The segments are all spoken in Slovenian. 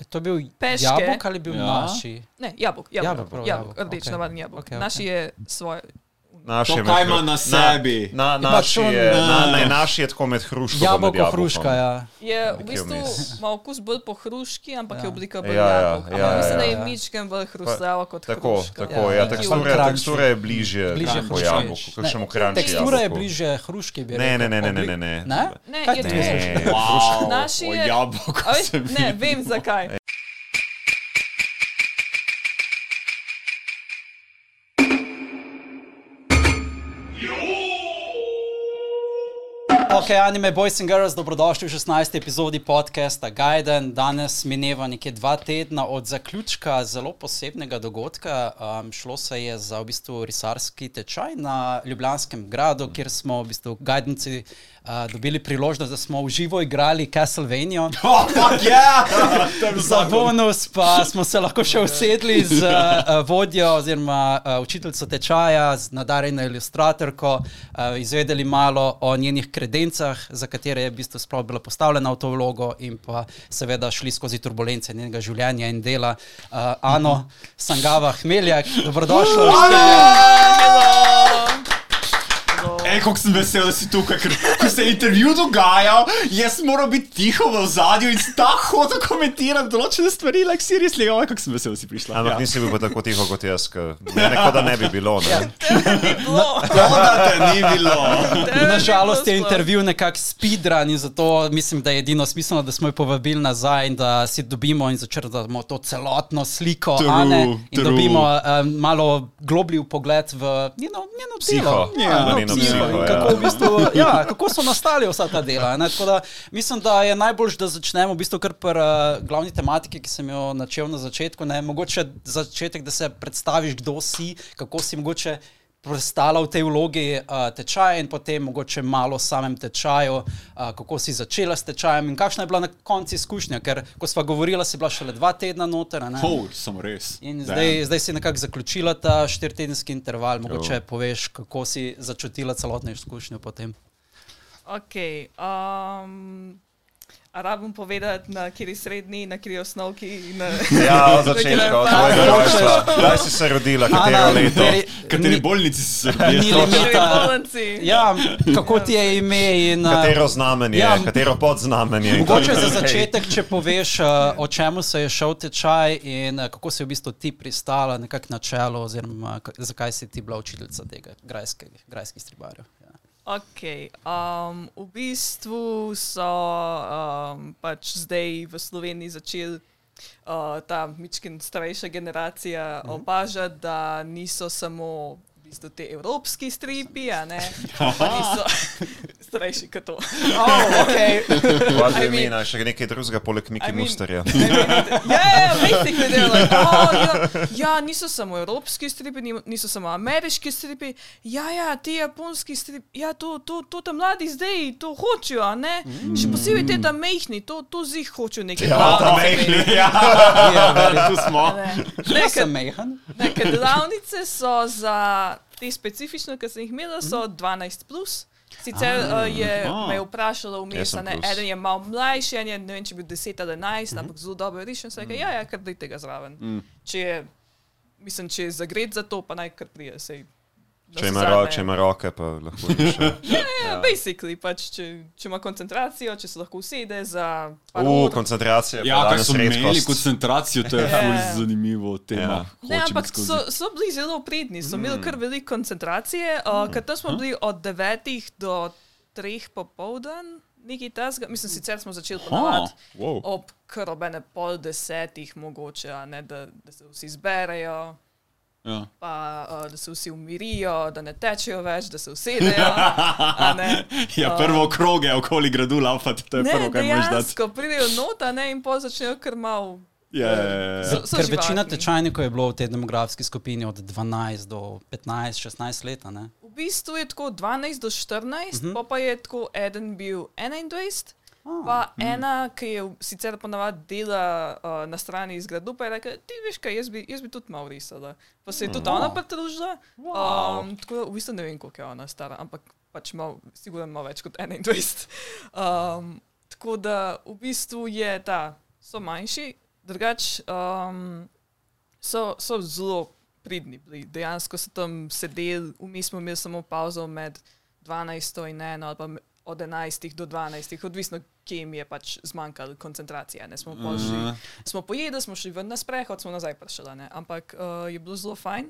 E, To je bil Peške. jabolk ali bil Ja. naši? Ne, jabolk, Jabolk, jabolk, prav, jabolk, jabolk, rdeč, okej. navaden jabolk. Okej, Naši okej. je svoj. Naš To je kaj ima na sebi? Na, Ima naš, to- je, na, A. ne, naš je tako med hruško. Jabolko, hruška, ja. Je v bistvu ima okus bolj po hruški, ampak Ja. je oblika bolj Ja, ja, ja, Ampak mislim, ja, da je ja. mičken bolj hrustljava kot Tako, hruška. tako, Ja, ja, ja. tekstura, tekstura je bližje, Bližje po jabolku, Ne, kakšnemu kranču Tekstura je bliže hruški, bi Ne, rekel. ne, ne, ne, ne, ne, ne. Ne? Ne, Kaj je ti to- misliš? Wow, Naši je- se Ne, vem zakaj. Anime boys and girls, dobrodošli v 16. epizodi podcasta Gaiden. Danes mineva nekje dva tedna od zaključka zelo posebnega dogodka. Um, šlo se je za v bistvu risarski tečaj na Ljubljanskem gradu, kjer smo v bistvu Gaidenci uh, dobili priložnost, da smo v živo igrali Castlevania. Oh, yeah! Za bonus pa smo se lahko še usedli z uh, vodjo oziroma uh, učiteljico tečaja, z nadarjeno ilustratorko, uh, izvedeli malo o njenih kredencah, za katere je v bistvu sploh bila postavljena v to vlogo in pa seveda šli skozi turbulence njenega življenja in dela. Uh, Ano Sangava Hmeljak, dobrodošla. Ej, kako sem vesel, da si tukaj, ker ko se je intervju dogajal, jaz moram biti tiho v ozadju in tako hotel komentirati določene stvari, like seriously, oj, kako sem vesel, da si prišla. Ampak ja. nisi bil pa tako tiho kot jaz, ker kot da ne bi bilo. Ne? Bilo. To, da te ni bilo. Nažalost je intervju nekako speedrun in zato mislim, da je edino smiselno, da smo jo povabili nazaj in da si dobimo in začrtamo to celotno sliko True, Ane in true. dobimo um, malo globlji pogled v njeno, njeno Psiho. delo. Ja, njeno njeno psiho psiho, in ja. kako, v bistvu, ja, kako so nastali vsa ta dela. Ne? Tako Da, mislim, da je najbolj, da začnemo v bistvu kar pri uh, glavni tematiki, ki sem jo načel na začetku. Ne? Mogoče začetek, da se predstaviš, kdo si, kako si mogoče prestala v tej vlogi uh, tečaja in potem mogoče malo o samem tečaju, uh, kako si začela s tečajem in kakšna je bila na koncu izkušnja, ker ko sva govorila, si bila šele dva tedna noter. Oh, sem res. In Damn. zdaj, zdaj si nekako zaključila ta štiritedenski interval, mogoče poveš, kako si začutila celotno izkušnjo potem. Ok. Um, a rabim povedati, na kateri srednji, na kateri osnovki. Na... Ja, od začetka, od tvojega rojstva. Kdaj si se rodila, katero Ana, leto? Kateri ni- bolnici si se Ni rodila? limita. Ja, kako ti je ime in Katero znamenje, Ja. katero podznamenje? Mogoče za začetek, če poveš, uh, o čemu se je šel tečaj in uh, kako si v bistvu ti pristala nekako na čelo, oziroma zakaj si ti bila učiteljica tega grajskega, grajskih stribarjev. Ja. Ok, um, v bistvu so um, pač zdaj v Sloveniji začeli uh, ta mičkin starejša generacija Mhm. opažati, da niso samo v bistvu te evropski stripi, ne, niso starejši kot to. Oh, okay. Hvala, I mean- Mina, še nekaj drugega poleg Miki I mean- Musterja. Ja, ja, basically they're like, oh, ja, ja, niso samo evropski stripi, ni- niso samo ameriški stripi, ja, ja, ti japonski stripi, ja, to, to, to tam mladi zdaj to hočejo, a ne? Še posebej te tam mehni, to, to zih hočejo nekaj. Ja, praviti. ta mehni. Ja, Ja, tu smo. A Ne, Ne, ne, sem ker- mehan. ne, ker delavnice so za te specifične, ki sem jih imela, so 12. Plus. Sicer uh, je aha. me je vprašalo vmes, Jaz sem a ne, plus. eden je malo mlajši, en je ne vem, če bi bil 10 ali 11, ampak zelo dobro rešen, se je rekel, ja, ja, kar dajte ga zraven. Če je, mislim, če je zagret za to, pa naj kar prije, sej. Če ima, ro, če ima roke, pa lahko še. Ja, basically, pač, če, če ima koncentracijo, če se lahko usede za par U, koncentracija. Ja, pa kaj so imeli koncentracijo, to je Ja. ful zanimivo tema. Ja. Ne, ampak skozi. so, so bili zelo pridni, so imeli kar veliko koncentracije, uh, ker tam smo bili od 9 do 3 popoldan, nekaj tasga. Mislim, sicer smo začeli ponavadi wow. ob krobene pol desetih, mogoče, a ne, da, da se vsi zberejo. Ja. Pa uh, da se vsi umirijo, da ne tečejo več, da se usedejo. a ne. Ja, prvo kroge okoli gradu laufati, to je Ne, prvo, kar moraš dati. dejansko pridejo nota ne, in pol začnejo kar mal. Ja, ja, ja, ja. So- so Ker večina živahni. tečajnikov je bilo v tej demografski skupini od 12 do 15, 16 let. a ne? V bistvu je tako 12 do 14, uh -huh. pa, pa je tako eden bil 21. Ah, Pa ena, ki je sicer ponavadi dela uh, na strani iz gradu, pa je rekla: Ti veš, kaj jaz bi, jaz bi tudi malo risala. Pa se je tudi ona pridružila. Um, tako da v bistvu ne vem, koliko je ona stara, ampak pač malo, sigurno malo več kot 21. Um, tako da v bistvu je ta, so manjši, drugač um, so, so zelo pridni bili. Dejansko so tam sedeli, vmes smo imeli samo pauzo med 12 in 1 ali pa od 11 do 12, odvisno, kje jim je pač zmanjkalo koncentracije. Ne. Smo, pol šli, Mhm. smo pojedli, smo šli ven na sprehod, smo nazaj prišli. ne. Ampak uh, je bilo zelo fajn.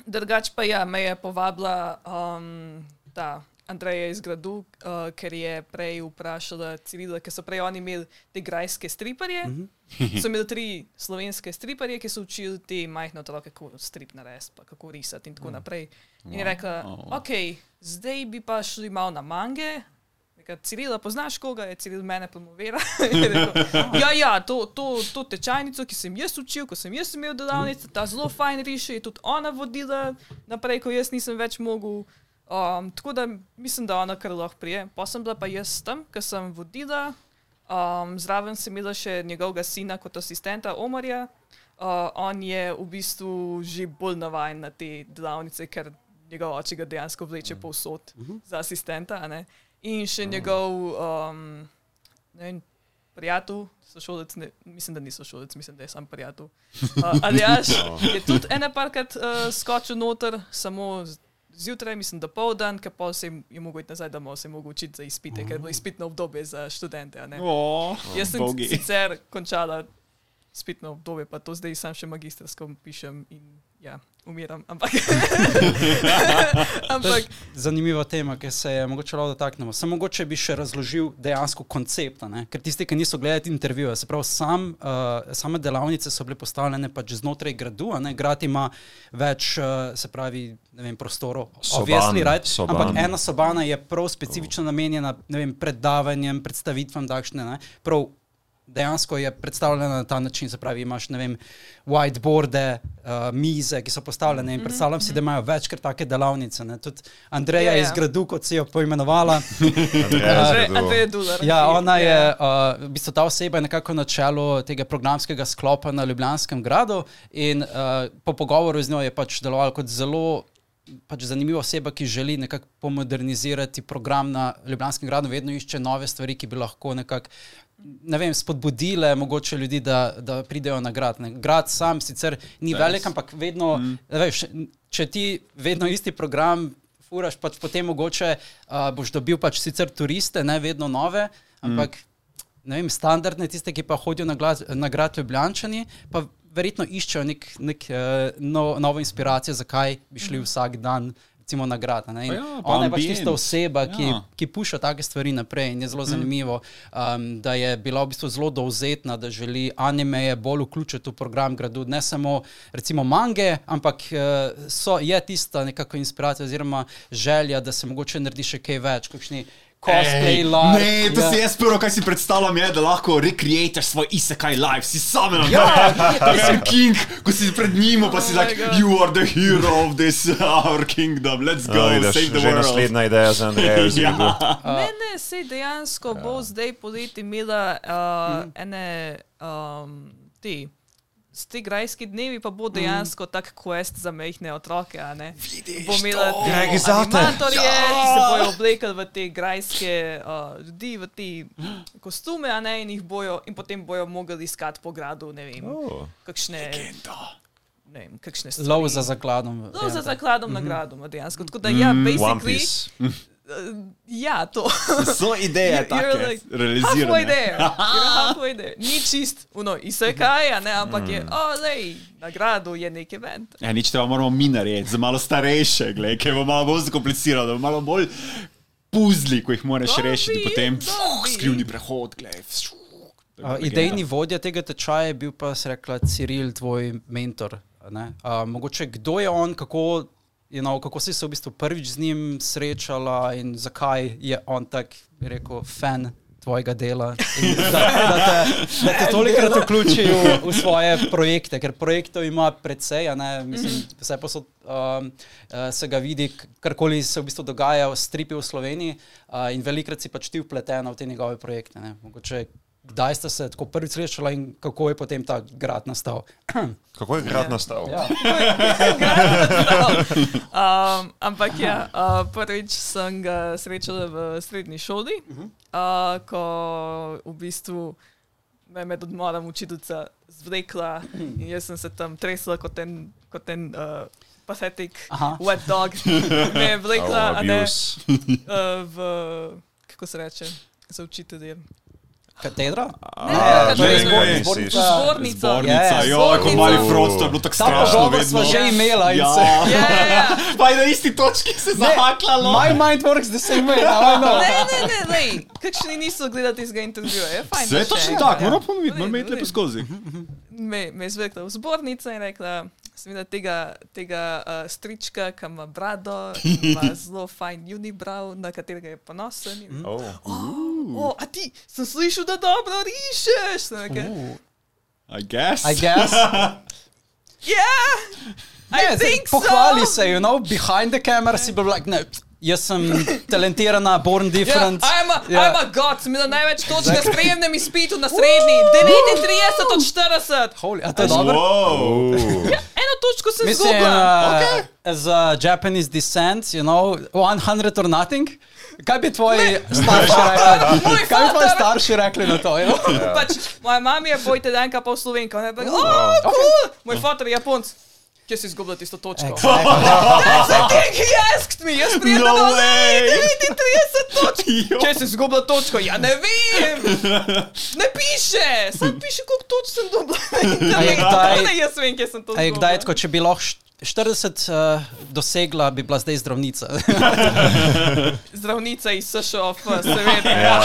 Drugač pa ja, me je povabila um, ta Andreja iz gradu, uh, ker je prej vprašala Cirila, ker so prej oni imeli te grajske striparje. Mm -hmm. so imeli tri slovenske striparje, ki so učili te majhne otroke, kako strip narediti, pa kako risati in tako mm. naprej. In je rekla, Wow. ok, zdaj bi pa šli malo na mange. Rekla, Cirila, poznaš koga je Ciril mene promovira? Je rekel, ja, ja, to, to, to tečajnico, ki sem jaz učil, ko sem jaz imel delavnico, ta zelo fajn riše, je tudi ona vodila naprej, ko jaz nisem več mogel. Um, tako da mislim, da ona kar lahko prije. Pa sem bila pa jaz tam, ker sem vodila. Um, zraven sem imela še njegovega sina kot asistenta Omarja. Uh, on je v bistvu že bolj navaden na te delavnice, ker njegov oče ga dejansko vleče povsod za asistenta. ne. In še njegov um, vem, prijatelj, sošolec, ne, mislim, da ni sošolec, mislim, da je sam prijatelj. Uh, Aljaš je tudi ena parkrat uh, skočil noter, samo zjutraj, mislim, da pol dan, ker pa se je- mogel iti nazaj domov, se je mogel učiti za izpite, ker je bilo izpitno obdobje za študente. a ne. O, Jaz sem bogi. sicer končala spitno obdobje, pa to zdaj sam še magistrsko pišem in ja, umiram. Ampak, ampak Zanimiva tema, ki se je mogoče lahko dotaknemo. Samo mogoče bi še razložil dejansko koncept, a ne? ker tisti, ki niso gledali intervjuja, se pravi, sam, uh, same delavnice so bile postavljene pač znotraj gradu, a ne? grad ima več, uh, se pravi, ne vem, prostorov, obvesli, right? soban. ampak ena sobana je prav specifično namenjena ne vem, predavanjem, predstavitvam takšne. Ne? Prav dejansko je predstavljena na ta način, se pravi, imaš ne vem, whiteboarde, uh, mize, ki so postavljene in predstavljam si, da imajo večkrat take delavnice. Ne? Tudi Andreja Ja, ja. iz gradu, kot si jo poimenovala. Andreja Dular. Ja, ona je, uh, v bistvu ta oseba je nekako na čelu tega programskega sklopa na Ljubljanskem gradu in uh, po pogovoru z njo je pač delovala kot zelo pač zanimiva oseba, ki želi nekako pomodernizirati program na Ljubljanskem gradu, vedno išče nove stvari, ki bi lahko nekako. Ne vem, spodbudile mogoče ljudi, da, da pridejo na grad. Ne. Grad sam sicer ni Res. velik, ampak vedno, mm. veš, če ti vedno isti program furaš, pač potem mogoče uh, boš dobil pač sicer turiste, ne vedno nove, ampak ne vem, standardne, tiste, ki pa hodijo na, glas, na grad Ljubljančani, pa verjetno iščejo nek, nek, uh, no, novo inspiracijo, zakaj bi šli vsak dan. recimo, Na grad, a ne. In Pa ja, pa ona je pač tista oseba, ki, Ja. ki puša take stvari naprej. In je zelo zanimivo, um, da je bila v bistvu zelo dovzetna, da želi animeje bolj vključiti v program gradu. Ne samo recimo mange, ampak uh, so, je tista nekako inspiracija oziroma želja, da se mogoče naredi še kaj več, kakšni cosplay Ej, lark. Ne, to ja. si jaz prvo, kaj si predstavljam, je, da lahko rekreiraš svoj isekaj life, si sam na Ja, Sem king, ko si pred njim, pa si Oh my like, you are the hero of this our kingdom, let's go, Oh, vidiš, save the world. naslednja ideja za Andreja. Ja. Ne, ne, sej dejansko bo zdaj poleti imela uh, Mhm. ene um, te. Te grajski dnevi pa bo dejansko mm. tak quest za mehne otroke. a ne? Vidiš Bo imela animatorje, Ja. ki se bojo oblekli v te grajske uh, ljudi, v te kostume, a ne, in, jih bojo, in potem bojo mogli iskati po gradu, ne vem, Oh. kakšne, Legenda. ne vem, kakšne stvari. Lov za zakladom. Lov za Ja, zakladom na gradu, dejansko. Tako da ja, One basically, ja, to. So ideje take, like realizirane. halfway there. Ni čist, no, isekaj, a ne, ampak je, o, lej, na gradu je nek event. Ja, nič tega moramo mi narediti, za malo starejše, gled, ki bo malo bolj zakomplicirano, malo bolj puzli, ko jih moraš Dobi, rešiti, potem fuh, skrivni prehod, gled. Uh, idejni vodja tega tečaja je bil pa, se rekla, Ciril, tvoj mentor. a ne. Uh, mogoče kdo je on, kako, you know, kako si se v bistvu prvič z njim srečala in zakaj je on tak, rekel, fan tvojega dela. Da, da, te, da te tolikrat vključi v, v svoje projekte, ker projektov ima precej, ne, mislim, vse posod um, uh, se ga vidi, karkoli se v bistvu dogaja v stripi v Sloveniji uh, in velikrat si pač ti vpletena v te njegove projekte. Ne. Mogoče kdaj ste se tako prvič srečala in kako je potem ta grad nastal? Kako je grad nastal? Ja. Um, ampak ja, uh, prvič sem ga srečala v srednji šoli, uh, ko v bistvu me je med odmorom učiteljica zvlekla in jaz sem se tam tresla kot en, kot en uh, pathetic Aha. wet dog. Me je vlekla Oh, a ne, uh, v, kako se reče, za učitelje. Katedra? Ne, ne, ne, zbornica. Zbornica. Zbornica, Yes. jo, kot Zbornica. mali frod, to je bilo tako Ta strašno. pogovor smo že imela in Ja. se... Ja, ja, ja. Pa je na isti točki se zahaklalo. My mind works the same way, now I know. Ne, ne, ne, ne. Kakšni niso gledali tistega intervjuja? Je fajn. Še točno tako, ja. moram ponoviti, moram imeti lepo skozi. me, je zvekla v zbornico in rekla, sem videla tega, tega uh, strička, ki ima brado, ima zelo fajn unibrav, na katerega je ponosen. In, Oh. oh, a ti, sem slišal, da dobro rišeš. Rekla, Ooh, I guess. I guess. yeah, I Ne, think zdaj, pohvali so. se, you know, behind the camera si bil like, ne, jaz sem talentirana, born Ja, different. I'm a, Ja. I'm a god, sem imela največ točk na sprejemnem izpitu na srednji, 39 od 40. Holy, a to je dobro? Wow. Eno točko sem Mislim, izgubila. uh, as a Japanese descent, you know, 100 or nothing. Kaj bi tvoji starši rekli? Kaj bi tvoji starši rekli na to? Pač, moja mama je boj tedenka pa v Slovenka. On je rekel, oh, cool. Moj fotor je Japonc. Kje si izgubila tisto točko? Exactly. The thing he asked me. Jaz prijem No no way. 39 točk. Jo. Kje si izgubila točko? Ja ne vem. Ne piše. Sam piše, koliko točk sem dobila. A je kdaj- Ne, jaz vem, kje sem to A je kdaj izgubila. tako, če bi lahko št- 40 uh, dosegla, bi bila zdaj zdravnica? Zdravnica iz SŠOF, seveda.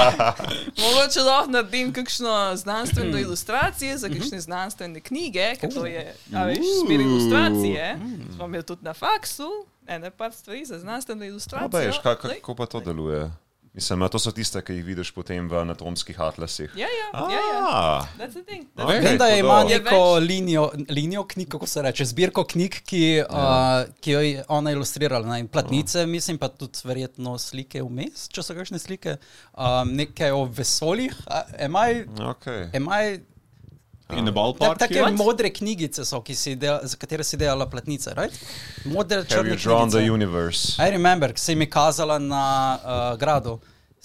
Mogoče lahko naredim kakšno znanstveno ilustracijo za kakšne znanstvene knjige, ker to je, a veš, smer ilustracije. Smo imeli tudi na faksu, ene par stvari za znanstveno ilustracijo. pa veš, kako pa to deluje? Mislim, to so tiste, ki jih vidiš potem v anatomskih atlasih. Ja, ja, ja, ja. Ah, That's the thing. That's Okay. the Vem, da ima neko linijo, linijo knjig, kako se reče, zbirko knjig, ki, uh, ki jo je ona ilustrirala. Ne? in Platnice, mislim pa tudi verjetno slike vmes, če so kakšne slike, um, nekaj o vesoljih. Am I, okay. am I, In ballpark. take je? modre knjigice so, ki si del, za katere si delala platnice, right? Modre Have črne you drawn the universe? I remember, ki si mi kazala na uh, gradu.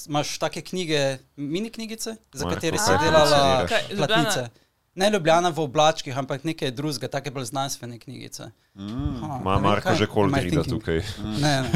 Imaš take knjige, mini knjigice, za Marko, katere si delala? Kaj, Ljubljana? Ne Ljubljana v oblačkih, ampak nekaj drugega, take bolj znanstvene knjigice. Ha, Ma vem, Marko že thinking? tukaj. Ne, ne.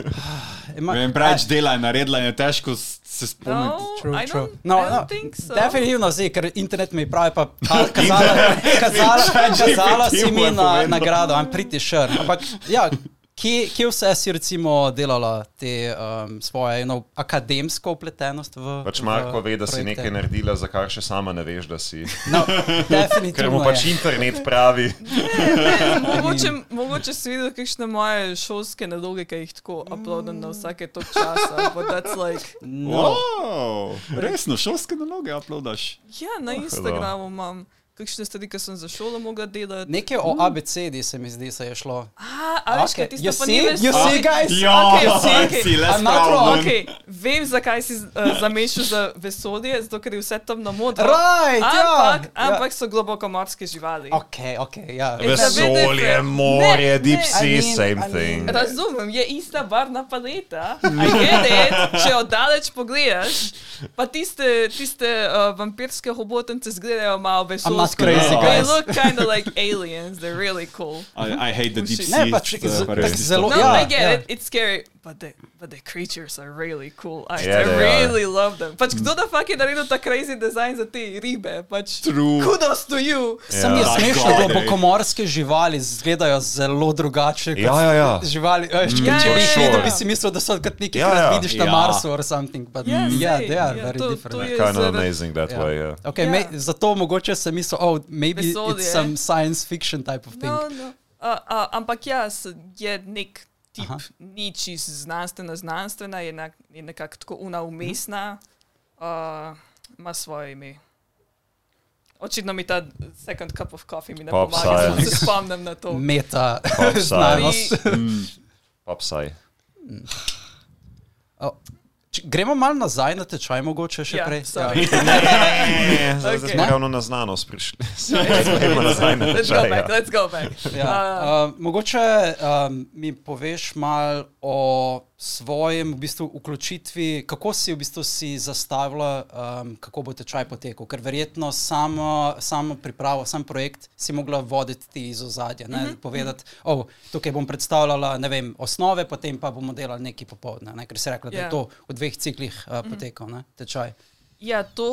Ima- Vem, preveč dela je naredila in je težko se spomniti. No, True, true. No, no, so. Definitivno zdaj, ker internet mi pravi, pa ka- kazala, kazala, kazala si mi na nagrado, I'm pretty sure. Ampak ja, kje, kje vse si recimo delala te um, svoje you know, akademsko upletenost v Pač Marko v ve, da si projekte? nekaj naredila, za kar še sama ne veš, da si. No, Ker definitivno mu pač je. internet pravi. Mogoče, mogoče si videl kakšne moje šolske naloge, ki jih tako uploadam na vsake tok časa. But that's like, No. Wow, resno, šolske naloge uploadaš. ja, na Instagramu imam kakšne stvari, ki sem za šolo mogla delati. Nekaj o ABCD se mi zdi, se je šlo. A, a veš, kaj Okay. ni več. You see, guys? Ja, Okay, okay, okay. si not wrong. problem. Okay, vem, zakaj si uh, zamešal za vesolje, zato ker je vse temno modro. Right, ampak, ja. ampak so globoko morske živali. Ok, ok, ja. Vesolje, morje, Ne, deep ne. sea, I mean- same I mean- thing. Razumem, je ista barvna paleta. I get it, če oddaleč pogledaš, pa tiste, tiste uh, vampirske hobotence izgledajo malo I'm not vesoljske. crazy, They guys. look kind of like aliens, they're really cool. I, I hate the deep Ne, sea. pač, uh, z- pa tak res isto. zelo- No, ja, I get ja. it, it's scary, but the, but the creatures are really cool. I, Yeah, I really love them. Pač kdo da fakt je naredil ta crazy design za te ribe? Pač, True. kudos to you. Je Ja. smešno, God, da ej. globokomorske živali izgledajo zelo drugače kot Ja, ja, ja. živali. Veš, Ja, če bi ja, jih ja. videl, bi si mislil, da so kot neki, Ja, ja. vidiš na Ja. Marsu or something. But Ja, yeah, sej, they are ja, very to- different. to je Kind of amazing that way, yeah. Okay, Ja. me, zato mogoče sem mislil, oh, maybe Vesolje. it's some science fiction type of thing. No, no. Uh, uh, ampak ja, s- je nek tip, Aha. ni čisto znanstvena, znanstvena, je, na, je nekako tako una umestna, uh, ima svoje ime. Očitno mi ta second cup of coffee mi ne Pop pomaga, da se spomnim na to. Meta Pop znanost. Popsaj. Oh, če- Gremo malo nazaj na tečaj, mogoče še Ja, prej. sorry. Ne, zdaj Okay. smo ravno na znanost prišli. Gremo nazaj na Let's go tečaj, back, ja. let's go back. Ja, Uh, uh, mogoče um, mi poveš malo o svojem v bistvu, vključitvi, kako si v bistvu si zastavila, um, kako bo tečaj potekal? Ker verjetno samo, samo pripravo, sam projekt si mogla voditi ti iz ozadja. Mm -hmm. Povedati, oh, tukaj bom predstavljala vem, osnove, potem pa bomo delali neki popoldne. Ne? Ker si rekla, da yeah. je Ja. to v dveh ciklih uh, potekal, ne? tečaj. Ja, to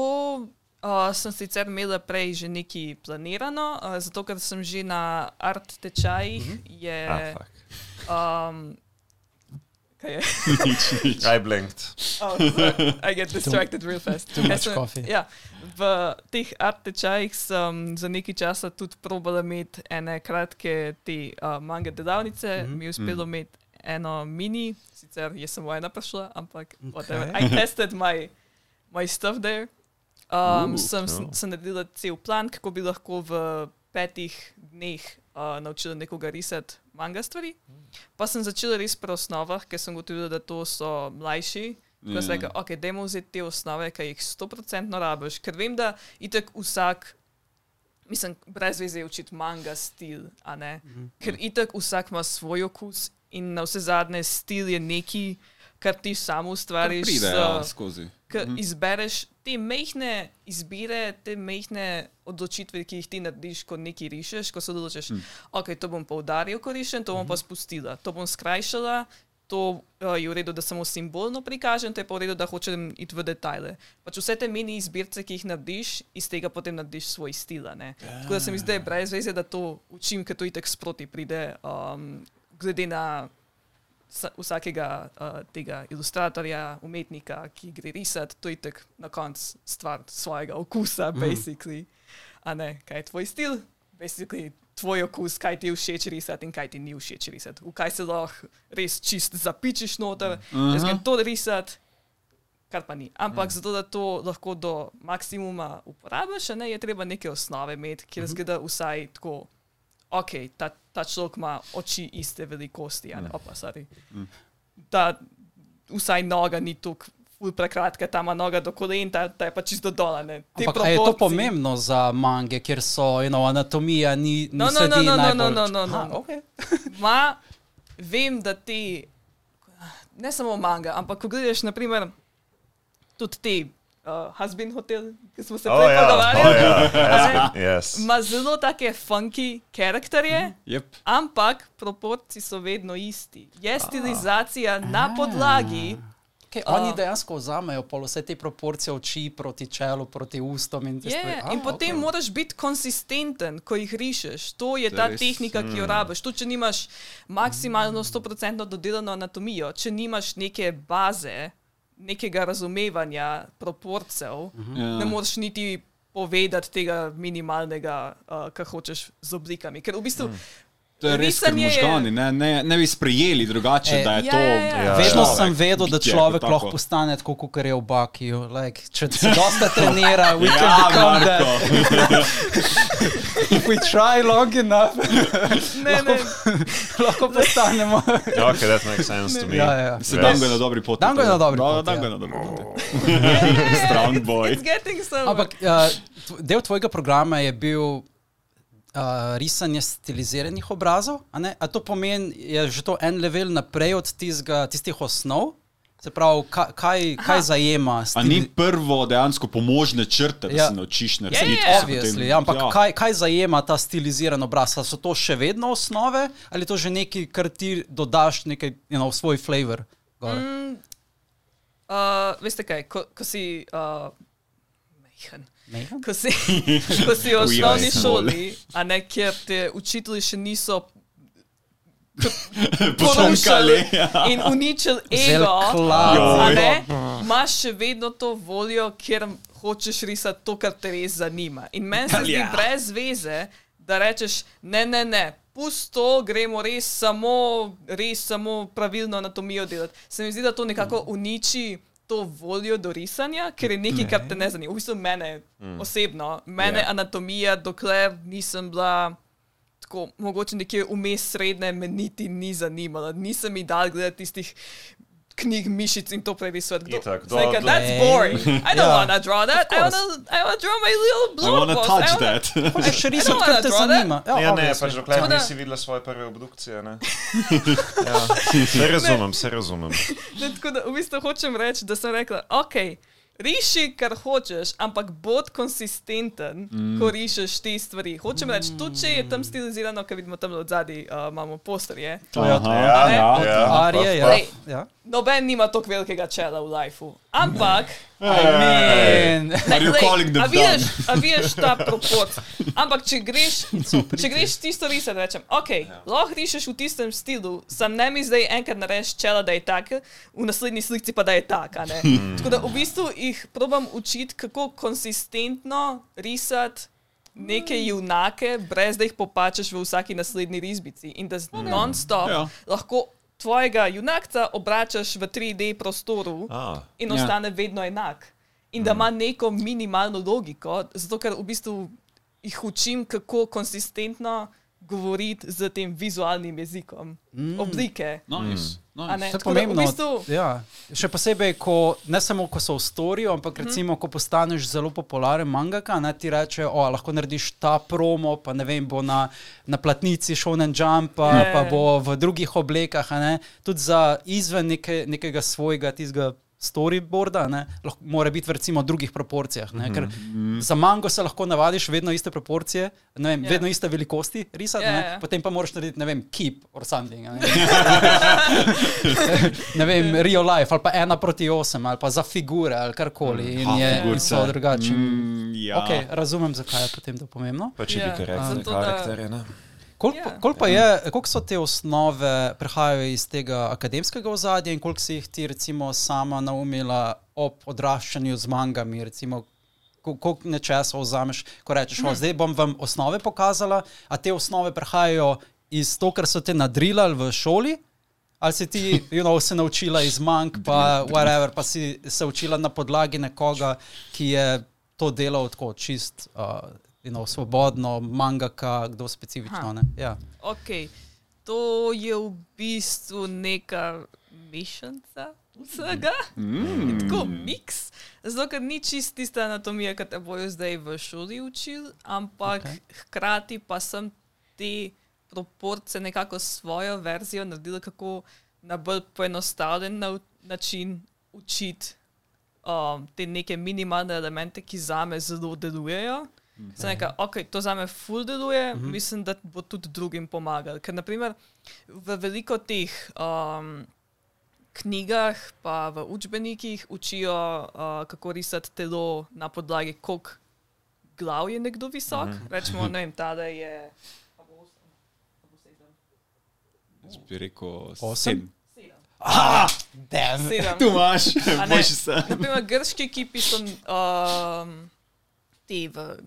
uh, sem sicer imela prej že nekaj planirano, uh, zato ker sem že na art tečajih. Mm -hmm. je, Ah, fuck. um, kaj je? nič, nič. I blinked. Oh. I get distracted real fast. too much coffee. Ja, v teh art tečajih sem za nekaj časa tudi probala imeti ene kratke te uh, manga delavnice. Mm Mhm. -hmm. Mi je uspelo mm. imeti eno mini, sicer je samo ena prišla, ampak whatever. Okay. I tested my, my stuff there. Um, Ooh, sem, cool. sem naredila cel plan, kako bi lahko v petih dneh uh, naučila nekoga risati manga stvari. Pa sem začela res pri osnovah, ker sem gotovila, da to so mlajši. Ko Ja. sem rekla, ok, dajmo vzeti te osnove, ki jih 100% rabiš, ker vem, da itek vsak, mislim, brez veze je učiti manga stil, a ne. Ker itek vsak ima svoj okus in na vse zadnje stil je neki, kar ti samo ustvariš. Pride, z- ja, skozi. Ker izbereš te mehke izbire, te mehke odločitve, ki jih ti narediš, ko nekaj rišeš, ko se odločiš, mm. ok, to bom poudaril, ko rišem, to bom pa spustila, to bom skrajšala, to uh, je v redu, da samo simbolno prikažem, to je pa v redu, da hočem iti v detajle. Pač vse te mini izbirce, ki jih narediš, iz tega potem narediš svoj stil. a ne. Tako da se mi zdaj brez veze, da to učim, ker to itek sproti pride, um, glede na sa- vsakega uh, tega ilustratorja, umetnika, ki gre risati, to je tako na koncu stvar svojega okusa, mm. basically. A ne, kaj je tvoj stil, basically tvoj okus, kaj ti je všeč risati in kaj ti ni všeč risati. V kaj se lahko res čist zapičiš noter, Aha. jaz grem to risati. Kar pa ni. Ampak mm. zato, da to lahko do maksimuma uporabiš, ne, je treba neke osnove imeti, kjer Mhm. zgleda vsaj tako, ok, ta, ta človek ima oči iste velikosti, a ne, opa, sorry. Mm. Da vsaj noga ni tukaj ful prekratka, ta ima noga do kolen, ta, ta je pa čisto dola. Ampak je to pomembno za mange, kjer so you know, anatomija, ni, No, ni no, no, no, no, najbolj... no, no, no, Aha, no. okay. Ma, vem, da ti, ne samo manga, ampak ko gledaš, naprimer, tudi te, uh, Husband Hotel, ki smo se Oh, prej ja. pogovarjali. Oh, ja. a ne, Yes. Ima zelo take funky karakterje, Yep. ampak proporci so vedno isti. Je stilizacija na podlagi. Okay, oni A. dejansko vzamejo pol vse te proporcije oči proti čelu, proti ustom. In, Je, stvari. A, in potem okej. moraš biti konsistenten, ko jih rišeš. To je To ta res, tehnika, ki jo rabiš. Tudi če nimaš maksimalno 100% dodelano anatomijo, če nimaš neke baze, nekega razumevanja proporcev, Ja. ne moreš niti povedati tega minimalnega, uh, kar hočeš z oblikami. Ker v bistvu To je res, ker je- možgani ne, ne, ne bi sprejeli drugače, E, da je ja, to. ja, ja. Ja, Vedno ja. sem vedel, da bitje človek kot lahko postane tako, kot je v Bakiju. Like, če se dosta trenira, we can Ja, become that. Marko. If we try long enough, ne, ne, lahko postanemo. Okay, that makes sense to me. Ja, ja. Se Yes. dan ga je na dobri poti. Dan ga je na dobri poti, Dan ja. ga je na dobri poti. Strong boy. It's getting somewhere. Ampak uh, del tvojega programa je bil uh, risanje stiliziranih obrazov. A, ne? a to pomeni, je že to en level naprej od tizga, tistih osnov? Se pravi, ka, kaj, kaj zajema A ni stil? prvo dejansko pomožne črte, da Ja. se naučiš Ja, narediti? ja, ja. Obviously, ja, ampak kaj, kaj zajema ta stiliziran obraz? A so to še vedno osnove ali je to že nekaj, kar ti dodaš nekaj, you know, svoj flavor? Mm. Uh, veste kaj, ko, ko si uh, mehen. Ko si, ko si v osnovni šoli, a ne kjer te učitelji še niso porušili ja. in uničili ego, ne, imaš še vedno to voljo, ker hočeš risati to, kar te res zanima. In meni se zdi Ja. brez veze, da rečeš, ne, ne, ne. Pusto, gremo res samo, res samo pravilno anatomijo delati. Se mi zdi, da to nekako uniči to voljo do risanja, ker je nekaj, kar te ne zanima. V bistvu mene osebno, mene Ja. anatomija, dokler nisem bila tako, mogoče nekje vmes srednje, me niti ni zanimala. Nisem mi dal gledati tistih knjig mišic in to prerisovati. Kdo? Itak, Sem rekla, do- that's Ej. boring. I don't Ja. wanna draw that. I wanna, I wanna draw my little I blue wanna boss. touch I wanna- that. Hočeš I risati, don't kar wanna te zanima. Ja, ne, obviously. pač dokler da- nisi videla svoje prve obdukcije. Ne? Ja, se razumem, se razumem. Ne, tako da v bistvu hočem reči, da sem rekla, ok, riši, kar hočeš, ampak bod konsistenten, mm. ko rišeš te stvari. Hočem reči, tudi če je tam stilizirano, ker vidimo tam od zadaj, uh, imamo posterje. Aha, Ja, Ne? ja. ja, ja. Ja. Noben nima tako velikega čela v lifeu. Ampak, them a vidiš, a vidiš ta proport. Ampak če greš, če greš tisto risati, rečem, ok, lahko rišeš v tistem stilu, sam ne mi zdaj enkrat narediš čela, da je tak, v naslednji slici pa da je tak. a ne. Tako da v bistvu jih probam učiti, kako konsistentno risati. Neke junake, brez da jih popačeš v vsaki naslednji risbici, in da z non-stop Ja. lahko tvojega junakca obračaš v 3D prostoru A, in Ja. ostane vedno enak. In da ima neko minimalno logiko, zato ker v bistvu jih učim, kako konsistentno govoriti z tem vizualnim jezikom. Mm. Oblike. Nice. A ne? To je Tako da v pomembno. bistvu- Ja. Še posebej, ko, ne samo ko so v storju, ampak recimo, ko postaneš zelo popularen mangaka, ne ti reče, o, lahko narediš ta promo, pa ne vem, bo na, na platnici Shonen Jump, pa, Je. pa bo v drugih oblekah, a ne, tudi za izven neke, nekega svojega tistega. Storyboarda, ne, lahko, mora biti v recimo drugih proporcijah. Ne, ker za mango se lahko navadiš vedno iste proporcije, ne vem, Ja. vedno iste velikosti risati, Ja, ne, ja. potem pa moraš narediti, ne vem, keep or something. Ne. ne vem, real life ali pa ena proti osem ali pa za figure ali karkoli. In Ha, je so drugačni. Mm, ja. Okay, razumem, zakaj je potem to pomembno. pa če Ja, bi karakter, karakterje, ne? Koliko Ja. yeah. kol je, koliko so te osnove prihajajo iz tega akademskega ozadja in koliko si jih ti recimo sama naumila ob odraščanju z mangami, recimo ko- koliko nečesa vzameš, ko rečeš, o, zdaj bom vam osnove pokazala, a te osnove prihajajo iz to, kar so te nadrilali v šoli, ali si ti you know, se naučila iz mang, pa whatever, pa si se učila na podlagi nekoga, ki je to delal tako čist. Uh, You know, svobodno, mangaka, kdo specifično. Ne? Ja. Ok, to je v bistvu neka mešanica vsega. Mm. Tako miks. Zato, ker ni čist tista anatomija, ki te bojo zdaj v šoli učili, ampak okay. hkrati pa sem te proporce nekako svojo verzijo naredila, kako na bolj poenostavljen na, način učiti um, te neke minimalne elemente, ki za me zelo delujejo. Okay. Sem rekel, ok, to za me ful deluje, mm -hmm. mislim, da bo tudi drugim pomagal. Ker naprimer v veliko teh um, knjigah, pa v učbenikih učijo, uh, kako risati telo na podlagi, koliko glav je nekdo visok. Mm -hmm. Rečemo, ne vem, ta da je. Jaz bi rekel Osem? sedem. Sedem. Damn. Sedem. Tu imaš, ne? boljši se. Naprimer, grški ekipi so um, ti v.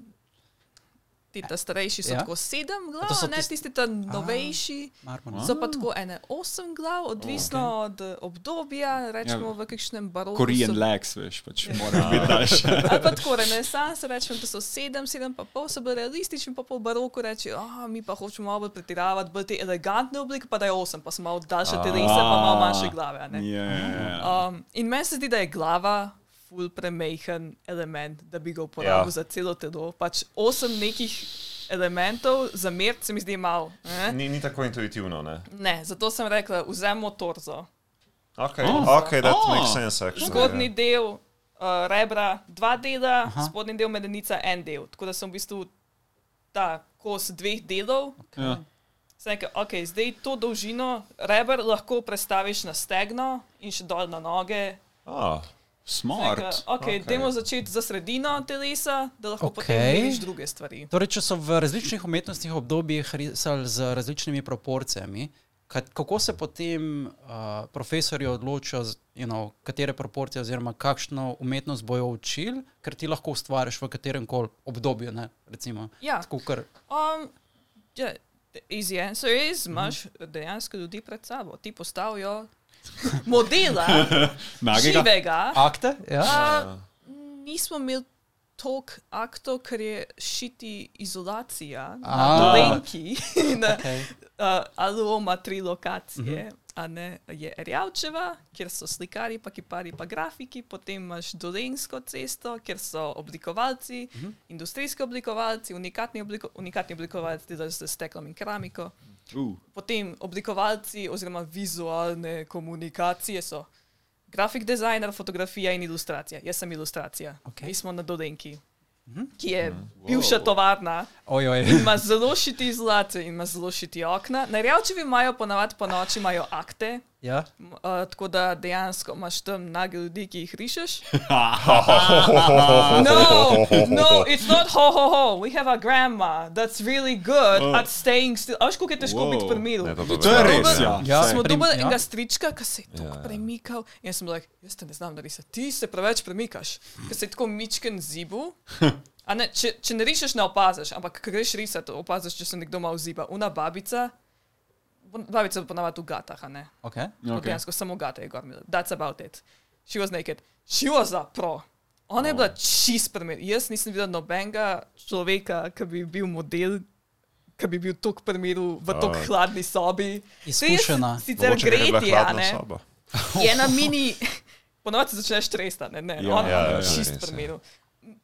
Ti ta starejši so Ja. ja. tako sedem glav, to so ne tisti- ta novejši. Marmor. So pa tako ene osem glav, odvisno okay. od obdobja, rečemo Ja. v kakšnem baroku. Korean so- legs, veš, pač mora biti daljši. Ali pa tako renesanse, rečemo, da so sedem, sedem pa pol, so bili realistični, pa pol baroku reči, oh, mi pa hočemo malo bolj pretiravati, bolj te elegantne oblike, pa da je osem, pa so malo daljše telesa, pa malo manjše glave. a ne. Ja, ja, ja. Um, in meni se zdi, da je glava ful premehen element, da bi ga uporabil Ja. za celo telo. Pač osem nekih elementov za mer se mi zdi malo. Ne? Ni, ni tako intuitivno, ne? ne, zato sem rekla, vzemo torzo. Ok, Oh. ok, that Oh. makes sense, actually. Zgornji ja. del uh, rebra, dva dela, Aha. spodnji del medenica, en del. Tako da sem v bistvu ta kos dveh delov. ja. Sem rekel, ok, zdaj to dolžino reber lahko prestaviš na stegno in še dol na noge. Ah, rekel, Smart. ok, Okej. okay. dajmo začeti za sredino telesa, da lahko okay. potem vidiš druge stvari. Torej, če so v različnih umetnostnih obdobjih risali z različnimi proporcijami, ka- kako se potem uh, profesori odločijo, you know, katere proporcije oziroma kakšno umetnost bojo učili, ker ti lahko ustvariš v katerem koli obdobju. Ne, recimo, Ja, kar, um, yeah, the easy answer is, imaš dejansko ljudi pred sabo. Ti postavijo modela, Nagega. živega. akte. Ja? A, nismo imeli toliko aktov, ker je šiti izolacija A. na Lenki, na Okay. uh, Aloma tri lokacije. a ne, je Rjavčeva, kjer so slikari, pa kipari, pa grafiki, potem imaš Dolensko cesto, kjer so oblikovalci, uh -huh. industrijski oblikovalci, unikatni, obliko, unikatni oblikovalci, delajo z steklom in keramiko. Uh. Potem oblikovalci oziroma vizualne komunikacije so grafik dizajner, fotografija in ilustracija. Jaz sem ilustracija. Ok. Mi smo na Dolenki, ki je bivša tovarna. Ojoj. In ima zelo šiti izolacije in ima zelo šiti okna. Na Rjavčevi imajo ponavadi po noči imajo akte, Ja? uh, tako da dejansko imaš tam nage ljudi, ki jih rišeš. No, no, it's not ho ho ho. We have a grandma that's really good Oh. at staying still. A veš, kako je težko Wow. biti pri miru? Ne, to pa To je res, ja. Ja. Smo dobili ja. enega strička, ki se je tako Ja, premikal. In jaz sem bil, like, jaz te ne znam narisati, ti se preveč premikaš, ker se je tako mičken zibu. Ne, če, če ne rišeš, ne opaziš, ampak ko greš risati, opaziš, če se nekdo malo ziba. Una babica, babica je ponavadi v gatah, a ne. Okay. Okay. Okay. Dejansko samo gate je gormila. That's about it. She was naked. She was a pro. Ona je bila čist primer. Jaz nisem videl nobenega človeka, ki bi bil model, ki bi bil tako primeru v tako Oh. hladni sobi. Saj jaz Izkušena. Sicer gretje, a ne. Je na mini, ponovadi se začneš tresati, ne, ne. Ja, Ona ja, je ja, bila čist res je. primeru.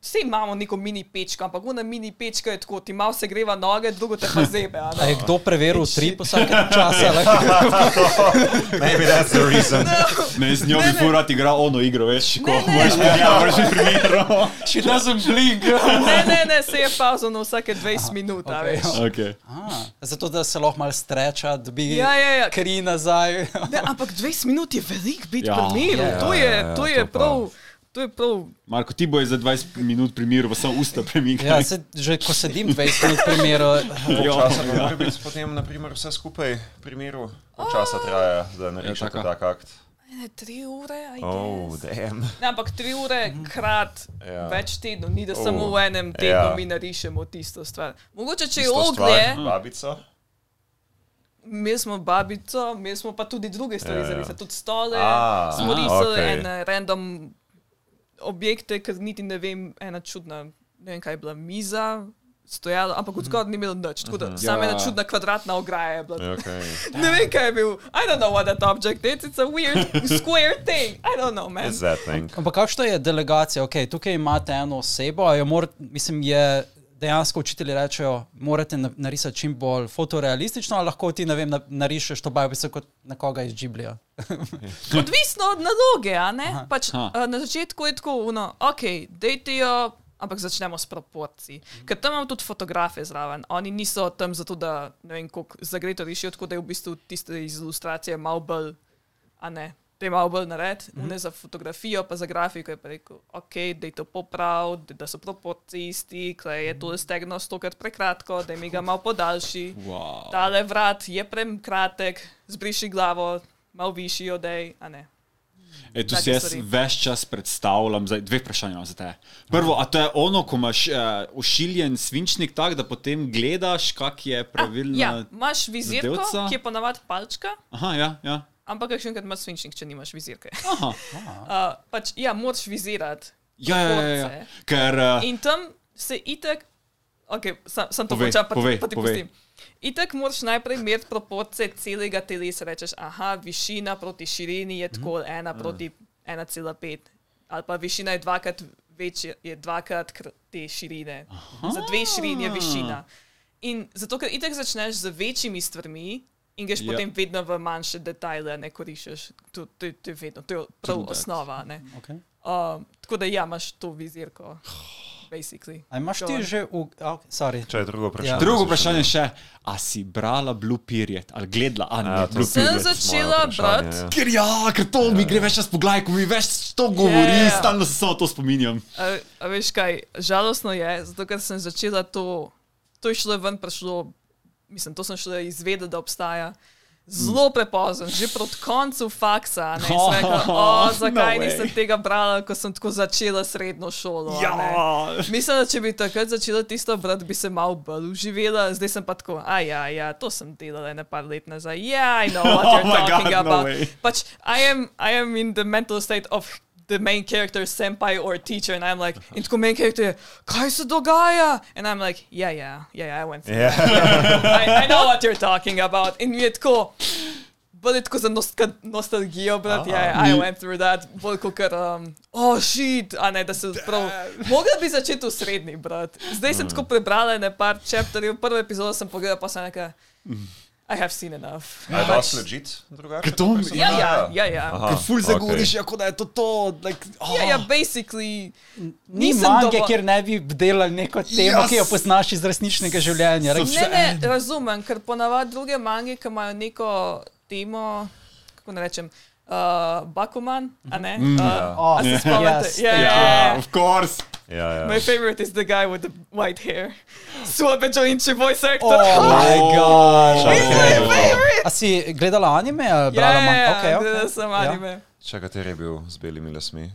Vsi imamo neko mini pečko, ampak ona mini pečka je tako, ti malo se greva noge, drugo te pa zebe. a ne. A je kdo preveril tri vsake časa? Like, Maybe that's the reason. Ne, z njo Ne, bi ne. furat igral ono igro, veš, ko Ne, ne. moraš biti, ja, moraš biti primerno. She doesn't blink. Ne, ne, ne, se je pauzo na vsake 20 minut, a ok. veš. Okay. Ah, zato, da se lahko malo streča, dobi Ja, ja, ja. kri nazaj. Ne, ampak 20 minut je velik biti Ja. ja, pri miru. Ja, to ja, je, ja, to to je pa. prav. To je prav. Marko, ti boš za 20 minut pri miru, pa samo usta premikal. Ja, se, že ko sedim 20 minut pri miru, Časa pa mora biti potem, naprimer, vse skupaj pri miru. Koliko časa traja, da narišete taka. tak akt? Ne, tri ure, I Oh. Ne, ampak tri ure krat Ja. ja. več tednov, ni da Oh, samo v enem tednu ja. mi narišemo tisto stvar. Mogoče če je Isto oglje, stvar, Babico. imeli smo babico, imeli smo pa tudi druge stvari Ja, za ja. tudi stole. A, smo risali okej. ene random objekte, ker niti ne vem, ena čudna, ne vem kaj je bila miza. Stojalo, ampak od zgoraj ni bilo nič, tako da samo Ja. ena čudna kvadratna ograja je bila. Okay. Ne vem, kaj je bil. I don't know what that object is. It's a weird square thing. I don't know, man. It's that thing. Ampak kakšna je delegacija? Okay, tukaj imate eno osebo, a jo mor, mislim, je dejansko učitelji rečejo, morate na- narisati čim bolj fotorealistično, ali lahko ti, ne vem, na- narišeš to babico kot nekoga iz Džiblija. Odvisno od naloge, a ne? Pač, Aha. uh, na začetku je tako, no, ok, dejte jo, ampak začnemo s proporci. Ker tam imamo tudi fotografe zraven. Oni niso tam zato, da ne vem, kako zagreto rešijo, tako da je v bistvu tiste iz ilustracije malo bolj, a ne. Da je malo bolj nared, mm -hmm. ne za fotografijo, pa za grafiko je pa rekel, ok, da je to poprav, da, da so proporcije isti, klej je to stegno stokrat prekratko, da mi ga malo podaljši. Wow. Tale vrat je prekratek, zbriši glavo, malo višji odej, a ne. E, tu si jaz stvari. več čas predstavljam, zdaj, dve vprašanja imam za te. Prvo, a to je ono, ko imaš uh, ušiljen svinčnik tak, da potem gledaš, kak je pravilno. Ja, imaš vizirko, zadevca? ki je ponavadi palčka, Aha, ja, ja. Ampak še enkrat imaš svinčnik, če nimaš vizirke. Aha. Uh, pač, ja, moraš vizirati. Ja, ja, ja, ja. Porce. Ker uh, In tam se itek, ok, sam, sam to počam, pa, povej, pa ti povej. pustim. Itek moraš najprej meriti proporcije celega telesa. Rečeš, aha, višina proti širini je tako Mhm. ena proti 1,5, ali pa višina je dvakrat večja, je dvakrat kr- te širine. Aha. Za dve širini je višina. In zato, ker itek začneš z večjimi stvarmi. In greš Ja. ja. potem vedno v manjše detajle, ne koriščeš. To, to, to je vedno, to je prav that. osnova. Ne? Okay. Um, tako da ja, imaš to vizirko, basically. A imaš ti že v... Oh, sorry. Če je drugo vprašanje. Ja. drugo vprašanje še, a si brala Blue Period ali gledala, a ne, Ja, Blue sem Sem Period. začela Moje vprašanje, brati. ja. Ker ja, ker to mi gre več čas po glavi, ko mi več to govori, Ja, ja. stalno se samo to spominjam. A, a veš kaj, žalostno je, zato ker sem začela to, to je šlo ven, prišlo, mislim, to sem šele izvedela, da obstaja. Zelo prepozno, že proti koncu faksa. Ne, sem rekla, o, zakaj No no way. nisem tega brala, ko sem tako začela srednjo šolo. Ja. ne. Mislim, da če bi takrat začela tisto brati, bi se malo bolj uživela, zdaj sem pa tako, a ja, ja, to sem delala ne par let nazaj. Yeah, I know what you're Oh talking God, no about. way. Pač, I am, I am in the mental state of the main character, senpai or teacher, and I'm like, in tako main character, je, kaj se dogaja? And I'm like, yeah, yeah, yeah, yeah I went through Ja. that. I, I know what you're talking about. In mi je tako, bolj tako za nostka, nostalgijo, brat, Ah. ja, ja, I went through that, bolj kot kar, um, oh shit, a ne, da se prav, mogla bi začeti v srednji, brat. Zdaj sem tako prebrala ne par chapterjev, prvo epizodo sem pogledala, pa sem neka, I have seen enough. A je dosti legit drugače? to mi- Ja, ja, ja, ja. Aha, ful okej. okay. da je to to. Like, oh. Ja, ja, basically, Ni mange, dovolj- kjer ne bi delali neko temo, Jaz- ki jo poznaš iz resničnega življenja. Rek, Ne, ne, razumem, ker ponavadi druge mange, ki imajo neko temo, kako ne rečem, uh, Bakuman, a ne? Uh, Oh, a se yes, spomnite? Ja, ja, Ja, ja. of course. Ja, ja. My favorite is the guy with the white hair. Suabe Joinchi voice actor. Oh my god. He's my favorite! A si gledala anime ali Ja, brala manga? ja, Okay, okay. gledala sem Ja. anime. Če kateri je bil z belimi lasmi?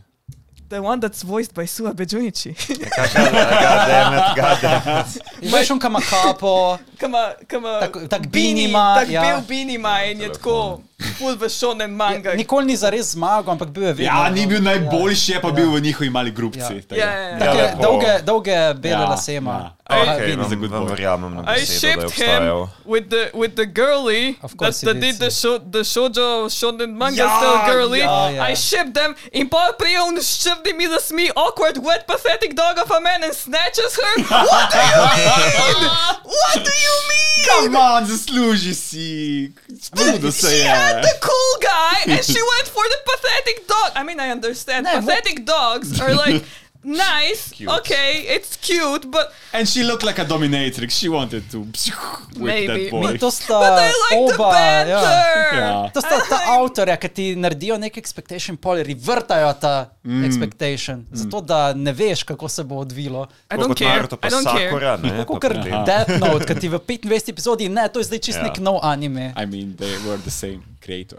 The one that's voiced by Suabe Joinchi. Goddammit, goddammit. Veš, on kama kapo. Kama, kama, Tak- tak bini, ima, tak ja. bel bini ima in je tako full v shonen manga. Nikoli ni zares zmagal, ampak bil je vedno. Ja, ni bil najboljši, je pa bil v njihovi mali grupci. Ja. tako. Ja, ja, ja. Take Ja, dolge, dolge bele Ja, lase ima. ja. Aha, Okay, a vam boy. verjamem na I besedo, da je shipped obstajal. him with the with the girly Of that, course that you did the show the shoujo shonen manga Ja, still girly. ja, ja. I shipped them in pa prije on shoved me the me awkward wet pathetic dog of a man and snatches her. What do you mean? What do you mean? Come on, zasluži si. Spudo se je. Had the cool guy and she went for the pathetic dog. I mean, I understand. No, what- pathetic dogs are like nice. Cute. Okay, it's cute, but And she looked like a dominatrix. She wanted to whip Maybe. that boy. Mi to sta but I like the oba. Ja. banter. Ja. To sta ta avtorja, ki ti naredijo nek expectation, pol revrtajo ta Mm. expectation, zato da ne veš, kako se bo odvilo. I don't care. I don't care. Sakura, ne? Tako kot Death Note, ki ti v 25 epizodi ne, to je zdaj čist Ja. nek nov anime. I mean, they were the same creator.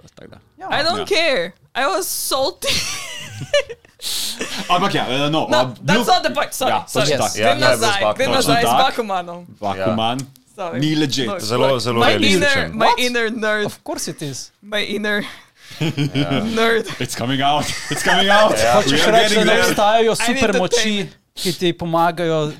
Ja. I don't Yeah. care. I was salty. Ampak ja, eh, no. no, that's Blue- not the point. Sorry, Ja, sorry. točno Yes. tako. Ja, Grem ja, je bil nazaj, z grem Bakumanom. nazaj z Točno tak. Bakumanom. Bakuman. Sorry. Ni legit. No, Zelo, zelo my realističen. inner, my What? inner nerd, Of course it is. my inner nerd. It's coming out. It's coming out. Hočeš reči, da obstajajo super moči, ki ti pomagajo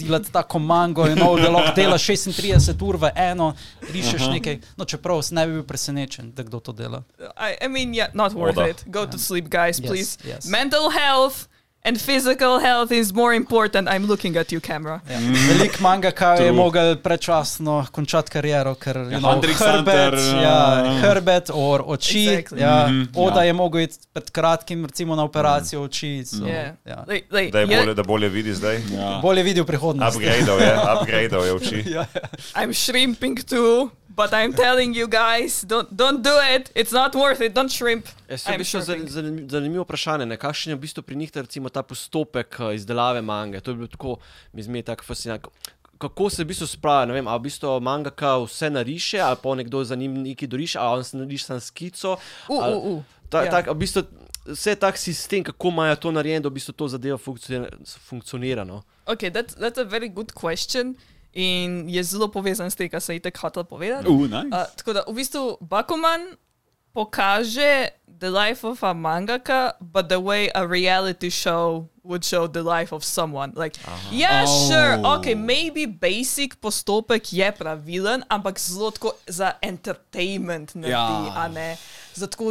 delati tako mango, in no, da lahko delaš 36 ur v eno, rišeš nekaj. No, čeprav se ne bi bil presenečen, da kdo to dela. I, I mean, yeah, not worth Oda. it. Go to sleep, guys, Yes, please. yes. Mental health and physical health is more important. I'm looking at you, camera. Ja. Velik manga, ki je mogel predčasno končati kariero, ker je Ja, know, hrbet, Hunter, ja, uh, hrbet, or oči. Exactly. Ja, Mhm, Oda ja. je mogel iti pred kratkim, recimo na operacijo oči. So, Yeah. ja. Like, like, Da, je bolje, da bolje vidi zdaj. Ja. Bolje videl prihodnost. Upgradeal je, upgradeal je oči. Ja, I'm shrimping too, but I'm telling you guys, don't don't do it. It's not worth it. Don't shrimp. Bistvu shrimping. zan- zanim- zanimivo vprašanje, ne? kakšen je v bistvu pri njih ta, recimo, ta postopek eh, izdelave mange. To je bilo tako, mi zme tako fascinantno. Kako se v bistvu spravi, ne vem, ali v bistvu mangaka vse nariše, ali pa nekdo za njim nekaj doriše, ali on se nariše samo skico. Uh, ali- uh, uh. Ta, Ja. tak, v bistvu, vse tak sistem, kako imajo to narejeno, da v bistvu to zadeva funkcionira. no? Okay, that's that's a very good question. In je zelo povezan s tem, kar sem itek hotel povedati. Uh, nice. Uh, tako da v bistvu Bakuman pokaže the life of a mangaka, but the way a reality show would show the life of someone. Like, yeah, Oh. sure, okay, maybe basic postopek je pravilen, ampak zelo tako za entertainment naredi, Ja. a ne.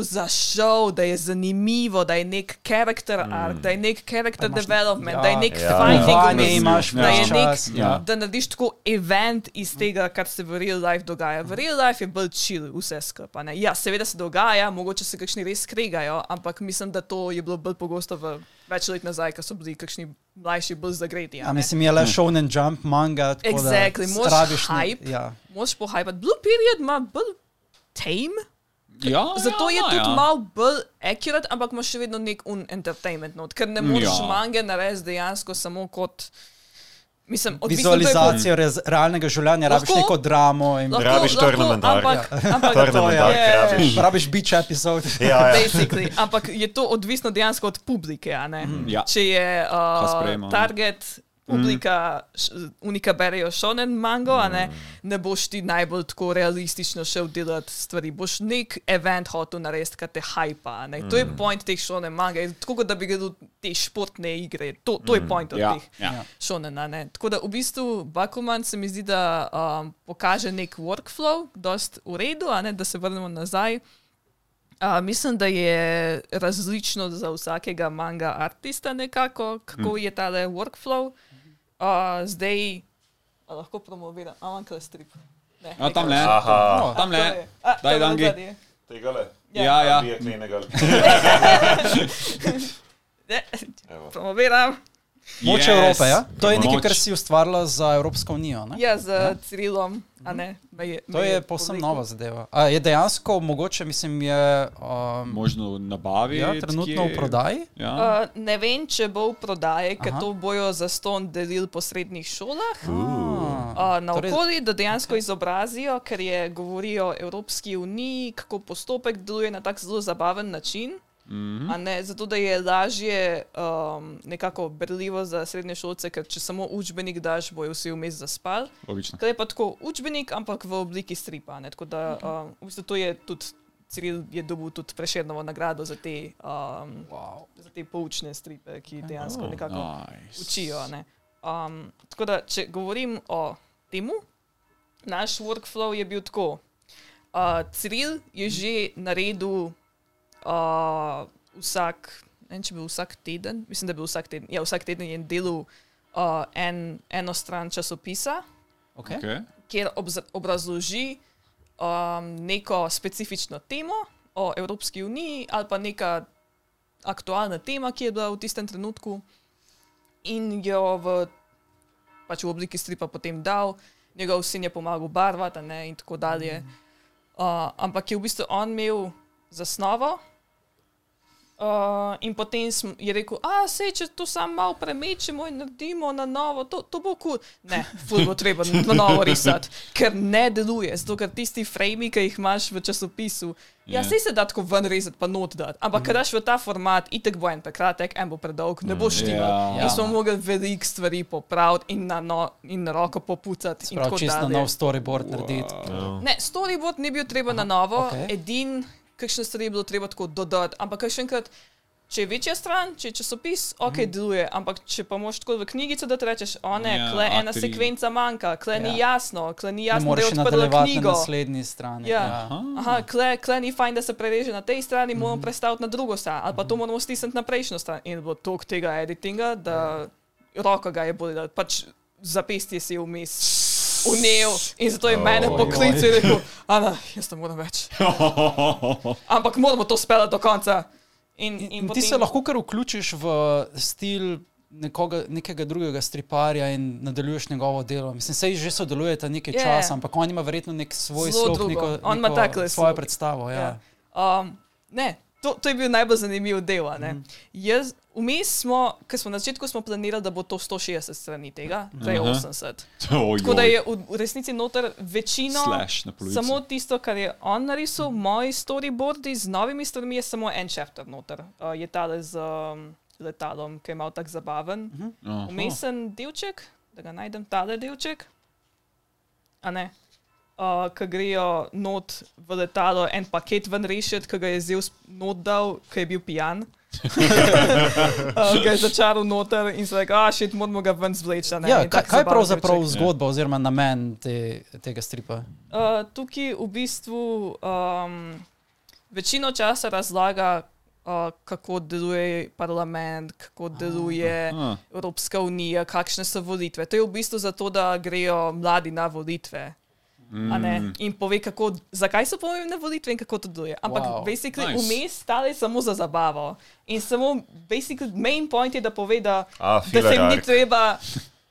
Za show, da je zanimivo, da je nek character arc, da je nek character Da development, ja. da je nek Ja. finding Vanje of imaš da je nek, čas. Ja. da narediš tako event iz tega, kar se v real life dogaja. V real life je bolj chill, vse skupaj. ne. Ja, seveda se dogaja, mogoče se kakšni res skregajo, ampak mislim, da to je bilo bolj pogosto v več let nazaj, ko so bili kakšni mlajši bolj zagreti. a A ne. mislim, je le shonen jump manga. tako da Exactly, moraš strabiš ne- hype. Ja. Moš pohajpati. Blue Period ima bolj tame, Ja, zato ja, je tudi ja. malo bolj accurate, ampak imaš še vedno nek un entertainment not, ker ne moreš Ja. mange narediti dejansko samo kot. Mislim, to je Vizualizacijo rez, realnega življenja, rabiš neko dramo. In, Lahko, Rabiš tournament ampak, ampak, Ja, arc ja, ja. rabiš. rabiš beach epizod. Ja, ja. Basically, ampak je to odvisno dejansko od publike. a ne? Ja. Če je uh, target publika, š- unika berejo šonen mango, a ne, ne boš ti najbolj tako realistično šel delati stvari. Boš nek event hotel narediti, ki te hajpa. a Ne. To je point teh šonen manga, tako kot da bi gledal te športne igre. To, to je point od Ja, teh ja. šonena. Ne? Tako da v bistvu Bakuman se mi zdi, da um, pokaže nek workflow, dost v redu, a ne da se vrnemo nazaj. Uh, mislim, da je različno za vsakega manga artista nekako, kako je ta workflow. Uh, zdaj a lahko promoviram, a imam kaj strip. Ne, tam le. Aha, O, tam le. je. A, Daj, to je Dangi. tega le. Ja, ja. Klenega. Ne. Promoviram. Moč Yes. Evrope, ja? To je nekaj, kar si ustvarila za Evropsko unijo. Ne? Ja, z ja. Cirilom, a ne. Me je, To me je povsem nova zadeva. A je dejansko mogoče, mislim, je um, Možno nabaviti. ja, trenutno v prodaji? Ja. Uh, ne vem, če bo v prodaji, ker to bojo za ston delili po srednjih šolah. Uh, Uh, na Torej- okolju, da dejansko izobrazijo, ker je govorijo o Evropski uniji, kako postopek deluje na tak zelo zabaven način. Mhm. a Ne, zato, da je lažje um, nekako berljivo za srednje šolce, ker če samo učbenik daš, bojo vsi vmes zaspali. Kaj je pa tako učbenik, ampak v obliki stripa. Ne? Tako da um, v bistvu to je tudi. Ciril je dobil tudi preširno nagrado za te, um, wow. za te poučne stripe, ki dejansko Oh, nekako Nice. učijo. Ne? Um, tako da, če govorim o temu, naš workflow je bil tako. Uh, Ciril je že naredil uh, vsak, ne vem, če bi vsak teden, mislim, da bi vsak teden, ja, vsak teden je delal uh, en, eno stran časopisa, Okay. Okay. kjer obz- obrazloži um, neko specifično temo o Evropski uniji ali pa neka aktualna tema, ki je bila v tistem trenutku, in jo v, pač v obliki stripa potem dal, njegov sin je pomagal barvati ne, in tako dalje. Uh, ampak je v bistvu on imel zasnovo. Uh, in potem je rekel, a se če to samo malo premečemo in naredimo na novo, to, to bo kul. Cool. Ne, ful bo treba na novo risati, ker ne deluje, zato ker tisti frame, ki jih imaš v časopisu, ja, Ja. sej se da tako ven rezati, pa not dati, ampak ker daš v ta format, itek bo en prekratek, en bo predolg, ne boš ti. Ja. In smo mogli veliko stvari popraviti in na, no, in na roko popucati. in Prav tako čisto dalje. nov storyboard narediti. Ne, storyboard ni bil treba na novo, okay. edin, kakšne stvari je bilo treba tako dodati. Ampak še enkrat, če je večja stran, če je časopis, ok, mm. deluje. Ampak če pa moš tako v knjigico, da ti rečeš, o ne, Ja, ja, kle ena A3. sekvenca manjka, kle ja. ni Ja. jasno, kle ni jasno, da je odprla nadaljevati na knjigo. naslednji strani. Ja. Ja. Aha, kle, kle ni fajn, da se prereže na tej strani, Mhm. moramo prestaviti na drugo stran, ali pa to moramo stisniti na prejšnjo stran. In je bilo toliko tega editinga, da roka ga je bolila, pač zapestje si je vmes unel in zato je oh, mene poklical in rekel, Ana, jaz ne morem več. Ampak moramo to speljati do konca. In, in, In ti se lahko kar vključiš v stil nekoga, nekega drugega striparja in nadaljuješ njegovo delo. Mislim, sej že sodelujete nekaj yeah. časa, ampak on ima verjetno nek svoj slog, neko, neko svojo slog. predstavo. Ja. Ja. Um, ne, to, to je bil najbolj zanimiv del. ne. Jaz, vmes smo, ker smo na začetku smo planirali, da bo to 160 strani tega, zdaj je Aha. 80. Ojoj. Tako da je v, v resnici noter večino. Samo tisto, kar je on narisal, moji storyboardi z novimi stvarmi, je samo en chapter noter. Uh, je tale z um, letalom, ki je mal tako zabaven. Aha. Umesen delček, da ga najdem, tale delček. A ne. Uh, ki grejo not v letalo, en paket ven rešiti, ki ga je zel not dal, ki je bil pijan. uh, ga je začaral noter in se rekel, ah, šit, moramo ga ven zvleči. a ne." Ja, kaj, kaj je pravzaprav zgodba oziroma namen te, tega stripa? Uh, tukaj v bistvu um, večino časa razlaga, uh, kako deluje parlament, kako deluje Aha. Evropska unija, kakšne so volitve. To je v bistvu zato, da grejo mladi na volitve. Mm. In pove, kako, zakaj so pomembne volitve in kako to deluje. Ampak Wow, basically nice. vmes stale samo za zabavo. In samo, basically, main point je, da pove, da, A, da se jim ni treba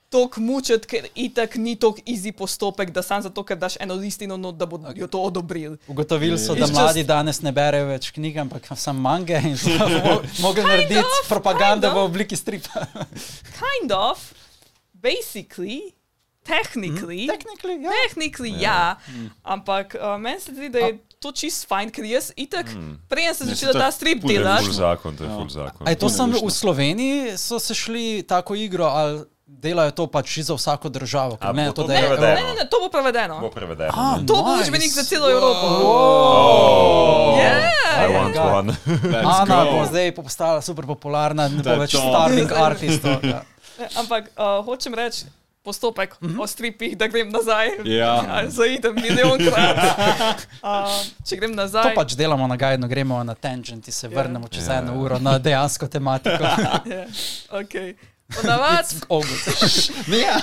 toliko mučiti, ker itak ni toliko easy postopek, da sam zato, ker daš eno listino, no, da bodo okay. to odobrili. Ugotovili so, da It's just- mladi danes ne berejo več knjig, ampak samo mange in so mo- mogli narediti of, propagando kind v of. obliki stripa. Kind of, basically, technically. Technically, ja. Technically, ja, ampak uh, meni se zdi, da je to čist fajn, ker jaz itak, prej sem Ne, začela ta strip To je delati. zakon, to je Ja. full zakon. A je to ne samo v Sloveniji, so se šli tako igro, ali delajo to pač za vsako državo. ker A bo to, to prevedeno? Ne, ne, ne, to bo prevedeno. Bo prevedeno. A, ne? To bo nice. učbenik za celo Evropo. I Yeah. want ga. one. Ana bo zdaj postala super popularna, ne bo več to. starting artistov. Ja. Ne, Ampak uh, hočem reči postopek uh -huh. o stripih, da grem nazaj. Ja. Zaidem milijonkrat. Uh, če grem To nazaj. pač delamo na gajno, gremo na tangent in se vrnemo čez eno uro na dejansko tematiko. Ja, okay. Ponavadi Ogut. Ja.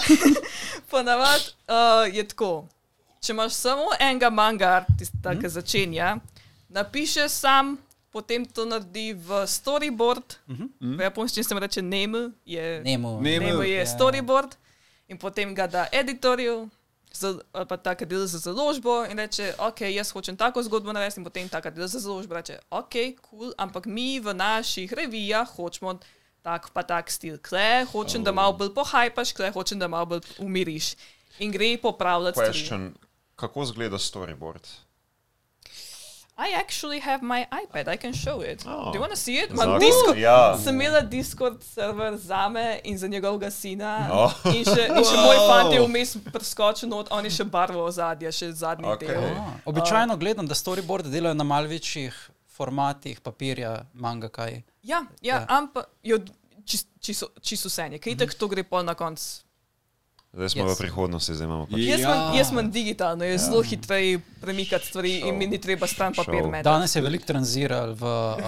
ponavad, uh, je tako. Če imaš samo enega manga artista, ki začenja, napiše sam, potem to naredi v storyboard. V japonščini se reče name, je. Nemo. name je Ja. storyboard in potem ga da editorju. za- Ali pa tako dela za založbo in reče, ok, jaz hočem tako zgodbo narediti, in potem tako dela za založbo reče, ok, cool, ampak mi v naših revijah hočemo tak pa tak stil. Kle, hočem, da malo bolj pohajpaš, kle, hočem, da malo bolj umiriš. In gre popravljati stvari. Question. Kako izgleda storyboard? I actually have my iPad, I can show it. Oh. Do you want to see it? Imam Discord, ja. sem imela Discord server za me in za njegovega sina. Oh. In še, in še moj fant je vmes preskočil, not, on je še barvo ozadja, še zadnji Okej. del. Ah, Običajno gledam, da storyboarde delajo na mal večjih formatih papirja, manga kaj. Ja, ja, Ja. ampak čisto, čisto vse je. Kaj tako to gre pol na koncu. Zdaj smo Yes. v prihodnosti, zdaj imamo pač. Jaz Ja. sem, jaz sem digitalno, je zelo hitreje premikati stvari in mi ni treba stran papir metati. Danes je veliko tranziral v uh,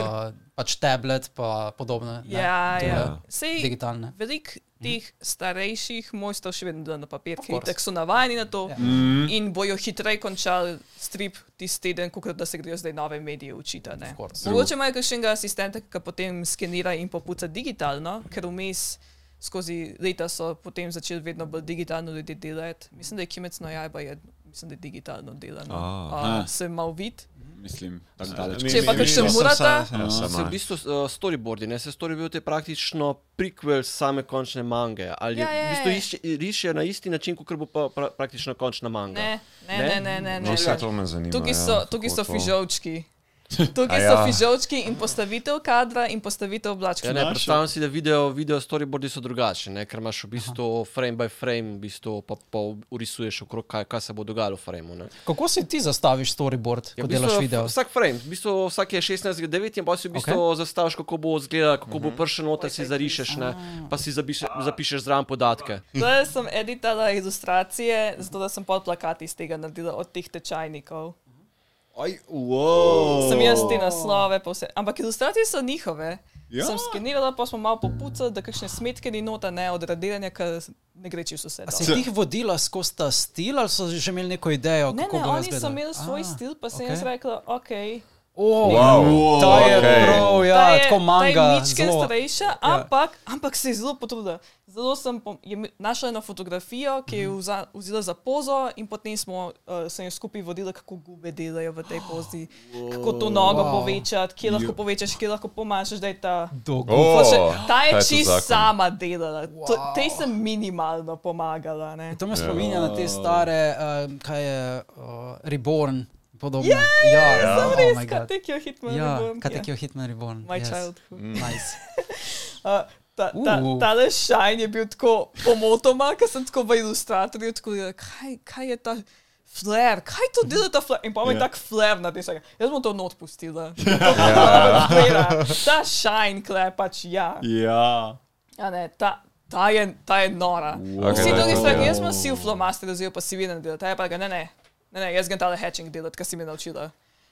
pač tablet pa podobne. ne, Ja, ja. Sej, Digitalne. Veliko teh starejših mojstrov še vedno dela na papir, ker tako so navajeni na to Ja. mm. in bojo hitreje končali strip tisti teden, kot da se grejo zdaj nove medije učiti. Mogoče imajo kakšnega asistenta, ki potem skenira in popuca digitalno, ker vmes skozi leta so potem začeli vedno bolj digitalno ljudje delati. Mislim, da je Kimec no jajba je, mislim, da je digitalno delano. Ah. Uh, se mal vid. Mislim, tako daleč. Če pa ja, sem- Se v bistvu uh, storyboardi, ne se storyboard je praktično prequel same končne mange. Ali Ja, je, ja, v bistvu ja. išče, rišejo na isti način, kot bo pa pra, praktično končna manga. Ne, ne, Ne? ne, ne. ne, No, ne. vse to me zanima. Tukaj ja, so, tukaj kako so to- fižolčki. Tukaj A so ja. fižolčki in postavitev kadra in postavitev oblačka. Ja, ne, predstavljam si, da video, video storyboardi so drugačni, ne, ker imaš v bistvu frame by frame, v bistvu pa, pa urisuješ okrog, kaj, kaj se bo dogajalo v frameu. ne. Kako si ti zastaviš storyboard, Ja, ko v bistvu delaš video? Vsak frame, v bistvu vsak je 16, 9 in pa si v bistvu okay. zastaviš, kako bo izgledal, kako bo prišel noter, si zarišeš, ne, pa si zapiše, zapišeš zraven podatke. Zdaj sem editala ilustracije, zato da sem pod plakati iz tega naredila od teh tečajnikov. Aj, wow. Sem jaz te naslove, pa vse. Ampak ilustracije so njihove. Ja. Sem skenirala, pa smo malo popucali, da kakšne smetke ni nota, ne od radiranja, ker ne gre čisto vse. A dol. si jih vodila skozi ta stil ali so že imeli neko idejo? Ne, kako ne, oni so imeli svoj Ah, stil, pa sem okej. jaz rekla, ok. Oh, Wow. To je okej. prav, ja, ta je, tako manga. Ta je ničke starejša, ampak, ampak se je zelo potrudila. Zelo sem je našla eno fotografijo, ki je vza, vzela za pozo in potem smo, uh, sem jo skupaj vodila, kako gube delajo v tej pozi, kako to nogo Wow. povečati, kje lahko povečaš, kje lahko pomanjšaš, da je ta. Dogo. O, Še, ta je ta je čist zakon. sama delala, to, tej sem minimalno pomagala. Ne? To me spominja na te stare, uh, kaj je uh, Reborn. Podobno. Ja, ja, Sem oh res, my kaj God. tekjo hitman. Ja, Reborn, kaj ja. tekjo Hitman Reborn. My yes. childhood. Nice. Uh, ta, ta, Uh. tale šajn je bil tako pomotoma, ker sem tako v ilustratorju, tako da kaj, kaj je ta flare, kaj to dela ta flare? In pa mi je Ja. tak flare na desek. Jaz bom to not pustila. Ja. Ta šajn, kle pač ja. Ja. ja ne, ta, ta, je, ta je nora. Okej, Vsi daj, drugi to stvari, je. jaz sem si v flomaster razvil, pa si delati, ta je pa ga ne, ne, ne, ne jaz grem tale hatching delati, kar si me naučila.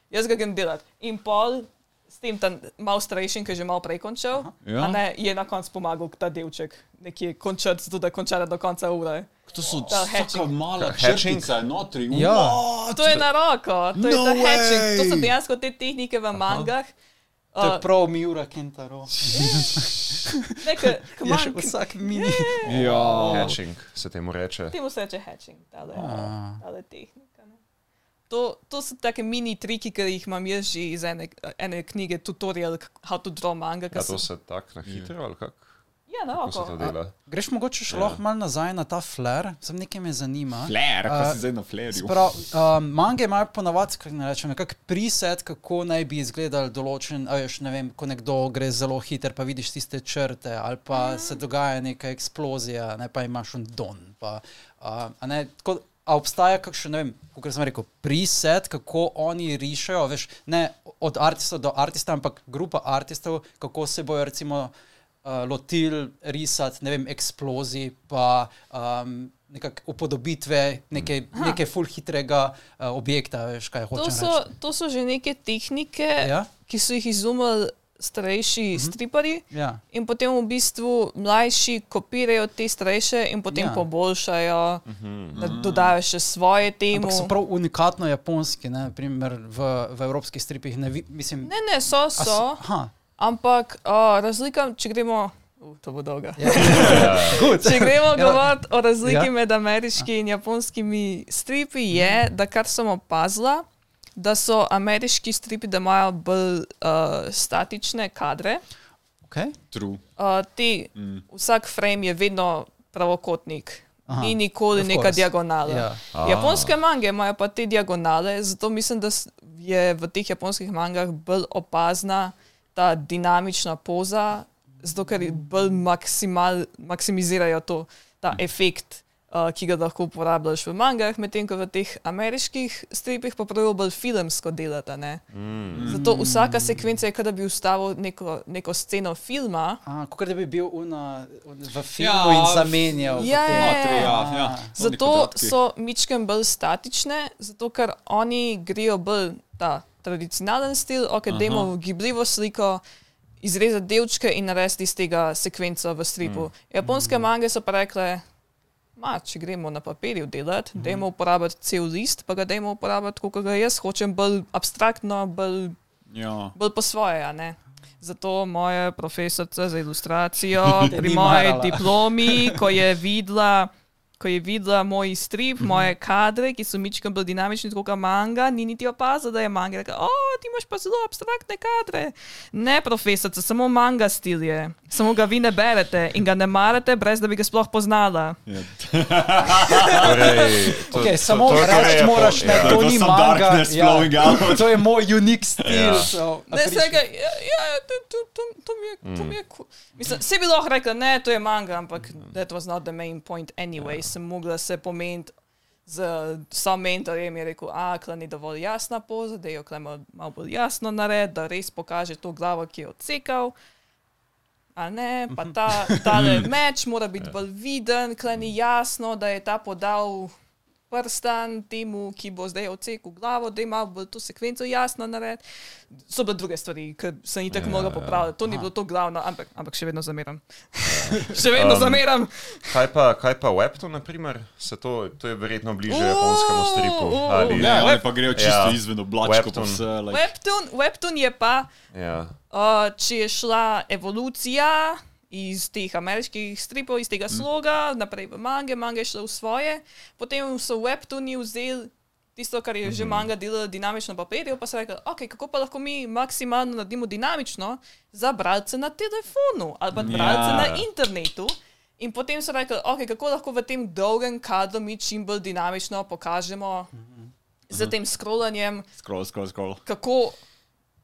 Jaz ga grem delati. In pol s tem tam malo starejšim, ki je že malo prej končal, Ja. a ne, je na koncu pomagal ta delček nekje končati, zato da končala do konca ure. To so Ta hatching. taka mala črtica notri. Ja. What? To je na roko, to je No ta hatching. To so way! dejansko te tehnike v mangah. To je Uh, prav Miura Kentaro. nekaj, Je še vsak mini. Ja. Hatching se temu reče. Temu se reče hatching, Ah. tale tehnika. To, to so take mini triki, ki jih imam jaz že iz ene, ene knjige, tutorial How to Draw Manga. Ja, to se tak na hitro ali kak? Ja, na Kako se oko. Greš mogoče še Ja. lahko malo nazaj na ta flair, sem nekaj me zanima. Flair, pa si zdaj na flairju. Sprav, um, mange imajo ponavadi, kako ne rečem, nekak preset, kako naj bi izgledal določen, a veš, ne vem, ko nekdo gre zelo hiter, pa vidiš tiste črte, ali pa se dogaja neka eksplozija, ne pa imaš un don. Pa, uh, a ne, tako, a obstaja kakšen, ne vem, kako sem rekel, preset, kako oni rišajo, veš, ne od artista do artista, ampak grupa artistov, kako se bojo recimo uh, lotili risati, ne vem, eksplozij, pa um, nekakšne upodobitve neke, neke full hitrega uh, objekta, veš, kaj To hočeš. so, to so že neke tehnike, Ja? ki so jih izumili starejši striparji. Ja. In potem v bistvu mlajši kopirajo te starejše in potem Ja. ja. poboljšajo, da dodajo še svoje temu. Ampak so prav unikatno japonski, ne, primer v, v evropskih stripih. Ne, mislim, Ne, ne, so, a s- so, Aha, ampak uh, razlika, če gremo. Uh, to bo dolga. ja. Good. Če gremo Ja. govoriti o razliki Ja. ja. med ameriškimi in japonskimi stripi, je, da kar sem opazila, da so ameriški stripi, da imajo bolj uh, statične kadre. Okay. True. Uh, te, mm. Vsak frame je vedno pravokotnik, Aha, ni nikoli neka diagonala. Ja. Japonske mange imajo pa te diagonale, zato mislim, da je v teh japonskih mangah bolj opazna ta dinamična poza, zato ker bolj maksimal, maksimizirajo to, ta efekt, uh, ki ga lahko uporabljaš v mangah, medtem ko v teh ameriških stripih pa pravijo bolj filmsko delata. ne. Mm. Zato vsaka sekvenca je, kot da bi ustavil neko, neko sceno filma. A, kot da bi bil una, v filmu Ja, ja, in zamenjal. Ja, potem. ja, Notri, ja, ja. Oni Zato so mičken bolj statične, zato ker oni grejo bolj ta tradicionalen stil, ok, Aha. dajmo gibljivo sliko, izrezati delčke in narediti iz tega sekvenco v stripu. Mm. Japonske mange so pa rekle, ma, če gremo na papirju delati, mm. dajmo uporabiti cel list, pa ga dajmo uporabiti, kot ga jaz hočem, bolj abstraktno, bolj, Ja. bolj po svoje. Zato moja profesorica za ilustracijo pri moji marala. diplomi, ko je videla, ko je videla moj strip, moje kadre, ki so mičkam bolj dinamični, kot manga, ni niti opazila, da je manga. Rekla, o, ti imaš pa zelo abstraktne kadre. Ne, profesorica, samo manga stil je. Samo ga vi ne berete in ga ne marate, brez da bi ga sploh poznala. Ja. Torej, to- Okay, to- samo to- to reči je moraš, po- ne, ja. to To ni manga. Ja, to je moj unik stil. Ja. so Ne, se afriški. reka, ja, ja, ja, to, to, to, to mi je, to mi je cool. Mislim, se bi lahko rekla, ne, to je manga, ampak that was not the main point anyway. Sem mogla se pomeniti z sam mentorjem, je rekel, a, kla ni dovolj jasna poza, da jo kle malo, malo bolj jasno nared, da res pokaže to glavo, ki je odsekal. A ne, pa ta tale meč mora biti bolj viden, kle ni jasno, da je ta podal prstan temu, ki bo zdaj odsekal glavo, da ima to sekvenco jasno nared. So bile druge stvari, ki sem jih tako Ja, mogla ja. popraviti. To ni bilo to glavno, ampak, ampak še vedno zameram. še vedno Um, zameram. Kaj pa, kaj pa Webtoon, na primer? Se to, to je verjetno bliže O, japonskemu stripu. o, Ali, Ne, Ja, oni pa grejo čisto Ja. izven oblačkov. pa Webtoon. vse, like- Webtoon, Webtoon je pa, ja. uh, če je šla evolucija iz teh ameriških stripov, iz tega sloga, naprej v mange, mange je šlo v svoje, potem so Webtooni vzeli. Tisto, kar je že manga delala dinamično na papirju, pa se reče, okay, kako pa lahko mi maksimalno naredimo dinamično za bralce na telefonu ali pa bralce Ja. na internetu. In potem so rekli, okay, kako lahko v tem dolgem kadru mi čim bolj dinamično pokažemo z tem scrollanjem, Scroll, scroll, scroll. kako,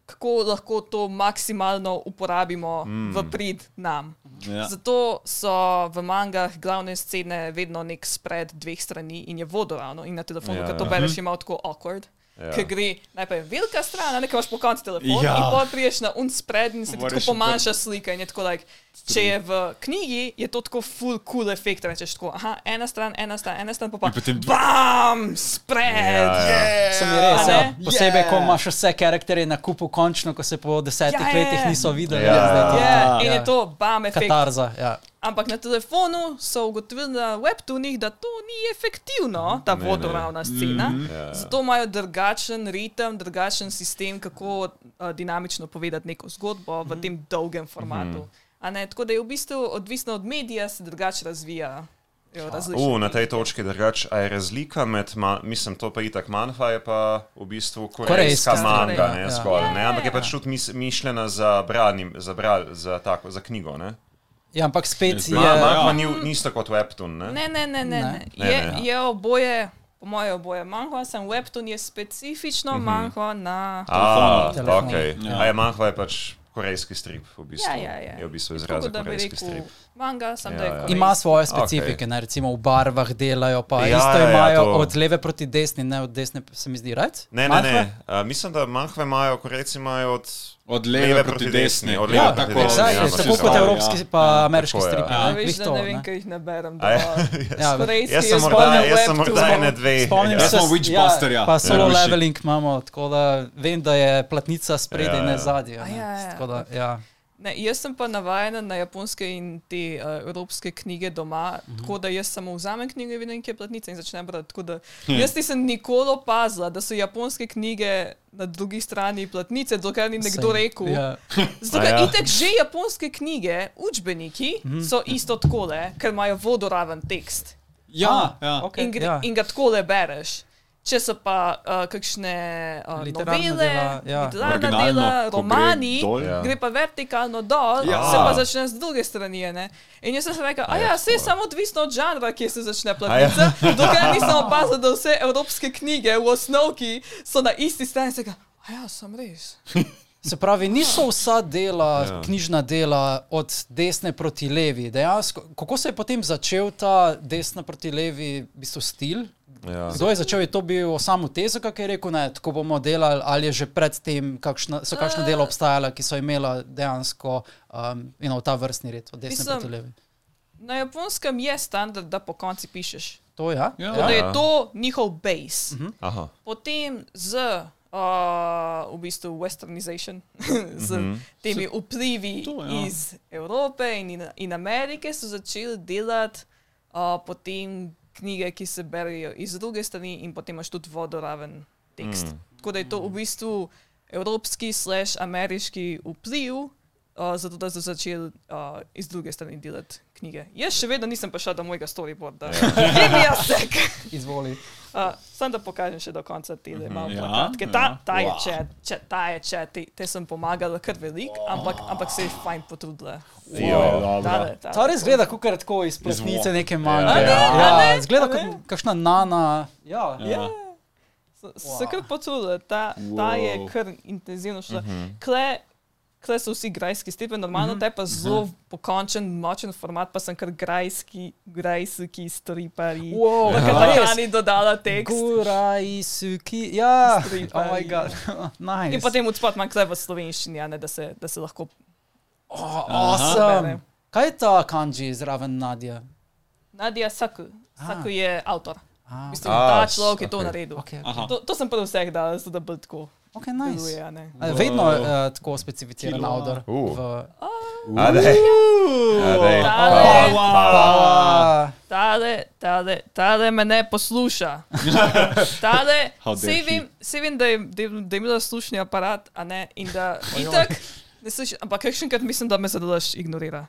kako lahko to maksimalno uporabimo mm. v prid nam. Ja. Zato so v mangah glavne scene vedno nek spred dveh strani in je vodoravno in na telefonu, Ja, ja, ko to bereš, je malo tako awkward. Ja. Ja. Ker gre najprej velika stran, nekaj imaš po koncu telefona Ja. ja. in potem priješ na un spred in se ti tako pomanjša slika. Tako, like, če je v knjigi, je to tako full cool efekt. Rečeš tako, aha, ena stran, ena stran, ena stran, pa potem- bam, spred. Ja, ja. Sem je res, A ja. posebej, ko Yeah. imaš vse karakterje na kupu, končno, ko se po desetih Ja, ja, letih ja. niso videli. Ja. zdaj to- Ja, in ja. je to bam efekt. Katarza. Ja. Ampak na telefonu so ugotovili na webtoonih, da to ni efektivno, ta vodoravna scena. Ja. Zato imajo drugačen ritem, drugačen sistem, kako uh, dinamično povedati neko zgodbo v tem dolgem formatu. A Ne, tako da je v bistvu odvisno od medija, se drugače razvija. U, na tej točki drugače, a je razlika med, ma, mislim, to pa itak manjfa, je pa v bistvu korejska, Korejska, manga, Koreja, ne, ja. zgolj, ne, ja, ampak je ja. pač tudi mis, mišljena za, brani, za, bral, za, tako, za knjigo, ne? Ja, ampak spet je. Ja, ja. ni, nista kot webtoon, ne? Ne, ne, ne, ne. Ne. ne. Ne, Je, ne. je oboje, po mojem, oboje manhva, sem webtoon je specifično Mhm. manhva na. A, Telefonu. ok. Ja. A je manhva je pač korejski strip, v bistvu. Ja, ja, ja. Je v bistvu izraz za korejski rekel strip. manga, sem Ja, da je ja. Ima svoje specifike, ne, recimo v barvah delajo, pa Ja, ja, isto ja, ja, imajo to- od leve proti desni, ne od desne, se mi zdi, right? Ne, ne, ne. Uh, mislim, da manhve imajo, korejci imajo od Od leve proti desni. Od Ja, leve proti tako, desni. Exactly, ja, ja, no, tako kot ja. evropski pa ameriški Tako je, stripi. ja. Ja, ne, veš, da to, ne vem, ne. kaj jih ne berem. A ja, da Ja, Jaz sem morda, na jaz sem webtoonu. morda ene dve. Spomnim ja. Se, Witchbuster, ja. Pa solo Ja. leveling imamo, tako da vem, da je platnica spredaj, Ja, ne ja. ja, ja. Tako. Ne, jaz sem pa navajena na japonske in te uh, evropske knjige doma, mm -hmm. tako da jaz samo vzamem knjige, vidim, kje je platnica in začnem brati. Tako da Jaz nisem nikoli opazila, da so japonske knjige na drugi strani platnice, dokler ni nekdo Same. rekel. Ja. Zato, ker ja. itek že japonske knjige, učbeniki so isto takole, ker imajo vodoraven tekst Ja, ja. Okay, in, gre, ja. in ga takole bereš. Če so pa uh, kakšne uh, Literarna novele, dela, ja. literarna Originalno, dela, ko gre romani, dol. Ja. gre pa vertikalno dol, Ja. ja. se pa začne z druge strani. Ne? In jaz sem si rekel, a ja, vse je samo odvisno od žanra, kje se začne platnica. Dokler nisem opazil, da vse evropske knjige v osnovki so na isti strani. Sem rekel, a ja, sem res. Se pravi, niso vsa dela, Ja. ja. knjižna dela od desne proti levi. Dejansko, kako se je potem začel ta desna proti levi v bistvu stil? Ja. Kdo je začel? Je to bil samo Tezak, ki je rekel, da tako bomo delali, ali je že predtem kakšna, so kakšna dela obstajala, ki so imela dejansko um, you know, ta vrstni red od desne proti levi? Na japonskem je standard, da po konci pišeš. To ja? Ja. Da je Ja. to njihov base. Mhm. Aha. Potem z uh, v bistvu westernization, z Mhm. temi vplivi To, ja. iz Evrope in, in, in Amerike, so začeli delati uh, potem knjige, ki se berijo iz druge strani, in potem imaš tudi vodoraven tekst. Mm. Tako da je to v bistvu evropski slash ameriški vpliv. Uh, zato, da so začeli uh, iz druge strani delati knjige. Jaz še vedno nisem prišel do mojega storyboarda. Give me a sec. Izvoli. Uh, Sam da pokažem še do konca te Mhm. malo Ja, plakatke. ja. Ta, ta je Wow. če, če, ta je če, te, te sem pomagala kar veliko, ampak, ampak se je fajn potrudila. Jo. Tale, tale. Ta res gleda, kot tako iz platnice Zvok. neke manje. Ja. Ja, a ne, zgleda kot kakšna nana. Ja, Ja. So Se kar potrudila, ta, ta je Wow. kar intenzivno šla. Mhm. Kle, kle so vsi grajski stripi, normalno te pa zelo pokončen, močen format, pa sem kar grajski, grajski stripari. Wow, Na katalani dodala tekst. Guraj, suki, ja, Striparji. oh moj bog, nice. In potem odspot manj kle v slovenščini, a ne, da, se, da se lahko oh, bere. awesome. Kaj je ta kanji zraven Nadja? Nadja Saku. Saku je avtor. Ah, Mislim, A, ta človek je to naredil. okay, Aha. To, to sem prvi vseh dal, da bo tako ok, nice. deluje. a ne. A, Vedno uh, tako specificiran Kilo. avtor. Uh. V... A dej. A dej. Tale, tale, tale, tale me ne posluša. Tale, he. vem, sej vem, da je, da je, da je imela slušni aparat, a ne, in da itak, ne sliši, ampak kakšenkrat mislim, da me zadelaš ignorira.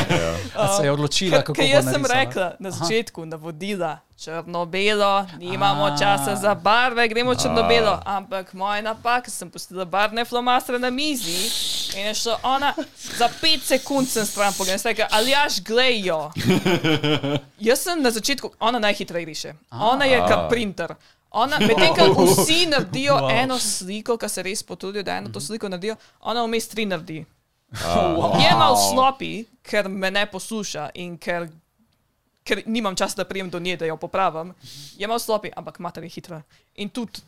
a se je odločila, kako bo jaz sem rekla na začetku, navodila, črno-belo, nimamo A. časa za barve, gremo črno-belo. Ampak moja napaka, sem pustila barvne flomastre na mizi in je šlo ona, za pet sekund sem stran pogledala, sem rekla, ali jaš glejo. Jaz sem na začetku, ona najhitreje riše. Ona je kot printer. Ona, medtem ko vsi naredijo wow. eno sliko, ki se res potrudijo, da eno to sliko naredijo, ona vmes tri naredi. Je malo slopi, ker me ne posluša in ker, ker nimam časa, da prijem do nje, da jo popravim. Je malo slopi, ampak mater je hitra. In tudi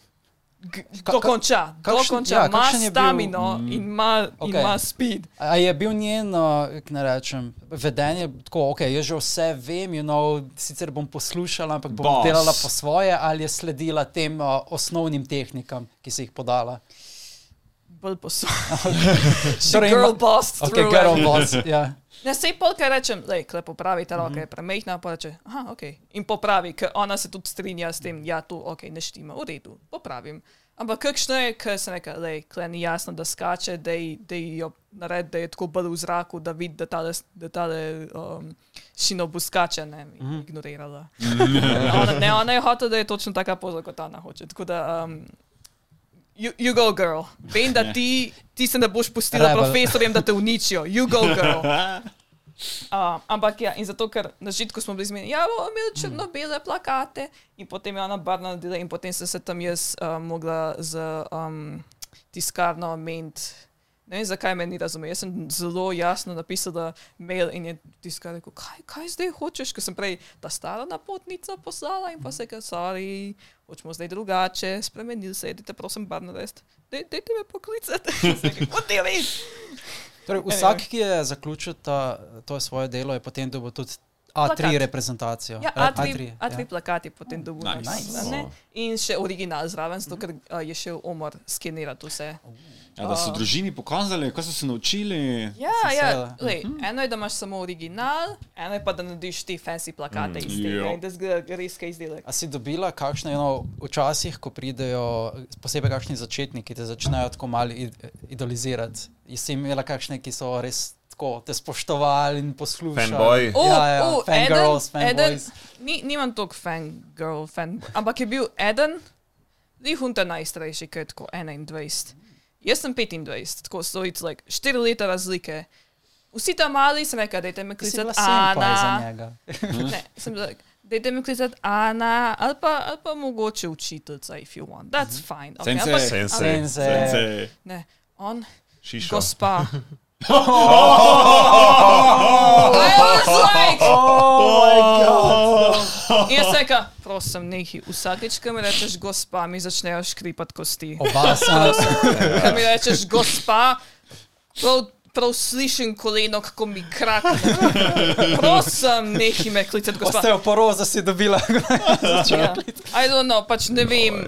dokonča, kakšen- dokonča, ja, ima je bil- stamino in ima ima speed. A je bil njen, uh, kako ne rečem, vedenje tako, ok, jaz že vse vem, you know, sicer bom poslušala, ampak bom Boss. delala po svoje, ali je sledila tem uh, osnovnim tehnikam, ki si jih podala. Bolj posod. Torej girl boss Ok, through girl it. boss, ja. Ne, sej pol, kaj rečem, lej, kle popravi ta roka, je premehna, pa reče, aha, ok. In popravi, ker ona se tudi strinja s tem, ja, tu, ok, ne štima, v redu, popravim. Ampak kakšno je, ker se neka, lej, kle ni jasno, da skače, da ji- da jo naredi, da je tako bolj v zraku, da vidi, da tale, da tale um, šinobu skače, ne, Mhm. ignorirala. ona, ne, ona je hotela, da je točno taka poza, kot ona hoče. Tako da, um, You, you go, girl. Vem, da ti, ti se ne boš pustila Rebel. profesorjem, da te uničijo. You go, girl. Uh, ampak ja, in zato, ker na začetku smo bili zmeni, ja, bomo imeli črno-bele plakate, in potem je ona barna naredila, in potem sem se tam jaz uh, mogla z um, tiskarno meniti. Ne vem, zakaj me ni razumel. Jaz sem zelo jasno napisala mail in je tiskar rekel, kaj, kaj zdaj hočeš, ker sem prej ta stara napotnica poslala in pa se ga, sorry, hočemo zdaj drugače, spremenili se, idite prosim bar narediti. Dej- Dajte me poklicati. Do you mean? Torej, vsak, ki je zaključil ta, to svoje delo, je potem dobil tudi A3 Plakat. reprezentacijo. Ja, Eh, A3, A3 ja. plakati potem dobil Nice. nice. ne? in še original zraven, zato ker uh, je šel Omar skenirati vse. Ja, da so družini pokazali, kaj so se naučili. Ja, Sem ja lej, eno je, da imaš samo original, eno je pa, da narediš te fancy plakate iz tega Ja. in da zgleda res kaj izdelek. A si dobila kakšne, no, včasih, ko pridejo, posebej kakšni začetniki, te začnejo tako malo id- idolizirati. Si imela kakšne, ki so res tako te spoštovali in poslušali? Fanboy. O, ja, ja, o, fangirls, eden, eden, fanboys. ni, nimam toliko fangirl, fan, ampak je bil eden, Lihunta najstarejši, ki je tako 21. Jaz sem 25, tako so it's like 4 leta razlike. Vsi tam mali sem rekel, dajte me bila klicati Ana. Ne, sem bila, like, dajte me klicati Ana, ali pa, ali pa mogoče učiteljica, if you want. That's fine. Okay, Sensei. ampak- Sensei. ampak- Sensei. Sensei. Ne, on, Šišo. gospa. I was like, In jaz rekel, prosim, nehi, vsakeč, ko mi rečeš gospa, mi začnejo škripati kosti. Oba sem. Ko mi rečeš gospa, prav, prav slišim koleno, kako mi krakne. Prosim, nehi me klicati gospa. Osteoporoza si dobila. Ja. I don't know, pač ne vem,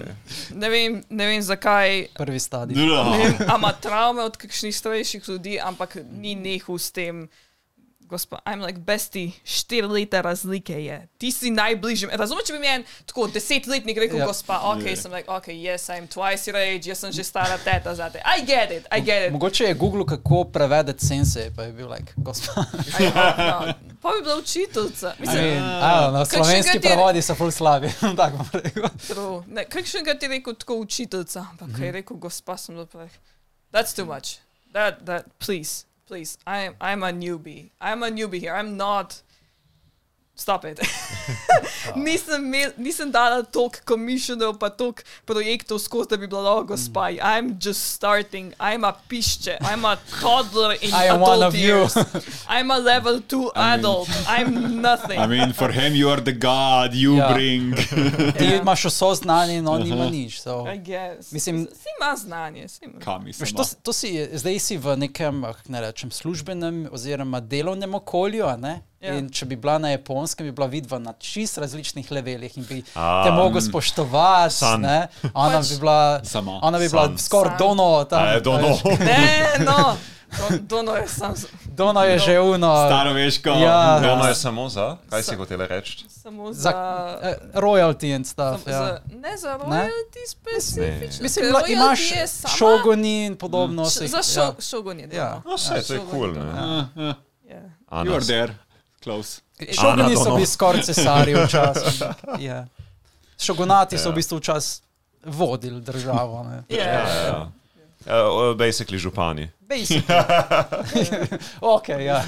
ne vem, ne vem zakaj. Prvi stadij. Ne Ja. vem, a ima travme od kakšnih starejših ljudi, ampak ni nehal s tem. Gospa, I'm like besti, štiri leta razlike je. Ti si najbližji. Razumeš, če bi mi en tako desetletnik rekel, Ja. gospa, ok, Ja. sem like, ok, yes, I'm twice your age, jaz sem že stara teta za te. I get it, I get it. Mogoče je Google, kako prevedeti sensei, pa je bil like, gospa. Not. Pa bi bila učiteljica. Mislim, mean, I don't know, slovenski ti- prevodi so ful slabi. Tako bom rekel. true. Ne, kakšnega ti je rekel tako učiteljica, ampak mm -hmm. je rekel gospa, sem bila like, that's too much. That, that, please, please, I'm, I'm a newbie. I'm a newbie here. I'm not. Stop it. nisem, imel, nisem dala toliko komisionov, pa toliko projektov skozi, da bi bila lahko gospa. I'm just starting. I'm a pišče. I'm a toddler in I am adult one of you. years. I'm a level 2 I mean- adult. I'm nothing. I mean, for him, you are the god, you Ja. bring. Ti imaš vso znanje in on nima nič. So. I guess. Mislim- si ima znanje. Si ima. Kam mislim? to, to si, zdaj si v nekem, ah, ne rečem, službenem oziroma delovnem okolju. a ne? Ja. In če bi bila na japonskem, bi bila vidva na čist različnih levelih in bi A, te mogel spoštovati. Ne. Ona Pač- bi bila, Sama. ona bi bila skoraj dono. Tam, A dono. Ne, no. To, to no je sam, Dono je že uno. Staroveško. Ja. Ono je samo za, kaj si Sa- hotela reči? samo Za za... eh, royalty in stuff. za, Ja. za ne za royalty specifično. Mislim, da imaš šogoni in podobno. Š- vseh- Za šo, ja. šogon je. Ja. No, vse, to je kul, ne. Uh, uh, Ja. you are there, close. Šogoni so bili skoraj cesarji včasih. Ja. Šogunati so Ja. v bistvu včasih vodili državo. ne. Ja. Ja, ja. Uh, basically župani. Basically. ok, ja.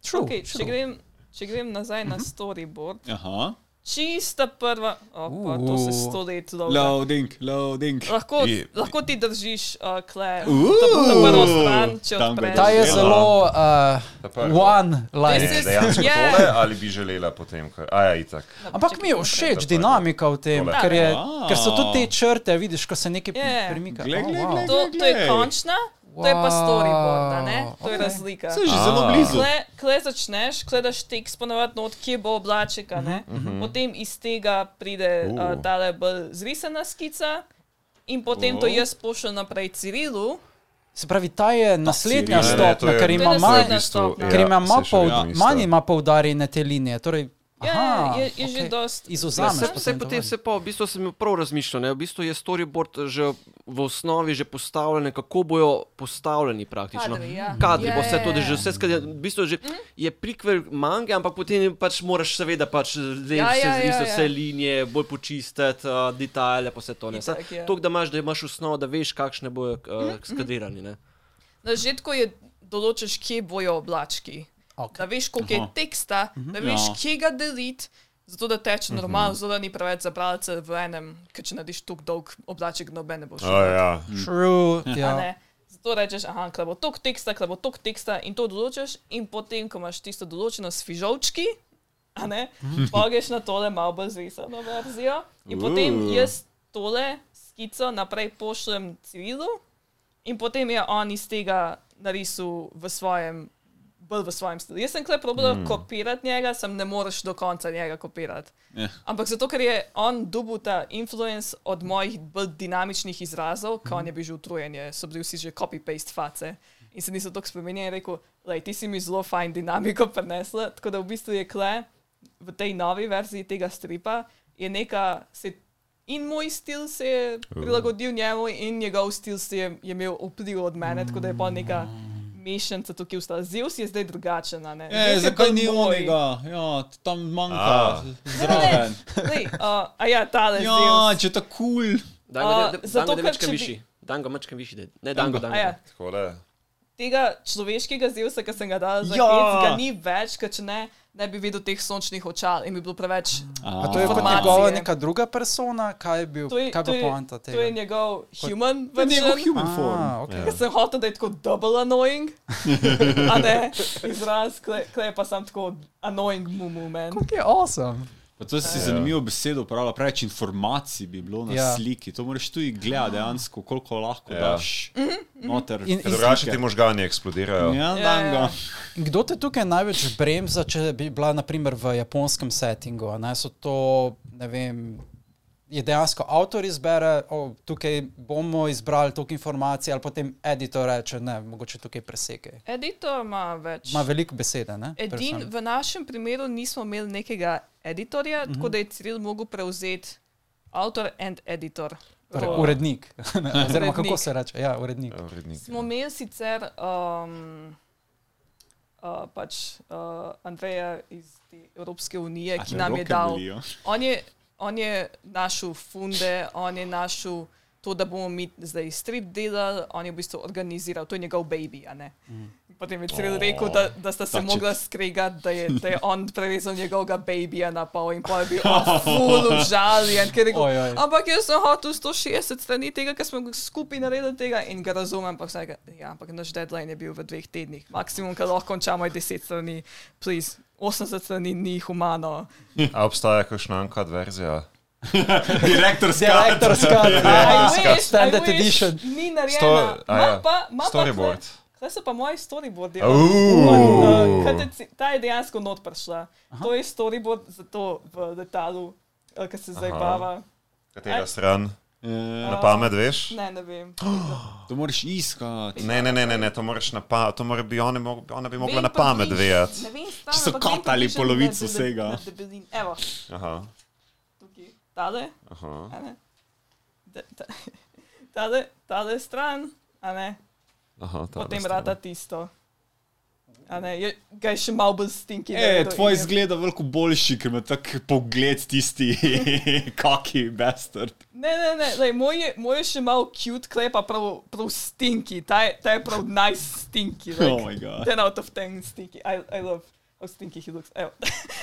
True, Okay, če, true. grem, če grem nazaj na storyboard, Aha. Čista prva, opa, to se Uh. sto let lovi. Loading, loading. Lahko, Je- lahko ti držiš uh, kle, Uh, ta, ta prvo stran, če odpreš. Ta je zelo uh, prva. one. This Ne, dejansko Yeah. tole ali bi želela potem? kar- A ja, itak. Ampak mi je všeč dinamika v tem, Tole. ker, je, ker so tudi te črte, vidiš, ko se nekaj Ja. premika. Glej, Oh, glej, wow. glej. To, to je Glej. Končna, to je pa storyboard, a ne? To je Wow, razlika. Sem že zelo blizu. Kle, kle začneš, gledaš tekst, ponovadi not, kje bo oblaček, a ne? Potem iz tega pride uh, Uh. tale bolj zrisana skica in potem to Oh. jaz pošljem naprej Cirilu. Se pravi, ta je naslednja to stopnja, je- ker To je ima naslednja manj. v bistvu, stopnja. Ker ima ja, manj, se isto. manj ima poudarjene te linije. Torej, Ja, aha, je, je že okej. dost. Izvzameš Se, se potem se pa, v bistvu sem prav razmišljal, ne? v bistvu je storyboard že v osnovi že postavljen, kako bojo postavljeni praktično. Kadri, ja. Kadri, Ja, bo vse ja, to, da ja. že vse skrat, v bistvu že je prikvel mange, ampak potem pač moraš seveda pač zdaj Ja, vse ja, ja, ja. vse linije, bolj počistiti, uh, detajle, pa vse to. ne. Itak, Samo ja. To, da imaš, da imaš osnovo, da veš, kakšne bojo uh, skadirani. ne. Na začetku je določiš, kje bojo oblački. Ok. da veš, koliko je Aha. teksta, da veš, Ja. kje ga deliti. Zato da teče normalno, zato da ni preveč za bralce v enem, ker če narediš tako dolg oblaček, noben ne bo šel. Oh, ja. True. A Ja. ne. Zato rečeš, aha, kle bo tok teksta, kle bo tok teksta in to določiš, in potem, ko imaš tisto določeno s fižolčki, a ne, pa greš na tole malo bolj zrisano verzijo in potem Uh. jaz tole skico naprej pošljem Cirilu in potem je on iz tega narisal v svojem, bolj v svojem stilu. Jaz sem kle probala mm. kopirati njega, sem ne moreš do konca njega kopirati. Ja. Ampak zato, ker je on dobil ta influence od mojih bolj dinamičnih izrazov, ko on je bil že utrujen, je- so bili vsi že copy-paste face. In se niso tako spremenili in rekel, lej, ti si mi zelo fajn dinamiko prenesla. Tako da v bistvu je kle v tej novi verziji tega stripa je neka. Se, In moj stil se je prilagodil njemu, in njegov stil se je, je imel vpliv od mene, tako da je pa neka mešanica tukaj ustala. Zeus je zdaj drugačen. a ne? E, Zeus je zakaj ni moj. onega? Ja, tam manjka zraven. Uh, a ja, tale Ja, Zeus. če je tako kul. Ga, da, zato, ker mečkam če bi- višji. Dan ga mečkam višji. daj. Ne, dan ga, dan A ja, ga. Tako da. Tega človeškega Zeusa, ki sem ga dal za Ja. hec, ga ni več, ker če ne, ne bi videl teh sončnih očal in bi bilo preveč. A to je kot njegova neka druga persona, kaj je bil, To je, kaj to je, poanta to je tega? njegov human To je njegov version. human form. Ah, okay. Ker sem hotel, da je tako double annoying. A ne, izraz, kle, kle pa sem tako annoying mumu, man. Kako je awesome. Pa to si zanimivo besedo uporabljal, preveč informacij bi bilo na Ja. sliki. To moraš tudi gledati dejansko, koliko lahko Ja. daš Mhm, noter. In- Ker Drugače ti možgani eksplodirajo. Ja, Ja, ja. In Kdo te tukaj največ bremza, če bi bila naprimer v japonskem settingu? a Ne? So to, ne vem, je dejansko avtor izbere, oh, tukaj bomo izbrali toliko informacij, ali potem editor reče, ne, mogoče tukaj presekaj. Editor ima več. Ima veliko besede, ne? Edin, v našem primeru nismo imeli nekega editorja, Mhm. tako da je Ciril mogel prevzeti avtor and editor. Torej, rolo. urednik. Oziroma, kako Urednik. se reče? Ja, urednik. Ja, urednik. Smo imeli sicer um, uh, pač, uh, Andreja iz Evropske unije, A ki nam je dal. bolijo. On je, on je našel funde, on je našel to, da bomo mi zdaj strip delali, on je v bistvu organiziral, to je njegov baby. ne. Potem je Ciril rekel, da, da sta se mogla skregati, da je, da je on prerezal njegovega babyja na pol in pa je bil on full užaljen, rekel, Oj, oj. ampak jaz sem hotel 160 strani tega, ker smo skupaj naredili tega in ga razumem, ampak vsaj, ja, ampak naš deadline je bil v dveh tednih, maksimum, kar lahko končamo je 10 strani, please, 80 strani ni humano. A obstaja kakšna ankad verzija? Direktor Scott, I ja, wish, standard wish, edition. Ni Ma ja. pa, ma Storyboard. Kaj so pa moji storyboardi? Uh, ta je dejansko not prišla. To je storyboard za to v letalu, uh, ki se zdaj Aha. bava. Katera stran? Ja, Na pamet veš? Ne, ne vem. to moraš iskati. Ne, ne, ne, ne, ne to moraš na pamet, to mora bi, ona, mog- ona bi mogla Vem na pamet vedeti. Če so približno polovico vsega. Evo, Aha, tale, Tale, tale stran, a ne. aha tale Potem stran. rata tisto. A ne, je, ga je še malo bolj stinki. E, tvoj zgleda veliko boljši, ker ima tak pogled tisti kaki bastard. Ne, ne, ne, lej, moj, je, moj je še malo cute, klej pa prav, prav stinky. Ta je, ta je prav nice stinky. Like, Oh my god. 10 out of 10 stinky. I, I love how stinky he looks. Evo.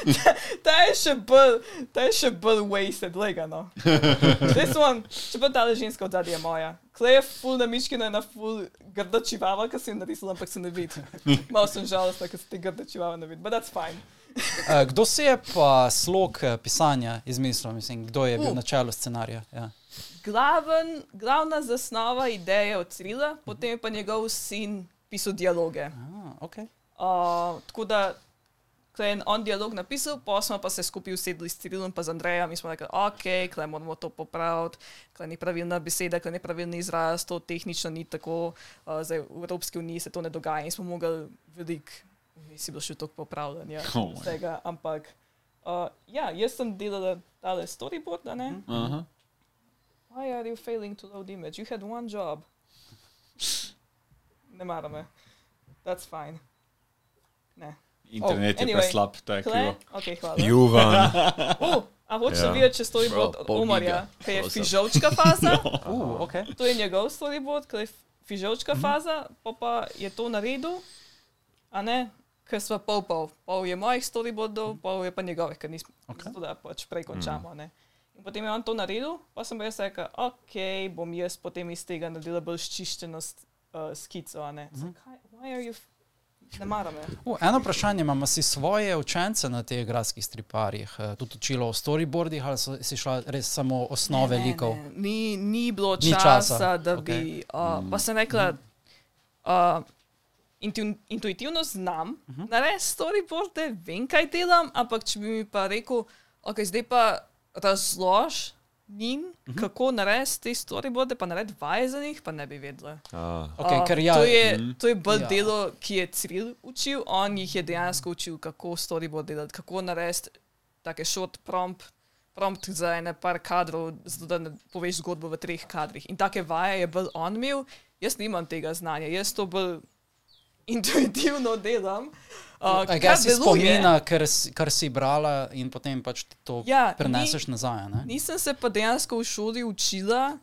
ta je še bolj, ta je še bolj wasted, lega no. This one, če pa ta ženska od zadnje je moja. Klej je full namiškina na full grda čivava, ki sem jo narisala, ampak se ne vidi. Malo sem žalostna, ker se ti grda čivava ne vidi, but that's fine. Uh, kdo si je pa slog eh, pisanja izmislil, mislim, kdo je bil Uh. na čelu scenarija? Ja. Glaven, glavna zasnova ideje od Crila, potem je pa njegov sin pisal dialoge. Ah, okay. Uh, tako da, ko je on dialog napisal, pa smo pa se skupaj usedli s Cirilom in z Andrejem in smo rekli, ok, klej moramo to popraviti, klej ni pravilna beseda, klej ni pravilni izraz, to tehnično ni tako, uh, zdaj v Evropski uniji se to ne dogaja in smo mogli veliko, si bil še tako popravljen, ja, Oh vsega, ampak uh, ja, jaz sem delala tale storyboard, a ne? Aha. Why are you failing to load image? You had one job. Ne maram me. That's fine. Ne. Internet Oh, je anyway, preslab, to je krivo. Ok, hvala. Juvan. Uh, a hočeš Ja. yeah. videti, če storyboard od Omarja, ki je fižolčka faza. Uh, okay. To je njegov storyboard, ki je fižolčka faza, pa pa je to naredil, a ne, ker smo pol pol. Pol je mojih storyboardov, pol je pa njegovih, ker nismo. Okay. Zato da pač prej končamo. Ne. In potem je on to naredil, pa sem jaz rekel, ok, bom jaz potem iz tega naredila bolj ščiščeno uh, skico. a Ne. Mm -hmm. kaj, why are you, ne maram. Uh, eno vprašanje imamo, si svoje učence na teh gradskih striparjih uh, tudi učilo o storyboardih ali so, si šla res samo osnove Ne, likov? ne, Ni, ni bilo Ni časa, časa, da ok. bi. Uh, pa sem rekla, uh, intu, intuitivno znam uh -huh. narediti storyboarde, vem, kaj delam, ampak če bi mi pa rekel, ok, zdaj pa razlož njim, uh -huh. kako narediti te storyboarde, pa narediti vaje za njih, pa ne bi vedela. A, Okay, Uh, ker ja, to, je, to je bolj Ja. ja. delo, ki je Ciril učil, on jih je dejansko učil, kako storyboard delati, kako narediti take short prompt, prompt za ene par kadrov, zato da ne poveš zgodbo v treh kadrih. In take vaje je bolj on imel, jaz nimam tega znanja, jaz to bolj intuitivno delam. Uh, Aj, kar ga si spomina, si- kar si brala in potem pač to Ja, preneseš nazaj. a Ne? Nisem se pa dejansko v šoli učila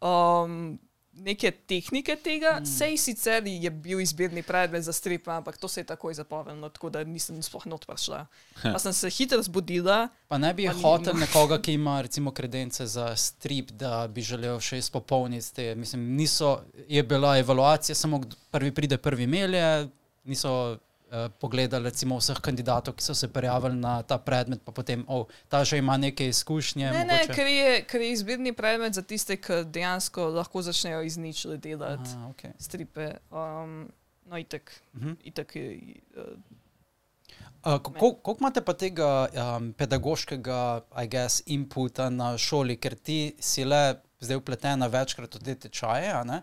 um, neke tehnike tega, mm. sej sicer je bil izbirni predmet za strip, ampak to se je takoj zapovedalo, tako da nisem sploh not prišla. Pa sem se hitro zbudila, Pa ne bi Pa ni- hotel nekoga, ki ima recimo kredence za strip, da bi želel še izpopolniti te. Mislim, niso, je bila evaluacija, samo prvi pride, prvi melje, niso pogledali recimo vseh kandidatov, ki so se prijavili na ta predmet, pa potem, oh, ta že ima neke izkušnje. ne, ne, mogoče- ker je, ker je izbirni predmet za tiste, ki dejansko lahko začnejo iz ničle delati Aha, okay. stripe. Um, no, itek, Mhm. itek je. Uh, Uh, kako kako imate pa tega um, pedagoškega, I guess, inputa na šoli, ker ti si le zdaj upletena večkrat v te tečaje, a ne?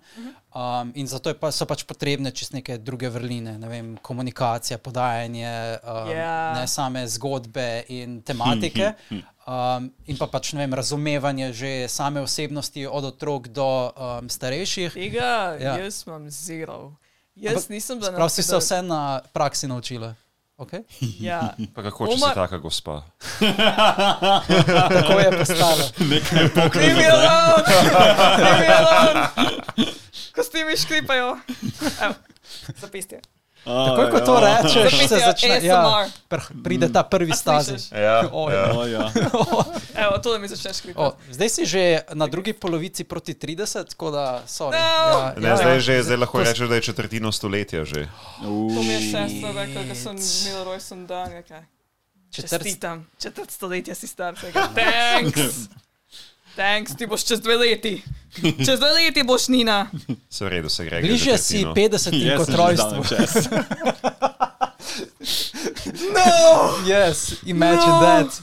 um, in zato je pa, so pač potrebne čist neke druge vrline, ne vem, komunikacija, podajanje, um, Ja. ne same zgodbe in tematike. Um, in pa pač ne vem, razumevanje že same osebnosti, od otrok do um, starejših. tega Ja. ja. jaz imam zero. Jaz Ampak nisem bila Prav si se vse na praksi naučila. Okay? Ja. pa kako, če Omar- si taka gospa? Tako je postalo. Nekaj pokrit. Leave me alone! Leave me alone! Kostimi škripajo. Evo, Zapistje. Takoj, ko to rečeš, se Zapitijo začne. Ja, ASMR. pr- pride ta prvi A stazi. slišiš? Ja, O, ja. O, ja. Evo, to da mi začneš O, škripati. zdaj si že na drugi polovici proti 30, tako da sorry. No. Ja, Ne, ja, zdaj, ja. že, zdaj lahko rečeš, da je četrtino stoletja že. To mi je sestra rekla, da sem imela rojsten dan. je Kaj. Četrt- Čestitam, četrt stoletja si star. rekel, Thanks! Thanks, ti boš čez dve leti. Čez dve leti boš Nina. Se v redu, se gre. Bližje si 50 Jaz kot čez. No! Yes, imagine No. that.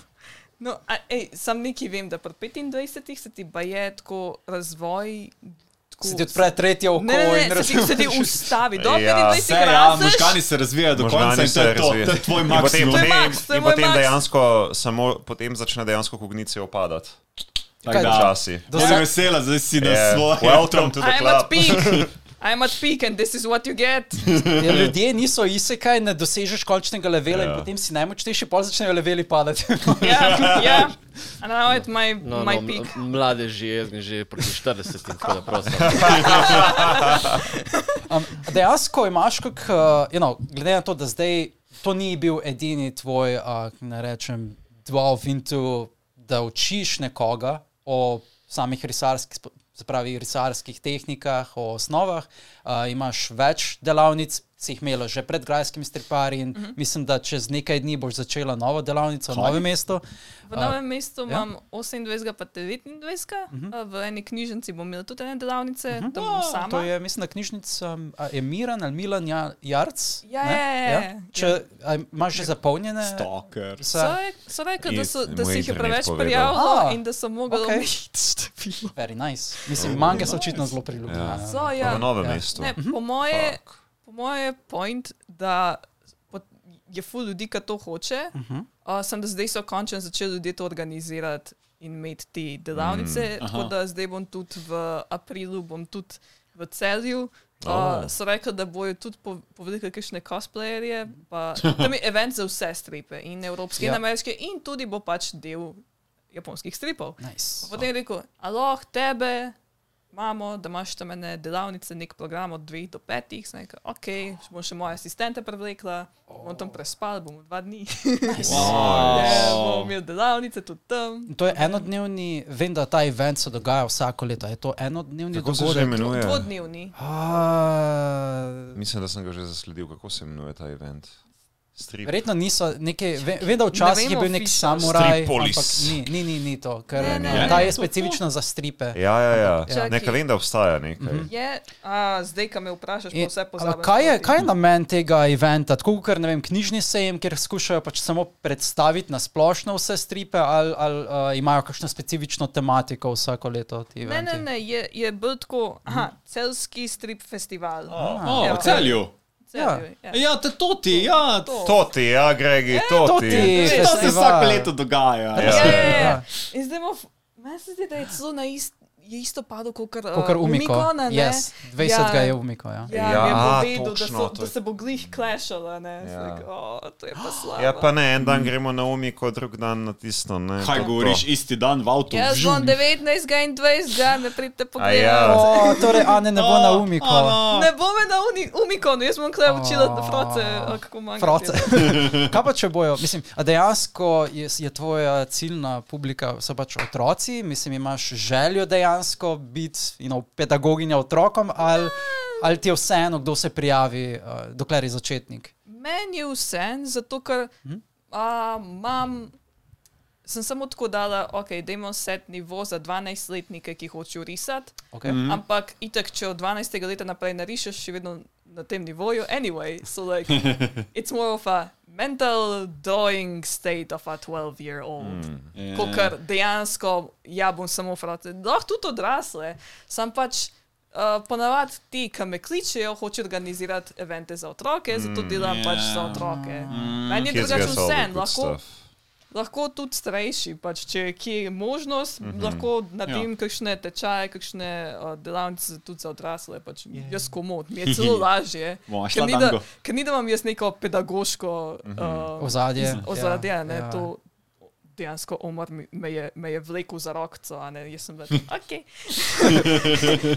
No, a, ej, sam neki vem, da pri 25 se ti pa je tako razvoj. Tako, Se ti odpre tretje oko Ne, ne, in ne, se ti, se ti razumeš. ustavi. Do Ja. 25 Vse, ja, razeš. možgani se razvijajo do konca Možgani in to je se to. To je tvoj In potem, maksimum. Je potem, to je in potem dejansko samo potem začne dejansko kognicija opadati. Tako da, Jaz zdaj- sem vesela, zdaj si na Yeah. svojem. Welcome to the I'm at club. peak. I'm at peak and this is what you get. Ja, ljudje niso isekaj, ne dosežeš končnega levela Ja. in potem si najmočnejši, pol začnejo leveli padati. Ja, ja. And now at my, No, my no, peak. m- mladeži, jaz grem že proti 40, tako da prosim. Um, dejansko imaš, kak, uh, you know, glede na to, da zdaj to ni bil edini tvoj, uh, ne rečem, dvolve into, da učiš nekoga o samih risarskih, se pravi, risarskih tehnikah, o osnovah, uh, imaš več delavnic. Si jih imela že pred grajskimi striparji, in uh -huh. mislim, da čez nekaj dni boš začela novo delavnico v Kaj? novem mestu. V novem mestu ja. imam 28 pa 29, uh -huh. v eni knjižnici bom imela tudi ene delavnice, uh -huh. tam bom sama. To je, mislim, da knjižnica je Miran ali Milan Ja- Jarc. Ja, ne? ja, ja. Če a, imaš že zapolnjene. Stalker. vse? So, so rekli, da, so, Je- da si jih je preveč prijavilo Ah, in da so mogli ok. omejiti število. Very nice. Mislim, mange so očitno zelo priljubljene. Ja. So, ja. v novem Ja. mestu. Ne, po moje, po moje je point, da je ful ljudi, ki to hoče. Uh -huh. uh, sem da zdaj so končno začeli ljudje to organizirati in imeti te delavnice. Mm, tako da zdaj bom tudi v aprilu, bom tudi v celju. Uh, Oh. so rekli, da bojo tudi po- povedali, kakšne cosplayerje. pa- Tam je event za vse stripe, in evropske, Ja. in ameriške, in tudi bo pač del japonskih stripov. Nice. Potem je rekel, aloh, tebe, imamo, da imaš tam ene delavnice, nek program od 2 do 5, sem rekel, ok, bom še moje asistente prevlekla, bom tam prespal, bom dva dni. Ja, bom imel delavnice tudi tam. To je enodnevni, vem, da ta event se dogaja vsako leto. Je to enodnevni Kako se že dogodek? imenuje? Dvodnevni. A, Mislim, da sem ga že zasledil, kako se imenuje ta event. Strip. Verjetno niso neki, ve- vem, da včasih je vemo bil nek samuraj, ampak ni, ni, ni, ni to, ker Ne, ne, ne, ne. ta je specifično za stripe. Ja, ja, ja. Čakaj. Nekaj vem, da obstaja nekaj. Je, a, zdaj, ko me vprašaš, pa vse pozabim. Kaj je, kaj je namen tega eventa? Tako kot ne vem, knjižni sejem, kjer skušajo pač samo predstaviti na splošno vse stripe, ali, ali uh, imajo kakšno specifično tematiko vsako leto ti Ne, eventi? ne, ne, je, je bil tako, aha, celski strip festival. O, Ja. v celju. Celju, ja. Ja, te to ti, ja. To. To ti, ja, Gregi, to to ti. ti. To se vsako leto dogaja. Ja. Ja, ja, ja. Ja. In zdaj imamo, meni se zdi, da je celo na ist, je isto padlo kot kar, uh, Kakor umiko. Ne? Yes, 20 Ja. ga je umiko. Ja. Ja, Ja, ja je a, povedal, da, točno, so, to da je- se bo glih ne? Ja. Ja. Like, oh, to je pa slabo. Ja, pa ne, en dan gremo na umiko, drug dan na tisto. Ne, Kaj to- govoriš, isti dan v avtu? Jaz bom 19 in 20, ne pridite A pogledati. ja. O, torej, a ne, ne bo na umiko. A, no. Ne bo me na uni, umikonu, jaz bom kle učila Oh. froce, a, kako manj. Froce. Kaj pa če bojo? Mislim, dejansko je, je tvoja ciljna publika, so pač otroci, mislim, imaš željo dejansko biti you know, pedagoginja otrokom, ali, ali ti je vseeno, kdo se prijavi, uh, dokler je začetnik? Meni je vse, zato ker a, imam. Sem samo tako dala, ok, da imam set nivo za 12-letnike, ki hočejo risati, Okay? mm. ampak itak, če od 12. leta naprej narišeš, še vedno na tem nivoju. Anyway, so like, it's more of a mental drawing state of a 12-year-old. Mm. Ja. Ker dejansko, ja, bom samo frate, lahko tudi odrasle, sam pač. Uh, ponavadi ti, ki me kličejo, hočejo organizirati evente za otroke, zato delam ja. pač za otroke. Meni je drugače vse, lahko, stuff. Lahko tudi starejši, pač, če je kje možnost, mm -hmm. lahko naredim ja. kakšne tečaje, kakšne uh, delavnice tudi za odrasle. Pač, yeah. Jaz komod, mi je celo lažje. Ker ni, da, ker ni da imam jaz neko pedagoško uh, Ozadje. ozadje, Ja, ne, ja. to dejansko Omar mi- me je, me je vlekel za rokco, a ne, jaz sem bila, ok.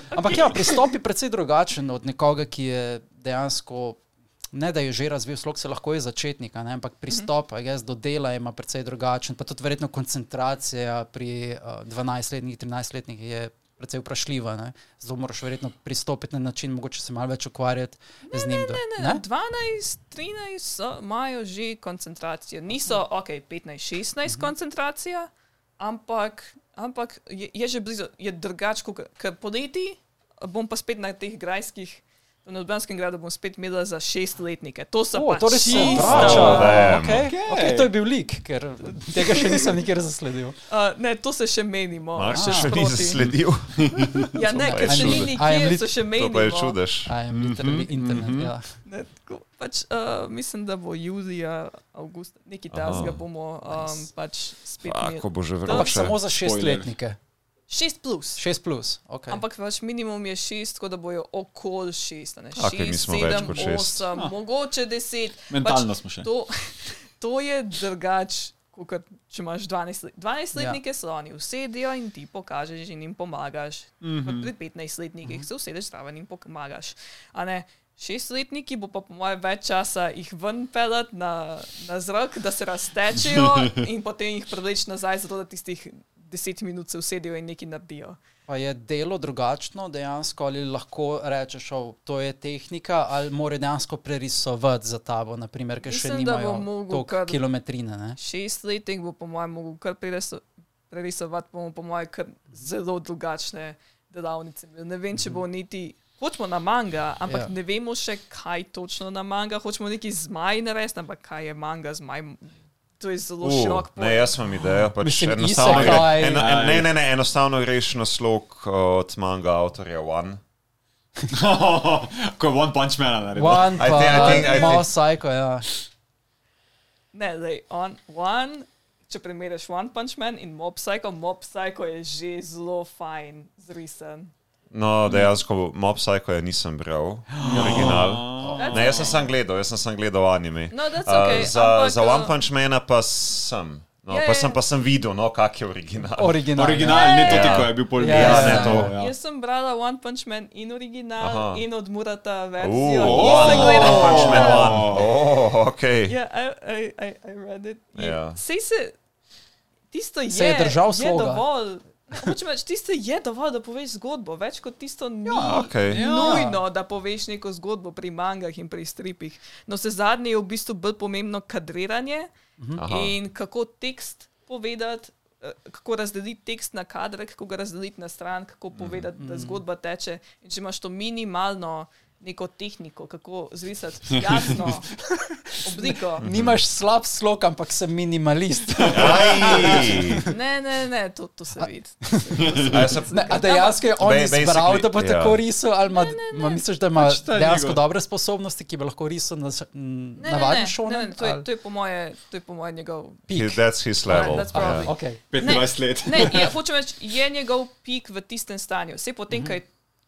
Ampak ja, pristop je precej drugačen od nekoga, ki je dejansko. Ne, da je že razvil slog, se lahko je začetnik, ne, ampak pristop mm -hmm. do dela ima precej drugačen. Pa tudi verjetno koncentracija pri uh, 12-letnih, 13-letnih je precej vprašljiva. Ne. Zato moraš verjetno pristopiti na način, mogoče se malo več ukvarjati z njim. do- Ne, ne, 12, 13 so, imajo že koncentracijo. Niso, ok, 15, 16 koncentracija, ampak, ampak je, je že blizu, je drugače, kot poleti. Bom pa spet na teh grajskih, na Ljubljanskem gradu bom spet imela za šestletnike. To so O, pa torej se čisto- vrača. Okay. Okej. Okay, to je bil lik, ker tega še nisem nikjer zasledil. Uh, ne, to se še menimo. Marš še še ni sproti. zasledil. Ja, ne, ker še ni čudež. I am nikjer, se še To menimo. pa je čudež. Internet. mhm. Ja. Ne, tako, pač, uh, mislim, da bo julija, avgust, neki tasga bomo um, pač spet imeli. Ako bo že Ampak vroče. samo za Spoiler. 6 plus. 6 plus. Okay. Ampak vaš minimum je 6, tako da bojo okoli 6. Ne? 6, Okej, mi smo več 7, kot šest. 8, Ah. mogoče 10. Mentalno smo še. To, to je drugače. Kot če imaš 12, let- 12-letnike, ja. se oni usedijo in ti pokažeš in jim pomagaš. Mm -hmm. Pri 15-letnikih se usedeš zraven in pomagaš. A ne, šestletniki bo pa po mojem več časa jih ven pelet na, na zrak, da se raztečejo in potem jih privleč nazaj, zato da tistih 10 minut se usedijo in nekaj naredijo. Pa je delo drugačno dejansko, ali lahko rečeš, da to je tehnika, ali mora dejansko prerisovati za tabo, naprimer, ker še Mislim, nimajo mogel toliko kilometrine. Ne? šestletnik bo, po mojem, mogel kar preriso- prerisovati, bomo, po mojem, kar zelo drugačne delavnice. Ne vem, če bo niti. Hočemo na manga, ampak Ja. yeah. ne vemo še, kaj točno na manga. Hočemo neki zmaj narediti, ampak kaj je manga, zmaj. To je zelo uh, širok ne, jaz imam idejo. Pač Mislim, enostavno gre, eno, en, ne, ne, ne, enostavno greš na slog od manga avtorja One. Ko je One Punch Man naredil. One, I pa think- I think- I malo think- psycho, ja. Ne, lej, on, one, če primerjaš One Punch Man in Mob Psycho, Mob Psycho je že zelo fajn zrisen. No, dejansko Mob Psycho je nisem bral, original. Ne, jaz sem sam gledal, jaz sem sam gledal anime. No, that's Uh, okay, za, ampak, za One uh, Punch Mana pa sem. No, Ja, pa, ja, sem, ja. pa sem videl, no, kak je original. Original. Original, ne to, Ja. ko je bil pol Ja, ja, ne, ja, to. ja. Jaz sem brala One Punch Man in original Aha. in od Murata Uh, verzijo. oh, Nisem gledala. Punch Man Ja. One. Oh, ok. Ja, I, I, I, I read it. Ja. Sej se, tisto je, Se je držal je sloga. dovolj. Hočem reči, tisto je dovolj, da poveš zgodbo, več kot tisto ni. Ja, okej. Ja. Nujno, da poveš neko zgodbo pri mangah in pri stripih. No, se zadnje je v bistvu bolj pomembno kadriranje Aha. in kako tekst povedati. eh, Kako razdeliti tekst na kadre, kako ga razdeliti na stran, kako povedati, da zgodba teče. In če imaš to minimalno neko tehniko, kako zrisati jasno obliko. Nimaš slab slog, ampak sem minimalist. Ne, ne, ne, to, to se vidi. A Ne, a dejansko je on izbral, da bo ja. tako risal, ali ima, ma misliš, da ima Pač dejansko dobre sposobnosti, ki bi lahko risal na Ne, ne, navaden ne, ne, ne, to, je, ali to, je po moje, to je po moje njegov. He- That's his level. That's probably- Ja. Okay. 25 let. Ne, je, hočem reči, je njegov pik v tistem stanju. Vse potem, ko je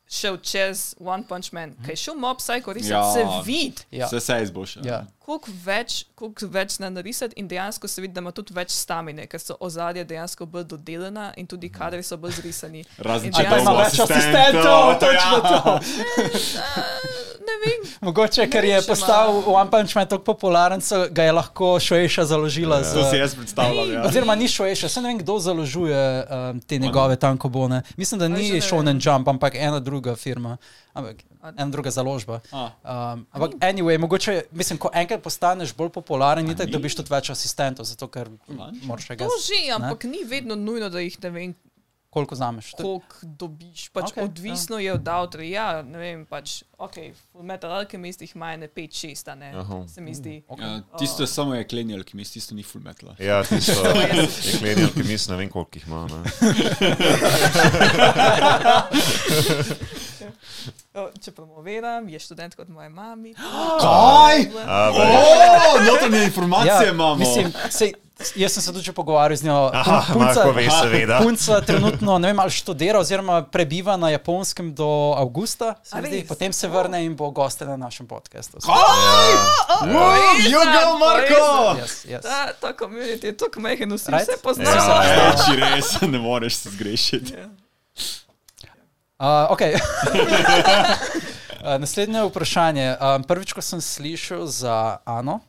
show Chess One Punche Man, mm -hmm. kaj je šel mob psycho risati se vid. Ja. Se sej izboljšal. Ja. Koliko več, koliko več zna narisati in dejansko se vidi, da ima tudi več stamine, ker so ozadja dejansko bolj dodelana in tudi kadri so bolj zrisani. Razen če Pa ima dejansko- več asistentov, točno to. Ne vem, Mogoče, ker Ne je vem, če postal ima- One Punch Man tako popularen, so ga je lahko Šoeša založila. To si Z, jaz predstavljam. Ja. oziroma ni Šoeša, se ne vem, kdo založuje um, te njegove tankobone. Mislim, da ni ne Shonen Jump, ampak ena druga firma. Ampak, ena druga založba. Um, ampak, anyway, mogoče, mislim, ko enkrat postaneš bolj popularen, ni tako, dobiš tudi več asistentov, zato ker moraš še to že, ampak ni vedno nujno, da jih ne vem, koliko zameš. koliko dobiš. Pač okay, odvisno ja. je od avtorja. Ja, ne vem, pač, ok, v Metal Alchemist jih ima ne 5-6, a ne, Aha. se mi zdi. Ja, tisto je samo jeklenjal, ki mi tisto ni full metal. Ja, tisto jeklenje, ki mislim, ne vem, koliko jih ima. Če promoviram, je študent kot moja mami. Kaj? A, bej. O, notranje informacije imamo. Ja, Mislim, sej, jaz sem se tudi že pogovarjal z njo. Aha, Pun- Marko ve, seveda. Punca trenutno ne vem, ali študira oziroma prebiva na japonskem do avgusta, se zdi. potem se vrne in bo goste na našem podkastu. Wow, you go, Marko! Yes, yes. Ta, komunit je tako mehen, vsi Right? se Ja. poznajo. Reči res, ne moreš se zgrešiti. Uh, okay. uh, naslednje vprašanje. Um, prvič, ko sem slišal za Ano.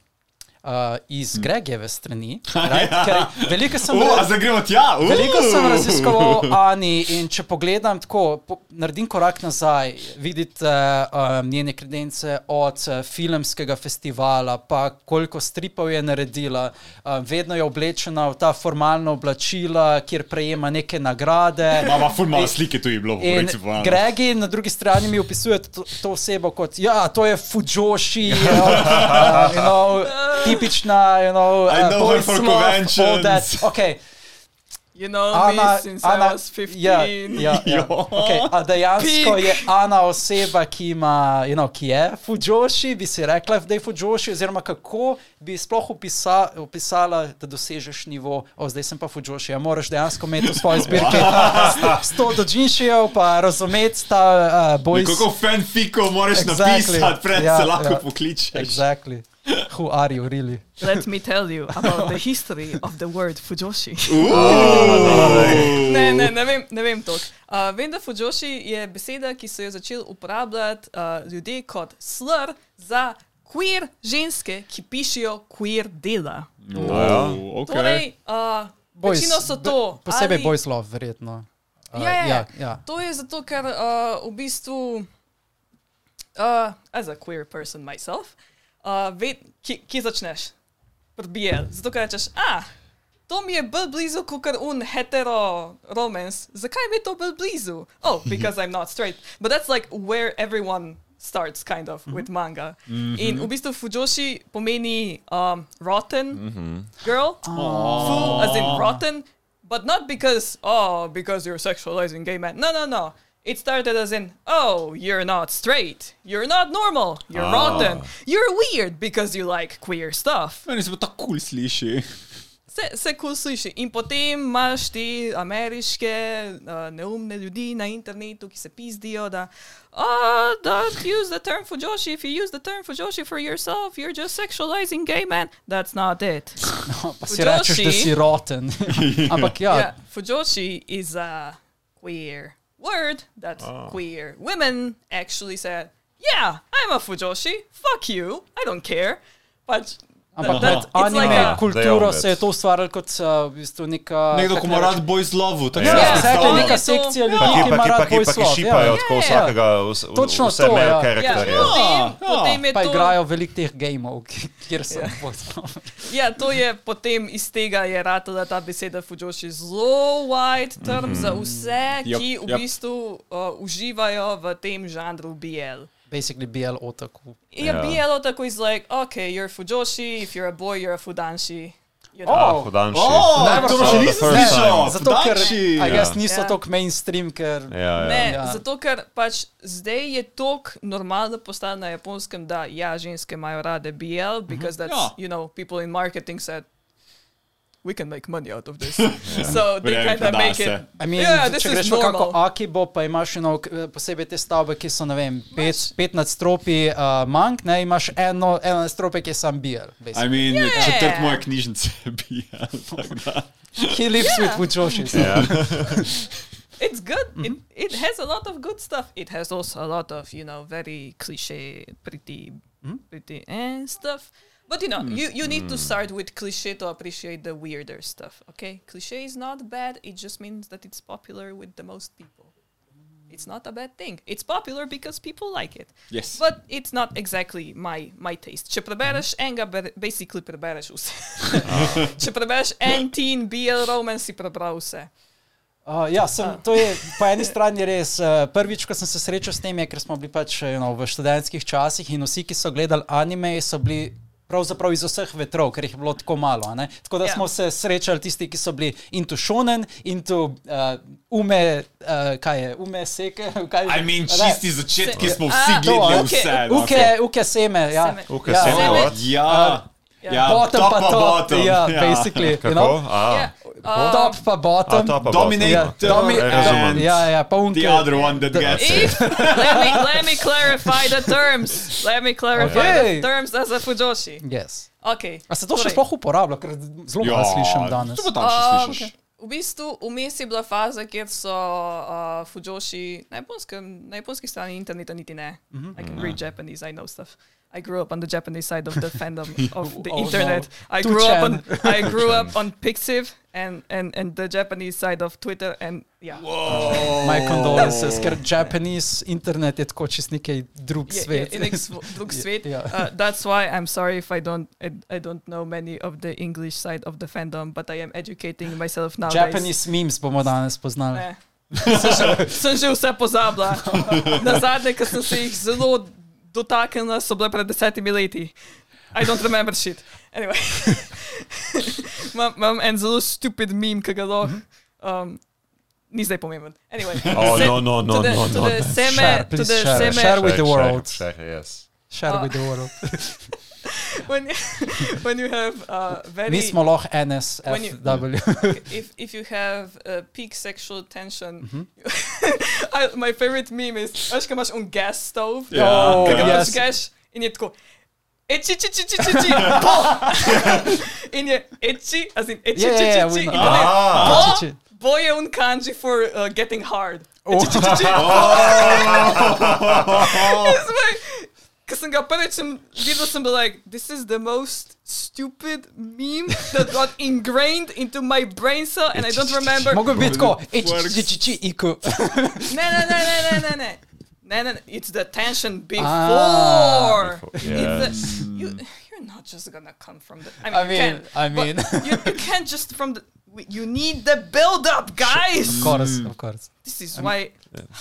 Uh, iz Gregeve strani. Right? Ker veliko sem zdaj gremo tja? Uh. Veliko sem raziskoval Ani in če pogledam tako, po, naredim korak nazaj, vidite um, njene kredence od uh, filmskega festivala, pa koliko stripov je naredila, um, vedno je oblečena v ta formalna oblačila, kjer prejema neke nagrade. Mama, ful malo slike tu je bilo, po Gregi na drugi strani mi opisuje to, to osebo kot, ja, to je Fujoshi, you know, uh, you know, tipična, you know, I know her boys for love, all that. Okay. You know Ana, me since I was 15. ja, ja, ja. Jo. Okay, a dejansko Pik. je Ana oseba, ki, ima, you know, ki je Fujoshi, bi si rekla, da je Fujoshi, oziroma kako bi sploh opisa, opisala, da dosežeš nivo, o zdaj sem pa Fujoshi, ja moraš dejansko imeti v svoji zbirki 100 dožinšijev, pa razumeti ta uh, boj. Kako fanfikov moraš Exactly. napisati, pred Ja, se lahko ja. pokličeš. Exactly. Who are you really? Let me tell you about the history of the word Fujoshi. Ne, ne, ne vem, ne vem toliko. Uh, vem, da Fujoshi je beseda, ki so jo začeli uporabljati uh, ljudje kot slur za queer ženske, ki pišejo queer dela. Oh, okay. Torej, uh, večino so to. Be, posebej ali- boys love, verjetno. Uh, Ja, ja, ja, ja. To je zato, ker uh, v bistvu, uh, as a queer person myself, uh, ve, ki, ki začneš? Prbije. Zato, ker rečeš, ah, to mi je bolj blizu kot un hetero romance. Zakaj mi je to bolj blizu? Oh, because I'm not straight. But that's like where everyone starts, kind of, with manga. In v bistvu Fujoshi pomeni um, rotten girl. Fu, as in rotten, but not because, oh, because you're sexualizing gay men. No, no, no. It started as in, oh, you're not straight. You're not normal. You're rotten. You're weird because you like queer stuff. Meni se pa tako kul sliši. Se, se kul cool sliši. In potem imaš te ameriške uh, neumne ljudi na internetu, ki se pizdijo, da oh, don't use the term fujoshi. If you use the term fujoshi for yourself, you're just sexualizing gay men. That's not it. No, pa si rečeš, da si roten. Ampak ja, Yeah, fujoshi is a queer word that oh. queer women actually said, yeah, I'm a fujoshi. Fuck you. I don't care. But ampak that, kot it's like anime a, kulturo se je to ustvarjalo kot uh, v bistvu neka. Nekdo, naj ima rad boys love, tako Ja, se Ja, exactly, to- neka sekcija ljudi, ja. ki Pa ima ki, rad pa, ki, pa, ki love. šipajo Ja. tako Ja, ja. vsakega, vs, Točno vse to, male ja. ja, karakterje. potem, Ja, potem je Pa to, igrajo veliko teh gameov, ki- kjer so boys love. Ja, to je potem iz tega je ratala ta beseda fujoshi zelo wide term za vse, Yep, ki v yep. bistvu uh, uživajo v tem žanru BL. Basically BL otaku. Ja, Ja. BL tako is like, okay, you're fujoshi, if you're a boy, you're a fudanshi. You know? Ah, hudanši. Oh, Never to še nisem slišal. Zato, ker Fudanči. I guess niso Ja. tako mainstream, ker Ja, ja. Ne, Ja. zato ker pač zdaj je tok normalno postalo na japonskem, da ja, ženske imajo rade BL, because that's, Ja. you know, people in marketing said, we can make money out of this. So they kind of make se. it. I mean, Yeah, this če is greš v kako normal. Akibo, pa imaš eno, k- posebej te stavbe, ki so, ne vem, pet, pet nadstropji uh, mank, ne, imaš eno, eno nadstropje, ki je sam BL. I mean, Yeah. četrt moje knjižnice bi. tako da. He lives with Fujoshis. Ja. It's good. It, it has a lot of good stuff. It has also a lot of, you know, very cliche, pretty, pretty eh, stuff. But you know, you, you need to start with cliche to appreciate the weirder stuff. Okay, cliche is not bad. It just means that it's popular with the most people. It's not a bad thing. It's popular because people like it. Yes. But it's not exactly my my taste. Če prebereš enega, ber- basically prebereš vse. Če prebereš en teen BL romance, si prebral vse. Uh, ja, sem, to je po eni strani res. Uh, prvič, ko sem se srečal s tem, je, ker smo bili pač you know, v študentskih časih in vsi, ki so gledali anime, so bili. Pravzaprav iz vseh vetrov, ker jih je bilo tako malo. a ne. Tako da Ja. smo se srečali tisti, ki so bili into shonen, into uh, ume, uh, kaj je, ume seke. Kaj, I mean, čisti začetki Se- smo A, vsi to, gledali okay. vse. no. Uke, uke seme, ja. Seme. Uke ja. seme? Ja, Ja. ja, Bottom top pa top, bottom. ja, basically. Kako? You know? A, Ja, Top pa bottom. to pa Dominate. Ja, bottom. domi, Ja, razumem. ja, ja, pa unke. The other one that The- gets it. If, let, me, let me clarify the terms. Let me clarify Okay. the terms as a Fujoshi. Yes. Okay. A se to še torej, sploh uporablja, ker zelo malo slišim danes. To pa tam še Um, slišiš. V bistvu vmes je bila faza, kjer so uh, Fujoshi na, japonski strani interneta niti ne. I can read Japanese, I know stuff. I grew up on the Japanese side of the fandom of the Oh, no. internet. I Too grew up on. I grew up on Pixiv and, and, and the Japanese side of Twitter and yeah. My condolences, ker Japanese internet je tako čist nekaj drug Je- svet. je nek svo- drug svet. Ja. Uh, that's why I'm sorry if I don't I, I don't know many of the English side of the fandom, but I am educating myself now. Japanese memes bomo danes poznali. Ne. Sem že, sem že vse pozabila. Na zadnje, ki sem se jih zelo dotaknila, so bile pred desetimi leti. I don't remember shit. Anyway. Imam- Imam en zelo stupid meme, ki ga lahko. Um, ni zdaj pomemben. Anyway. Oh, Se- no, no, no, to the- no, to no. the Seme, Share, to the share. Share with the world. Share, share, yes. Share Uh, with the world. when you, when you have uh, very Mi smo lahko When you- NSFW. if if you have uh, peak sexual tension, Mhm. I, my favorite meme is veš, ko imaš un gas stove, Ja. Oh, ki ga yes. prižgeš in je tako. Eči, či, či, či, či, či, po! In je eči, as in eči, Yeah, či, yeah, či, yeah, či, we in know. potem Ah. po, Či, či. bo je un kanji for uh, getting hard. Oh. Eči, či, či, či, It's like- Ko sem ga prvič sem videl, sem bil like, this is the most stupid meme that got ingrained into my brain cell and I don't remember. Mogoče bi tako, iku. Ne, ne, ne, ne, ne, ne, ne. Ne, ne. It's the tension before. Ah, It's Yes. the, you, you're not just gonna come from the. I mean, I you mean, can, I mean. you, you can't just from the. You need the build up, guys. Of course, of course. This is why.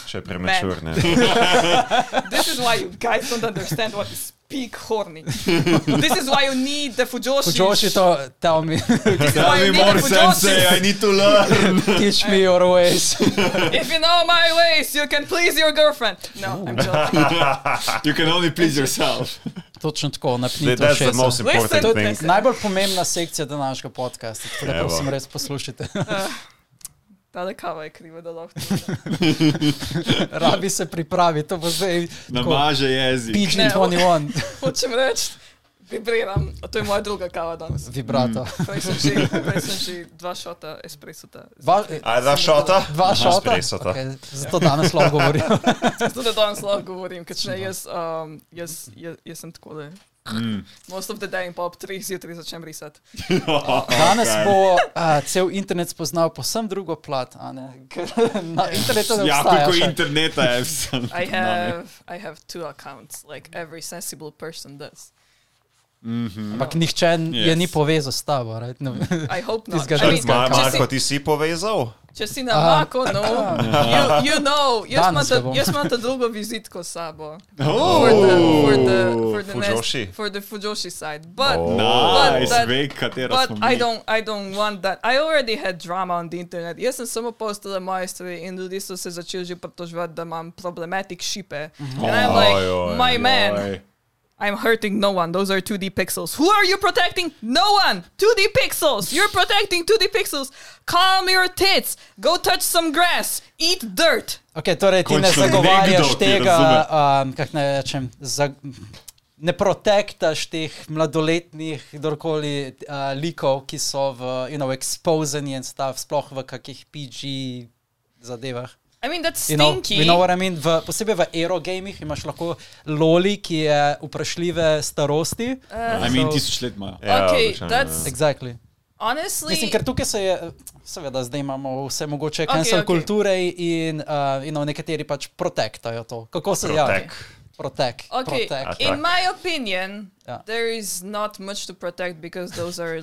Še prematurne. This is why you guys don't understand what is peak horny. this is why you need the Fujoshi. Fujoshi to tell me, Tell me more, sensei, I need to learn. teach me your ways. If you know my ways, you can please your girlfriend. No, I'm joking. You can only please yourself. Točno tako, napnite That's the ušesa. most important Listen, thing. listen. Najbolj pomembna sekcija današnjega podcasta, tako da prosim res poslušajte. Ta kava je kriva, da lahko. Rabi se pripravi, to bo zdaj Namaže jezik. PG-21 Hočem reči, vibriram. To je moja druga kava danes. vibrato. Prej sem že, prej sem že dva šota espresota. Dva, A dva šota? dva šota. espressota. Okay, zato danes lahko govorim. Zato da danes lahko govorim, ker če ne jaz, um, jaz, jaz, jaz sem tako da. Mm. Most of the day in pa ob 3 zjutraj začnem risati. Danes bo a, cel internet spoznal posem drugo plat, a ne? ker na internetu ne Ja, obstaja. koliko še. interneta je vsem. I have, I have two accounts, like every sensible person does. Ampak nihče yes. je ni povezal s tabo. Right? No. I hope not. Tistega I mean, Marko, si, ti si povezal? Če si na Aha. Mako, no, you, you know, jaz imam, ta, jaz imam ta drugo vizitko s sabo. Oh, For the, for the, for the, Fujoshi? Nest, for the Fujoshi side. But, Oh. but, nice, that, ve, But smo I don't, I don't want that. I already had drama on the internet. Jaz sem samo postala moje stvari in ljudje so se začeli že pritoževati, da imam problematic šipe. And I'm like, oj, my man, Oj. I'm hurting no one. Those are 2D pixels. Who are you protecting? No one. 2D pixels. You're protecting 2D pixels. Calm your tits. Go touch some grass. Eat dirt. Okay, torej, ti ne Končno zagovarjaš nekdo, ki tega, um, kako naj rečem, za, ne protektaš teh mladoletnih, kdorkoli uh, likov, ki so v, you know, exposeni in stav, sploh v kakih PG zadevah. I mean, that's You know, stinky. you know what I mean? v, posebej v aerogamih imaš lahko loli, ki je vprašljive starosti. Uh, I mean, So- tisoč let imajo. Ja, Okay, običajno, that's- ja. Exactly. honestly, Mislim, ker tukaj se je, seveda, zdaj imamo vse mogoče cancel okej. kulture in uh, you know, nekateri pač protektajo to. Kako se ja, Protek. Protek. Okay, protek. A in my opinion, Yeah. there is not much to protect because those are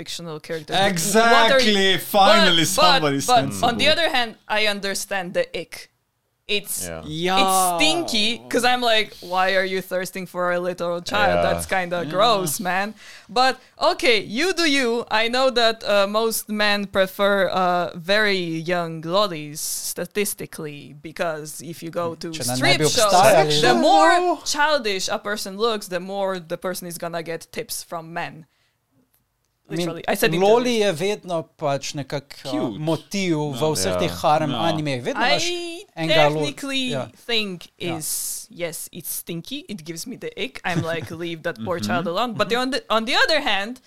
fictional characters. What are Exactly, you- finally but, somebody but, stands but on the other hand, I understand the ick. It's Yeah. it's stinky because I'm like, why are you thirsting for a little child? Yeah. That's kind of gross, man. But okay, you do you. I know that uh, most men prefer uh, very young lollies statistically because if you go to Če strip bi shows, obstajali. the more childish a person looks, the more the person is gonna get tips from men. Literally, I, said Loli je vedno pač nekako uh, motiv v vseh Ja. teh harem Ja. animeh. Vedno imaš I enega lo- technically ja. think Yeah. is yes, it's stinky. It gives me the ick. I'm like, leave that poor child alone. But on the on the other hand,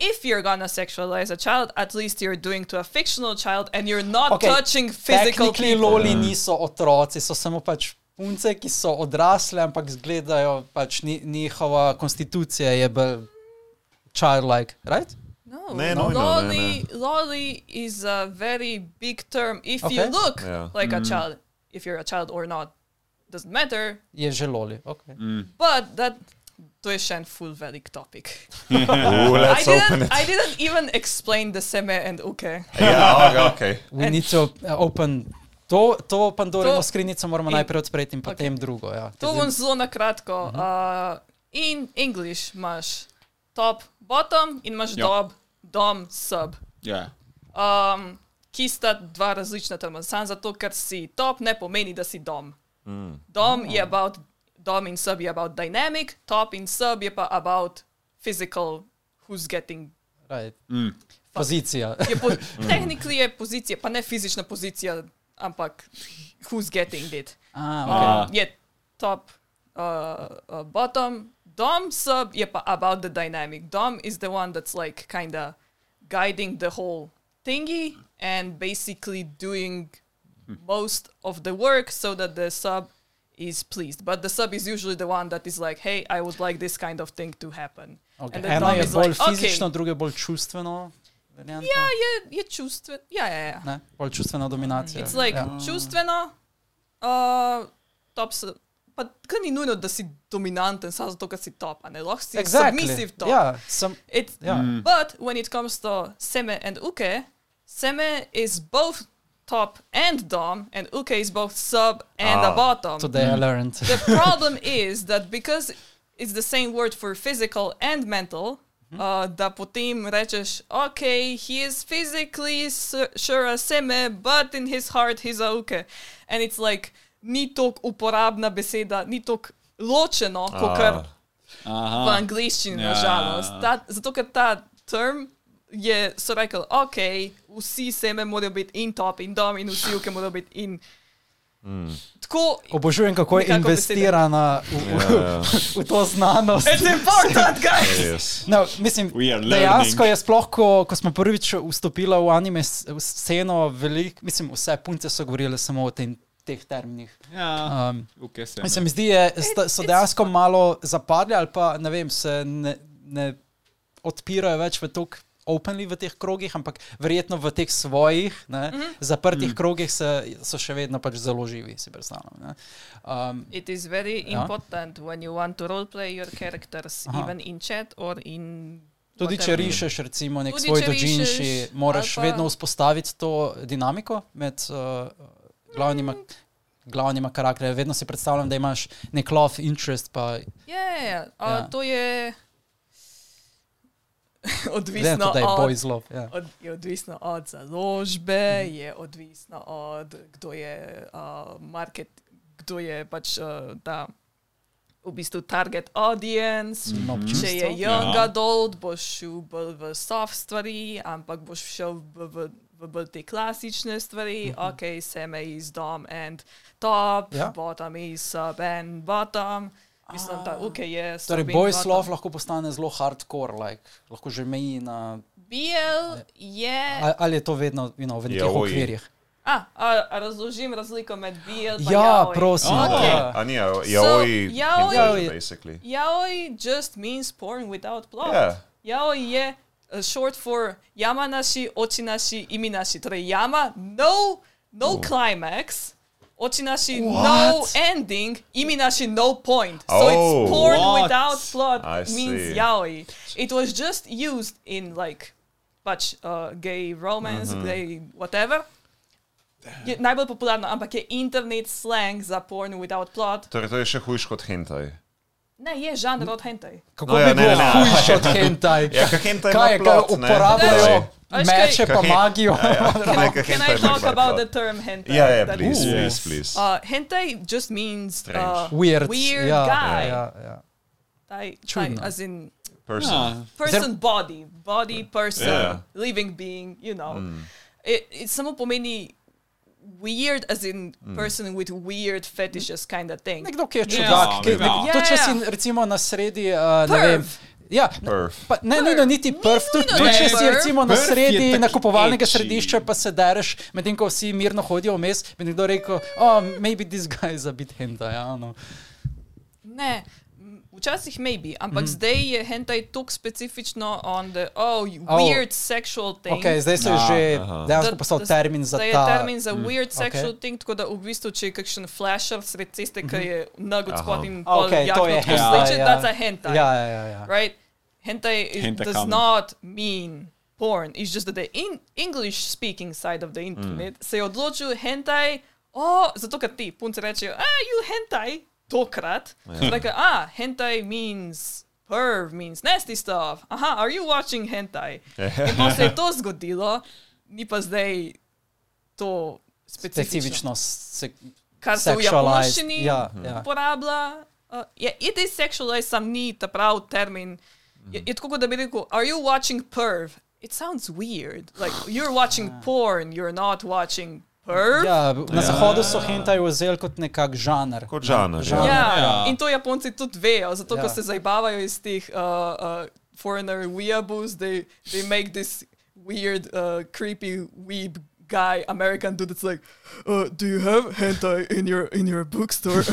if you're gonna sexualize a child, at least you're doing to a fictional child, and you're not Okay, touching physical people. loli niso otroci, so samo pač punce, ki so odrasle, ampak izgledajo pač ni, njihova konstitucija je bolj childlike, right? No, Ne, no, no, lolly, ne, lolly is a very big term. If you Okay. look Yeah. like a child, if you're a child or not, doesn't matter. Je že loli. Okay. But that to je še en full velik topic. Ooh, I let's open didn't, it. I didn't even explain the seme and uke. Ja, okay. We And- need to uh, open. To, to Pandorino To- skrinjico moramo in- najprej odpreti in potem drugo. Ja. To bom zelo na kratko. Uh, in English imaš top, bottom in imaš Ja. dob, dom, sub. Ja. Um, ki sta dva različna terma. Sam zato, ker si top, ne pomeni, da si dom. Dom je about, dom in sub je about dynamic, top in sub je pa about physical, who's getting. Right. Pozicija. Je po, Tehnikli je pozicija, pa ne fizična pozicija, ampak who's getting it. Ah, Ah. Um, je top, uh, uh, bottom. Dom sub je pa about the dynamic. Dom is the one that's like kind of guiding the whole thingy and basically doing most of the work so that the sub is pleased. But the sub is usually the one that is like, hey, I would like this kind of thing to happen. okay. And the Eno dom je is bolj like, okay. fizično, drugo je bolj čustveno. varianta. Ja, je, je čustven. Ja, ja, ja. Ne, bolj čustvena dominacija. It's like ja. čustveno, uh, top se. Pa kaj ni nujno, da si dominanten, samo zato, ker si top, a ne lahko si exactly. submissive top. Ja, sem, It's, ja. But when it comes to seme and uke, seme is both top and dom, and uke is both sub and a Ah, bottom. today I learned. The problem is that because it's the same word for physical and mental, uh, da potem rečeš, okay, he is physically sure a seme, but in his heart he's a uke. And it's like, ni tok uporabna beseda, ni tok ločeno, kot Ah. Aha. v angliščini, Ja. nažalost. Ta, zato, ker ta term je, so rekli, ok, vsi seme morajo biti in top in dom in vsi uke morajo biti in. Mm. Tako, Obožujem, kako je investirana v, v, Ja, ja. v to znanost. it's important, guys! Res. No, mislim, dejansko je sploh, ko, ko smo prvič vstopili v anime sceno, velik, mislim, vse punce so govorile samo o tem, teh terminih. Ja, Um, okay, se. Mislim, mi zdi, je, sta, so dejansko malo zapadli ali pa ne vem, se ne, ne odpirajo več v tok. Openly v teh krogih, ampak verjetno v teh svojih ne, mm -hmm. zaprtih mm. krogih se, so še vedno pač zelo živi, si predstavljam. ne. Um, It is very Ja. important when you want to roleplay your characters, Aha. even in chat or in. Tudi če rišeš, recimo, nek Tudi svoj rišeš, moraš pa- vedno vzpostaviti to dinamiko med uh, glavnima, glavnima karakterji. Vedno si predstavljam, da imaš nek love interest, pa Ja, ja, uh, Ja. to je odvisno da je od, boys love. Ja. od, je odvisno od založbe, je odvisno od kdo je uh, market, kdo je pač uh, ta v bistvu target audience. No, Če občinstvo. je young Ja. adult, boš šel bolj v soft stvari, ampak boš šel v, v, v bolj te klasične stvari. Mhm. Ok, seme iz dom and top, Ja. bottom is sub and bottom. Mislim, da ok je. sub Torej, bottom. love lahko postane zelo hardcore, like, lahko že meji na. BL je. a- Ali je to vedno you know, v nekih Yaoi. okvirjih? A, a, a razložim razliko med BL in Ja, yaoi. prosim. Ok. ja. A ni, yaoi, yaoi- yaoi, basically. Yaoi just means porn without plot. Yeah. Yaoi je uh, short for yamanashi, ochinashi, iminashi. Torej, yama, no, no Oh. climax. Ochinashi, no ending. Iminashi, no point. So Oh. it's porn What? without plot I means see. yaoi. It was just used in like pač uh, gay romance, Mhm. gay whatever. Je najbolj popularno, ampak je internet slang za porn without plot. Torej, to je še hujš kot hentai. Ne, je žanr od hentai. Kako No ja, bi ne, bilo ne, ne. hujše od hentai? Ja, kak hentai Kaj je, kaj plot, ne? uporabljajo kaj- meče pa magijo? Ja, ja. Can, Ne, I, talk plot. about the term hentai? Ja, ja, That please, is- please, please. Uh, hentai just means uh. Weird. weird ja, guy. Ja, ja. Tai, tai, Čudno. as in Person. Ja. person body, body person, Yeah. living being, you know. Mm. It, it samo pomeni weird as in Mm. person with weird fetishes kind of thing. Nekdo, ki je Ja, čudak. ki, ja. nek, to, če si recimo na sredi, uh, ne vem. Ja, Perf. Pa, ne, Perv. nujno niti prv, tudi nujno tudi če ne si recimo na sredi nakupovalnega edgy. središča, pa se dereš, medtem ko vsi mirno hodijo vmes, bi nekdo rekel, oh, maybe this guy is a bit hentai, ja, no. Ne, včasih maybe, ampak Mhm. zdaj je hentai tako specifično on the oh, Oh. weird sexual thing. Ok, zdaj se je Ja, že aha. dejansko postal termin za da je ta. termin za weird ok. sexual thing, tako da v bistvu, če je kakšen flasher sred ceste, ki je nagod Aha. spot in pol ok, to je jakno hentai, sleče, ja. that's a hentai. Ja, ja, ja. ja. Right? Hentai is, Hentai does kamen. not mean porn. It's just that the in English speaking side of the internet se je odločil hentai, oh, zato ker ti punce rečejo, ah, you hentai, tokrat. Yeah. Like, ah, hentai means perv, means nasty stuff. Aha, are you watching hentai? In ko se je to zgodilo, ni pa zdaj to specifično. Specifično se, Kar se v sexualized, japonščini ja, ja. uporablja. Uh, yeah, it is sexualized, sam ni ta prav termin. Je, je tako, kot da bi rekel, are you watching perv? It sounds weird. Like, you're watching porn, you're not watching perv. ja, na zahodu so hentai vzeli kot nekak žanr. Kot žanr, Žanr. Ja, Ja. in to Japonci tudi vejo, zato Ja. ker se zabavajo iz teh uh, uh, foreigner weeaboos, they, they make this weird, uh, creepy weeb guy, American dude that's like, uh, do you have hentai in your, in your bookstore?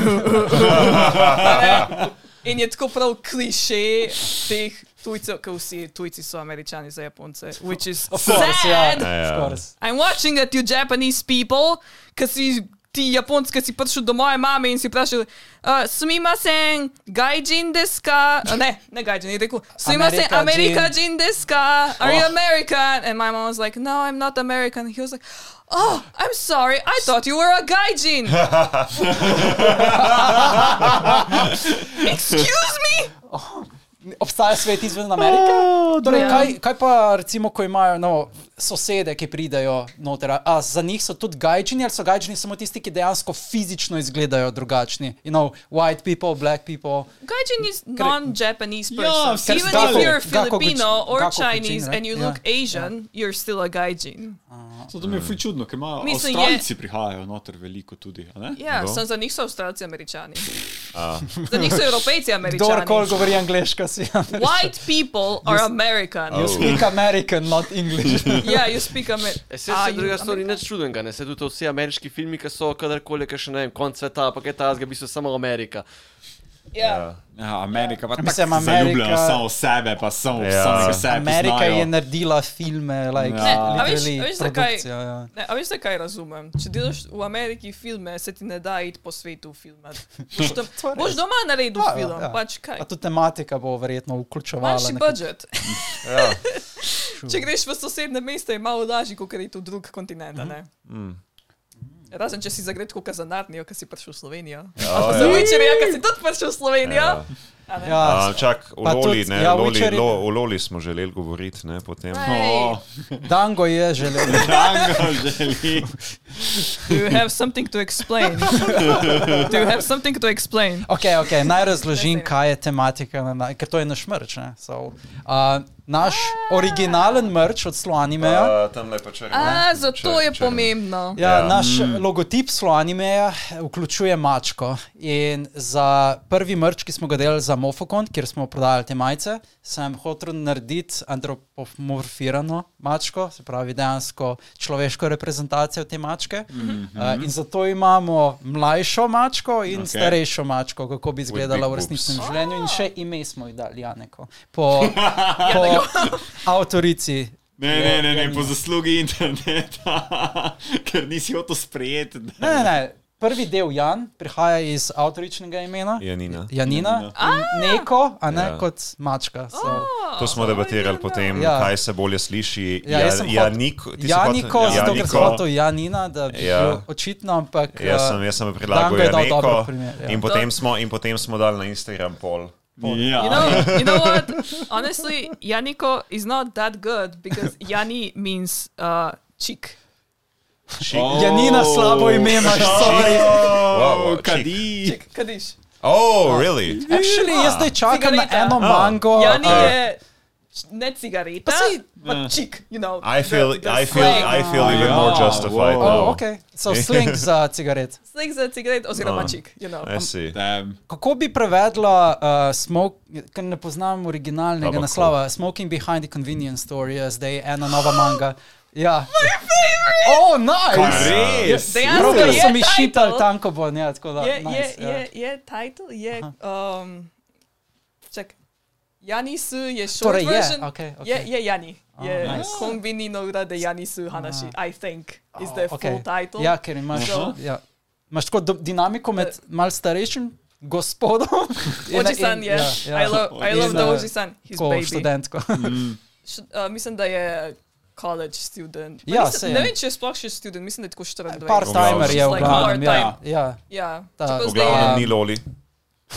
in je tako prav kliše teh tujcev, ker vsi tujci so američani za Japonce, which is Of course, ja. sad. Ja. Of course. I'm watching at you Japanese people, ker si ti Japonci, ki si prišel do moje mame in si vprašal, uh, sumimasen, gaijin desu ka? Uh, ne, ne gaijin, je rekel, sumimasen, Amerika Amerika jin." jin desu ka? Are you Oh. American? And my mom was like, no, I'm not American. He was like, oh, I'm sorry, I thought you were a gaijin. Excuse me? Obstaja svet izven Amerike? Torej, Ja. kaj, kaj pa recimo, ko imajo, no, sosede, ki pridejo noter. A, za njih so tudi gajčini ali so gajčini samo tisti, ki dejansko fizično izgledajo drugačni? You know, white people, black people. Gaijin is non-Japanese Ja, person. vsi Even Gakko- if you're Filipino or Gakko Chinese right? and you Ja. look Asian, you're still a gaijin. Zato to mi je ful čudno, ker imajo Mislim, je- Avstralci prihajajo noter veliko tudi. a ne? Ja, Kdo? sem za njih so Avstralci američani. Za njih so Evropejci američani. Kdorkoli govori angliško, si. White people are American. You speak American, not English. Yeah, you speak American. E, se se druga stvar ni nič čudenega, ne se tudi vsi ameriški filmi, ki so kadarkoli, ki še ne vem, konc sveta, pa kaj ta zga, v bistvu samo Amerika. Yeah. Ja, Amerika pa Mislim, tako zaljubljena Amerika- samo v sebe, pa samo Ja. samega sebe. Amerika poznajo. je naredila filme, like, Ja. Ne, a veš- a veš, zakaj? ja. Ne, a veš, zakaj razumem? Če delaš v Ameriki filme, se ti ne da iti po svetu filmati. Boš, tam, je boš doma naredil Ja, ja, film, ja. pač kaj. Pa tudi tematika bo verjetno vključevala. Manjši budžet. Ja. Če greš v sosednje mesto, je malo lažje, kot je to drug kontinent. a ne? Razen če si zagret kot za Narnijo, ki si prišel v Slovenijo. Ja, Za ja. Witcherja, ki si tudi prišel v Slovenijo. Ja. Ja, A, čak, o Loli, tudi- ne, ja, Loli, je- lo, o Loli smo želeli govoriti, ne, potem. Ej, O, Dango je želel. Django želi. Do you have something to explain? Do you have something to explain? Okay, okay, naj razložim, kaj je tematika, ker to je naš mrč. Ne? So, uh, naš originalen mrč od Sloanimeja. A, zato je pomembno. Ja, Ja. naš mm. logotip Sloanimeja vključuje mačko. In za prvi mrč, ki smo ga delali za Mofokon, kjer smo prodajali te majice, sem hotel narediti antropomorfirano mačko, se pravi dejansko človeško reprezentacijo te mačke. Mm -hmm. uh, in zato imamo mlajšo mačko in Ok. okay. starejšo mačko, kako bi izgledala v resničnem življenju. In še ime smo ji dali, Janeko, po, po avtorici. Ne, ne, ne, ne, po zaslugi interneta, ker nisi hotel sprejeti. da- Ne, ne, ne. Prvi del Jan prihaja iz avtoričnega imena. Janina. Janina, in neko, a ne Ja. ja. kot mačka. So. To smo debatirali potem, Ja. kaj se bolje sliši. Ja, sem Janiko, si Janiko, hotel- zato ker sem Janiko. hotel Janina, da bi Ja. ja. očitno, ampak Jaz sem, eh, jaz sem predlagal Dango je dal Janiko dober primer, ja. in, potem smo, in potem smo dali na Instagram pol. Ja. You know, you know what? Honestly, Yaniko is not that good because Yani means uh, chick. Oh. Janina slabo ime imaš, sorry. Wow, Oh, chick. kadi. Chick, kadiš. Oh, really? Actually, jaz zdaj čakam na Cigareta. eno mango. Yani eh, je ne cigareta, Pa saj- but chick, you know. I feel, the, the I feel, slang. I feel even more Ja, justified now. Oh, ok, so sling za cigaret. Slang za cigaret oziroma No. chick, you know. I see. Damn. Kako bi prevedla uh, smoke, ker ne poznam originalnega Tabako. naslova, Smoking Behind the Convenience Store je zdaj ena nova manga. Ja. Oh, nice! Res? Dejansko Prav, ker je so mi šipali tanko bo, ja, tako da. Je, je, nice, ja. je, je title, je. Um, čak. Janisu je short Torej version. okay, okay. Je, je Jani. Je nice. kombini no ura de Janisu Hanashi, I think, is the Oh, full title. Ja, ker imaš, So- ja. imaš tako dinamiko med mal starejšim gospodom in- Oji-san in- je. ja, I love, I In, love the uh, Oji-san, his Ko baby. študentko. Š- uh, mislim, da je college student. Ja, je. Ne vem, če je sploh še student, mislim, da je tako 24. Part-timer je v Like glavnem. Ja, ja. Ja, Ta- čeprav V glavnem ni Loli.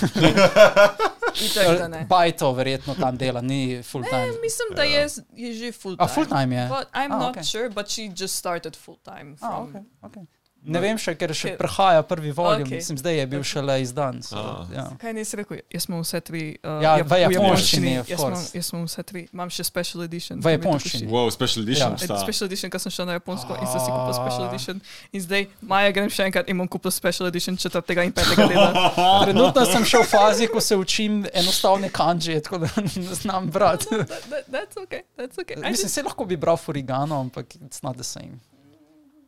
ne. Bajto verjetno tam dela, ni full Ne, time. mislim, da je, je že full time. A full time je? But I'm Ah, not okay. sure, but she just started full time. From, okay, okay. Ne vem še, ker še prihaja prvi volum, Okay. mislim, zdaj je bil šele izdan. So, Ah. ja. Kaj nisi rekel? Jaz sem vse tri. Uh, Ja, v japonščini, Jaz course. jaz sem vse tri. Imam še special edition. V japonščini. Wow, special edition Ja. sta. Special edition, ker sem šel na Japonsko in sem si kupil Ah. special edition. In zdaj, maja grem še enkrat in bom kupil special edition četrtega in petega dela. Trenutno sem še v fazi, ko se učim enostavne kanji, tako da ne znam brati. That, that, that's okay, that's okay. I Mislim, just, se lahko bi bral furigano, ampak it's not the same.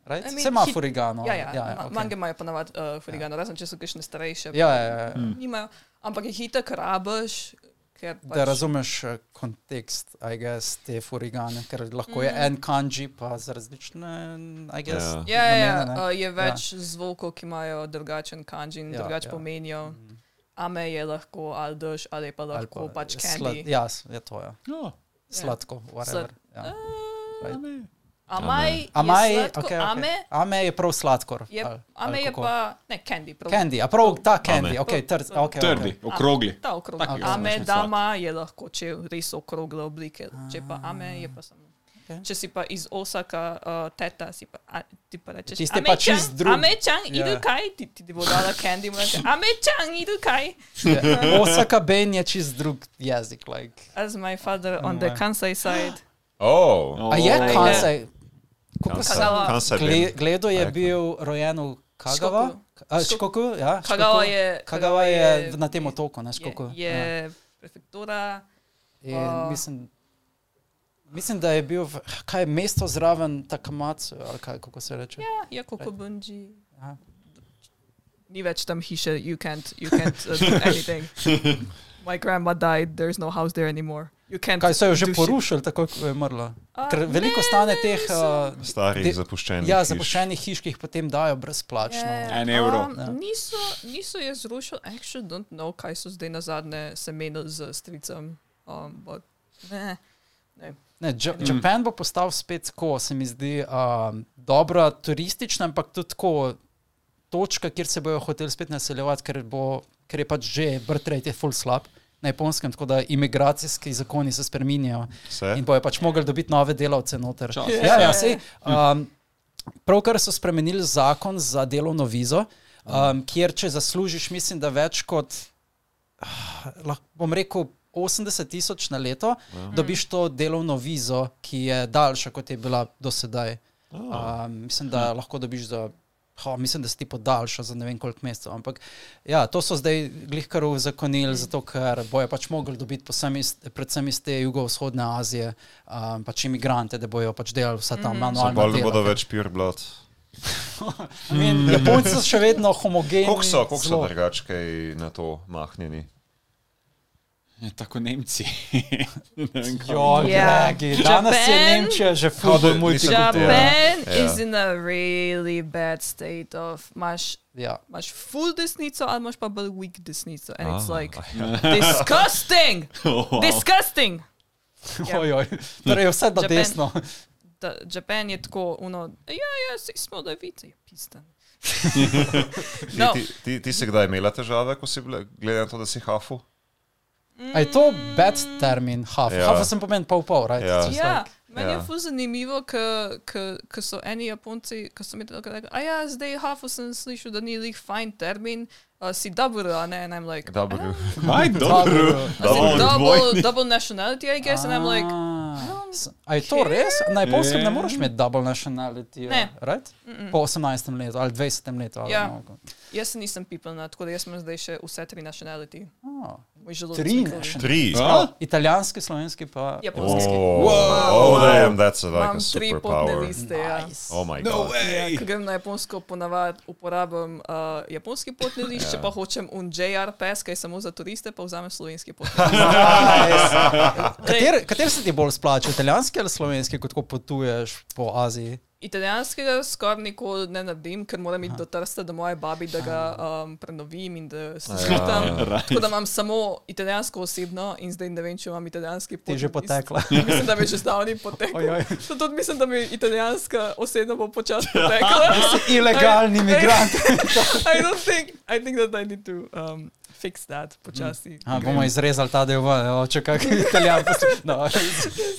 Right? I mean, Se ima furigano. ja, ja, ja, ma- okay. mange imajo ponavadi uh, furigano, razen če so kakšne starejše. ja, ja, ja, ja. Nimajo, ampak jih itak rabiš, ker pač, Da razumeš eh, kontekst, I guess, te furigane, ker lahko je en kanji pa za različne, I guess. Ja. Mm. Ja, ja, ja, namene, ne. uh, je več ja. zvokov, ki imajo drugačen kanji in Ja, ja, drugače ja. ja. pomenijo. Ame je lahko ali dež, ali je pa Ali lahko pa pač slad- candy. Ja, je to, ja. Oh, Sladko, whatever. Ja. Uh, Amaj, Amaj, je sladko, okay, ame, okay. ame je prav sladkor. je, ali- ame ali je pa, ne, candy. Prav, Candy, a prav ta candy, Ame. ok, trd, ok. trdi, okay. okrogli. Ta okrog. Taki, ja, Ame dama je lahko, če res okrogle oblike. Če pa ame je pa samo. Okay. Če si pa iz Osaka, uh, teta, si pa, a, ti pa rečeš, Tisti je pa "Ame-chan, čist drug." Ame-chan, Ja. idu kaj? Ti, ti, ti bo dala candy, Ame-chan, idu kaj? Ja. Osaka Ben je čist drug jezik. Like. As my father on the Anyway. Kansai side. Oh, A je Oh. Kansai? Kagawa. Gle. Gledo je bil rojen v Kagawa. Škoku. Škoku, ja. Kagawa Škoku. je, Kagawa je na tem otoku, ne je, Škoku. je prefektura. In Uh, mislim, mislim, da je bil, v, kaj je mesto zraven Takamatsu, ali kaj, kako se reče. Ja, je Kokobunji. Aha. Ni več tam hiše, you can't, you can't uh, do anything. My grandma died, there's no house there anymore. You can't Kaj so jo že porušili, tako ko je umrla? Ker veliko ne, stane ne, teh uh, Starih De- zapuščenih. ja, zapuščenih hiš, ki jih potem dajo brezplačno. Ja, En evro. Um, Ja. niso, niso je zrušili, actually don't know, kaj so zdaj na zadnje se menili z stricem. Um, but, ne, ne. Ne, Dž- Japan bo postal spet tako, se mi zdi, um, dobra turistična, ampak tudi tako točka, kjer se bojo hoteli spet naseljevati, ker, bo, ker je pač že rate je full slab. Na japonskem, tako da imigracijski zakoni se spreminjajo Vse? in bojo pač mogli dobiti nove delavce noter. Čas. Ja, ja, sej, um, pravkar so spremenili zakon za delovno vizo, um, kjer če zaslužiš, mislim, da več kot, lahko bom rekel, 80 tisoč na leto, ja. dobiš to delovno vizo, ki je daljša, kot je bila do sedaj. Um, mislim, da lahko dobiš za. Ha, mislim, da se ti podaljša za ne vem koliko mesecev. Ampak ja, to so zdaj glihkar uzakonili, zato ker bojo pač mogli dobiti iz, predvsem iz te jugovzhodne Azije, um, pač imigrante, da bojo pač delali vsa ta So manualna bolj ne bodo več pure blood. Japonci so še vedno homogeni. Koliko so, koliko so zelo. drugačkaj na to mahnjeni? Je tako Nemci. Ne vem. Jo, Ja. Gregi, danes je Japan- Nemčija že How full do- multikulturna. Japan Ja. is in a really bad state of, imaš, Ja. imaš full desnico ali imaš pa bolj weak desnico. And it's Ah, like, disgusting! Wow. Disgusting! Ja. Ojoj, torej je vse na Japan- desno. Da, Japan je tako, uno, ja, ja, si smo levice, je pistan. Ti, No. ti, ti, ti si kdaj imela težave, ko si bila, glede na to, da si hafu? A je to bad termin, half? Ja. Half sem pomen pol pol, right? Ja. Just Ja, like- meni je ja. fuz zanimivo, ko so eni Japonci, ko so mi tako rekli, a ja, zdaj hafu sem slišal, da ni lih fajn termin, uh, si dobro, a ne, and I'm like, Dobro. Kaj, Dobro, double, dvojni. double nationality, I guess, and I'm like, Ah, A je to res? Na japonskem ne Ja. moreš imeti double nationality, Ne. right? Po 18. letu ali 20. letu. ali Ja. no. jaz se nisem pipelna, tako da jaz imam zdaj še vse tri nationality. Ah, želodec Tri. Tri. A? Italijanski, slovenski pa. Japonski. Oh, oh damn, that's a, like Imam a tri potne superpower. liste, ja. Nice. Oh my No god. way. Ko grem na japonsko, ponavadi uporabljam uh, japonski potni list, če pa hočem un JR pass, ki je samo za turiste, pa vzamem slovenski potni list. Kater, kater se ti bolj splača, italijanski ali slovenski, kot ko potuješ po Aziji? Italijanskega skoraj nikoli ne naredim, ker moram iti do Trsta, do moje babi, da ga um, prenovim in da se zjutam. Tako da imam samo italijansko osebno in zdaj ne vem, če imam italijanski potni Ti že potekla. Mislim, da bi že zdavni potekla. Ojoj. Zato tudi mislim, da mi italijanska osebna bo počasi potekla. Ilegalni I- migrant. I don't think, I think that I need to um, fix that počasi. A, bomo izrezali ta del, če kak italijan. No,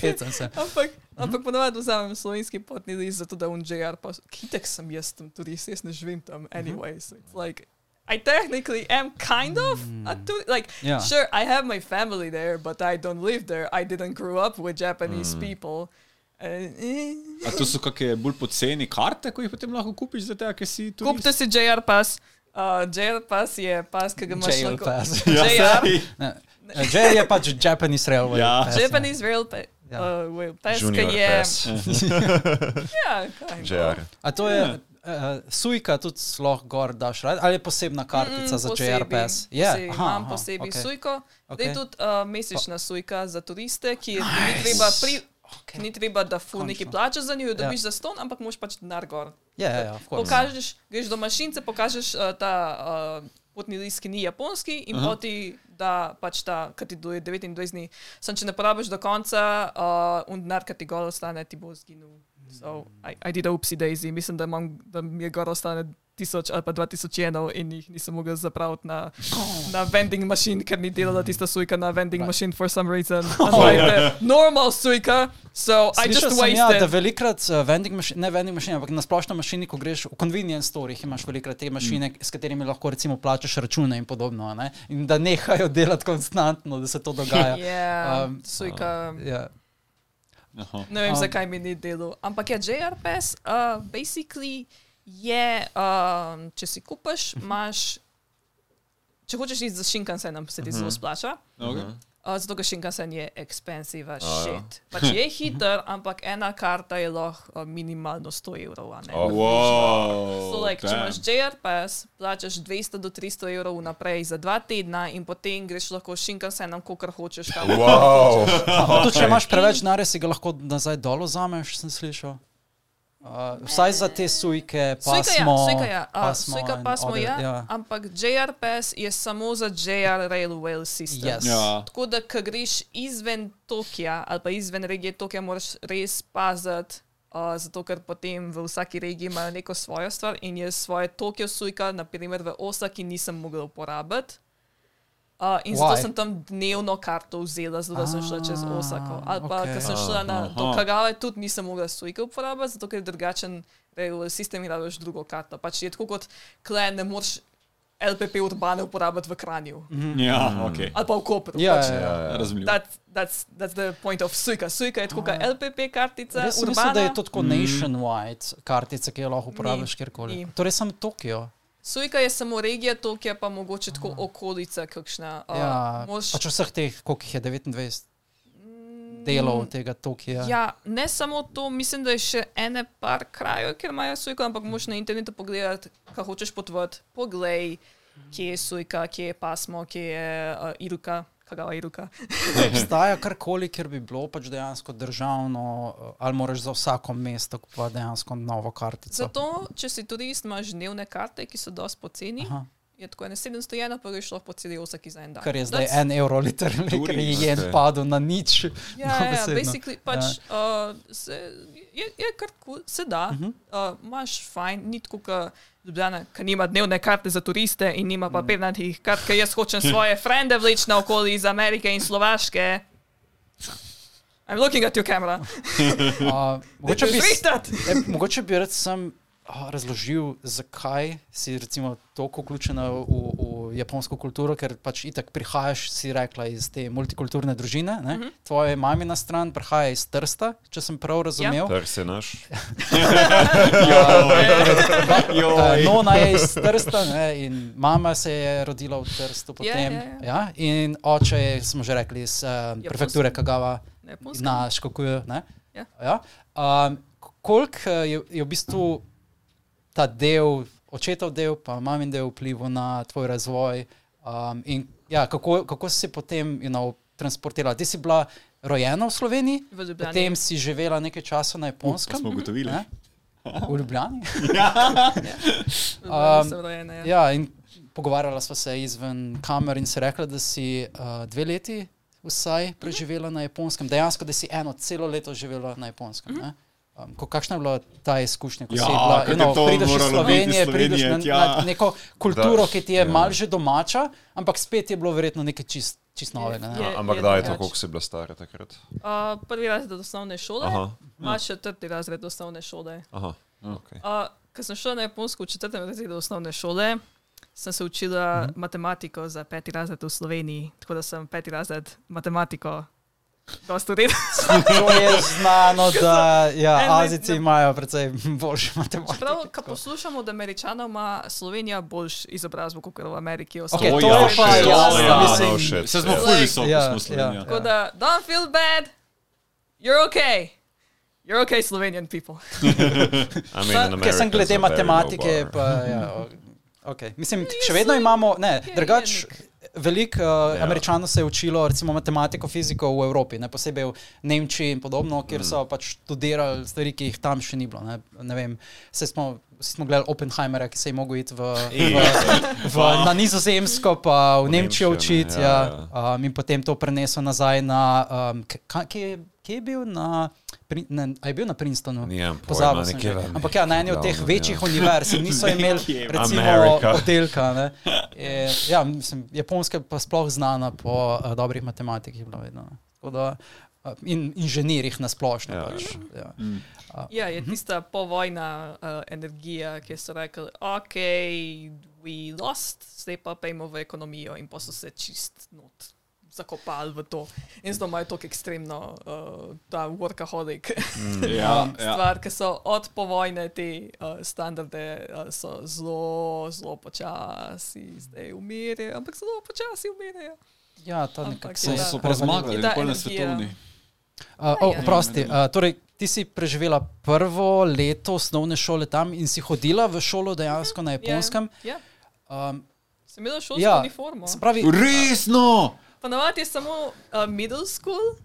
hecam se. Ampak, ampak ponovadi vzamem slovenski potni list, zato da unJR pa kitek sem jaz tam turist, jaz ne živim tam anyway. So it's like, I technically am kind of a tourist. Like, Ja. sure, I have my family there, but I don't live there. I didn't grow up with Japanese people. Uh, eh. A to so kakšne bolj poceni karte, ko jih potem lahko kupiš, zato ker si tu. Kupite si JR pas. Uh, JR pas je pas, ki ga imaš pass. JR. Ne, J je pač Japanese Railway. Ja. pass, Japanese rail Ja. uh, rail pass, ki Junior je. Ja. JR. A to je uh, sujka, tudi lahko gor daš, ali je posebna kartica Mm, za posebej, JR pass? posebej, Imam posebej okay. okay. sujko. Ok. Zdaj tudi uh, mesečna sujka za turiste, ki nice. ni treba, pri, okay. ni treba da fu neki plačaš za njo, jo dobiš Ja. za ston, ampak moš pač denar gor. Ja, ja, ja, of course. Pokažeš, greš do mašince, pokažeš uh, ta uh, potni list, ki ni japonski in Aha. poti da pač ta, ki ti duje 29 dni. Sam če ne porabiš do konca, uh, in denar, ki ti gor ostane, ti bo zginil. So, I, I did a oopsie daisy, mislim, da, imam, da mi je gor ostane 1000 ali pa 2000 jenov in jih nisem mogel zapraviti na, na vending machine, ker ni delala tista sujka na vending machine for some reason. Unlike the normal sujka, so I Slišal just sem, ja, da wasted. velikrat uh, vending mašine, ne vending mašine, ampak na splošno mašini, ko greš v convenience storih, imaš velikrat te mašine, mm. s katerimi lahko recimo plačaš račune in podobno. a Ne? In da nehajo delati konstantno, da se to dogaja. Ja, Um, sujka. Ja. Aha. Ne vem, Um, zakaj mi ni delo. Ampak je JRPS, uh, basically je, uh, če si kupaš, imaš, če hočeš iti za Shinkansenom, se ti zelo splača. Okay. Uh, zato, ker Shinkansen je expensive as A, ja. shit. Pač je hiter, ampak ena karta je lahko uh, minimalno 100 evrov. a ne. Oh. Wow. So, like, če imaš JRPS, plačaš 200 do 300 evrov naprej za dva tedna in potem greš lahko s Shinkansenom, kolikor hočeš. Tam. Wow. Okay. Tudi če imaš preveč denarja, si ga lahko nazaj dol vzameš, sem slišal. Uh, vsaj za te sujke, Sujka ja, pasmo. sujka ja, uh, pasmo sujka pasmo other- ja, ja. ampak JRPS je samo za JR Railway system. Yes. Ja. Tako da, ko greš izven Tokija ali pa izven regije Tokija, moraš res paziti. Uh, zato, ker potem v vsaki regiji imajo neko svojo stvar in jaz svoje Tokio sujka, naprimer v Osaki, nisem mogel uporabiti. Uh, in zato Why? sem tam dnevno karto vzela, zato da sem šla čez Osako. Ali pa, okay. ker sem šla na Aha. do Kagave, tudi nisem mogla sujke uporabiti, zato ker je drugačen sistem in rabiš drugo karto. Pač je tako kot klen, ne moreš LPP urbane uporabiti v Kranju. Ja, ok. Ali pa v Kopru. Ja, pač, ja, ja. Razumljivo. That, that's, that's the point of Suika. Suika je tako kot LPP kartica, Res urbana. mislil, da je to tako nationwide kartica, ki jo lahko uporabiš kjerkoli. Torej sem Tokio. Suika je samo regija Tokija, pa mogoče tako okolica, kakšna. Uh, Ja, moš, pač vseh teh, koliko jih je 29 delov tega Tokija. ja, ne samo to, mislim, da je še ene par krajev, kjer imajo Suika, ampak moš na internetu pogledati, kaj hočeš potvati. Poglej, kje je Suika, kje je pasmo, kje je uh, Iruka. Kagava Iruka. Obstaja karkoli, kjer bi bilo pač dejansko državno, eh, ali moraš za vsako mesto kupovati dejansko novo kartico. Zato, če si turist, imaš dnevne karte, ki so dosti poceni. Aha. Je tako ene 700 jena, pa greš lahko po celi Osaki za en dan. Kar je zdaj That's- en evro, literally, ker je jen Ok. padel na nič. Ja, ja, ja basically, pač, uh, se, je, je kar cool, se da, uh Mhm. -huh. uh, imaš fajn, ni tako, kot Ljubljana, ki nima dnevne karte za turiste in nima Mm. papirnatih kart, ker jaz hočem svoje frende vleči naokoli iz Amerike in Slovaške. I'm looking at your camera. Uh, mogoče, bi, s- Zristat! e, mogoče bi rad sem razložil, zakaj si recimo toliko vključena v, v japonsko kulturo, ker pač itak prihajaš, si rekla, iz te multikulturne družine. Uh -huh. Tvoja mamina stran prihaja iz Trsta, če sem prav razumel. Ter si naš. Uh, Nona je iz Trsta ne, in mama se je rodila v Trstu potem. ja, ja. Ja, in oče je, smo že rekli, iz uh, prefekture Kagawa Na Japonskem. na Škokuju. ne. Ja. Ja. Um, koliko eh, je, je v bistvu ta del, očetov del, pa mamin del vplival na tvoj razvoj um, in ja, kako, kako si se potem you know, transportirala? Ti si bila rojena v Sloveniji, V Ljubljani. potem si živela nekaj časa na Japonskem. smo ugotovili. ne? V Ljubljani. Ljubljani Um, rojena, ja. Ja, in pogovarjala sva se izven kamer in si rekla, da si uh, dve leti vsaj preživela na japonskem. Dejansko, da si eno celo leto živela na japonskem. ne? Um, ko, kakšna je bila ta izkušnja, ko Ja, si bila, you je know, to prideš iz Slovenije, prideš na, na neko kulturo, Da, ki ti je ja. mal že domača, ampak spet je bilo verjetno nekaj čist, čist novega. Ne? Je- Ampak da je to, drugače. koliko si bila stara takrat. Uh, prvi razred osnovne šole, imaš četrti razred osnovne šole. Aha. Okay. Uh, Ko sem šla na Japonsko v četrtem razredu osnovne šole, sem se učila Mhm. matematiko za peti razred v Sloveniji, tako da sem peti razred matematiko dosta uredila. To je znano, da ja, na- imajo precej boljše matematike. Prav, ko poslušamo od Američanov, ima Slovenija boljš izobrazbo kot v Ameriki. Ok, osnovno. to ja, je pa jasno, ja, mislim, no shit, Se smo ja. ful visoko, Ja, smo ja. Slovenija. Tako da, don't feel bad, you're okay. You're okay, Slovenian people. I mean, Ker sem glede matematike, pa ja, okay. mislim, še vedno imamo, ne, je drugač. Veliko uh, Ja. američanov se je učilo, recimo, matematiko, fiziko v Evropi, ne posebej v Nemčiji in podobno, kjer so pač študirali stvari, ki jih tam še ni bilo. Ne, ne vem, vse smo, smo gledali Oppenheimera, ki se je mogel iti v, v, v, na Nizozemsko, pa v, V Nemčijo Nemčijo, ne, učiti, ja, ja, um, in potem to prenesel nazaj na, um, k- ka- kje je kje je bil na, Pri- ne, a je bil na Princetonu? Pojma, Pozabil sem nekje Ampak ja, na eni od teh Glavno, večjih ja. univerz in niso imeli recimo Amerika. oddelka. ne. Je, ja, mislim, Japonska je pa sploh znana po uh, dobrih matematikih. Vedno. Tako da, uh, in inženirjih na splošno. Ja, Ja, pač, ja. Ja, je tista povojna uh, energija, ki so rekli, ok, we lost, zdaj pa pejmo v ekonomijo in pa so se čist not zakopali v to. In zdaj imajo tako ekstremno uh, ta workaholic Ja, ja. stvar, ki so od povojne te uh, standarde uh, so zelo, zelo počasi zdaj umirjajo, ampak zelo počasi umirjajo. ja, to nekako So, zmagali, Je ta nikoli na svetovni. Uh, oh, ja. oprosti, uh, torej, ti si preživela prvo leto osnovne šole tam in si hodila v šolo dejansko na japonskem. Ja, Um, sem imela šolsko ja, uniformo. se pravi, Resno! Ponavadi je samo uh, middle school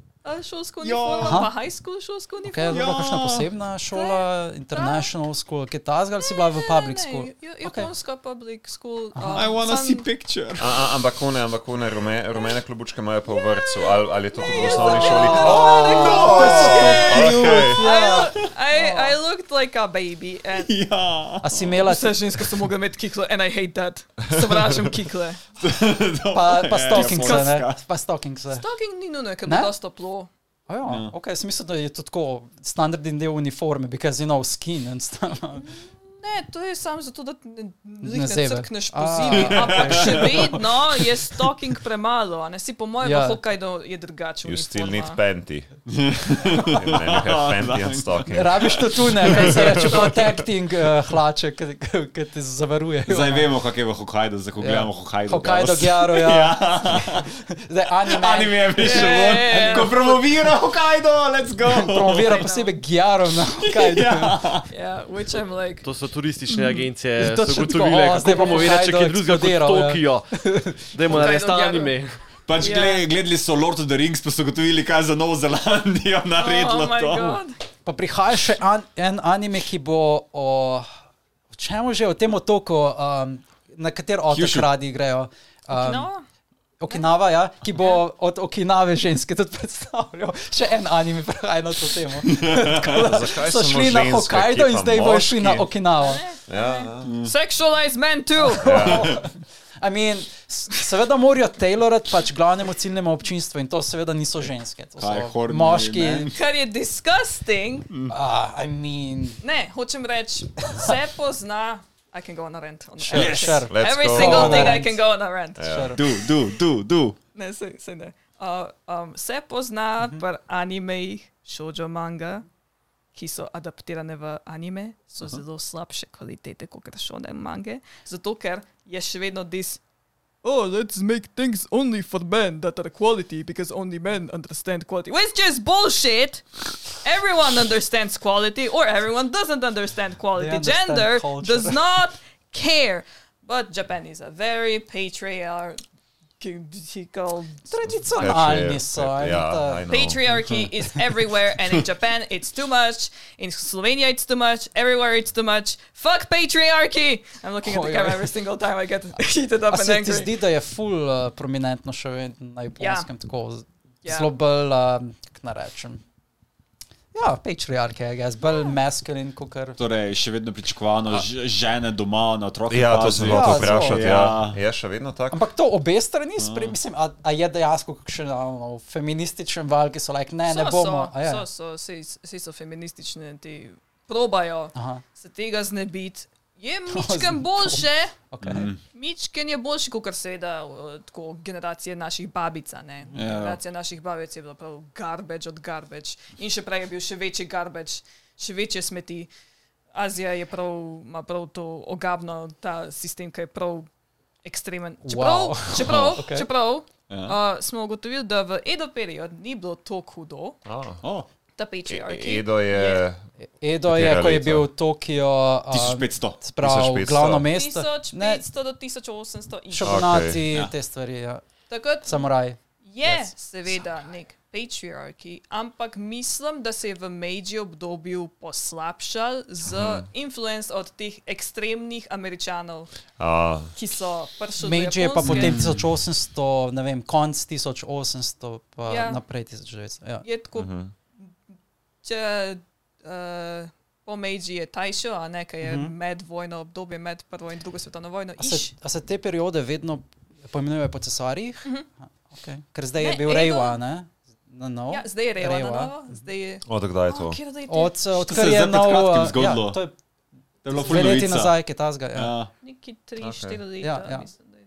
šolsko Ja. uniformo, Aha. pa high school šolsko okay, je uniformo. bila Ja. kakšna posebna šola, international school, kaj ta zgal si bila v public school? Ne, ja- japonska public school. I um, wanna sam- see picture. A, a, ampak one, ampak one rume, rumene klobučke imajo pa v vrtu, ali, ali je to tudi v osnovni ja. šoli? Oh, Okay. I, look- I, I looked like a baby. And Ja. A si imela Vse ženske so mogle imeti kikle, and I hate that. Sovražim kikle. pa, pa Ja, stockings, ne? Pa stockings. Stalking ni nujno, ker Ne? bo dosta toplo. Oh, ja, ok, smisel, da je to tako standardni del uniforme, because you know skin and stuff. Ne, to je samo zato, da ne, Ne crkneš po A, zimi, ampak še vedno je stalking premalo. a Ne si po mojem, Ja. yeah. Hokkaido je drugače. You still need panty. Panty and stocking. Rabiš to tu, ne, kaj se reče, protecting uh, hlače, ki te zavarujejo. Zdaj vemo, kak je v Hokkaidu, zdaj ko gledamo Hokkaido. Hokkaido Girls. Gyaro, ja. Zdaj anime. Anime je prišel Ja, ven, ja, ja. ko promovira Hokkaido, let's go! Promovira posebej Gyaro na Hokkaido. Yeah, which I'm like, To so turistične agencije, To so ugotovile, o, kako zdaj bo promovirati, če kaj drugega kot. Tokio. Dajmo narediti ta Hokkaido anime. Pač Ja. gled, gledali so Lord of the Rings, pa so gotovili, kaj za Novo Zelandijo naredilo oh my to. god. Pa prihaja še an, en anime, ki bo o, o čemu že, o tem otoku, um, na kater otok radi grejo. Um, No, Okinava, ja, ki bo od Okinave ženske tudi predstavljal. Še en anime prihaja na to temo. Da so šli na Hokkaido in zdaj bojo šli na? Okinavo. Ja, ja. sexualized men too. I mean, seveda morajo tailorati pač glavnemu ciljnemu občinstvu in to seveda niso ženske. To Kaj, so horni moški. men? Kar je disgusting. Uh, I mean, Ne, hočem reči, vse pozna. I can go on a rant. On sure, everything. sure. Let's Every go. single Go thing I can go on a rant. sure. Du, du, du, du. Ne, se, se ne. Uh, um, se pozna Mhm. per anime, shoujo manga, ki so adaptirane v anime, so uh -huh. zelo slabše kvalitete kot šone mange, zato ker je še vedno dis. Oh, let's make things only for men that are quality because only men understand quality. Which is bullshit. Everyone understands quality, or everyone doesn't understand quality. understand Gender culture. does not care. But Japan is a very patriarchal Tradicionalni so. Yeah, yeah, know. Patriarchy is everywhere, and in Japan it's too much. In Slovenia it's too much. Everywhere it's too much. Fuck patriarchy! I'm looking at Oh, the yeah. camera every single time I get heated up A and se ti angry. zdi, da je ful uh, prominentno še vedno na japonskem, tako z- Ja. zelo bolj, uh, kako naj rečem. Ja, patriarhija, jaz bolj maskulin, kot kar. Torej, še vedno pričakovano, ž- žene doma na otroke. Ja, to sem hotel Ja, vprašati. Ja. Ja. Je še vedno tako? Ampak to obe strani, spre, mislim, a, a je dejansko kakšen no, feminističen val, ki so like, ne, ne so, bomo. a je? so, so, so, vsi so feministične, ti probajo Aha, se tega znebiti. Je mičken boljše, okay. Mm. mičken je boljši, kot seveda tako generacije naših babic. a ne. Ja. Generacija naših babic je bila prav garbage od garbage in še prej je bil še večji garbage, še večje smeti. Azija je prav, ima prav to ogabno, ta sistem, ki je prav ekstremen. Čeprav, Wow. čeprav, Okay. čeprav Ja. uh, smo ugotovili, da v Edo period ni bilo tako hudo, Ah. Oh, ta patriarchy. Edo je. Edo je, ko je bil Tokio, uh, 1500. sprav 1500. glavno mesto. 1500 do 1800 in še. Ja. okay. te stvari, ja. Takrat samuraji. je Yes. seveda nek patriarchy, ampak mislim, da se je v Meiji obdobju poslabšal z influence od teh ekstremnih američanov, A, ki so prišli Meiji je pa potem 1800, ne vem, konc 1800, pa Ja. naprej 1900. Ja. Je tako če uh, po Meiji je Tajšo, a ne, kaj je mm -hmm. med vojno, obdobje med prvo in drugo svetovno vojno. A se, a se te periode vedno poimenujejo po cesarjih? Mm -hmm. okay. Ker zdaj je Ne, bil Edo- Reiwa, ne? Na nov. Ja, zdaj je Rewa, Reiwa. na novo, zdaj je... Od kdaj je to? Oh, je Od, to? od To kar je je zdaj pred nov, kratkim uh, zgodilo. Ja, to je To je bilo dve leti nazaj, ki je tazga. Ja. Ja. Neki 3-4 Okej. leta, Ja, ja. mislim, da je.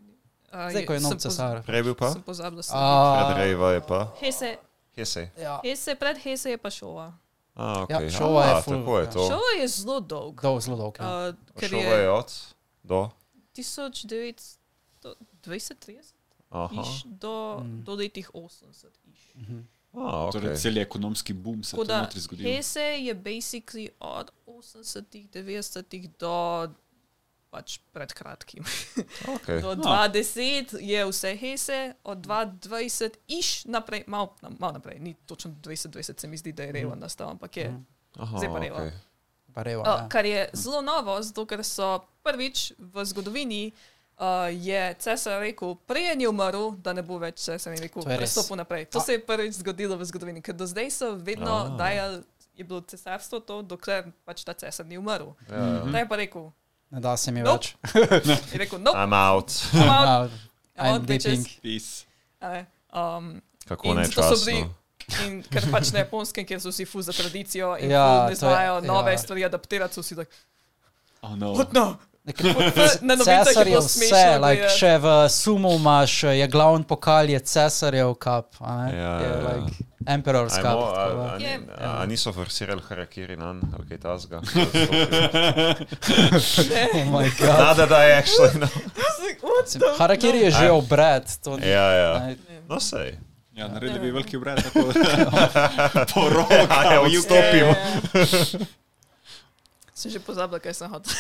A, Zdaj, ko je nov cesar. Prej je bil pa? Sem pozabila se. A, Pred Rejva je pa. Hese, Hesej. ja. Hese, pred Hese je pa šova. A, Ja, okay. šova je A, ful, tako je ja. to. Šova je zelo dolg. Dolg, zelo dolg. Ja. Uh, ker Šova je je od do. 1920-30 Aha. iš do, Mm. do letih 80 iš. A, Torej, okay. cel ekonomski boom se je zgodil. Hese je basically od 80-ih, 90-ih do pač pred kratkim. Okay. Do Ah. 20 je vse Hese, od 20 iš naprej, malo mal naprej, ni točno 20-20 se mi zdi, da je Revan nastal, ampak je. Aha, Zdaj pa Rejva. okay. Pa Reiwa, Uh, ja. kar je zelo novo, zato ker so prvič v zgodovini uh, je cesar rekel, preden je umrl, da ne bo več cesar rekel, To je res. prestopil naprej. To A- se je prvič zgodilo v zgodovini, ker do zdaj so vedno Ah. dajali, je bilo cesarstvo to, dokler pač ta cesar ni umrl. Ja, ja. Je pa rekel, Ne da se mi Nope. več. je rekel, no, I'm out. I'm out, I'm out, I'm bitches. dipping. Peace. Um, Kako bili- nečasno. in ker pač na japonskem, kjer so vsi fu za tradicijo in Ja, ne to je- znajo nove ja. stvari adaptirati, so vsi tako, Oh, no. what no? Nekaj- Na novicah Cesar je je bilo vse, da like, če v sumu imaš, je glavni pokal, je cesarjev kap, a ne? Ja, je, ja, ja. like, emperor's cup. a, da. a, Je. ni- a niso forsirali harakiri nan, ali kaj tasga? Oh my god. Nada, da je actually. No. Harakiri je že obred. To, Ja, ja. ne, No, sej. Ja, naredili bi veliki obred, tako poroka. Ja, ja, odstopimo. Sem že pozabila, kaj sem hotel.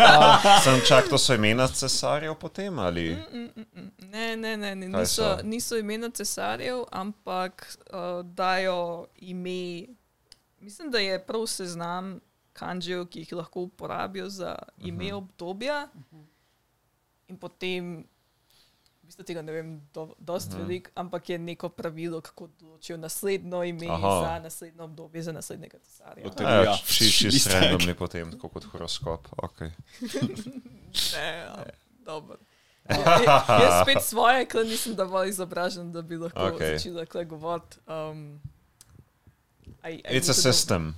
Sem čak, to so imena cesarjev potem ali? Ne, ne, ne, ne Kaj niso, so? niso imena cesarjev, ampak uh, dajo ime. Mislim, da je prav seznam kanžijev, ki jih lahko uporabijo za ime Mhm. obdobja. In potem, v bistvu tega ne vem, do, dost Mhm. veliko, ampak je neko pravilo, kako določijo naslednjo ime Aha. za naslednjo obdobje, za naslednjega cesarja. Je Ja, ja, či, čist listek. randomni potem, tako kot horoskop. Okay. Ne, ja, dobro. Ja, jaz spet svoje, ker nisem dovolj izobražen, da bi lahko okay. začela govoriti. Um, I, I It's a system.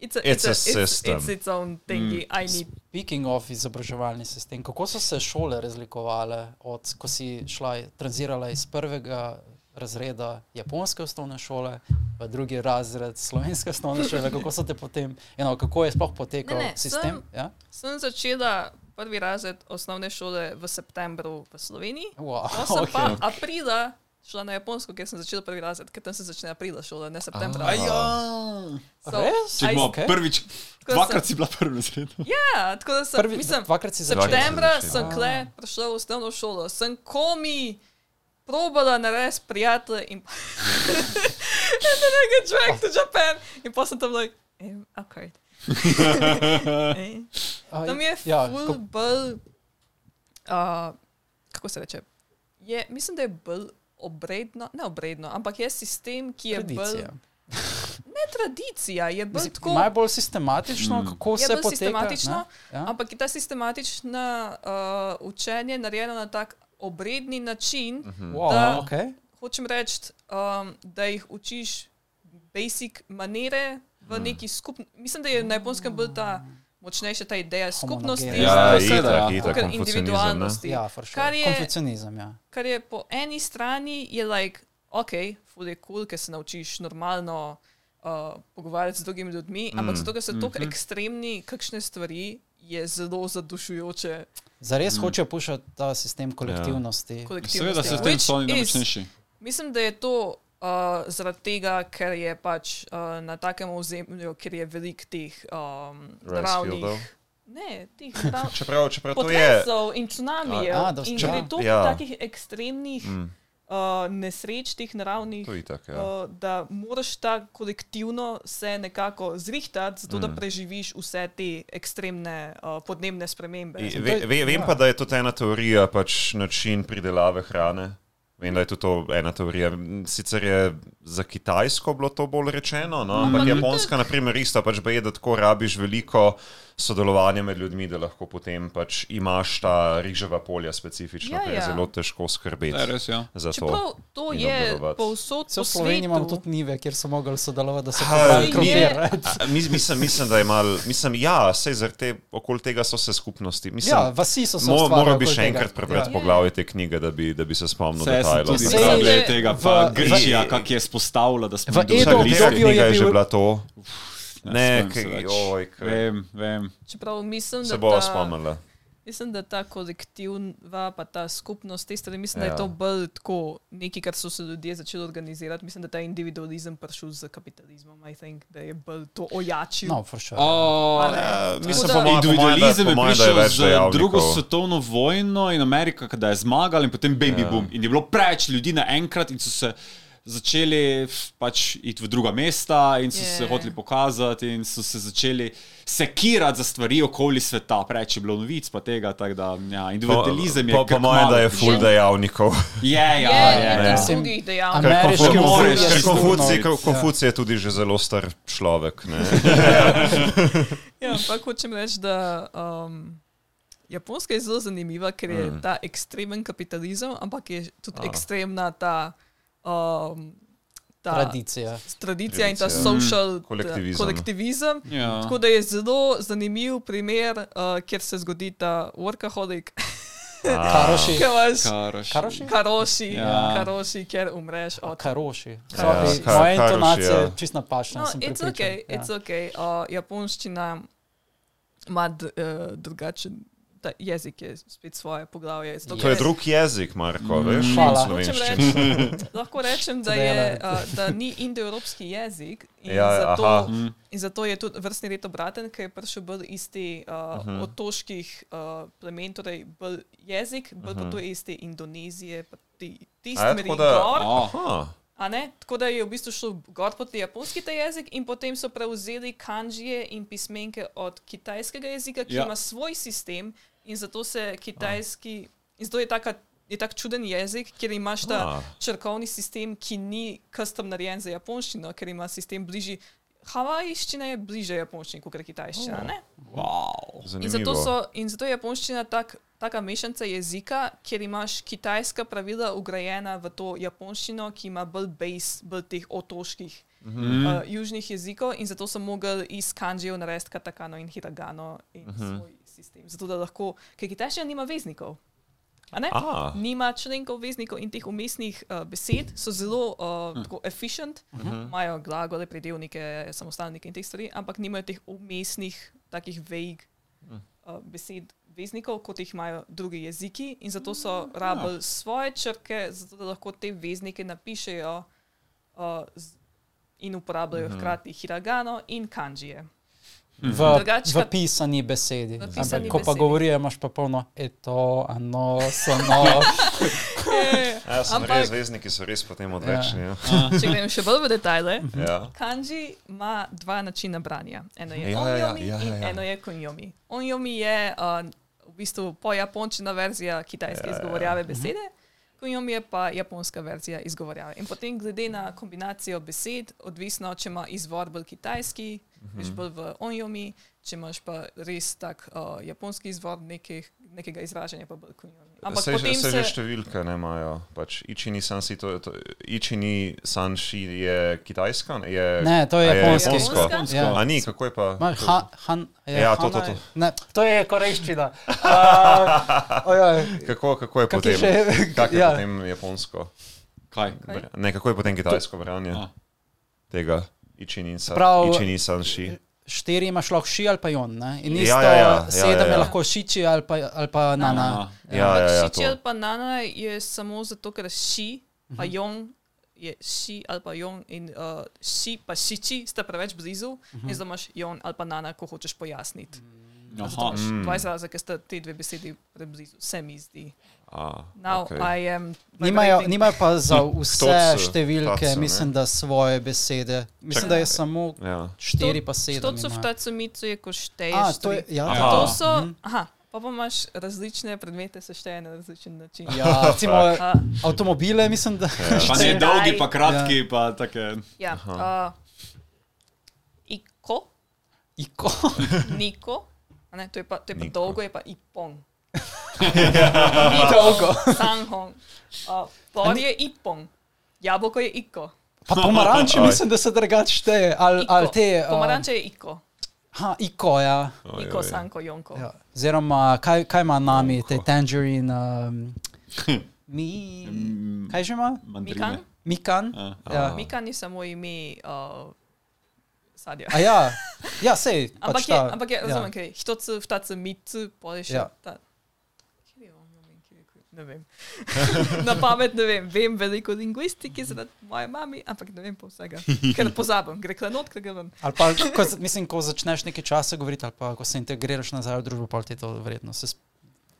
It's a, it's a it's, system. It's, it's its own thingy. Mm. I need. Speaking of izobraževalni sistem, kako so se šole razlikovale od, ko si šla, tranzirala iz prvega razreda japonske osnovne šole v drugi razred slovenske osnovne šole, kako so te potem, eno, kako je sploh potekal Ne, ne, sistem? sem- Ja? Sem začela prvi razred osnovne šole v septembru v Sloveniji. Wow, Pa sem okay. pa aprila šla na Japonsko, ker sem začela prvi razred, ker tam se začne aprila šola, ne septembra. Ah. So? Če bomo okej. prvič, dvakrat si bila prvi razred. Ja, tako da sem, Prvi, mislim, dvakrat si začela. Septembra sem kle prišla v osnovno šolo, sem komi probala narediti prijatelje in and then I get dragged to Japan in pa sem tam like, um, okay. Tam je ja, full bolj, uh, kako se reče, je, mislim, da je bolj obredno, ne obredno, ampak je sistem, ki je bolj, tradicija. ne tradicija, je bolj tako, Najbolj sistematično, Mm. kako se bolj poteka. sistematično, ne? Ja? Ampak je ta sistematična uh, učenje narejeno na tak obredni način, mm -hmm. Wow, da- okay. hočem reči, um, da jih učiš basic manere v neki skupni. Mislim, da je na japonskem bolj ta močnejša ta ideja skupnosti. Ja, Ja, seveda, ja. itak, itak, ne. individualnosti. Ja, for sure. Kar je- Konfucionizem, ja. Kar je po eni strani je like, ok, ful je kul, cool, ker se naučiš normalno uh, pogovarjati z drugimi ljudmi, mm. ampak zato, ker so mm -hmm. tako ekstremni, kakšne stvari je zelo zadušujoče. Zares mm. hoče pušati ta sistem kolektivnosti. Ja. kolektivnosti. Seveda se s tem so oni najmočnejši. Mislim, da je to uh, zaradi tega, ker je pač uh, na takem ozemlju, kjer je veliko teh um, naravnih. Ne, teh naravnih. Čeprav, čeprav to je. In cunamijev. A, a, da in ja. ker je to Ja. takih ekstremnih Mm, uh, nesreč, teh naravnih, to tako, ja. uh, da moraš ta kolektivno se nekako zrihtati, zato mm. da preživiš vse te ekstremne uh, podnebne spremembe. I- to Ve, ve, vem ja. pa, da je tudi ena teorija, pač način pridelave hrane. Vem, da je tudi to ena teorija. Sicer je za Kitajsko bilo to bolj rečeno, no? ampak Japonska, na primer, isto pač je, da tako rabiš veliko sodelovanja med ljudmi, da lahko potem pač imaš ta riževa polja specifična, Ja, ker je ja. zelo težko skrbeti To je res, ja. za to. Čeprav to je povsod po Sloveniji imamo tudi nive, kjer so mogli sodelovati, da so je- krompir. Mis- Mislim, mislim, da je mal, mislim, ja, sej zaradi te, okoli tega so se skupnosti. Mislim, Ja, vasi so se Mo, ustvarjale moral bi še enkrat prebrati Ja. poglavje te knjige, da bi, da bi se spomnil detajlov. videl Sej- tega, v- pa Grčija, kak je spostavila, da smo v bili Edo obdobju je je že bil- bila to. Ne Ne, se kaj, več. oj, kaj. Vem, vem. Čeprav mislim, Se da bo ta, spomnila. mislim, da ta kolektivna, pa ta skupnost, te stvari, mislim, da Ja. je to bolj tako nekaj, kar so se ljudje začeli organizirati. Mislim, da ta individualizem prišel z kapitalizmom. I think, da je bolj to ojačil. No, for sure. O, A ne? Ja, mislim, da- po mojem- da- Individualizem po je mojem, da je prišel z dejavnikov. drugo svetovno vojno in Amerika, da je zmagala, in potem baby Ja. ja. boom. In je bilo preveč ljudi naenkrat, in so se začeli pač iti v druga mesta, in so Je. yeah. se hoteli pokazati, in so se začeli sekirati za stvari okoli sveta. Preveč je bilo novic, pa tega. Tak da, ja, individualizem je. Po, po kar mojem, da je full dejavnikov. Je, ja, je, je. je, ja. Drugih dejavnikov. Ameriški Konfucij- model ker je Konfucij, Konfucij je tudi že zelo star človek. ne. Ja, ampak hočem reči, da um, Japonska je zelo zanimiva, ker je mm. ta ekstremen kapitalizem, ampak je tudi A. ekstremna ta. Um, ta Tradicija. Tradicija in ta social ta Kolektivizem. kolektivizem. Ja. Tako da je zelo zanimiv primer, uh, kjer se zgodi ta workaholic, Karoši. ki imaš Karoš. Karoši? karoši, Ja. ja. karoši, ker umreš od Karoši. Ja, Sorry, ka- Moja karoši, intonacija ja. je čist napačna. No, sem it's okay, Ja. it's okay. Uh, japonščina ima uh, drugačen ta jezik, je spet svoje poglavje. zato To je drug jezik, Marko, veš? Hvala. od Hočem slovenščine. reči, lahko rečem, da, je, uh, da ni indoevropski jezik in, Ja, zato, aha. in zato je tudi vrstni red obraten, ker je prišel bolj iz te uh, uh Mhm. -huh. otoških uh, plemen, torej bolj jezik, bolj uh -huh. pa to je iz te Indonezije, pa ti, ti Mhm. A je gor. Aha. A ne? Tako da je v bistvu šel gor po te japonski ta jezik in potem so prevzeli kanžije in pismenke od kitajskega jezika, ki Ja. ja. ima svoj sistem in zato se kitajski, in zato je taka. Je tak čuden jezik, kjer imaš ta Ah. črkovni sistem, ki ni custom narejen za japonščino, ker ima sistem bližji. Havajščina je bliže japonščini kot kitajščina. Oh. ne? Wow. In zato, so, in zato je japonščina tak, taka mešanca jezika, kjer imaš kitajska pravila ugrajena v to japonščino, ki ima bolj base, bolj teh otoških mm. uh, južnih jezikov in zato so mogli iz kanžijev narediti katakano in hiragano in mm. -hmm. svoj sistem. Zato da lahko, ker kitajščina nima veznikov. a ne? A. Nima členkov, veznikov in teh umestnih uh, besed, so zelo uh, tako efficient, imajo glagole, predelnike, samostalnike in te stvari, ampak nimajo teh umestnih, takih vejg uh, besed, veznikov, kot jih imajo drugi jeziki, in zato so rabili svoje črke, zato da lahko te veznike napišejo uh, in uporabljajo hkrati hiragano in kanžije. V, Drugače v pisani besedi. V Ampak, pisani ko pa govorijo, imaš pa polno eto, ano, sono. Ja, sem Ampak- res, vezniki so res potem odvečni. Ja. Če gremo še bolj v detajle, Ja. kanji ima dva načina branja. Eno je Ja, ja, ja, onyomi ja, ja, in ja. eno je kunyomi. Onyomi je uh, v bistvu pojapončena verzija kitajske Ja, ja, ja. izgovorjave besede. Kunyomi je pa japonska verzija izgovorjave. In potem, glede na kombinacijo besed, odvisno, če ima izvor bolj kitajski, Mhm. veš bolj v onyomi, če imaš pa res tak uh, japonski izvor nekih, nekega izražanja, pa bolj kunyomi. Ampak Se, potem se se. že številke ne imajo. Pač Ichini Sanshi, to, to, Ichini Sanshi je kitajska? ne? Je, Ne, to je a japonski. japonsko. Japonska? Ja. A ni, kako je pa? Ma, ha, han, je, Ja, to, to, to. je- Ne, to je korejščina. Uh, ojoj, Kako, kako je Kak je potem? še- Kak je ja. potem japonsko? Kaj? Br- Ne, kako je potem kitajsko branje tega Ichini, sa, Prav- Ichini Sanshi? štiri imaš lahko ši ali pa jon. Ne? In Ja, isto ja, ja, ja, sedem ja, ja. je lahko šiči ali pa, ali pa nana. Ja, ja, ja, Šiči to. ali pa nana je samo zato, ker ši, pa jon je ši ali pa jon in uh, ši pa šiči sta preveč blizu in zdaj imaš jon ali pa nana, ko hočeš pojasniti. Zato Aha. imaš Mm. dva izraza, ker sta te dve besedi preblizu, se mi zdi. A, Now am Nimajo, nimajo pa za vse Tocu, številke, tocu, ne? mislim, da svoje besede. Mislim, Čakaj. da je samo Ja. štiri pa sedem. Što so je, ko šteješ. A, to je, ja, Aha. To to. so, aha, pa pa imaš različne predmete seštejene na različen način. Ja, recimo avtomobile, mislim, da. Pa ne dolgi, pa kratki, pa take. ja, uh, iko, Iko. niko, ne, to je pa, to je pa Niko. dolgo, je pa ipong. Dolgo. Sanhong. Uh, por je ipong, jabolko je iko. Pa pomaranče, mislim, da se drugače šteje. Ali, iko. ali te. uh, Pomaranče je iko, Ha, iko, ja. Oj, iko, sanko, jonko. ja. Oziroma, kaj, kaj ima nami, te Iko. tangerine. Um, mi. Kaj že ima? Mikan? Mikan. A. Ja. Mikan ni samo ime uh, sadja. A ja, ja sej. Ampak pač je, ampak je, razumem, ja. kaj je. Micu, pol je še Ja. ta je on, moment, kje je kje- Ne vem. Na pamet ne vem. Vem veliko lingvistike zaradi moje mami, ampak ne vem po vsega. Ker pozabim, gre klenot, ker grem. Ali pa, ko, mislim, ko začneš nekaj časa govoriti, ali pa ko se integriraš nazaj v družbo, pa ti to verjetno se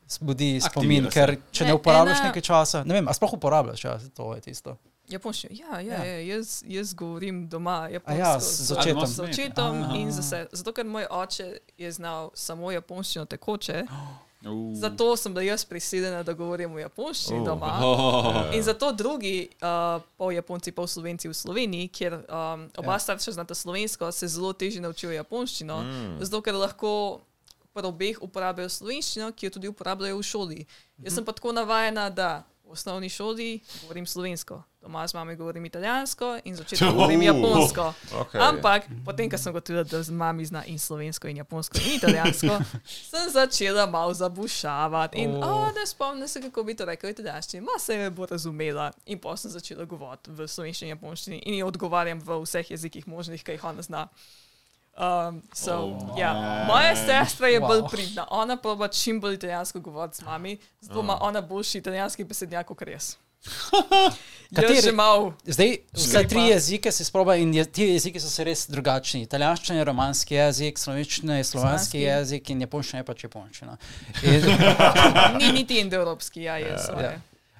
zbudi spomin, se. ker če ne Ne, uporabljaš ena- nekaj časa, ne vem, a sploh uporabljaš, ja, to je tisto. Japonščino. Ja, ja, Ja. ja. Jaz, jaz govorim doma japonsko. ja, z očetom. Z očetom in zase. Zato, ker moj oče je znal samo japonščino tekoče, Uh. zato sem bila jaz prisiljena, da govorim v japonščini Oh. doma. Oh. In zato drugi, uh, pol Japonci, pol Slovenci v Sloveniji, kjer um, oba Ja. ja. starša znata slovensko, se zelo težje naučijo japonščino, mm. zato ker lahko pri obeh uporabljajo slovenščino, ki jo tudi uporabljajo v šoli. Jaz sem pa tako navajena, da v osnovni šoli govorim slovensko, doma z mami govorim italijansko in začetno govorim japonsko. Okay. Ampak potem, ko sem gotovila, da z mami zna in slovensko, in japonsko, in italijansko, sem začela malo zabušavati. In, Oh. oh. da spomnim se, kako bi to rekel italijanščini, ma se je bo razumela. In pa sem začela govoriti v slovenščini in japonščini in ji odgovarjam v vseh jezikih možnih, ki jih ona zna. Um, so, Oh, oh, ja. Moja sestra je wow. bolj pridna, ona proba čim bolj italijansko govoriti z mami, zato ima ona boljši italijanski besednjak kot jaz. Kateri-. Zdaj, vse tri jezike si sproba in je, ti jeziki so se res drugačni. Italijanščina je romanski jezik, slovenščina je slovanski jezik in japonščina je pač japonščina. In, Ni niti indoevropski, ja, je. Ja. je.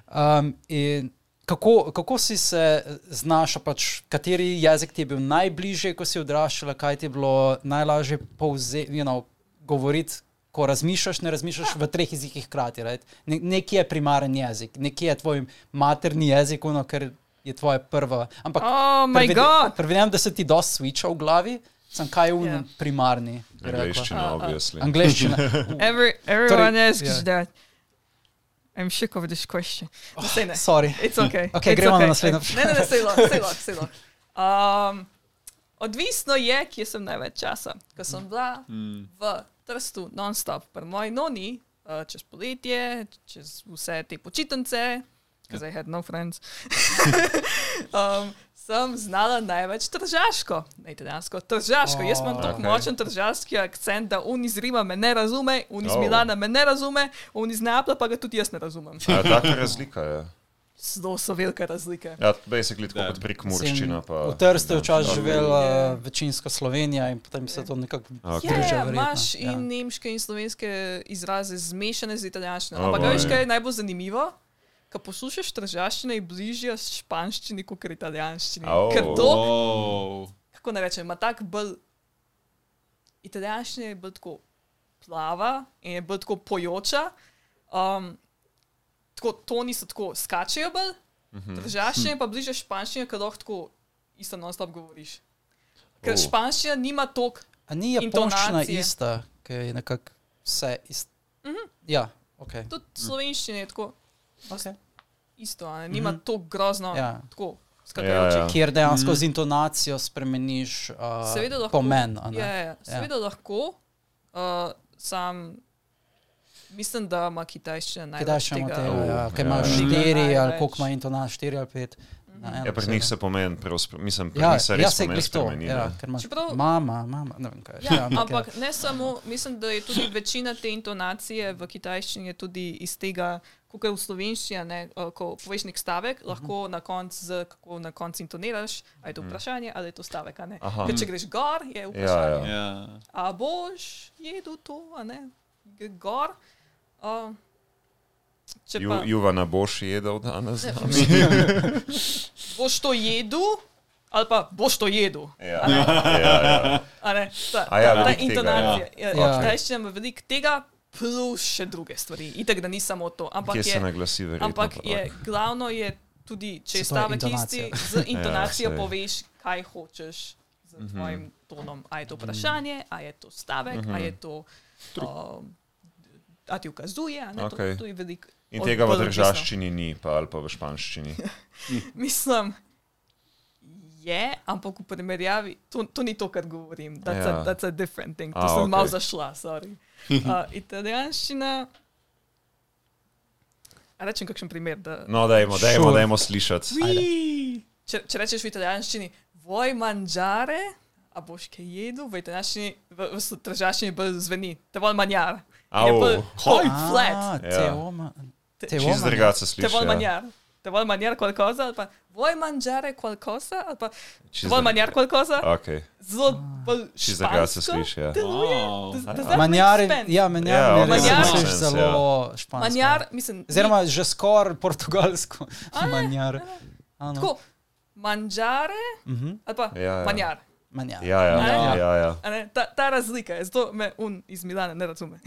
um, in kako, kako si se znašel, pač, kateri jezik ti je bil najbližje, ko si odraščala, kaj ti je bilo najlažje povze, you know, govoriti, ko razmišljaš, ne razmišljaš v treh jezikih hkrati. Right? Ne, nekje je primaren jezik, nekje je tvoj materni jezik, ono, ker je tvoja prva. Ampak Oh, my God! Predvidevam, da se ti dosti switcha v glavi, sem kaj v Ja. yeah. primarni. bi rekel. Angliščina, obviously. Angliščina. Every, everyone Torej, asks ja. that. I'm sick of this question. Oh. Sorry. It's okay. Okej, It's gremo na okay. naslednjo Ne, ne, ne, sej lahko, sej lahko, sej lahko. Um, odvisno je, kje sem največ časa. Ko sem bila v Trstu non-stop, pri moji noni, uh, čez poletje, čez vse te počitnice, because I had no friends, um, sem znala največ tržaško, ne italijansko, tržaško. Jaz imam Oh, tako okej. močen tržaški akcent, da un iz Rima me ne razume, un iz Oh. Milana me ne razume, un iz Neaplja pa ga tudi jaz ne razumem. Ja, taka razlika je. Zelo so velike razlike. Ja, basically tako Da. kot prekmurščina. Pa, V Trstu je včasih Ja. živela Ja. uh, večinsko Slovenija in potem se to nekako Ok. Ja, združuje. ja, verjetno. imaš in Ja. nemške in slovenske izraze zmešane z italijanščino. Oh, Ampak veš, kaj je najbolj zanimivo? Ko poslušaš tržaščino, je bližje španščini kot italijanščini. Oh. Ker to, Oh. kako ne rečem, ima tak bolj. Italijanščina je bolj tako plava in je bolj tako pojoča. Um, tako toni so tako skačejo bolj, tržaščina je pa bližje španščini, ker lahko tako isto non-stop govoriš. Ker Oh. španščina nima toliko A ni japonščina ista, ki je nekako vse isto. Mm -hmm. Ja, ok. Tudi slovenščina je tako okay. isto, a ne? nima mm -hmm. tako grozno, Ja. ja. tako Ja, ja. Kjer dejansko z intonacijo spremeniš uh, Seveda lahko. pomen. a ne? Ja, ja, seveda ja. lahko, uh, sam mislim, da ima kitajščina največ Kitajščina ima tega. tega, ja, Ja. ki ima Ja. štiri ali koliko ima intonacijo, štiri ali pet. na eno Ja, pri njih se pomen, preospre, mislim, pri Ja, njih se ja, res sej pomen glih to. spremeni. Ja, ker imaš Čeprav- mama, mama, ne vem kaj. Ja, ampak ampak ne samo, mislim, da je tudi večina te intonacije v kitajščini je tudi iz tega, kot je v slovenščini, ne, uh, ko poveš nek stavek, Mhm. lahko na koncu, kako na koncu intoniraš, ali je to vprašanje ali je to stavek. a ne. Aha. Ker če greš gor, je Ja, vprašanje. ja. Ja. A boš jedel to, a ne? Gre Gor. Uh, če Ju, pa Juvana boš jedel danes? Ne, boš to jedel, ali pa boš to jedel. Ja, ja, ja. A ne, ta, A ja, ta, ta veliko tega, intonacija. Ja, Ja. ja. Kitajščina ima veliko tega, plus še druge stvari. Itek, da ni samo to. Ampak Kje se je, naglasi, verjetno. ampak pa je, glavno je tudi, če je Se stavek isti, intonacija. z intonacijo Ja, poveš, kaj hočeš z Mhm. tvojim tonom. A je to vprašanje, a je to stavek, a je to. Um, a ti ukazuje, ne Okej. to, to je veliko. In tega v državščini ni, pa ali pa v španščini. Mislim, je, ampak v primerjavi, to, to ni to, kar govorim. That's, Ja. a, that's a different thing. To A, sem okej. malo zašla, sorry. Uh, italijanščina. A rečem kakšen primer. Da, No, dajmo, dajmo, Sure. dajmo slišati. če, če rečeš v italijanščini, voj manžare, a boš kaj jedel, v italijanščini, v, v tržaščini bolj zveni, te vol manjar. Au. bolj Kaj? flat. Ah, Ja. Te- Teoma. Čist drugače Te sliši. vol ja. manjar. Te vol manjar qualcosa, ali pa vuoi mangiare qualcosa, ali pa te vol manjar qualcosa. Okay. Zelo bolj Čist drugače sliši. Ja. Wow. Does- does that make Manjar, sense? ja, manjar, Ja, ja, ok, Manjar- okay, sense, zelo špansko. Manjar, mislim, Oziroma že skoraj portugalsko. Manjar. No. tako, manžare, Mhm. ali pa Ja, ja. manjar. Manjar. Ja, ja, ja. ne? ja, ja. A Ne, ta, ta razlika je, zato me un iz Milana ne razume.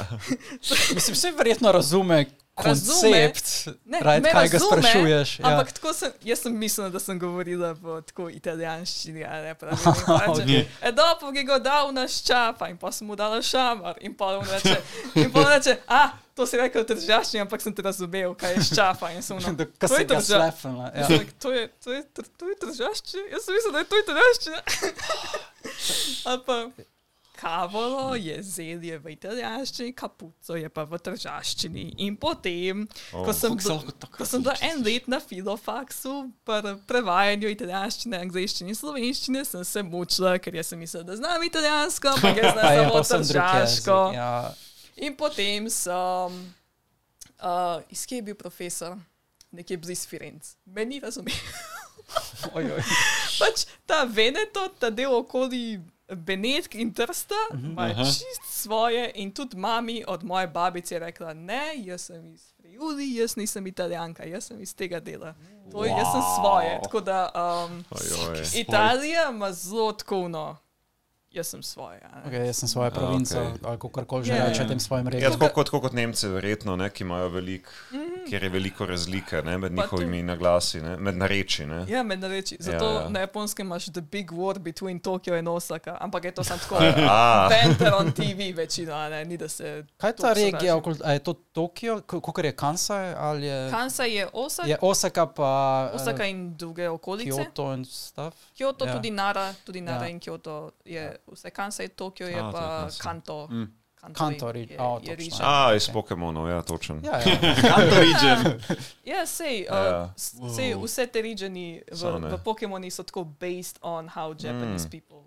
Mislim, vse verjetno razume Razume. koncept, Ne, right, kaj ga razume, sprašuješ. Ja. Ampak tako sem, jaz sem mislila, da sem govorila v tako italijanščini, a ne pravi. Ok. E, dopo che ga dal na ščapa in pa sem mu dala šamar in pa on reče, in pa on reče, a, to si rekel v tržaščini, ampak sem te razumel, kaj je ščapa. In sem Da, to je si ga trža- slepila. Ja. To je, to je, to je tržaščina, jaz sem mislila, da je to italijanščina. Ali pa kavolo je zelje v italijanščini, kapuco je pa v tržaščini. In potem, Oh. ko sem, tako ko sem bila en let na filofaksu, pri prevajanju italijanščine, angliščine in slovenščine, sem se mučila, ker jaz sem mislila, da znam italijansko, ampak jaz znam je samo tržaško. Ja. In potem sem, uh, iz kje je bil profesor, nekje blizu Firenze. Meni razumel. Oj, oj. pač ta Veneto, ta del okoli Benetk in Trsta, Mhm. ima Aha. čist svoje. In tudi mami od moje babice je rekla: Ne, jaz sem iz Friuli, jaz nisem italijanka, jaz sem iz tega dela. To, wow. Jaz sem svoje. Tako da um, Ojoj. Italija ima zelo tkovno, jaz sem svoje. Okay, jaz sem svojo provinco, okej. okay. ali kako koli že Ja, yeah. ja. reče tem svojim Ja, regijam. tako kot, tako kot Nemci, verjetno, ne, ki imajo veliko, mm -hmm. kjer je veliko razlike ne, med. Pa njihovimi naglasi, ne, med nareči. Ne. Ja, med reči. Zato Ja, ja, ja. ja. na japonskem imaš the big war between Tokio in Osaka, ampak je to samo tako. A, Banter on TV večino, ne, ni da se. Kaj je ta regija, a je to Tokio, kot je Kansai ali je, Kansai je Osaka, je Osaka pa eh, Osaka in druge okolice. Kyoto, in stuff? Kyoto Ja. tudi Nara, tudi Nara Ja. in Kyoto je vse Kansai, Tokio je A, je pa Kansai. Kanto. Mm. Kanto je, ri- je, je region. a iz Ok. Pokémonov, ja, točen. Ja, ja. Kanto region. Ja, sej, Ja. uh, s- sej vse te regioni So, v, ne. v Pokemoni so tako based on how Japanese Mm. people.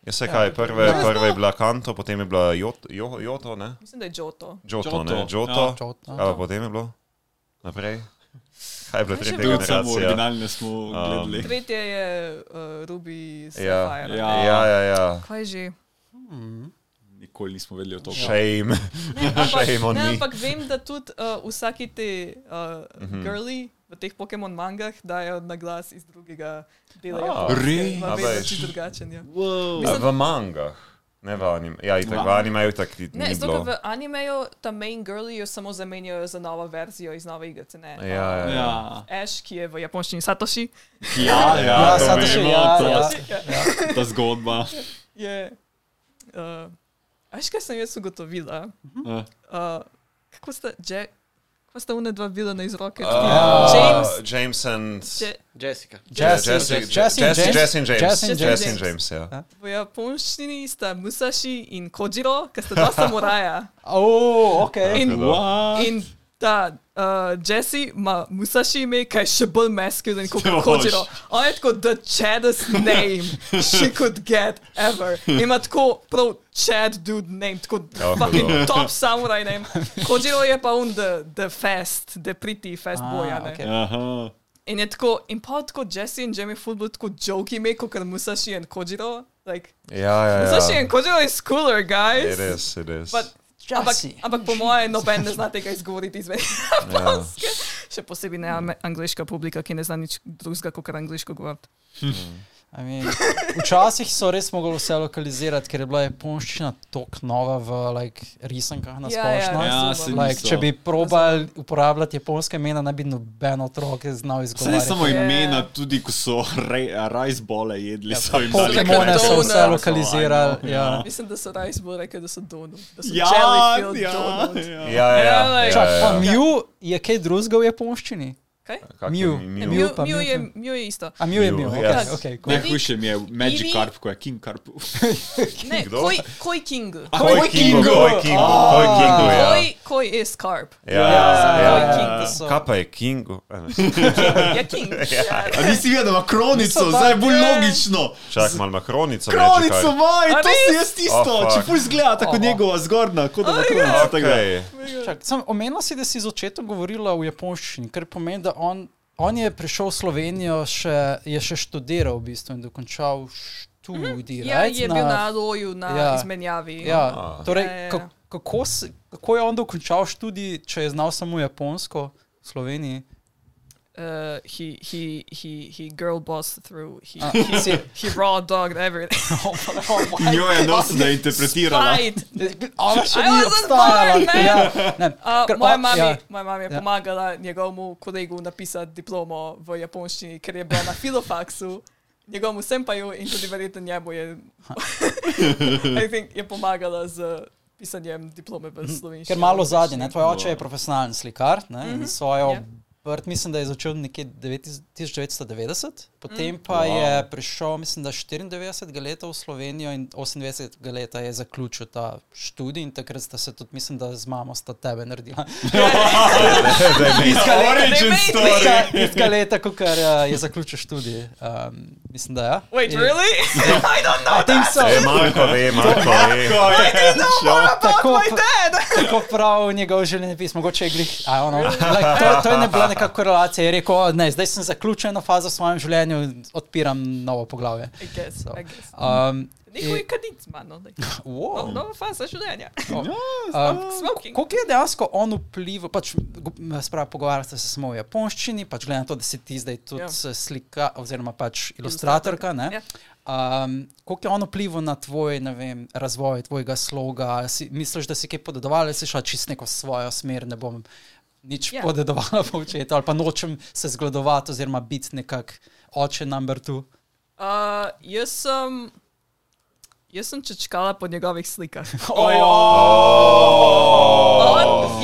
Ja, se kaj, prve, Ja. prve je bila Kanto, potem je bila Joto, jo, Joto ne? Mislim, da je Johto. Joto, ne? Johto, Joto. ja. Kaj pa potem je bilo? Naprej? Kaj je bila Kaj še tretja bilo? Samo originalne smo gledali. Tretje je uh, Ruby Ja, Sapphire. Ja. ja, ja. ja. Kaj že? Nikoli nismo vedeli o tem. Shame. Ne, ampak, Shame on ne, ampak vem, da tudi uh, vsaki te uh, mm -hmm. girli v teh Pokémon mangah dajo na glas iz drugega dela. Ah. Japonske. Res? Ima A vedno veš. čisto drugačen. Ja. Wow. A v mangah, ne v anime. Ja, itak, v Ja. animeju tak ni Ne, zato v animeju ta main girli jo samo zamenjajo za novo verzijo iz nove igrice. Ne? Ja, ja, ja. Ja, Ash, ki je v japonščini Satoshi, ja, ja, Ja, to Satoshi, vemo, ja, to- ja. ja. Ta zgodba. je. Uh, Veš, kaj sem jaz ugotovila? Ja. Uh, kako sta, Jack, kako sta una dva bila iz roke? Uh, James, James and... Je, Jessica. Jesse, Jesse, Jesse, Jesse, James. Jesse in James. Jesse in James. Jesse in James, ja. v japonščini sta Musashi in Kojiro, ki sta dva samuraja. Oh, ok. In, What? in ta uh, Jesse ima Musashi ime, kaj je še bolj masculine kot Jož. Kojiro. On je tako the chaddest name she could get ever. Ima tako prav chad dude name, tako Ja, fucking hudo. top samurai name. Kojiro je pa un the, the fast, the pretty fast Ah, boy. a ne. ok. Aha. In je tako, in pa tako Jesse in Jamie football tako joke ime, kot Musashi in Kojiro. Like, Ja, ja, Musashi ja. in Kojiro is cooler, guys. It is, it is. But, ampak, Jesse. ampak po mojem, noben ne zna tega izgovoriti izven japonske. Še posebej ne angliška publika, ki ne zna nič drugega, kot angliško govoriti. I mean, včasih so res mogli vse lokalizirati, ker je bila japonščina tako nova v like, risankah na Ja, ja, splošno. ja, Ja, so se bili. Like, če bi probali uporabljati japonske imena, ne bi noben otrok znal Vse ne samo Ja. imena, tudi ko so rice bole jedli, Ja, so jim dali Pokemone kaj. so vse lokalizirali. I know, Ja. Mislim, da so Rice bolj rekli, da so donut. Da so Ja, ja, ja. Ja, ja, ja. Ja, Čak, ja, pa ja. Mew je kaj drugega v japonščini? Kaj? Kak Mew. je Mew. Mew? Mew, Mew, je. Mew je isto. A Mew je Mew, Mew, ok, yes. ok, cool. Najhujše mi je Magic Carp, ko je King Carp. Ne, Kdo? koj, koj King. Koi Kingu, Koi Kingu, Koi Kingu, ja. Koj, koj je Scarp. Ja, ja, ja, ja. King, so- Kaj pa je ne. Ja, King. Ja. A nisi videl, da ima kronico, zdaj je bolj logično. Čak malo ima kronico. Kronico ima to si jaz tisto, Oh, če ful zgleda tako njegova zgornja, kot da ima kronico. Okay. Čak, sem omenila si, da si z očetom govorila v japonščini, kar pomeni, da on, on je prišel v Slovenijo, še, je še študiral v bistvu in dokončal študij. Ja, right? je bil na loju, na Ja. izmenjavi. Ja, Ah. torej, Ja, ja, ka- kako, kako je on dokončal študij, če je znal samo japonsko v Sloveniji? Uh, he, he, he, he girl bossed through. He, Ah, he, si- he raw dogged everything. Njo je nosila interpretirala. Ona še I ni wasn't obstajala. Ja, ne, Uh, moja, on- mami, ja. moja mama je Ja. pomagala njegovemu kolegu napisati diplomo v japonščini, ker je bila na filofaksu, njegovemu sempaju in tudi verjetno njemu je, I think, je pomagala z pisanjem diplome v slovenščini. Ker malo zadnje, tvoj oče je profesionalen slikar ne? in svojo Ja. Vrt, mislim, da je začel nekje 9 1990, potem pa Wow. je prišel, mislim, da 94 leta v Slovenijo in 28 leta je zaključil ta študij in takrat sta se tudi, mislim, da z mamo sta tebe naredila. Iska story. Iska- leta, ko je zaključil študij. Um, mislim, da ja. Wait, In- really? I don't know I think so. E, Marko ve, Marko ve. Tako, my dad. tako prav njegov življenjepis, mogoče je glih. I don't know. Like, to, to je ne bila neka korelacija. Je rekel, "O, ne, zdaj sem zaključil eno fazo v svojem življenju, odpiram novo poglavje. I guess, So, I guess. Um, Neko je kadic, mano. like, wow. no- Nova faza življenja. Um, Smoking. Koliko je dejansko on vplival, pač, spravi, pogovarjate se samo v japonščini, pač glede na to, da si ti zdaj tudi Ja. yeah. slika, oziroma pač ilustratorka. ne? Ja. Um, koliko je on vplival na tvoj vem, razvoj, tvojega sloga? Si, misliš, da si kaj podedoval si šel čist neko svojo smer, ne bom nič Ja. yeah. podedovala po očetu, ali pa nočem se zgledovati oziroma biti nekak oče number two. Uh, jaz sem. Jaz sem čečkala po njegovih slikah. On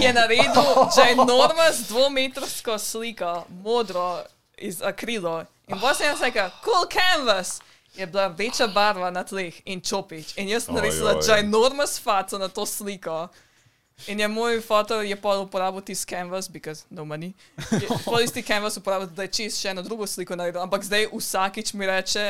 je naredil že enormno dvometrsko sliko, modro iz akrilo. In potem sem rekel, cool canvas. Je bila rdeča barva na tleh in čopič. In jaz sem naredila Ojoj. že enormno faco na to sliko. In je moj foto je pol uporabil tisti canvas, because no money. Pol isti canvas uporabil, da je čist še eno drugo sliko naredil. Ampak zdaj vsakič mi reče,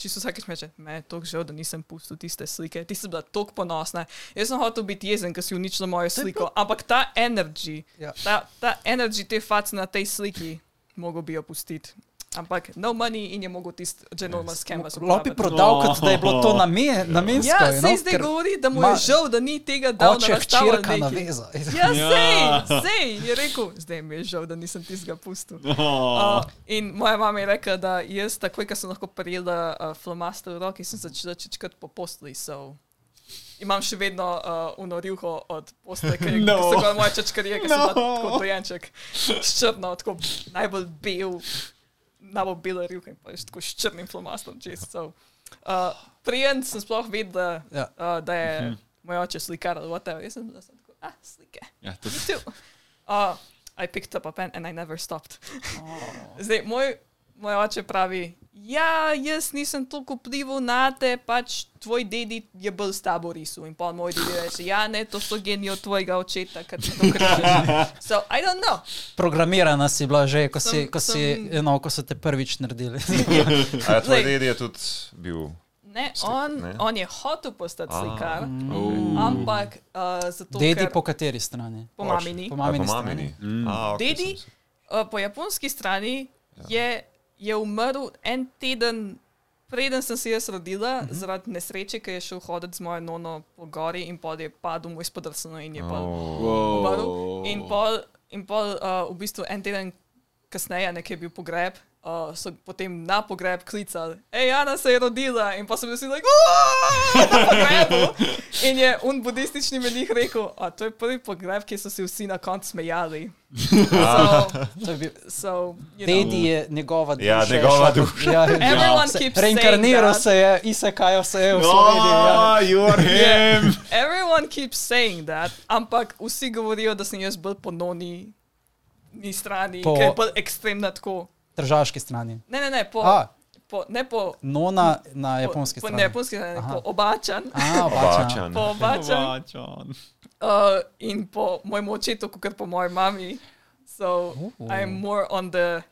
čisto vsakič mi reče, me je toliko žal, da nisem pustil tiste slike. Ti si bila toliko ponosna. Jaz sem hotel biti jezen, ker si uničila mojo sliko. Ampak ta energy, Ja. ta, ta energy te face na tej sliki, mogo bi jo pustiti. Ampak no money in je mogel tisti ginormous canvas Lahko bi uporabiti. prodal, kot da je bilo to namen, namensko. Ja, you know, sej zdaj govori, da mu je žal, da ni tega dal na razstavo. hčerka nekaj. naveza. Ja, Ja. sej, sej, je rekel, zdaj mi je žal, da nisem tistega pustil. Uh, in moja mama je rekla, da jaz takoj, ko sem lahko prijela uh, flomaster v roki, sem začela čečkati po postli. So. Imam še vedno uh, unorjuho od posle, ki No. no. so ga moje čečkarije, ki no. No. sem bila kot dojenček. Ščrno, tako najbolj bel, najbolj bela rjuha in pa je tako s črnim flomastom čez. So. Uh, Prijen sem sploh vedela, Ja. uh, da je moj oče slikar ali whatever. Jaz sem sem tako, ah, slike. Ja, to Me too. Uh, I picked up a pen and I never stopped. Zdaj, moj, moj oče pravi, ja, jaz nisem toliko vplival na te, pač tvoj dedi je bolj s tabo risal. In pa moj dedi reče, ja, ne, to so geniji od tvojega očeta, ki ti to križaš. So, I don't know. Programirana si bila že, ko, si, Sem- ko, si, sem- eno, ko so te prvič naredili. A ja, tvoj dedi je tudi bil. Ne, on, ne? on je hotel postati slikar, Oh. ampak uh, zato, Dedi ker po kateri strani? po mamini. Po A, mamini po mamini. A, okej, Dedi, sem- uh, po japonski strani je, je umrl en teden, preden sem se jaz rodila, uh -huh. zaradi nesreče, ker je šel hoditi z mojo nono po gori in pol je padel mu izpod drsno in je pol Oh. umrl. In pol, in pol uh, v bistvu en teden kasneje, nekje je bil pogreb uh, so potem na pogreb klicali, hej, Ana se je rodila in pa so bili vsi like, na pogrebu. In je un budistični menih rekel, a to je prvi pogreb, ki so se vsi na koncu smejali. So, bil- so, you know. Dedi je njegova duša. Ja, je njegova duša. Ja, keeps Reinkarniral saying se je, isekajal se je v Sloveniji. Oh, Ja. you are him. Everyone keeps saying that, ampak vsi govorijo, da sem jaz bolj po noni ni strani, Po- po, ker je bolj ekstremna tako. Tržaški strani. Ne, ne, ne, po, A. po, ne po, Nona na japonski po, po strani. japonski strani, Aha. po obačan. A, obačan. Obačan. Po obačan Vačan. uh, in po mojemu očetu, kot po moji mami. So Ooh. I'm more on the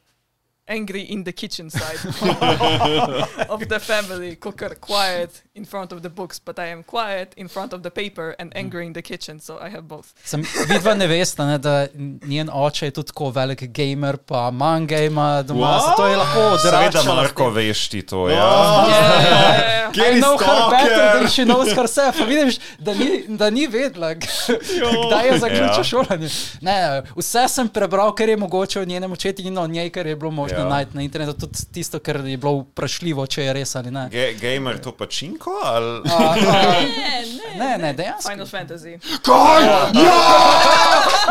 angry in the kitchen side of the family, cooker quiet in front of the books, but I am quiet in front of the paper and angry in the kitchen, so I have both. Sem, vidva ne veste, ne, da njen oče je tudi tako velik gamer, pa manga ima doma, What? zato je lahko odraščal. Seveda, Marko, veš ti to. Ja. Oh. Yeah, yeah, yeah. I Gay know her stalker. better than she knows herself. Vidiš, da ni, da ni vedela, g- kdaj je zaključila Ja. šolanje. Ne, vse sem prebral, kar je mogoče o njenem očetu in o njej, kar je bilo možno Ja. najti na internetu. Tudi tisto, kar je bilo vprašljivo, če je res ali ne. Ge gamer to pačinko? Ali... A, a, Ne, ne, ne, ne, dejansko. Final Fantasy. Kaj? Ja!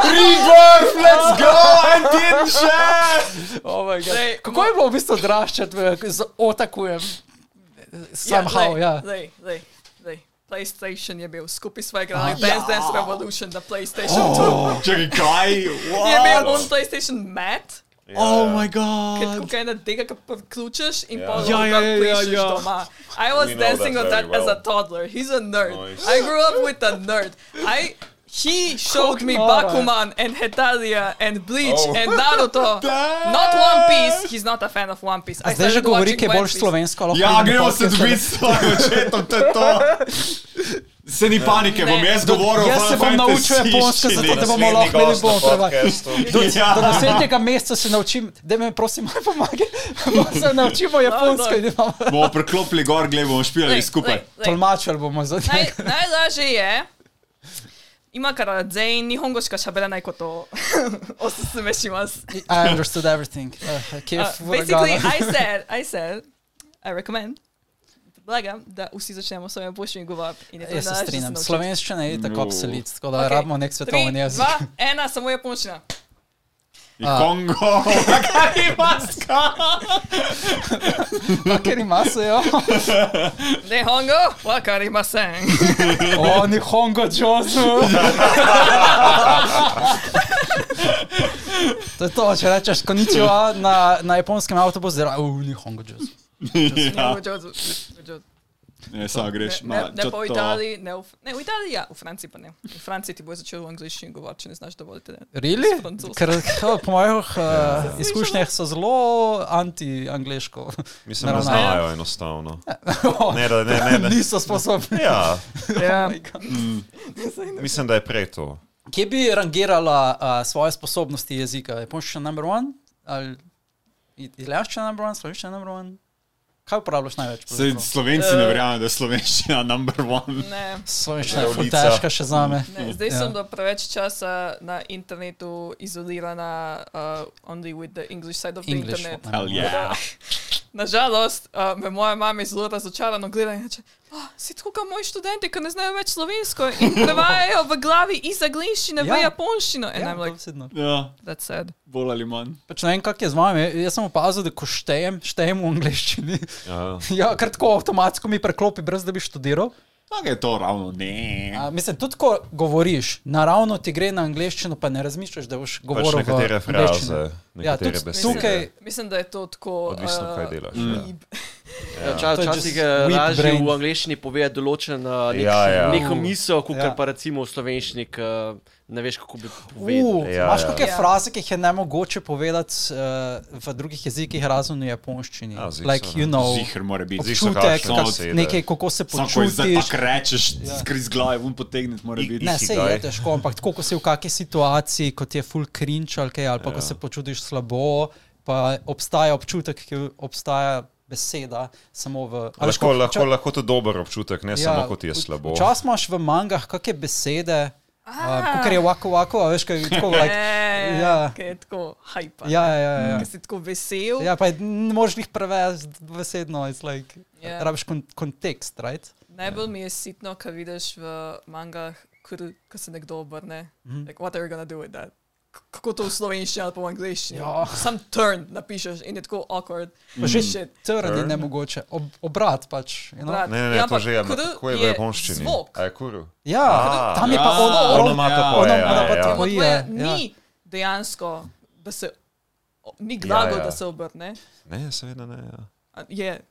Rebirth, let's go! En teden še! Oh my God. Lej, Kako je bilo v bistvu odraščati z otakujem? Somehow, ja. Lej, lej, lej. PlayStation je bil skupaj s igrali Dance Dance Revolution na PlayStation 2. Čakaj, kaj? Je bil on PlayStation Mat, Oh my ker god. tukaj na tega, ki priključiš in Ja. pa Ja, ja, ja, ja, ja. doma. I was dancing on that very as a well. toddler. He's a nerd. Nice. I grew up with a nerd. I he showed me Koliko nora. Bakuman and Hetalia and Bleach Oh. and Naruto. Not One Piece. He's not a fan of One Piece. I Zdaj že govori, ki je bolj slovensko. lahko Ja, gremo se dobiti s tvojim očetom, to je to. Se ni panike, bom jaz Tudi govoril. Jaz se bom naučil japonsko, zato da bomo lahko imeli bomo prevajali. Do, Ja. do naslednjega meseca se naučim, da mi prosim malo pomagaj, da se naučimo japonsko in da imamo Bomo preklopili gor, gled bomo špilali Lej, skupaj. lej, lej. tolmačili bomo za Naj, njega. najlažje je, 今から全員日本語しか喋らないことをおすすめします。 I understood everything. Uh, okay, Uh, basically, I said, I said, I recommend, predlagam, da vsi začnemo s svojim boljšim govorom. In je to Jaz se strinjam. Slovenščina je tako No. obsolit, tako da Ok, rabimo nek svetovni jezik. dva, ena, samo japonščina. Kongo, kaj ima ska? Ker ima se jo. Nihongo, wakarimasen. O, Nihongo Jozu. To je to, če rečeš koničiwa na, na japonskem avtobusu, zdaj, uh, Nihongo Jozu. Nihongo jozu. jozu. Ne, samo greš. Ne, ma, ne, ne po? Italiji, ne v, ne v Italiji, ja, v Franciji pa ne. V Franciji ti bo začel v angliščini govoriti, če ne znaš dovolj. Really? Francosko. Ker po mojih uh, izkušnjah so zelo anti-angliško. Mislim, da znajo enostavno. Ne, da, ne, ne, ne. Niso sposobni. Ja, Ja. mislim, da je prej to. Kje bi rangirala uh, svoje sposobnosti jezika? Japonščina number one? Ali italijanščina number one, slovenščina number one? Kaj uporabljaš največ? Se, slovenci ne verjamejo, da je slovenščina number one. Ne. Slovenščina je težka še za me. Ne, zdaj Ja. sem do preveč časa na internetu izolirana, uh, only with the English side of the English. internet. Hell yeah. Nažalost, uh, me moja mama zelo razočarano gleda in reče: oh, Si tako kot moji študenti, ki ne znajo več slovensko in prevajajo v glavi iz angliščine ja. Ja. v japonščino. In Ja, ja, like. Ja, that's sad. bolj ali manj. Pač ne vem, kak je z vami. Jaz sem opazil, da ko štejem, štejem v angleščini. Ja. Ja, kar tako avtomatsko mi preklopi, brez da bi študiral. Tako je to ravno, ne. A, mislim, tudi ko govoriš, naravno ti gre na angleščino, pa ne razmišljaš, da boš Pač govoril v nekatere fraze, Ja, nekatere tudi besede. tukaj- Mislim, da je to tako. Odvisno, kaj uh, delaš, mm. ja. Ja, čas, To je včasih je lažje v angleščini povedati določen uh, nek, Ja, ja. neko misel, kot Ja. ja. pa recimo v slovenščini, ki ne veš, kako bi Uh, povedal. Ja, Imaš ja. kakšne Ja. fraze, ki jih je ne mogoče povedati uh, v drugih jezikih, razen v japonščini? Ja, ziher, like, you ne. know, Ziher mora biti. Zih občutek, kak, nekaj, kako se počutiš. tako rečeš, Ja. skriz glave, vun potegniti mora biti. Ne, se je težko, ampak tako, ko si v kakšni situaciji, kot je full cringe ali kaj, ali pa ja. ko Ja. se počutiš slabo, pa obstaja občutek, ki obstaja beseda samo v. a veš, Lahko, ko- lahko, ča- lahko to dober občutek, ne ja, samo kot je slabo. Včasih imaš v mangah kakšne besede, Uh, Ker je wako wako, a veš, kaj je tako. Like, Ja, ja. ki je tako hype. ja, ja, ja, ja. Si tako vesel. Ja, pa je- ne moreš jih prevesti besedno, it's like, Ja. yeah. rabiš kon kontekst, right? Najbolj mi je sitno, ko vidiš v mangah, ko se nekdo obrne. Mm -hmm. like, what are you gonna do with that? Kako to v slovenščini ali pa v angliščini? Ja. Sam turn napišeš in je tako awkward. Pa že Shit. trn je Turn. nemogoče, Ob, obrat pač. You know? Obrat. Ne, ne, ne, Ja, to že je, kako je v japonščini. zvok. A je kuru? Ja, A, tam je pa ja. ono, Onomatopoeja, ja, ja. onomatopoeja, Ja, ja. ni dejansko, da se, ni glagol, Ja, ja. da se obrne. Ne, seveda ne. Ja. A Je.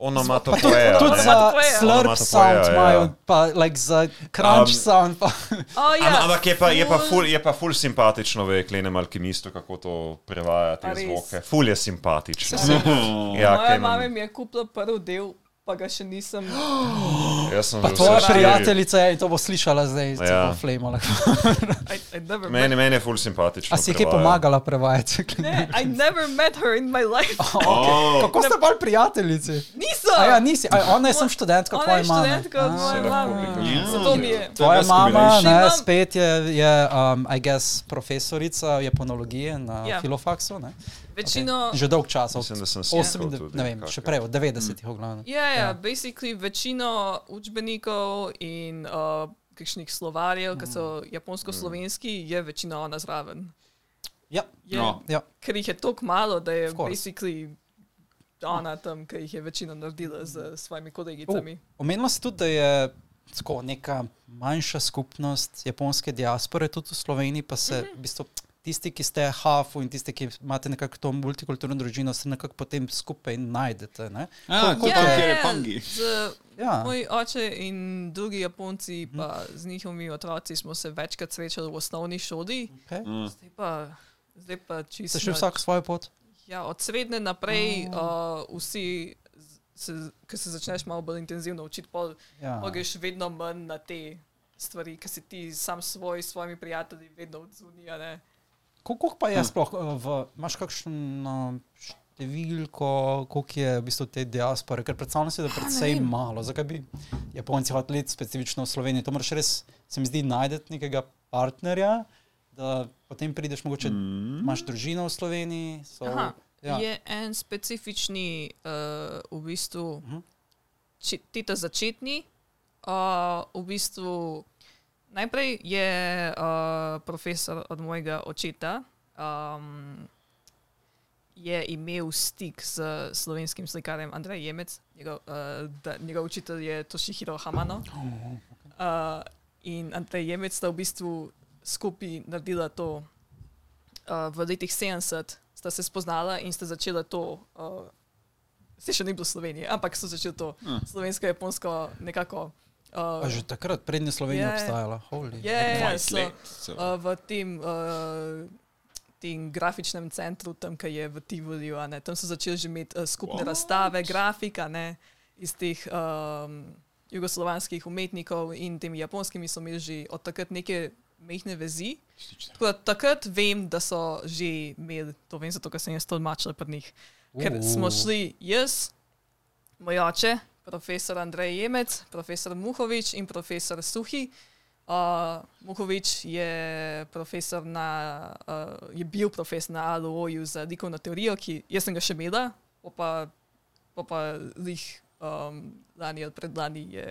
Onomatopoeja. Tudi ne. za slurp sound ja. imajo, pa like za crunch Um, sound. Pa. Oh, ja, Am- Ampak je pa, je, pa ful- je pa ful simpatično v Eklenem alkimistu, kako to prevaja te zvoke. Ful je simpatično. Oh. Ja, Moja mama mi je kupila prvi del, pa ga še nisem. Sem Pa tvoja prijateljica je to bo slišala zdaj, se Ja. bo flamala. I, I Meni, meni je ful simpatično. A si kaj prevaja. pomagala prevajati? ne, I never met her in my life. Oh. Kako ste bolj prijateljici? Nisem! A ja, nisi, a ona je sem študentka Ona tvoje je mame. študentka od moje mame. Zato mi je. Tvoja mama, combination. ne, Imam- spet je, je um, I guess, profesorica japonologije na Ja. Filofaksu. Ne? Večino. Že dolg čas, od Mislim, da sem 8, slišal tudi ne vem, kakšne. še prej, od 90-ih v glavnem. Ja, ja, basically večino učbenikov in uh, kakšnih slovarjev, ki so japonsko-slovenski, je večina ona zraven. Ja, Je, No. ja. Ker jih je toliko malo, da je basically ona tam, ki jih je večino naredila z svojimi kolegicami. Omenila si tudi, da je tako neka manjša skupnost japonske diaspore tudi v Sloveniji, pa se v bistvu tisti, ki ste hafu in tisti, ki imate nekako to multikulturno družino, se nekako potem skupaj najdete. Ne? Koliko kot te- kjer je pangi. z Ja. Moj oče in drugi Japonci, pa z njihovimi otroci, smo se večkrat srečali v osnovni šoli. Okay. Zdaj pa, zdaj pa čisto. Ste šli vsak svojo pot? Ja, od srednje naprej, uh, vsi, se, ki se začneš malo bolj intenzivno učiti, pol, Ja. pol greš vedno manj na te stvari, ki si ti sam svoj, s svojimi prijatelji vedno odzunija. Koliko pa je sploh, eh, v, imaš kakšno številko, koliko je v bistvu te diaspore, ker predstavljam si, da je predvsej vem. malo. Zakaj bi Japonci hoteli specifično v Slovenijo? To moraš res, se mi zdi, najti nekega partnerja, da potem prideš, mogoče Mm. imaš družino v Sloveniji. So, Aha, ja. Je en specifični, uh, v bistvu, Mhm. či- tita začetni. Uh, v bistvu, najprej je uh, profesor od mojega očeta. Um, je imel stik s slovenskim slikarjem Andrej Jemec, njegov, uh, da, njegov učitelj je Toshihiro Hamano. Uh, in Andrej Jemec sta v bistvu skupaj naredila to uh, v letih 70, sta se spoznala in sta začela to. Uh, Se še ni bilo Slovenije, ampak so začeli to Ah. slovensko-japonsko nekako. Uh, A že takrat, prednje Slovenija Je. obstajala. Holy. je, je, 20 so, let. so. uh, v tem, uh, tem grafičnem centru, tam, ki je v Tivoliju, ne, tam so začeli že imeti uh, skupne What? razstave, grafika ne, iz teh um, jugoslovanskih umetnikov in temi japonskimi so imeli že od takrat neke mehne vezi. Tako da takrat vem, da so že imeli to, vem zato, ker sem jaz to tolmačila pri njih. Ker Uh. smo šli jaz, moj oče, profesor Andrej Jemec, profesor Muhovič in profesor Suhi. Uh, Muhovič je, profesor na, uh, je bil profesor na ALO-ju za likovno teorijo, ki jaz sem ga še imela, pa pa, pa, lih um, lani ali predlani je,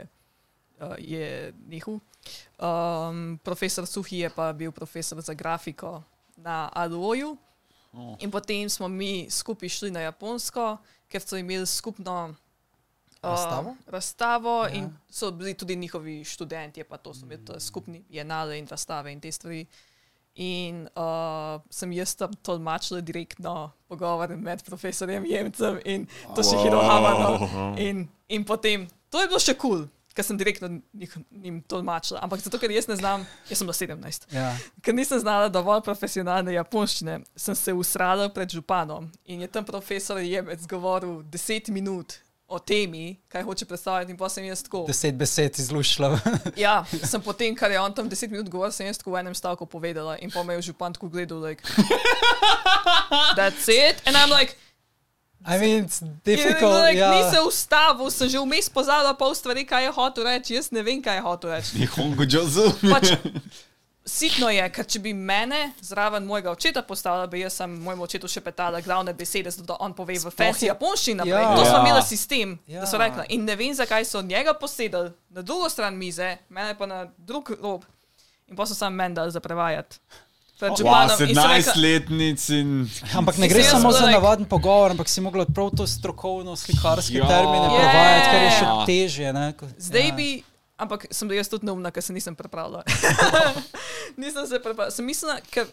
uh, je nehal. Um, profesor Suhi je pa bil profesor za grafiko na ALO-ju. Oh. In potem smo mi skupaj šli na Japonsko, ker so imeli skupno uh, Razstavo? razstavo Ja. in so bili tudi njihovi študenti, pa to so imeli to skupni bienale in razstave in te stvari. In uh, sem jaz tam tolmačila direktno pogovor med profesorjem Jemcem in to še Hirohamano. In, in potem, to je bilo še kul, cool, ker sem direktno njim tolmačila. Ampak zato, ker jaz ne znam, jaz sem bila 17. Ja. Ker nisem znala dovolj profesionalne japonščine, sem se usrala pred županom in je tam profesor Jemec govoril 10 minut o temi, kaj hoče predstaviti, in pa sem jaz tako. Deset besed izlušila. Ja, sem potem, kar je on tam 10 minut govoril, sem jaz tako v enem stavku povedala in pa me je župan tako gledal, like, that's it. And I'm like, I mean, it's difficult. like, ja. Ni se ustavil, sem že vmes pozabila pol stvari, kaj je hotel reči. Jaz ne vem, kaj je hotel reči. Nihongo Jozu. Pač, sitno je, ker če bi mene zraven mojega očeta postavila, bi jaz sem mojemu očetu še petala glavne besede, zato da on pove v fancy japonščini naprej. Ja. To smo Ja. imeli sistem, Ja. da so rekli. In ne vem, zakaj so njega posedali na drugo stran mize, mene pa na drug rob. In pa so sam meni dali za prevajati. Wow, županom. In so rekli, 17-letnic in. Ampak ne gre samo za like- navaden pogovor, ampak si mogla prav to strokovno slikarske Ja. termine Ja. prevajati, kar je še težje. Ne? Zdaj ja. bi, ampak sem bila jaz tudi neumna, ker se nisem pripravila. nisem se pripravila. Sem mislila, ker,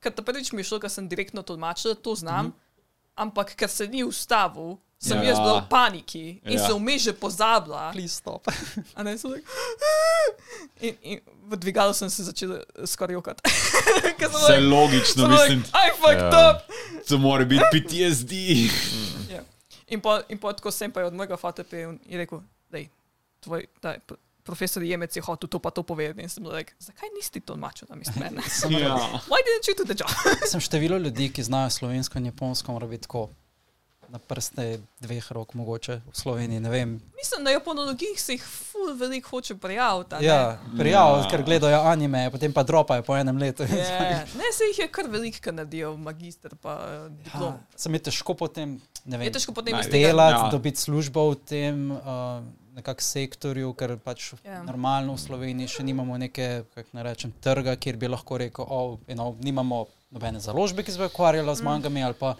ker ta prvič mi je šlo, ker sem direktno tolmačila, to znam, mm -hmm. ampak ker se ni ustavil, sem Ja. ja. jaz bila v paniki in Ja. sem vmes že pozabila. Please stop. A ne, sem like, in, in v dvigalu sem se začela skoraj jokati. Vse like, logično, sem mislim, like, I fucked Ja. up. to mora biti PTSD. Ja. In pa, in pa tako sem pa je od mojega fata pil in rekel, dej, tvoj, daj, profesor Jemec je hotel to pa to povedati. In sem like, zakaj nisi to mačo na mestu mene? Ja. Why didn't you do the job? Sem število ljudi, ki znajo slovensko in japonsko, mora biti tako na prste dveh rok, mogoče v Sloveniji. Mislim, na japonologiji se jih ful veliko hoče prijaviti. Ja, prijav, Ja. ker gledajo anime, potem pa dropajo po enem letu. Ja, ne, se jih je kar veliko, ki naredijo magister pa uh, diplom. Ja, sem je težko potem, ne vem, Je težko potem delati, Ja. dobiti službo v tem uh, nekak sektorju, ker pač Ja. normalno v Sloveniji še nimamo neke, kako ne rečem, trga, kjer bi lahko rekel, oh, you know, nimamo nobene založbe, ki se bo ukvarjala z Mm. mangami ali pa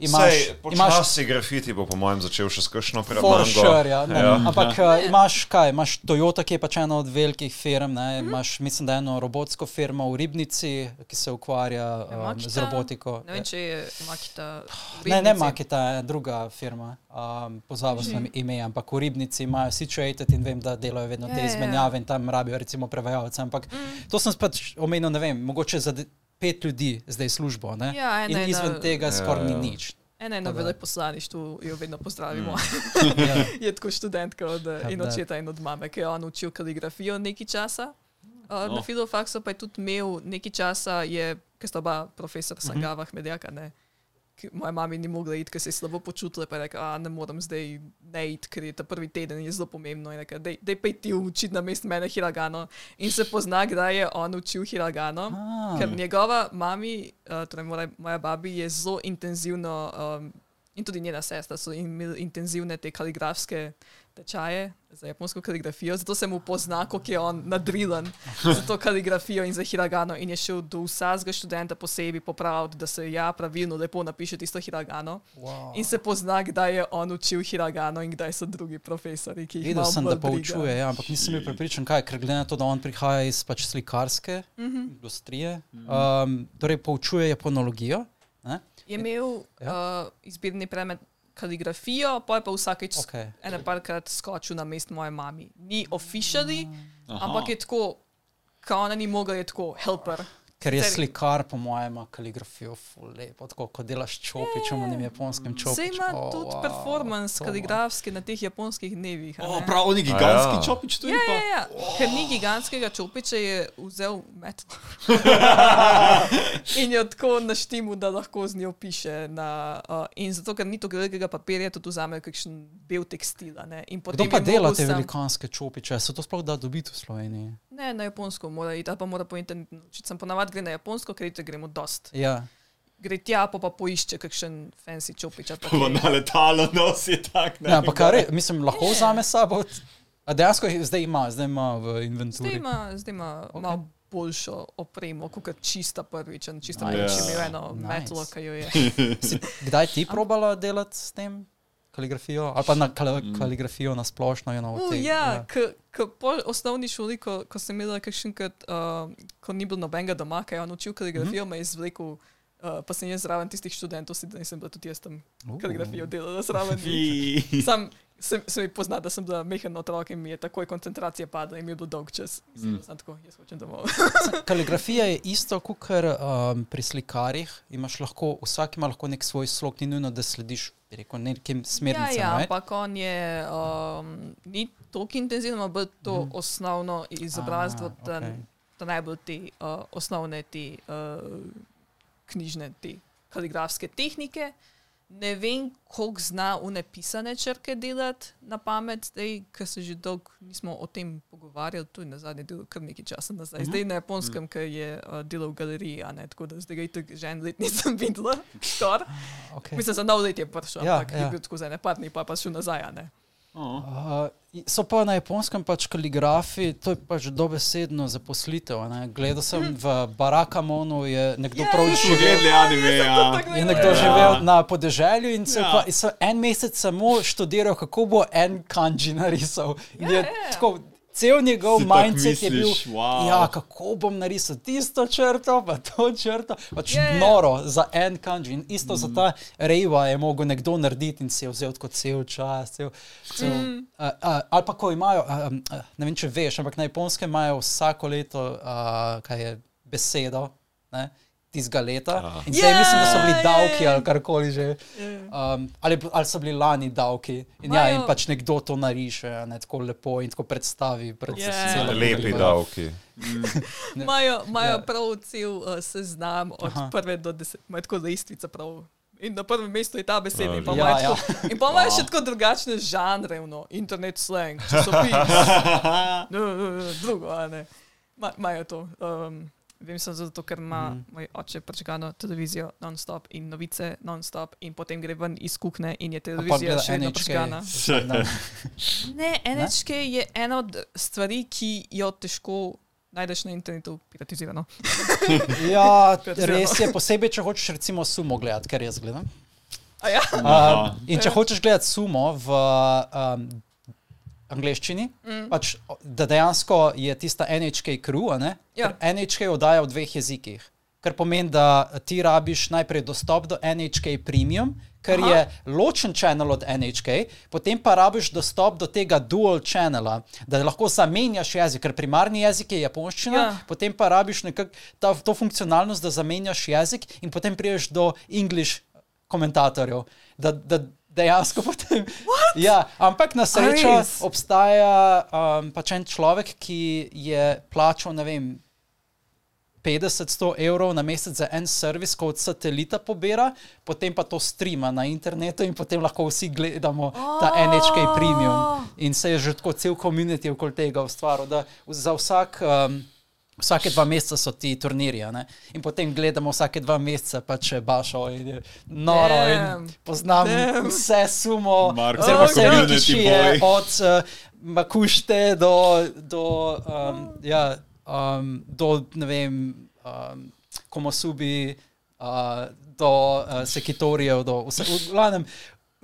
imaš, Sej, imaš počasi grafiti bo po mojem začel še s kakšno For premango. sure, ja, ne, Ja. Ampak uh, imaš kaj? Imaš Toyota, ki je pač ena od velikih firm, Mhm. ne? imaš, mislim, da eno robotsko firmo v Ribnici, ki se ukvarja Ja, um, Makita? z robotiko. Ne vem, če je Makita. Ne, ne. Makita je druga firma, um, pozabil Mhm. sem ime, ampak v Ribnici imajo Situated in vem, da delajo vedno Ja, te ja, ja. izmenjave in tam rabijo recimo prevajalce. Ampak Mm. to sem pač omenil, ne vem, mogoče za pet ljudi zdaj službo. Ne? Ja, ena in izven na- tega skoraj Ja, ni ja. nič. Ena je na veleposlaništvu, jo vedno pozdravimo. Ja. je tako študentka od Ja, in očeta in od mame, ki je on učil kaligrafijo nekaj časa. Uh, Oh. Na filofaksu pa je tudi imel nekaj časa, je, ker sta oba profesor Sangava, Medjaka, ne. Moja mama ni mogla iti, ker se je slabo počutila, pa je rekla, "A, ne morem zdaj ne iti, ker je ta prvi teden je zelo pomembno. In rekla, dej, dej pa ti učiti na mestu mene hiragano. In se pozna, kdaj je on učil hiragano. Ah. Ker njegova mami, uh, torej moja, moja babi, je zelo intenzivno, um, in tudi njena sestra so imeli intenzivne te kaligrafske tečaje za japonsko kaligrafijo, zato se mu pozna, kako je on nadrilen za to kaligrafijo in za hiragano. In je šel do vsakega študenta posebej popraviti, da se ja pravilno lepo napiše tisto hiragano. Wow. In se pozna, kdaj je on učil hiragano in kdaj so drugi profesori, ki jih Videl malo sem, bolj da poučuje, ja, ampak nisem bil prepričan, kaj, ker glede na to, da on prihaja iz pač slikarske Mhm. industrije, um, torej poučuje japonologijo. Ne? Je imel ja. uh, izbirni predmet kaligrafijo, pa je pa vsakeč Ok. okay. ene parkrat skočil na mest moje mami. Ni officially, Aha. ampak je tako, kot ona ni mogla, je tako helper. Ker je Sicer- slikar, po mojem, ima kaligrafijo lepo, tako kot delaš čopičem, v nem japonskem čopiču. Vse ima Oh, tudi wow, performance to- kaligrafski na teh japonskih dnevih. a O, ne? prav, oni gigantski A ja. čopič tu Ja, je ja, pa. ja. Ker ni gigantskega čopiča, je vzel metal. in jo tako naštimu, da lahko z njo piše. Na, uh, in zato, ker ni to velikega papirja, tudi vzame kakšen bel tekstil. a ne. In Kdo potem pa dela te sam- velikanske čopiče? Se to sploh da dobiti v Sloveniji? Ne, na japonsko mora iti, ali pa mora po internetu naučiti. Sem ponavadi gre na japonsko, ker te gremo dost. Ja. Gre tja, pa, pa poišče kakšen fancy čopič. ali pa na letalo nosi tak. Ne, ampak kar je, mislim, lahko vzame sabo. A dejansko jih zdaj ima, zdaj ima v Zdaj inventuri. ima, zdaj ima Ok. okay. malo boljšo opremo, kot čista prvič. Čista Nice. prvič je imel eno Nice. metlo, ki jo je. Si kdaj ti probala delati s tem kaligrafijo? Ali pa na kal kaligrafijo na splošno? You know, Uh, te, ja, ko po osnovni šoli, ko, ko sem imela kakšenkrat, uh, ko ni bilo nobenega doma, ki je on učil kaligrafijo, mm -hmm. me je izvlekel, uh, pa sem jaz zraven tistih študentov, sedaj nisem bila tudi jaz tam Uh. kaligrafijo delala zraven. Sam se, se mi pozna, da sem bila mehen otrok in mi je takoj koncentracija padla in mi je bil dolg čas. Mm. Sem tako, jaz hočem domov. Kaligrafija je isto kot um, pri slikarjih. Imaš lahko, vsak ima lahko nek svoj slog, ni nujno, da slediš bi rekel, nekim ja, smernicam. ja, right? ampak on je, um, ni toliko intenzivno, ampak to mm. osnovno izobrazbo, Ah, da, okej. da najbolj te uh, osnovne te uh, knjižne, te kaligrafske tehnike. Ne vem, koliko zna unepisane črke delati na pamet, zdaj, ker se že dolgo nismo o tem pogovarjali, je na zadnje delo kar nekaj časa nazaj. Mhm. Zdaj na japonskem, ker je uh, delal v galeriji, ne, tako da zdaj ga itak že en let nisem videla, skoraj. Okay. Mislim, za nov let je prišel, Ja, ampak ja. je bil tako za ne par dni, pa pa šel nazaj, ne. Uh, so pa na japonskem pač kaligrafi, to je pač dobesedno zaposlitev. a Ne? Gledal sem v Barakamonu, je nekdo Ja, prav ja, Smo živel. anime, ja. Je nekdo Ja. živel na podeželju in so, Ja. pa, so en mesec samo študiral, kako bo en kanji narisal. In je Ja, ja. tako, cel njegov Si mindset je bil, misliš, wow. ja, kako bom narisal tisto črto, pa to črto. Pač ja. noro za en kanji. In isto Mm. za ta rejva je mogel nekdo narediti in si je vzel tako cel čas. Cel, cel, Mm. uh, uh, ali pa ko imajo, uh, um, uh, ne vem, če veš, ampak na japonskem imajo vsako leto, uh, kaj je besedo. Ne? Tistega leta. In zdaj Ja, mislim, da so bili ja, davki ja. ali karkoli že. Um, ali, ali so bili lani davki. In, ja, in pač nekdo to nariše, ne tako lepo in tako predstavi. Pred Ja. celo Lepi publiko. davki. Imajo imajo Ja. prav cel uh, seznam od Aha. prve do deset, imajo tako lestvica prav. In na prvem mestu je ta beseda, in pa Ja, imajo ja. in pa imajo še tako drugačne žanre, no, internet slang, časopis, no, no, no, drugo, a ne. Ma- Imajo to. Um, vem samo zato, ker ima mm. moj oče prečkano televizijo non-stop in novice non-stop in potem gre ven iz kuhne in je televizija še vedno NHK. prečkana. Ne. Ne, NHK je ena od stvari, ki jo težko najdeš na internetu, piratizirano. Ja, Piratizirano. res je, posebej, če hočeš recimo sumo gledati, kar jaz gledam. A ja? Um, in če hočeš gledati sumo v um, angleščini, mm. pač, da dejansko je tista NHK crew, ne? Ja. NHK oddaja v dveh jezikih. Kar pomeni, da ti rabiš najprej dostop do NHK Premium, ker Aha. je ločen channel od NHK, potem pa rabiš dostop do tega dual channela, da lahko zamenjaš jezik, ker primarni jezik je japonščina, Ja. potem pa rabiš nekak, ta, to funkcionalnost, da zamenjaš jezik in potem priješ do English komentatorjev. Da, da dejansko potem. Ja, ampak na srečo obstaja um, pač en človek, ki je plačal, ne vem. 50-100 evrov na mesec za en servis, ko od satelita pobira, potem pa to streama na internetu in potem lahko vsi gledamo ta NHK Premium. In se je že tako cel komunity okoli tega ustvaril, da za vsak. Um, Vsake dva meseca so ti turnirji, a ne? in potem gledamo vsake dva meseca, pa če bašo in je noro. In Damn. poznam Damn. vse sumo, Marko, oziroma vse boy. od uh, Makušte do, do, um, ja, um, do ne vem, um, Komosubi, uh, do uh, Sekitorijev, do vse, v glavnem.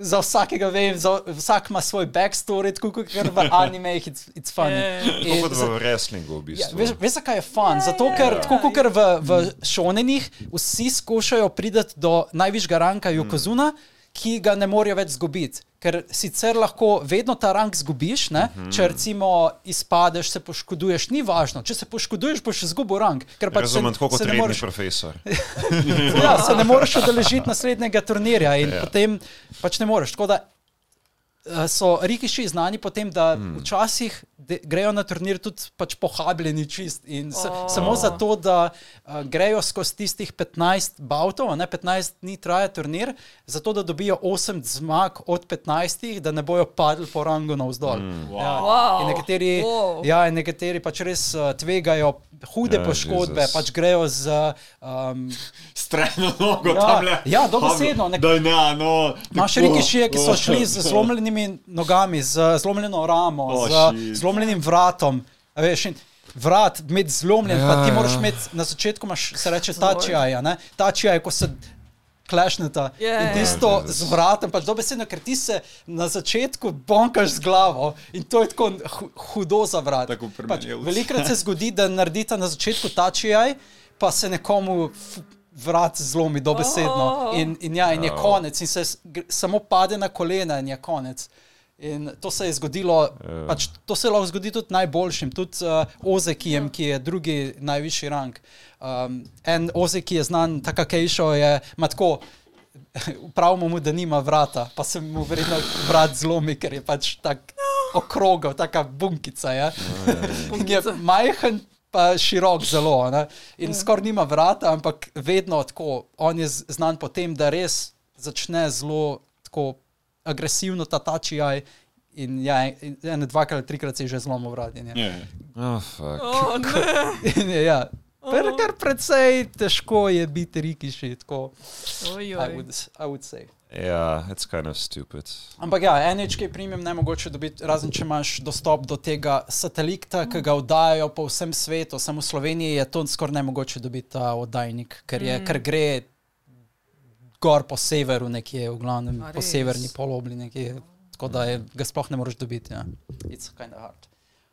Za vsakega vem, za, vsak ima svoj backstory, tako kot v animejih, it's, it's funny. Ja. In Kot za- v wrestlingu, v Ja, bistvu. veš, veš, zakaj je fun? Ja, Zato, ja, ker ja, tako kot ja. v, v šonenih, vsi skušajo priti do najvišjega ranka Jokozuna, ki ga ne morejo več zgubiti. Ker sicer lahko vedno ta rank zgubiš, ne? če recimo izpadeš, se poškoduješ, ni važno. Če se poškoduješ, boš izgubil ker pač Razumem, tako kot redni moreš- profesor. ja, se ne moreš udeležiti naslednjega turnirja in ja. potem pač ne moreš. Tako da so rikiši znani po tem, da mm. včasih de, grejo na turnir tudi pač pohabljeni čist in s, Oh. samo zato, da uh, grejo skozi tistih 15 bautov, a ne 15 dni traja turnir, zato da dobijo 8 zmag od 15, da ne bojo padli po rangu navzdol. Mm. Ja. Wow. In nekateri, Wow. ja, in nekateri pač res uh, tvegajo hude Ja, poškodbe, Jezus. pač grejo z um, Streno nogo Ja, tam le. ja, dobesedno, nek- Da, ne, no. Imaš rikišije, ki so šli z zlomljenimi nogami, z zlomljeno ramo, Oh, z shit. zlomljenim vratom. A Veš, vrat imeti zlomljen, ja, pa Ja, ti ja. moraš imeti na začetku, imaš, se reče, tačija. Tačija je, ko se klešneta. Ja, In ja. tisto Ja, z vratom, pač dobesedno, ker ti se na začetku bonkaš z glavo in to je tako hu- hudo za vrat. Pač, velikrat se zgodi, da naredita na začetku tačijaj, pa se nekomu vrat zlomi dobesedno. Oh. In, in ja, in je konec, in se samo pade na kolena, in je konec. In to se je zgodilo, Ja. pač, to se lahko zgodi tudi najboljšim, tudi uh, Ozekijem, ki je drugi najvišji rang. Um, en Ozek, ki je znan, tako Kejšo, je ima tako. Pravimo mu, da nima vrata, pa se mu verjetno vrat zlomi, ker je pač tako okrogel, taka bunkica. Je. In je majhen, pa širok zelo. Ne? In skoraj nima vrata, ampak vedno tako. On je znan po tem, da res začne zelo tako agresivno ta tačijaj. In ja, en- ene dvakrat ali trikrat si že zlomil vrat. in je- Ja. Oh, fuck. Oh, ne. In je, ja, kar, kar precej težko je biti rikiši, tako I oj. would, I would say. Yeah, it's kind of stupid. Ampak ja, NHK premium ne mogoče dobiti, razen če imaš dostop do tega satelita, ki ga oddajajo po vsem svetu. Samo v Sloveniji je to skoraj ne mogoče dobiti ta oddajnik, ker, je, mm. ker gre gor po severu, nekje v glavnem A po severni polobli, nekje, tako da je, ga sploh ne moreš dobiti. Ja. It's kind of hard.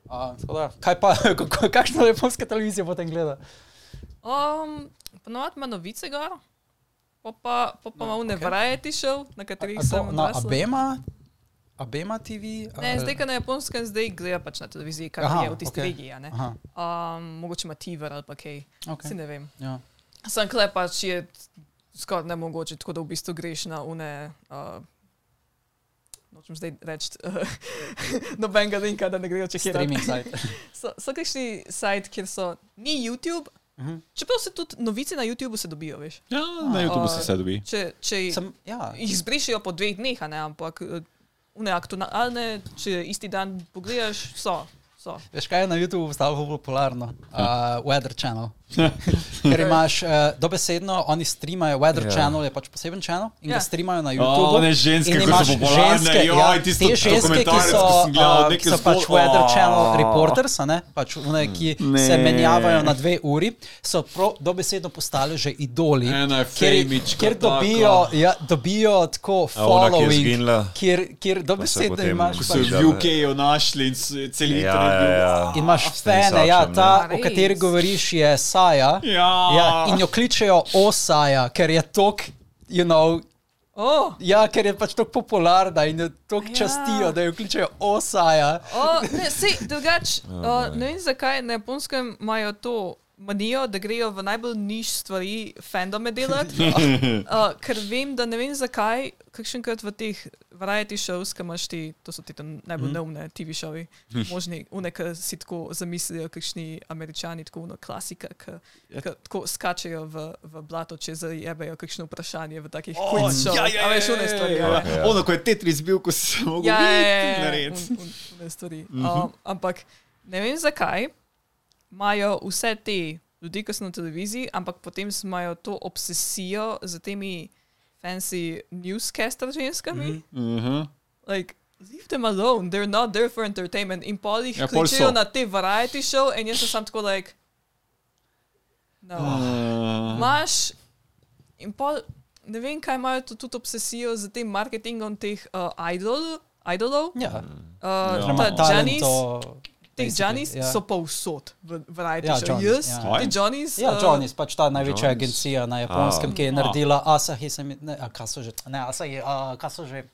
Uh, da, kaj pa, kako- kakšno japonska televizija potem gleda? Um, Ponovadi ima novice gor, pa pa, pa, pa No, okej. okay. variety show, na katerih A to sem Na odrasla. Abema? Abema TV? Ne, ali- zdaj, ko na japonskem, zdaj gleda pač na televiziji, kar Aha, je v tisti okej. regiji. Um, mogoče ima Tiver ali pa kaj, okay. okay. si ne vem. ja. Sam klep pač je skoraj nemogoče, tako da v bistvu greš na une. Uh, Nočem zdaj reči, uh, nobenega linka, da ne grejo čekirati. Streaming site. So, so kakšni sajt, kjer so, ni YouTube, Mhm. čeprav se tudi novice na YouTubu se dobijo, veš. Ja, na YouTubu A, se vse dobi. Če, če Sem, ja. jih zbrišijo po dveh dneh, a ne, ampak eh, une aktualne, če isti dan pogledaš, so. so. Veš, kaj je na YouTubu postalo popularno? Uh, Weather Channel. Ker imaš uh, dobesedno, oni streamajo, Weather Ja. yeah. Channel je pač poseben channel in Ja. yeah. ga streamajo na YouTubu. one ženske, In ko so popularne, ženske, joj, ja, te ženske, ki so, sem gledal, uh, ki so pač zgodbe- Weather Channel Oh. reporters, a ne? pač one, ki Ne. se menjavajo na dve uri, so prav dobesedno postali že idoli. Kjer, kjer dobijo, ja, dobijo tako ona, ki following, izginila? kjer, kjer dobesedno potem- imaš. Ko pač- so v UK-ju našli in s- cel Ja, internet. ja, ja. In imaš fene, ja, ta, ne. o kateri govoriš, je Saja. Ja. Ja, in jo kličejo Osaja, ker je tok, you know, Oh, ja, ker je pač tako popularna in jo tako Ja. častijo, da jo kličejo Osaja. oh, ne, sej, drugač, Oh, uh, boj. ne vem zakaj na japonskem imajo to manijo, da grejo v najbolj niš stvari fandome delati. uh, ker vem, da ne vem zakaj, kakšenkrat v teh variety shows, ki imaš ti, to so ti najbolj neumne TV šovi, možni, une, ki si tako zamislijo, kakšni američani, tako uno klasika, ki ki tako skačejo v, v blato, če zajebejo kakšno vprašanje v takih Oh, quiz show. ja, ja, A ja, ja, stvari. ja, a ja. ne? Ja. Ono, ko je Tetris bil, ko si se mogel Ja, ja, ja, ja, narediti. un, un, un stvari. Um, ampak ne vem zakaj imajo vse te ljudi, ki so na televiziji, ampak potem imajo to obsesijo z temi fancy newscaster ženskami. Mhm. Like, leave them alone, they're not there for entertainment. In pol jih Ja, kličejo so. na te variety show in jaz sem tako like. No. Uh, Imaš in pol, ne vem, kaj imajo tu tudi obsesijo z tem marketingom teh uh, idol, idolov. Ja, Uh, Ja. ta Janis, talento, te Janis ja. so povsod v variety Ja, show. Johnny's, Jaz, ja. te Janis. Ja, Johnny's, pač ta največja Johnny's. agencija na japonskem, A. ki je A. naredila Asahi, se mi, ne, a kaj so že, ne, Asahi, a, kaj so že.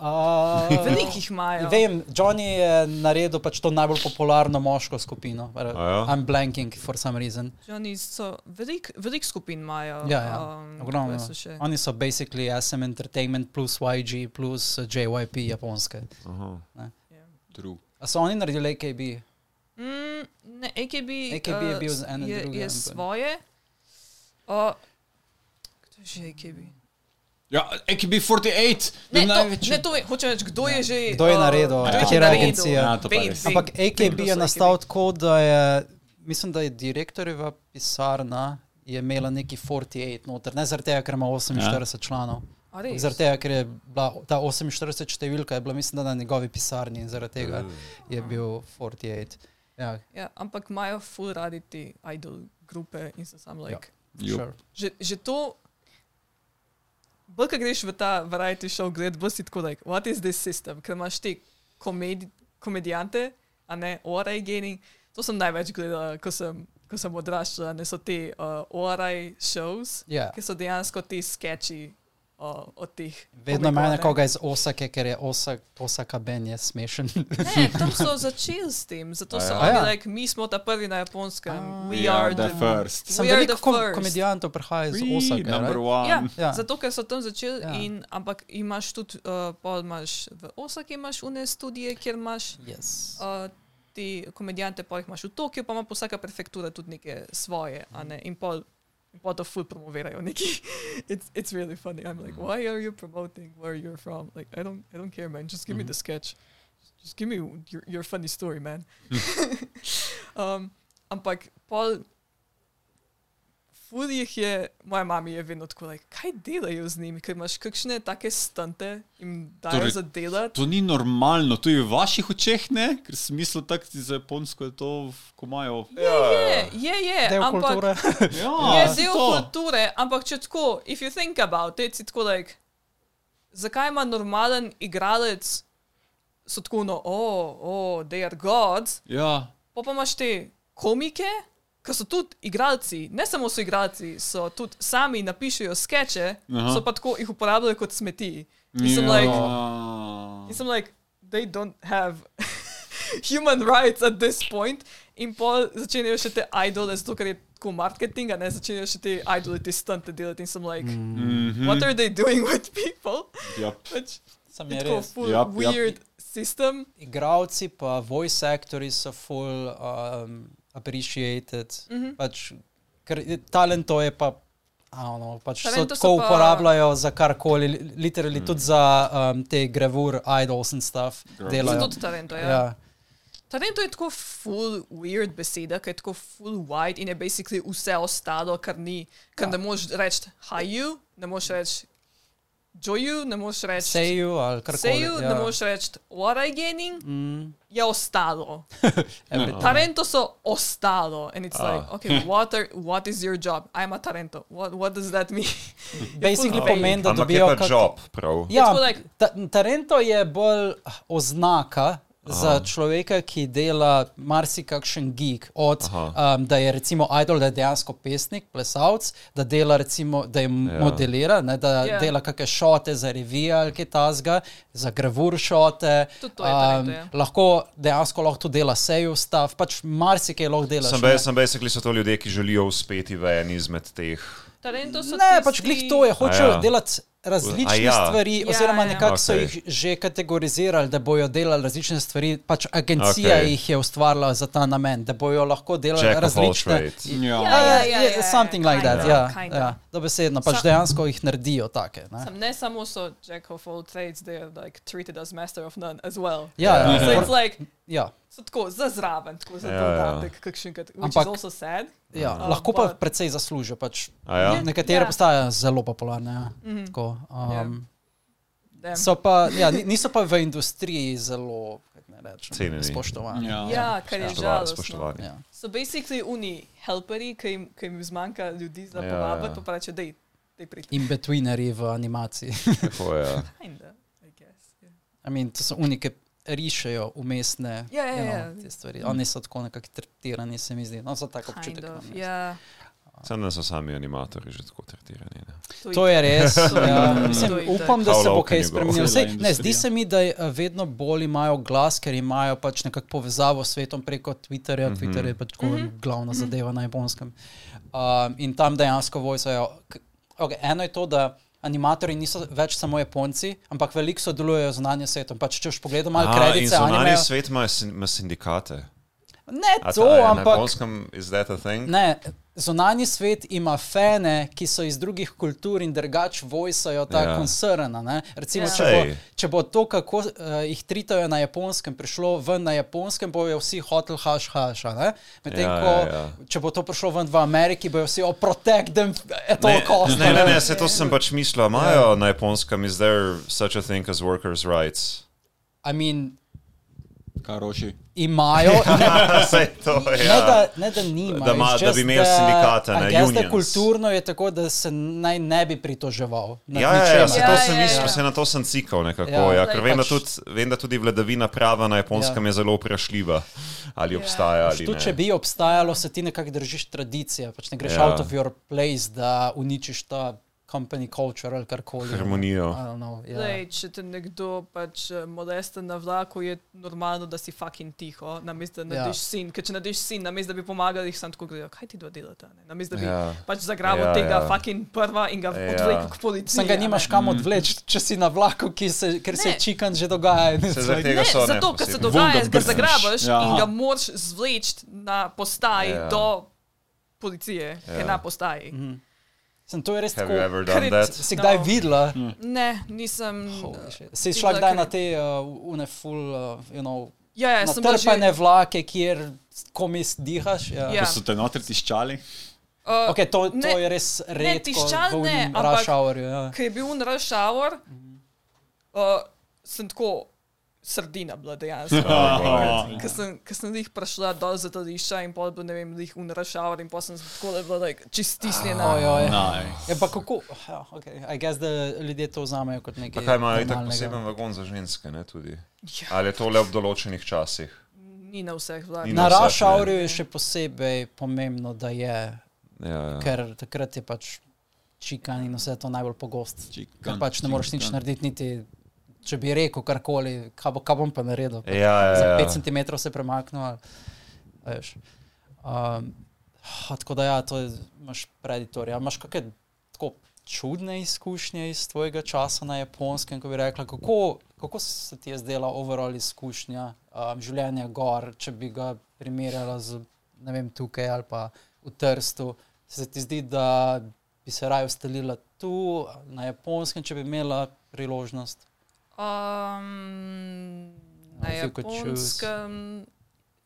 A, Veliko jih imajo. Vem, Johnny je naredil pač to najbolj popularno moško skupino. ja? I'm blanking for some reason. Johnny's so veliko velik skupin imajo. Ja, ja. Um, Ogromno. so še? Oni so basically SM Entertainment plus YG plus uh, JYP japonske. Aha. Ja. True. A so oni naredili AKB? Mm, ne, AKB, AKB je uh, bil z ene je, druge, je svoje. Uh, kdo je že AKB? Ja, AKB48, Ne, bil to, največji. ne, to je, hočem reči, kdo je že. Kdo je uh, naredil, je katera agencija? Ja, Ampak AKB je nastal tako, da je, mislim, da je direktorjeva pisarna je imela neki 48 noter, ne zaradi tega, ker ima 48 ja. članov. Zaradi tega, ker je bila ta 48 številka, je bila, mislim, da na njegovi pisarni in zaradi tega je bil 48. Ja, Ja, ampak imajo full radi te idol grupe in so sam like. Jup. sure. Že, že to, bolj ko greš v ta variety show, gled, bolj si tako, like, what is this system, ker imaš te komedi, komedijante, a ne ORI gaming. To sem največ gledala, ko sem, ko sem odraščala, ne so te uh, ORI shows, Ja. ki so dejansko te sketchi uh, od teh. Vedno ima a ne. nekoga iz Osake, ker je Osa, Osaka Ben je smešen. Ne, tam so začeli s tem, zato so A oni, ja. like, mi smo ta prvi na japonskem. Ah. We We are the the first. Sem veliko kom komedijantov prihaja iz Osake. number right? one. Ja, Ja. ja. Zato, ker so tam začeli, Ja. ja. in, ampak imaš tudi, uh, pol imaš v Osaki imaš une studije, kjer imaš Yes. uh, te komedijante, pa jih imaš v Tokiu, pa ima pa vsaka prefektura tudi neke svoje. a Ne? In pol Pa to ful promovirajo neki. It's, it's really funny. I'm like, mm. why are you promoting where you're from? Like, I don't, I don't care, man. Just give me the mm-hmm. sketch. Just give me your, your funny story, man. Mm. um, ampak pol ful jih je, moja mama je vedno tako, like, kaj delajo z njimi, ker imaš kakšne take stante in dajo Torej, za delati. To ni normalno, to je v vaših očeh, ne? Ker sem mislil, da za Japonsko je to, ko imajo. Je, je, je, Del ampak kulture. Ja, je del to. kulture, ampak če tako, if you think about it, si tako, like, zakaj ima normalen igralec, so tako, no, oh, oh, they are gods, Ja, pa pa imaš te komike, ki so tudi igralci, ne samo so igralci, so tudi sami napišejo skeče, Aha. so pa tako jih uporabljajo kot smeti. In sem ja. like, in sem like, they don't have human rights at this point. In pol začenjajo še te idole, zato ker je tako marketing, a ne začenjajo še te idole, te stunte delati. In sem like, Mhm. what are they doing with people? Ja. Pač, Sam je tako res. full Yep, yep. weird system. Igravci pa voice actori so full um, appreciated. Mm. -hmm. pač, ker je- talent to je pa. Know, Pač so Talento tako pa- uporabljajo za karkoli, li- literally mm. tudi za um, te gravur, idols in stuff. Delajo. Zato tudi talento, ja. Ja. Talento je tako full weird beseda, ker je tako full wide in je basically vse ostalo, kar ni, kar ne moreš reči haju, ne moreš reči joju, ne moreš reči Seju ali karkoli. seju, ja. ne moreš reči waraigening, Mm, je ostalo. everything. Talento so ostalo. And it's Ah. like, okay, what, are, what is your job? I'm a Talento. What, what does that mean? Basically full pomeni, da dobijo pa kak- job, prav. Ja, like- ta, Tarento je bolj oznaka za človeka, ki dela marsikakšen geek. Od, Aha. um, da je recimo idol, da je dejansko pesnik, plesalec, da dela recimo, da je Ja. modelira, ne, da Ja. yeah. dela kakšne šote za revije ali kaj tasga, za gravur šote. Tudi to je talent, ja. lahko dejansko lahko tudi dela seju stav, pač marsikaj lahko dela. Sem, be, sem basically so to ljudje, ki želijo uspeti v en izmed teh. Ne, tisti, pač glih to je, hočejo ja. delati različne ja. ja. stvari, Ja, oziroma ja. nekako so Okej. jih že kategorizirali, da bojo delali različne stvari. Pač agencija okay. jih je ustvarila za ta namen, da bojo lahko delali Jack različne. trades. Ja. Ja, Ja, ja, ja, je- ja, something like that, ja, ja, dobesedno, pač Sa- dejansko jih naredijo take. Ne? Sam ne samo so jack of all trades, they are like treated as master of none as well. Ja, Ja, ja, So ja. it's like, ja. So tako za zraven, tako za Ja, ja. dodatek, which Ampak- is also sad. ja. Um, Lahko pa but- precej zaslužijo. Pač. A ja? Nekatere Ja. postajajo zelo popularne. Ja. Mhm. Tako, Ja. um, Damn. so pa, ja, ni- niso pa v industriji zelo rečem, spoštovani. Ja. Ja, kar je žalostno. Ja. So basically uni helperi, ki jim, ki jim zmanjka ljudi za Ja, povabiti, ja. pa reče, dej, dej prid. In-betweeneri v animaciji. Tako je. Kinda, I guess. Yeah. I mean, to so unike, rišejo umestne Ja, ja, you know, ja. te stvari. Oni so tako nekako tretirani, se mi zdi. No, so tako občutek. Ja. Sem da so sami animatorji že tako tretirani. Ne? To je res. ja, To mislim, upam, da se bo kaj spremenilo. Sej, ne, zdi se mi, da je, eh, vedno bolj imajo glas, ker imajo pač nekako povezavo s svetom preko Twitterja. Mhm. Twitter je pač tako Mhm. glavna zadeva na japonskem. Um, in tam dejansko vojsajo. Okay, eno je to, da. Animatorji niso več samo Japonci, ampak veliko sodelujejo z zunanjim svetom. Pač, če boš pogledal malo A, kredice, zunanji animejo- svet ima, sin- ima sindikate. Ne A to, ta- Na ampak. Japonskem is that a thing? Ne, zunanji svet ima fene, ki so iz drugih kultur in drugač vojsajo ta Ja. ja. koncern. a ne. Recimo, Ja. če, bo, če bo to, kako uh, jih tritajo na japonskem, prišlo ven na japonskem, bojo vsi hotel haš haš. a ne. Medtem Ja, ko, ja, ja. če bo to prišlo ven v Ameriki, bojo vsi them at all Ne, costs. ne, ne, se to sem pač mislil. Ja. Imajo na japonskem, is there such a thing as workers' rights? I mean, Karoši. imajo. Sej to je. Ne, da, Ja. ne, da nima. Da ima- da bi imeli sindikate, ne. Kulturno je tako, da se naj ne bi pritoževal. Ja, ja, ja, se Ja, sem ja, mislil, ja. se na to sem cikal nekako. Ja. Ja, ker vem, da pač- tudi, vem, da tudi vladavina prava na japonskem Ja. je zelo vprašljiva. Ali Ja. obstaja ali Tudi če bi obstajalo, se ti nekako držiš tradicije, pač ne greš Ja. ja. out of your place, da uničiš ta company culture ali karkoli. Harmonijo. Know, ja. Lej, če te nekdo pač eh, molesta na vlaku, je normalno, da si fucking tiho, namesto da Ja. narediš sin. Ker če narediš sin, namesto da bi pomagali, jih sam tako gledajo, kaj ti dva delata. ne? Namesto da bi Ja. pač zagrabil Ja, tega ja. fucking prva in ga Ja. odvlekel k policiji. Sem ga ne. nimaš kam odvleči, če si na vlaku, ki se, ker se Ne. čikan že dogaja. Se Ne, zato, ker se dogaja, ga brzneš. zagrabiš Ja. in ga moraš zvleči na postaji Ja. do policije, ki je Ja. na postaji. Mhm. Sem to je res Have tako. Krit- that? Si kdaj No. videla? Ne, nisem. Shit. Si šla kdaj ker- na te uh, une full, uh, you know, Ja, ja, bila že. vlake, kjer komis dihaš? Ja. Ja. Ko so te notri tiščali. Uh, Okay, to, to Ne, je res redko tiščal v ne, ampak- rush hourju. Ja. Ker je bil un rush hour, uh, sem tako srdina bila dejansko. Oh, Ker sem, ker sem jih prišla dol za letališča in pol bil, ne vem, jih un rush hour in pol sem tako bila like, čistisnjena. Ojoj. Naj. Ja, pa kako? Ja, okay. I guess, da ljudje to vzamejo kot nekaj. Pa kaj imajo itak normalnega. poseben vagon za ženske, ne tudi? Ja, Ali je to le ob določenih časih? ni na vseh vlakih. Ni Na ne. hourju je še posebej pomembno, da je, Ja, ja. ker takrat je pač čikan in vse to najbolj pogost. Čikan, Ker pač ne moreš nič čikan. narediti, niti če bi rekel karkoli, kaj, bo, kaj bom pa naredil. Ja, ja, Za ja. 5 cm se premaknil. ali- veš. Um, tako da ja, to je, imaš preditorja. Imaš kakšne tako čudne izkušnje iz tvojega časa na japonskem, ko bi rekla, kako, kako se ti je zdela overall izkušnja um, življenja gor, če bi ga primerjala z, ne vem, tukaj ali pa v Trstu. Se ti zdi, da bi se raje ustalila tu, na japonskem, če bi imela priložnost? Um, na japonskem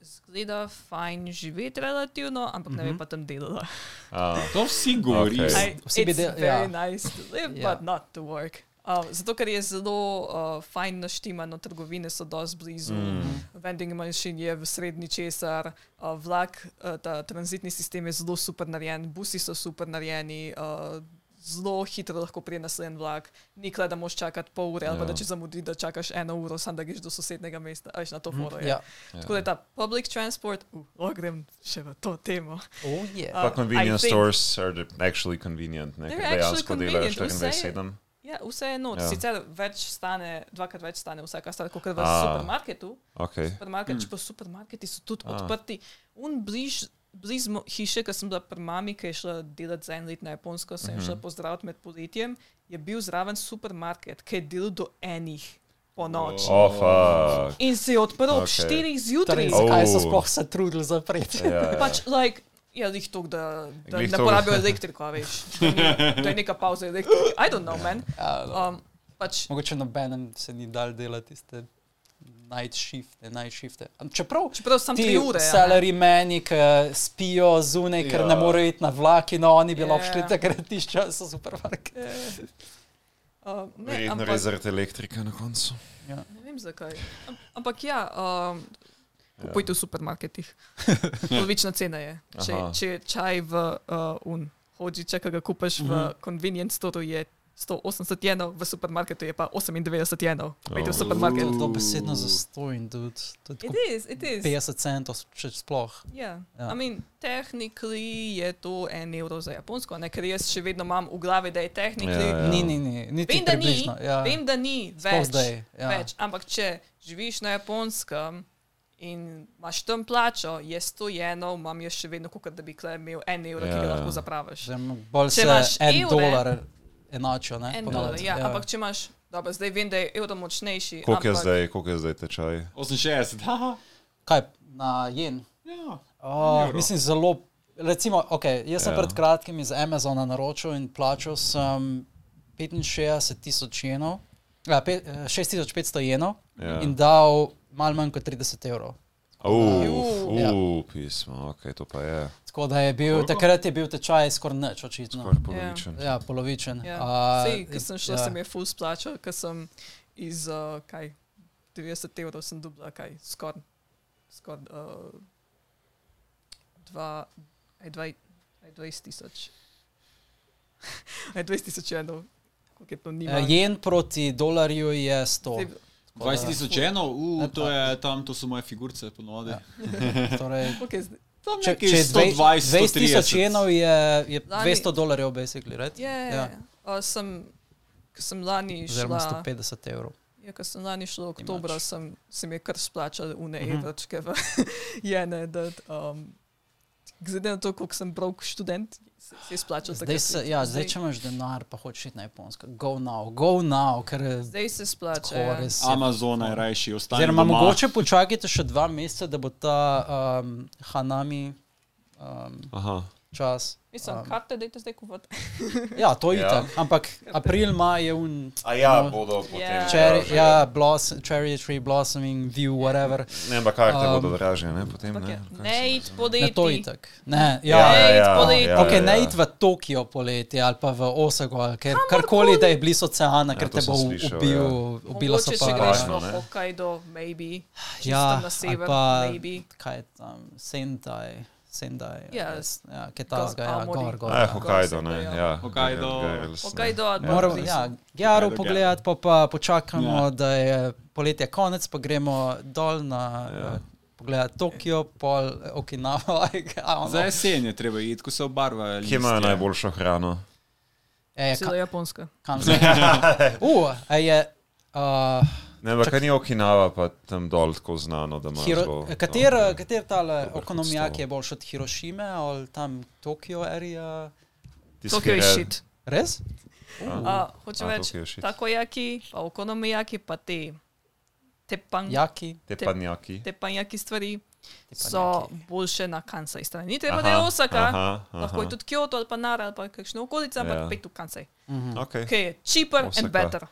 zgleda fajn živeti relativno, ampak ne Mhm. bi pa tam delala. A, To vsi govorijo. Okay. Vsi bi it's del- very ja. nice to live, Ja. but not to work. Uh, zato, ker je zelo uh, fajn naštimano, trgovine so dosti blizu, Mm. mm. vending machine je v srednji česar, uh, vlak, uh, ta tranzitni sistem je zelo super narejen, busi so super narejeni, uh, zelo hitro lahko prije naslednji vlak, nikle da moš čakati pol ure, ali pa Ja. da če zamudi, da čakaš eno uro, samo da greš do sosednega mesta, ajš na to foro. je. Ja. Tako da je ta public transport, uh, lahko grem še v to temo. Oh, yeah. Uh, Pa I convenience think- stores are the- actually convenient, ne? Ker actually dejansko delajo convenient, vse je- 24-7. Ja, vse je not. Ja. Ja. Sicer več stane, dvakrat več stane vsaka stvar, kot v supermarketu. Okay. Supermarket, mm. Če pa supermarketi so tudi A. odprti. Un bliž, bliz mo- hiše, ko sem bila pri mami, ki je šla delati za en let na Japonsko, sem mm -hmm. šla pozdraviti med poletjem, je bil zraven supermarket, ki je delal do enih po noči. Oh, fuck. In se je odprl ob Okej. štirih Torej, zjutraj. Oh. zakaj so sploh se trudili zapreti? Ja, ja. Pač, like, ja, jih to, da, da ne to. porabijo elektriko, veš. Da je neka pauza elektrike. I don't know, man. Ja. Um, pač, Mogoče nobenem se ni dal delati tiste night shifte, night shifte. Čeprav čeprav sem ti tri ure. a ne. salary meni, ki spijo zunaj, ker Ja. ne morejo iti na vlak, in oni bi Ja. lahko šli takrat iz časa supermarket. Uh, ne, Verjetno ampak, res zaradi elektrike na koncu. ne vem zakaj. Am, ampak ja, um, kupujte v supermarketih. Polovična cena je. Če, Aha. če čaj v uh, un hođiče, ki ga kupaš v convenience store, je 180 jenov, v supermarketu je pa 98 jenov. Pejte v supermarket. To je dobesedno za stojn, tudi. To je It tako is, it is. 50 centov, če sploh. Ja, Ja. I mean, technically je to en evro za japonsko, ne? ker jaz še vedno imam v glavi, da je technically. Ja, ja. Ni, ni, ni, niti Vem, da ni. Ja. vem, da ni več, zdaj, ja. več, ampak če živiš na japonskem in imaš tam plačo, je 100 jenov, imam jaz še vedno, kot da bi kle imel en evro, ki Ja, ga lahko zapraviš. Zdaj, Bolj Če se imaš en evre- dolar enačijo. Ne, En dolar, ja, ja. ampak če imaš, dobro, zdaj vem, da je evro močnejši. Koliko je ampak, zdaj, koliko je zdaj tečaj? 68, haha. Kaj, na jen? Ja. Evro. mislim, zelo. Recimo, okay, jaz sem Ja. pred kratkim iz Amazona naročil in plačal sem 65 tisoč jenov, ja, pe- eh, 6500 jenov Ja. in dal malo manj kot 30 evrov. Uf, Ja. uf, pismo, ok, to pa je Tako da je bil, takrat je bil tečaj skoraj nič, očitno. skoraj polovičen. Ja, polovičen. Ja. A, Sej, ko sem šla, ja. sem je full splačal, ker sem iz, uh, kaj, 90 evrov sem dubla, kaj, skoraj, skoraj, uh, dva, aj, dva, aj 20 tisoč. aj 20 tisoč jenov, koliko je to nima. Eh, Jen proti dolarju je 100. Sej, 20 tisoč enov, uh, to je tam, to so moje figurce ponovadi. Ja. Torej, je? Tam če, nekaj če je dve- 120, 20 tisoč 130. jenov, je, je Lani- 200 dolarjev, basically, right? Je, Ja. uh, sem, ko sem lani Oziroma šla, 150 evrov. ja, ko sem lani šla oktobra, sem, sem je kar splačal une Mhm. evročke v jene, da, um, glede na to, koliko sem brok študent, se, se je splačal Zdaj, se, ja, zdaj, če imaš denar, pa hočeš iti na Japonsko, go now, go now, ker je Zdaj se splača. Ja. Amazona je rajši, ostane Oziroma, mogoče počakajte še dva meseca, da bo ta um, Hanami um, Aha, čas. Mislim, Um, karte dajte zdaj kupovati. Ja, to je Ja. itak. Ampak april, maj je un. A ja, no, bodo potem. Ja. Cherry, dražje. ja, blossom, cherry tree blossoming, view, whatever. Ne, ampak karte Um, bodo dražje, ne? Potem, Ampak ne? ja, Kaj Ne sem id mislil? poleti. Ne, to je itak. Ne, Ja, ja. ja, Ej, ja, poleti. ja, Ok, ja, ne ja. id v Tokio poleti ali pa v Osako ali ker, karkoli, da je blizu oceana, Ja, ker to te sem bo slišal, ubil, ja. ubila so Mogoče, pa. če greš Fajno, v ne? Hokkaido, maybe. Čisto Ja, na ali sever, pa, maybe. kaj je tam, Sendai. Sendai, Ja, yes, ja, kaj ta ja, Aomori. gor, gor. Ja. Hokkaido, ne? Ja. Ja. Hokkaido. Hokkaido pa Moramo, ja, Gjaru Hokkaido, pogledati, pa pa počakamo, Ja. ja. da je poletje konec, pa gremo dol na Ja. ja. pogledati Tokio, pol eh, Okinawa. Za jesen je treba iti, ko se obarvajo. Kje imajo najboljšo hrano? E, Cela ka, Japonska. kam se? Uh, a je. Uh, Ne, ampak kaj ni Okinawa, pa tam dol tako znano, da ima Hiro, zelo kater, dobre- kater tale ekonomijak je boljši od Hirošime ali tam Tokio area? Tokio ki je shit. Res? A, hočem reči, takoyaki, pa okonomiyaki, pa te tepan, Jaki? Te Te- panjaki. tepanjaki stvari so Teppanyaki. boljše na Kansai strani. Ni treba, Aha, da je Osaka, aha, lahko je aha. tudi Kyoto ali pa Nara ali pa kakšna okolica, ampak Ja. pet v Kansai. Okay. Okay, je cheaper Osaka. and better.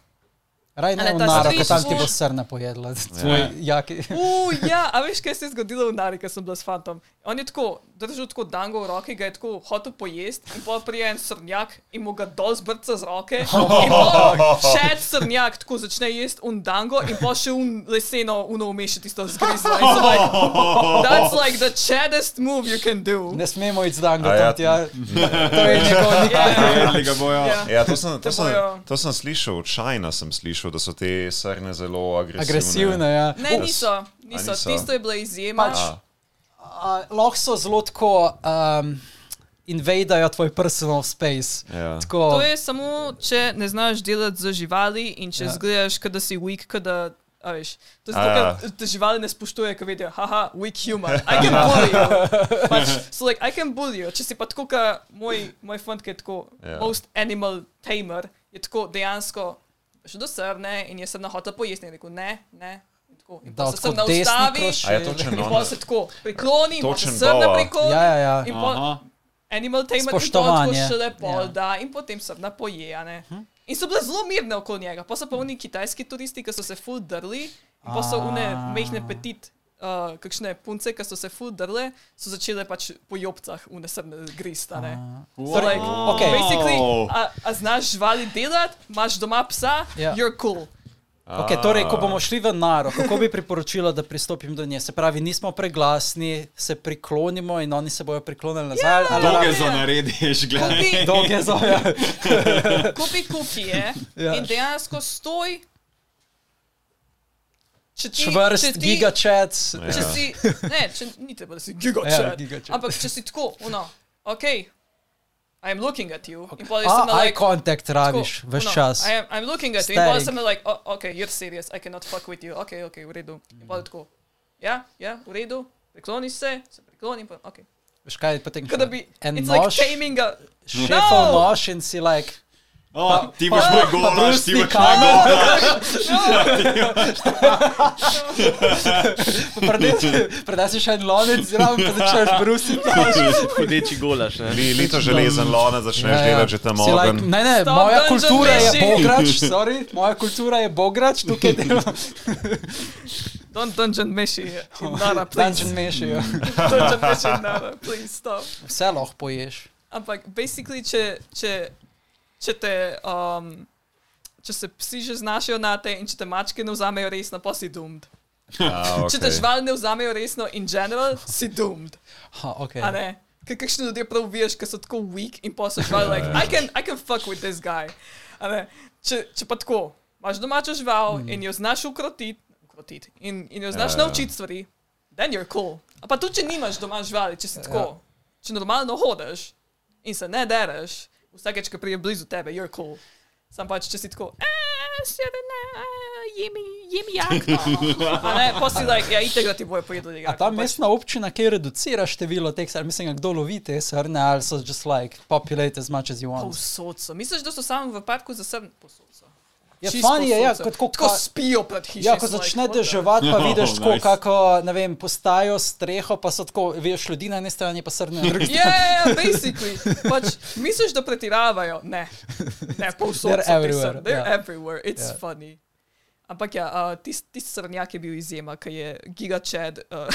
Raj ne v naro, ker tam ti bo srna pojedla. Ja. Jaki. Uh, ja, a veš, kaj se je zgodilo v Nari, ko sem bila s fantom? On je tako držal tako dango v roki, ga je tako hotel pojesti in pa prije en srnjak in mu ga dol zbrca z roke. In pa še en srnjak tako začne jesti un dango in pa še un leseno uno umeši tisto zgrizlo. In so Like, that's like the chaddest move you can do. Ne smemo iti z dango A ja, tam tja. To je njegov nikaj. Jedli ga bojo. Ja. Ja, to sem, to, Te sem, bojo- to sem slišal, od Čajna sem slišal, da so te srne zelo agresivne. Agresivne, ja. Ne, niso. niso. niso? Tisto je bila izjema. Pač- Lahko so zelo tako um, invadajo tvoj personal space. ja. Tako, To je samo, če ne znaš delati z živali in če Ja. ja. zgledaš, da si weak, da. A veš, to je zato, ja. ker te živali ne spoštuje, ker vidijo, haha, weak human, I can bully you. Pač, so like, I can bully you. Če si pa tako, kot moj, moj fant, ki je tako, yeah. most animal tamer, je tako dejansko še do srne in je srna hotel pojesti in je rekel, ne, ne. Tako, in Da pa se desni ustavi, kroš- A je točen in on? pa se tako prikloni, in pa se boa. prikloni. Ja, ja, ja. In po, Aha. Animal tamer in to tako še lepo Ja. ja. da in potem so napoje, a ne. In so bile zelo mirne okoli njega, pa so pa oni kitajski turisti, ki so se full drli, in pa so une mehne petit, uh, kakšne punce, ki so se full drle, so začele pač po jobcah une srne grist, a ne. So like, okej. basically, a, a znaš živali delati, imaš doma psa, Ja. you're cool. Okay, torej, ko bomo šli v naro, kako bi priporočila, da pristopim do nje? Se pravi, nismo preglasni, se priklonimo in oni se bodo priklonili nazaj. ali Dolge zo narediš, gledaj. Kupi, Dolge zoje. kupi kukije Ja. in dejansko stoj. Če ti- Čvrst, če ti- gigachat. Če Ja. si, ne, če, ni treba, da si Ja, gigachat. gigachat. Ampak če si tako, no, ok, I'm looking at you. In pa A, sem eye like, contact tako, rabiš, veš ono, čas. I am, I'm looking at you. In pa Staring. sem like, oh, ok, you're serious, I cannot fuck with you. Ok, ok, v redu. In pa tako, ja, ja, v redu, prikloni se, se prikloni, pa ok. Veš kaj je potem? Kot da bi, En it's like nož, taming a, šefov No! nož in si like, O, ti boš moj golaš, ti boš moj golaš. predaj še en lonec zraven, pa začneš brusiti. Hudeči golaš. ne. Li, lito železen lona začneš delati že tam Si like, ogen. ne, ne, Stop moja kultura je bograč, sorry, moja kultura je bograč, tukaj delam. don't dungeon meshi, nara, please. Dungeon mešijo. Dungeon meshi, nara, please, stop. Vse lahko poješ. Ampak, basically, če, če, če te. Um, če se psi že znašajo na te in če te mačke ne vzamejo resno, pa si doomed. A, Če te okej. živali ne vzamejo resno, in general, si doomed. Ha, okay. A ne? Ker kakšni ljudje prav veš, ker so tako weak in pa so živali, like, I can, I can fuck with this guy. A ne? Če, če pa tako, imaš domačo žival mm. in jo znaš ukrotiti, ukrotiti in, in jo znaš Ja, ja. naučiti stvari, then you're cool. A pa tudi, če nimaš doma živali, če si tako, če normalno hodiš in se ne dereš, vsakeč, ko prije blizu tebe, you're cool. Sam pač, če si tako, "Eh, sedi ne, eh, jemi, jemi jakno. Si like, ja, itek, da ti bojo pojedli A ta pač. mestna občina, ki reducira število teh, srn, mislim, kdo lovi te srne, ali so just like populate as much as you want. Povsod so. Misliš, da so samo v parku za srn? Povsod so. Ja, funny je, ja, kot ko tako ka- spijo pred hišo. Ja, ko začne like, deževati, pa Oh, vidiš tako, nice. kako, ne vem, postajo streho, pa so tako, veš, ljudi na eni strani, pa srne na drugi. Ja, yeah, basically. Pač, misliš, da pretiravajo? Ne, ne povsod. They're everywhere. They're ja. everywhere. It's yeah. funny. Ampak ja, uh, tisti tist srnjak je bil izjema, ki je Giga Chad uh,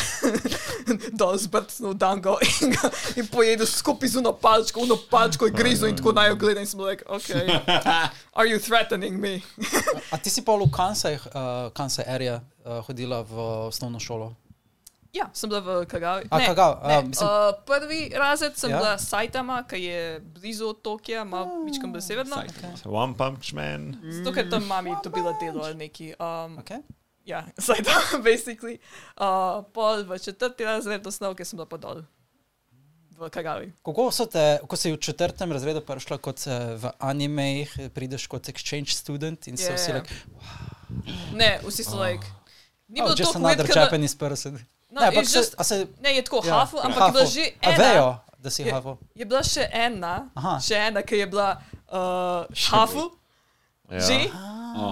dol zbrcnil dango in, ga- in pojedel skupaj z uno palčko, uno palčko je grizo in tako naj ogleda in sem like, ok, are you threatening me? A ti si pa v Kansai, uh, Kansai area uh, hodila v osnovno šolo? Ja, sem bila v Kagavi. A, ne, Kagawa, ne, a, mislim- uh, prvi razred sem Ja. bila Saitama, ki je blizu od Tokija, malo večkrat bolj severno. One Punch Man. Zato, ker tam mami dobila delo ali neki. Um, Okay. Ja, Saitama, basically. Uh, pol v četrti razred osnovke sem bila pa dol. V Kagavi. Kako so te, ko si v četrtem razredu prišla kot eh, v animejih, prideš kot exchange student in so Ja, vsi ja. like, Ne, vsi so like. Ni oh, bilo just another ker bila- Japanese person. No, ne, ampak se, just- a se, Ne, je tako ja, hafu, ampak je bila že A ena. vejo, da si Je- hafu. Je bila še ena, Aha. še ena, ki je bila uh, hafu, Ja. že.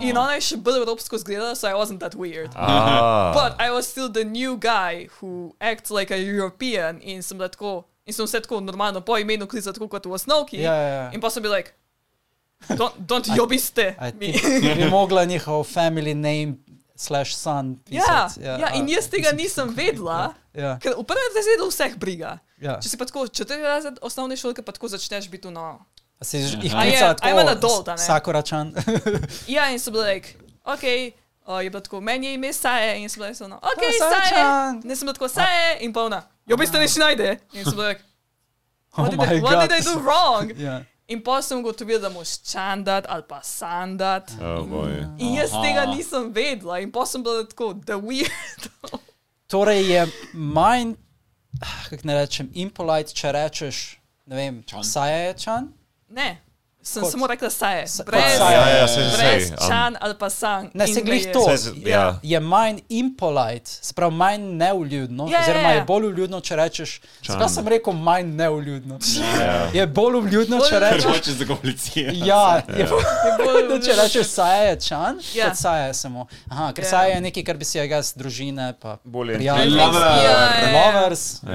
In ona je še bolj evropsko izgledala, so I wasn't that weird. Ah. But I was still the new guy who acts like a European in sem tako, in sem se tako normalno po imenu klicala tako kot v osnovki. Ja, ja, ja. In pa sem bil like, don't, don't jobiste A bi mogla njihov family name slash Ja, pisati. ja, in a, jaz tega nisem vedela, Ja, ker v prvem razredu vseh briga. ja. Če si pa tako četrti razred osnovne šolke, pa tako začneš biti no. A si jih A je- klicala I'm an adult, a tako, ne? Sakuračan. Ja, in sem bila like, ok, uh, je bilo tako, meni je ime Saje, in sem bila samo, ok, Oh, Saje, Saje-chan. ne sem bila tako Saje, in pa ona, jobiste ne najde. In sem bila like, Oh what, did, my I, what did I do wrong? Ja. In pa sem ugotovila, da moraš čandat ali pa sandat. Oh, boy. In jaz Aha. tega nisem vedela, in pa sem bila tako, the weird. Torej je manj, kako ne rečem, impolite, če rečeš, ne vem, Čan. saječan. ne, sem Kot- samo rekla Saje, Sa- brez, Saje. Ja, ja, sej, brez sej. um, čan ali pa sang. Ne, se glih je- to. Saj z- ja. Je manj impolite, se pravi manj neuljudno, Ja, ja, oziroma ja. je bolj uljudno, če rečeš. Zakaj sem rekel manj neuljudno? Ja. Je bolj uljudno, če rečeš. Hočeš zakomplicirati. Ja, je je bolj- bolj, če rečeš saje, čan, Ja. kot saje samo. Aha, ker Ja. saje je nekaj, kar bi si ga z družine, pa Bolje prijatelji, Lover. Ja, ja, ja. lovers. Ja.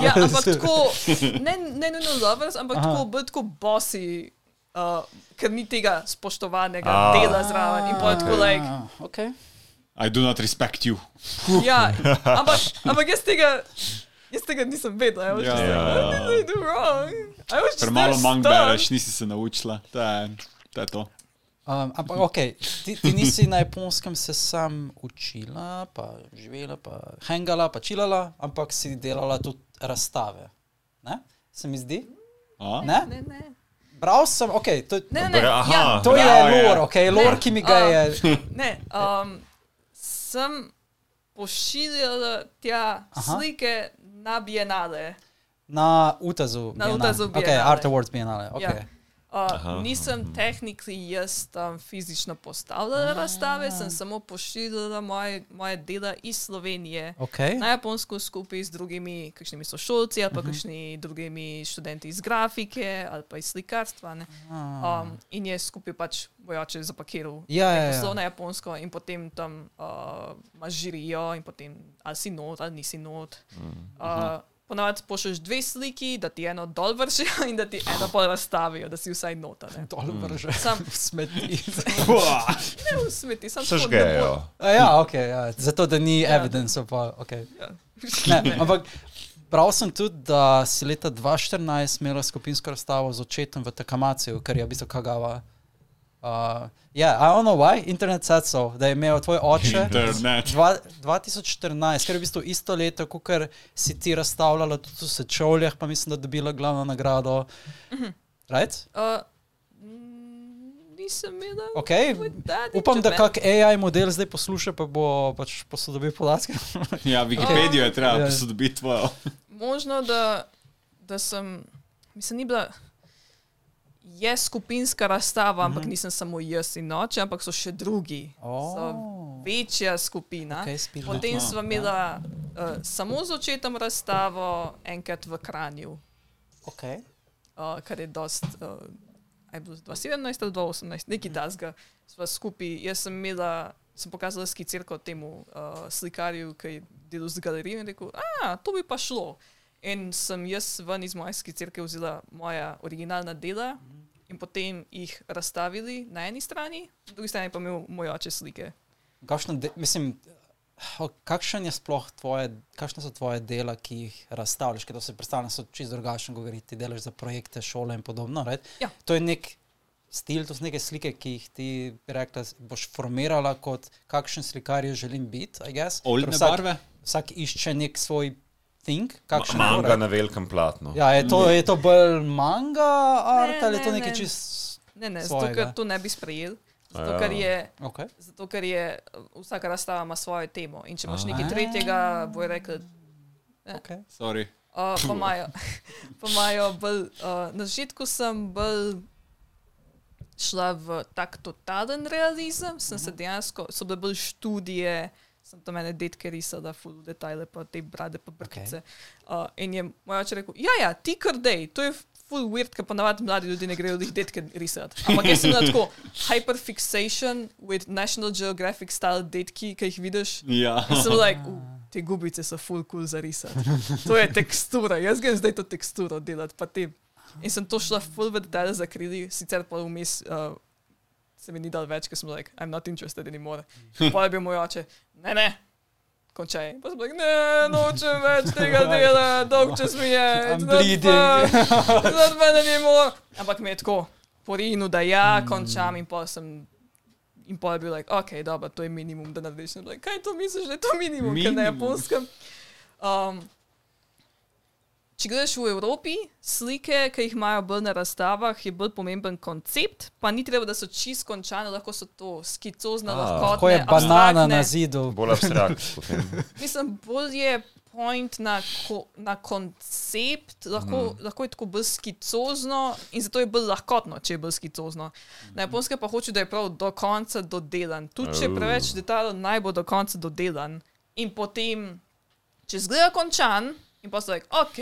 Ja, ampak tako, ne, ne nujno lovers, ampak tako, bolj tako bosi, uh, ker ni tega spoštovanega A. dela zraven. In pa je tako, like, Ah, okay. I do not respect you. ja, ampak, ampak jaz tega, jaz tega nisem vedela. Ja. like, Ja. what did I do wrong? I was just Premalo manj bereš, nisi se naučila. To je, to je to. Um, ampak, ok, ti, ti nisi na japonskem se sam učila, pa živela, pa hangala, pa čilala, ampak si delala tudi razstave. Ne? Se mi zdi? A? Ne? Ne, ne. Bral sem, ok, to, Ne, ne, Bra- aha. ja, to je Bravo, ja. lore, ok, lore, Ne. ki mi ga A. je. ne um, sem pošiljala tja Aha. slike na bienale. Na Utazu. Na. Utazu Ok, Bienale. Art Awards Bienale. Okay. Ja. Uh, nisem tehnični jaz tam fizično postavljala razstave, sem samo pošiljala moje, moje dela iz Slovenije Okay. na Japonsko skupaj z drugimi, kakšnimi sošolci ali pa kakšnimi drugimi študenti iz grafike ali pa iz slikarstva. ne. Um, in je skupaj pač vojače zapakiral Ja, ja, ja. na Japonsko in potem tam uh, imaš žirijo in potem ali si not ali nisi not. Uh, Ponavadi pošlješ dve sliki, da ti eno dol vršijo in da ti eno pol razstavijo, da si vsaj nota. Ne, Dol vrže. Sam- v smeti. ne v smeti, sam ne Sežgejo. A ja, ok, ja. zato da ni Ja. evidence. Pa, okay. Ja. Ne, ampak bral sem tudi, da si leta 2014 imela skupinsko razstavo z očetom v Takamaciju, kar je v bistvu Kagawa. Uh, yeah, I don't know why, internet said so, da je imel tvoj oče dva, 2014, ker je v bistvu isto leto, kot si ti razstavljala tudi v Sečovljah, pa mislim, da je dobila glavno nagrado. Right? Uh, mm, nisem imela. Okay. Upam, da kak AI model zdaj posluša, pa bo pač posodobil podatke. Ja, Wikipedijo je treba Ja. posodobiti tvojo. Možno, da, da sem, mislim, ni bila. Je skupinska razstava, ampak nisem samo jaz in noče, ampak so še drugi. So Oh. večja skupina. Okay, Potem smo imela uh, samo z očetom razstavo, enkrat v Kranju, Okay. uh, kar je dost, uh, aj bilo 2017 ali 2018, neki tasga, sva skupaj, jaz sem imela, sem pokazala skicirko temu uh, slikarju, ki je delal z galerijo in rekel, a, to bi pa šlo. In sem jaz ven iz moje skicirke vzela moja originalna dela in potem jih razstavili na eni strani, na drugi strani pa imel moj oče slike. Kakšno de, mislim, kakšen je sploh tvoje, kakšne so tvoje dela, ki jih razstavljaš, ker to se predstavlja, so čisto drugačno govoriti, ti delaš za projekte, šole in podobno. Right? Ja. To je nek stil, to so neke slike, ki jih ti rekla, boš formirala kot kakšen slikar jo želim biti, I guess. Ker Oljne vsak, barve? Vsak išče nek svoj thing, kakšen Manga mora. na velikem platnu. Ja, je to, je to bolj manga art Ne, ali je to ne, nekaj ne. čist Ne, ne, zato svojega? ker to ne bi sprejel. Zato, Ja. ker je, Okay. zato ker je uh, vsaka razstava ima svojo temo. In če imaš nekaj tretjega, bo rekli, Okay. Sorry. uh, pa imajo, pa imajo bolj, uh, na začetku sem bolj šla v tak totalen realizem, sem se dejansko, so bile bolj študije, sem tam mene detke risala, full detajle, pa te brade, pa brkice. Uh, in je moj oče rekel, ja, ja, ti kar dej, to je full weird, ker ponavadi mladi ljudje ne grejo jih detke risati. Ampak jaz sem na tako hyperfixation with National Geographic style detki, ki jih vidiš. Ja. Sem like, "U, te gubice so full cool za risati. To je tekstura, jaz grem zdaj to teksturo delati. pa te- In sem to šla full v detalje zakrili, sicer pa vmes uh, se mi ni dal več, ker sem like, I'm not interested anymore. Pa je bil moj oče, ne, ne. Končaj. Pa sem like, ne, nočem več tega dela, dolg čas mi je. Zdaj me ne more. Ampak mi je tako porinu, da ja, končam in pa sem. In pa je bil like, ok, dobro, to je minimum, da narediš. Like, kaj to misliš, da je to minimum, ker na Minimum. japonskem. Um, če greš v Evropi, slike, ki jih imajo bolj na razstavah, je bolj pomemben koncept, pa ni treba, da so čist končane, lahko so to skicozna, A, lahko Ko je banana na zidu. Bolj abstrakt. potem. Mislim, bolj je point na, ko, na koncept, lahko, mm. lahko je tako bolj skicozno in zato je bolj lahkotno, če je bolj skicozno. Na japonskem pa hoče, da je prav do konca dodelan. Tudi če je preveč detajlov, naj bo do konca dodelan. In potem, če zgleda končan, in pa so like, ok,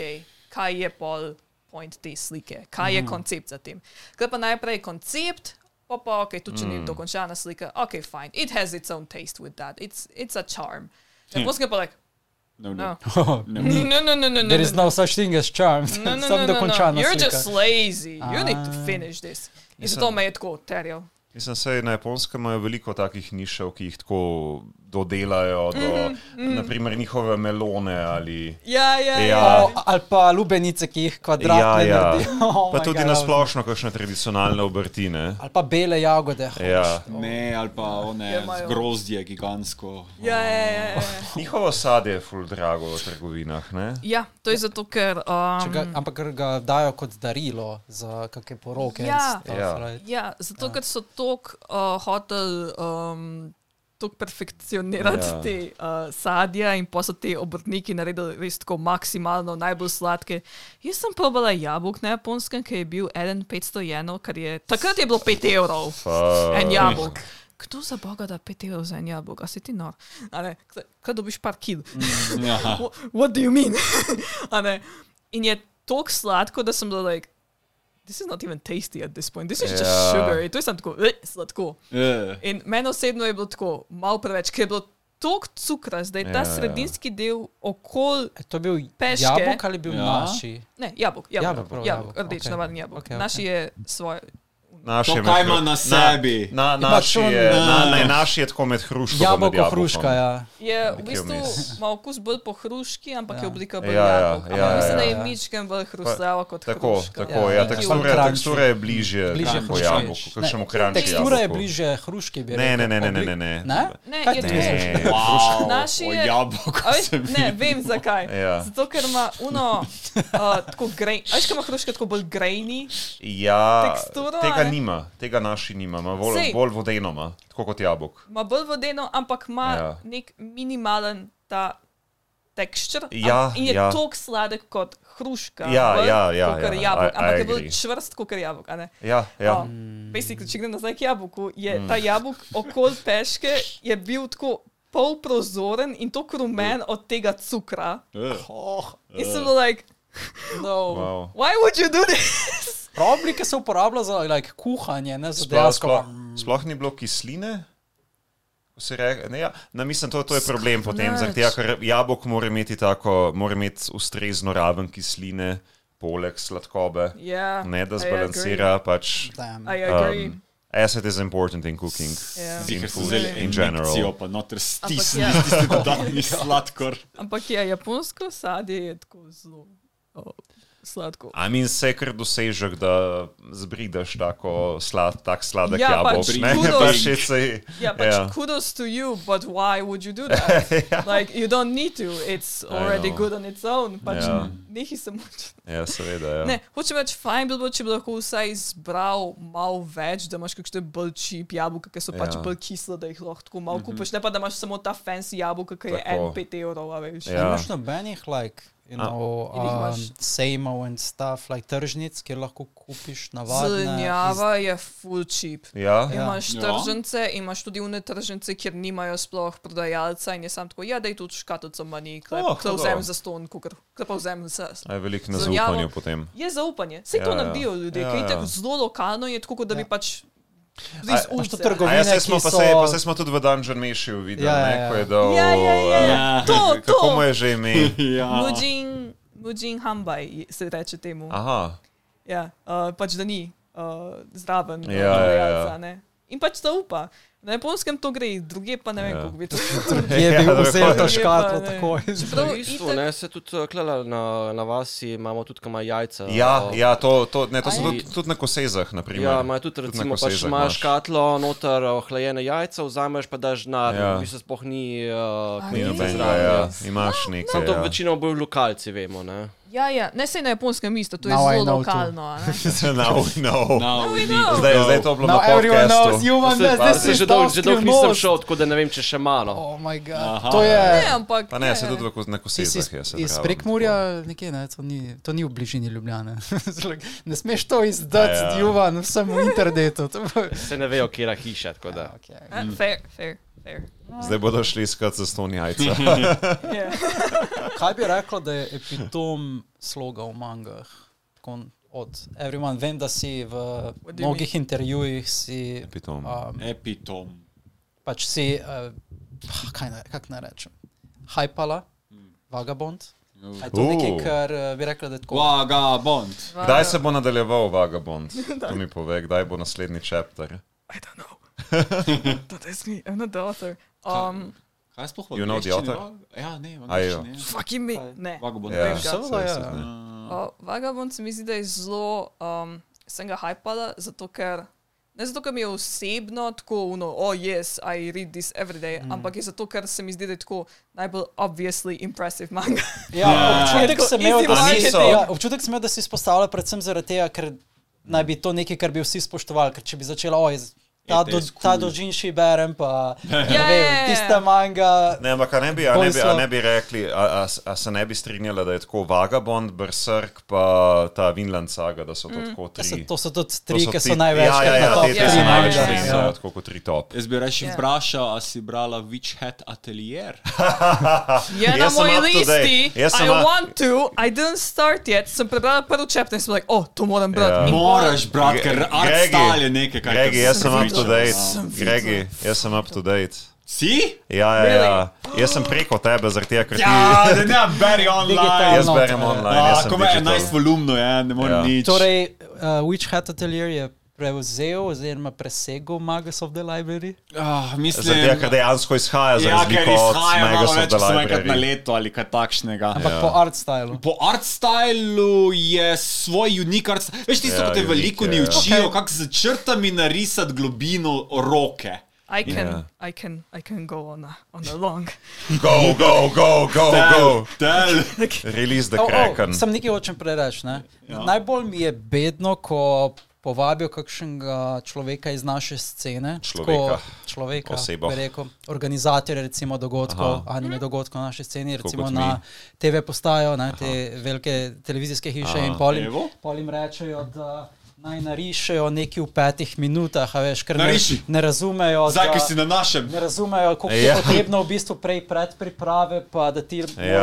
kaj je pol point te slike, kaj je koncept za tem. Ker pa najprej koncept. Pa pa, ok, tudi če ni dokončana slika, ok, fine. It has its own taste with that. It's, it's a charm. Na japonskem pa like, No, no. no. No, no, no, no, no. There is no such thing as charm. no, no, no, no, dokončana no. You're slika. just lazy. You need to Ah. finish this. In zato me je tako terjal. Mislim, da na japonskem imajo veliko takih nišev, ki jih tako dodelajo, do mm, mm. naprimer njihove melone ali. Ja, ja, ja. Ja. O, ali pa lubenice, ki jih kvadratne Ja, ja. naredijo. Oh Pa tudi God. na splošno, kakšne tradicionalne obrtine. Ali pa bele jagode. Ja. Ne, ali pa one Ja, grozdje gigantsko. Ja, ja, ja, ja. Njihovo sadje je ful drago v trgovinah. Ne? ja, to je zato, ker. Če Ga, Um, ampak ker ga dajo kot darilo za kakšne poroke. Ja. stuff, Ja. right? ja, zato, ker so tok uh, hotel. Um, Tako perfekcionirati Ja. te uh, sadja, in pa so te obrtniki naredili res tako maksimalno, najbolj sladke. Jaz sem probala jabolk na japonskem, ki je bil 1,500 jenov, kar je takrat je bilo 5 evrov. Fuck. En jabolk. Kdo za boga da 5 evrov za en jabolk? A si ti nor? Kaj- dobiš par kil? Ja. Wha- What do you mean? In je tako sladko, da sem bila like, this is not even tasty at this point, this is just Ja. sugar. In to je samo tako, "Eh, sladko. Ja. In meni osebno je bilo tako, malo preveč, ker je bilo toliko cukra, zdaj ta Ja. sredinski del okoli. E, to je bil Peške. jabolk ali bil Ja. naši? Ne, jabolk, Jabolk, jabolk, prav, jabolk, jabolk, rdeč, okej. navaden jabolk. Okej, Naši okej. je svoj. Naš To je kaj ima na sebi? Na, na, Pač naši, je, eh, na, ne, naši je tako med hruško. Jabolko hruška, ja. Je v bistvu ima okus bolj po hruški, ampak je Ja. oblika bolj Ja, ja, jabolka. ja, mislim, ja, da je ja. mičken bolj hrustljava kot Tako, hruška. tako, Ja, ja, ja. ja. Tekstura, tekstura je bližje, Bližje po jabolku, kakšnemu kranču. Tekstura je bliže hruški, bi Ne, rekel. ne, ne, ne, ne, ne, ne. Ne? Ne, je? Ne, Wow, Naši o je- se Ne, vem zakaj. Ja. Zato, ker ima uno uh, tako grej. A veš, kaj ima hruška tako bolj grejni? Ja, tega? Nima, tega naši nima, ima bolj, Sej. bolj vodeno, ima, tako kot jabolk. Ima bolj vodeno, ampak ima Ja. nek minimalen ta tekstur. Ja, in je ja. tako sladek kot hruška. Ja, bolj ja, ja, ja, jabolk, I- I ampak je bolj čvrst kot jabolk. Ja, ja. Oh, basically, če grem nazaj k jabolku, je Mm. ta jabolk okoli peške je bil tako polprozoren in tako rumen od tega cukra. Eh. Oh, In sem bil like, no. Wow. why would you do this? Probably, ki se uporablja za like, kuhanje, ne za Sploh, dejansko. sploh, sploh ni bilo kisline. Re, ne, ja. ne, mislim, to, to je problem potem, zaradi tega, ker jabolk mora imeti, tako, mora imeti ustrezno raven kisline, poleg sladkobe, Yeah, ne da zbalansira. Pač, Damn. I agree. um, acid is important in cooking. Ja. in food in general. injekcijo, pa noter stisnili ja. tisti dodatni sladkor. Ampak je japonsko sadje je tako zelo oh, sladko. I mean, se je kar dosežek, da zbridaš tako slad, tak sladek Ja, jabolk. pač ne, kudos. pač je sej- Yeah, but ja. kudos to you, but why would you do that? Like, you don't need to, it's already good on its own. Pač Ja. nekaj se muči. Ja, seveda. Ja. Ne, hočem reči, fajn bi bilo, če bi lahko vsaj izbral malo več, da imaš kakšne bolj čip jabolka, ki so pač Ja. bolj kisle, da jih lahko tako malo kupiš, ne pa da imaš samo ta fancy jabolka, ki je en 5 evrov, a veš. Ja. Imaš nobenih, like, you know, In jih um, sejmov in stuff, like tržnic, kjer lahko kupiš navadne. Zelenjava je full cheap. Ja? Ja. Imaš Ja. tržnice, imaš tudi une tržnice, kjer nimajo sploh prodajalca in je sam tako, ja, da je tudi škatlico manj, Oh, kle vzem za ston, kle pa vzem za. A je veliko zaupanju potem. Je zaupanje, vse to Ja, ja. naredijo ljudje, Ja, ja, ja. ja. zelo lokalno je tako, kot da bi Ja. pač. A- Iz imaš to ulice. trgovino? A ja, smo, ki pa, so- se, pa se smo tudi v Dungeon Meshiju videli, Ja, ja, ja, ne, ja. ko je dal... Ja, ja, ja, Ja. to, to. Kako mu je že ime? Ja. Mujin, Mujin Hambaj se reče temu. Aha, Ja, uh, pač da ni uh, zraven uh, Ja, ja, ja. In pač zaupa. Na japonskem to gre, druge pa ne vem, Ja. kako bi to. Je Ja, bil tako je. to škatlo Je pa, ne. takoj. Prav, V bistvu, itak- ne, se tudi uh, klala na, na vasi imamo tudi kama jajca. ja, uh, ja to, to, ne, to so tudi, tudi na kosezah, naprimer. Ja, imajo tudi, Tudi recimo, pač kosezah imaš škatlo, noter ohlajene jajca, vzameš pa daš na, Ja. v bistvu sploh ni uh, zraven. ja. Ja. Imaš nekaj. Samo to ja. večino bolj lokalci vemo, ne. Ja, ja, ne se na japonskem isto, to je Now I zelo know lokalno. Now we know. Now we know. to Zdaj, zdaj je to bilo Now na want Se, že dolgo že dolgo nisem šel, tako da ne vem, če še malo. Oh my god. Aha. To je... Ne, ampak. Pa ne, se tudi v na si iz, iz. Prekmurja, nekje, ne, to, ni, to ni v bližini Ljubljane. ne smeš to izdati, Ja, ja. ja. Juvan, vsem v internetu. Se ne vejo, kje je hiša, tako da. okay. Eh, Fair, fair, fair. Zdaj bodo šli iskat za ston jajca. Yeah. Kaj bi rekla, da je epitom sloga v mangah? Tako Od everyone, vem, da si v mnogih intervjujih si, Epitom. um, Epitom. pač si, uh, kaj ne, kak naj rečem, hypala, vagabond. A je to nekaj, kar uh, bi rekla, da je tako? Vagabond. Kdaj se bo nadaljeval Vagabond? To mi pove, kdaj bo naslednji chapter. I don't know. that is me, I'm not the author. Um, Kaj sploh v You know the author? Ja, ne, v A jo. angleščini. ja. fucking me. Ne. Vagabond. Ja, Thank God. Seveda, ja. Uh, Vagabond se mi zdi, da je zelo, um, sem ga hypala, zato ker, ne zato, ker mi je osebno tako, uno, oh yes, I read this every day, mm. ampak je zato, ker se mi zdi, da je tako najbolj obviously impressive manga. Ja, občutek Tako sem imel, da si, ja, občutek sem imel, da si izpostavlja predvsem zaradi tega, ker naj bi to nekaj, kar bi vsi spoštovali. Ker če bi začela, oj, ta, do, is ta cool. dožinši berem, pa ne Ja, vem, ja, ja. tista manga. Ne, ampak ne bi, a ne bi, a ne bi rekli, a, a, a se ne bi strinjala, da je tako Vagabond, Berserk pa ta Vinland saga, da so to tako To so, tri. to so tudi to tri, ki so največ. Ja, ja, ja, te, te Ja, so ja, največ ja, ja. tako kot tri top. Jaz bi reči Ja. vprašal, a si brala Witch Hat Atelier? Je na moji listi, I want to, I didn't start yet, sem prebrala prvi chapter in sem like, oh, to moram brati. Ja. In Moraš, brat, ker art style je nekaj, kar Gregi, jaz sem. To date. Gregi, jaz sem up to date. Si? Ja, ja, ja. Jaz sem preko tebe, zaradi tega, ker ti. Ja, da ne, beri online. Jaz berem Ja. online. Ah, sem ko me digital. 11 volumno je, ne morem Ja. nič. Torej, uh, Witch Hat Atelier je prevzel oziroma presegel Magus of the Library. Ah, mislim, tega, ker dejansko izhaja za ja, razliko od Magus of the enkrat na Library. leto ali kaj takšnega. Ampak Ja. po art stylu. Po art stylu je svoj unik art style. Veš, tisto, Ja, ja, ko te veliko je, ni ja. učijo, Okay. kako z črtami narisati globino roke. I can, Ja. I can, I can go on a, on a long. Go, go, go, go, go. Tel. Release the Oh, oh, Kraken. sem nekaj hočem prereči. Ne? Ja. Najbolj mi je bedno, ko povabijo kakšnega človeka iz naše scene. Človeka. Tako, človeka Osebo. Rekel, organizatorje recimo dogodkov, Aha. anime dogodkov na naši sceni, Tako recimo na TV postajo, ne, te velike televizijske hiše Aha. in pol jim, Evo. pol jim rečejo, da naj narišejo nekaj v petih minutah, a veš, ker ne, Nariši. ne razumejo. Zdaj, da- ki si na našem. Ne razumejo, koliko Ja. je potrebno v bistvu prej predpriprave, pa da ti ja.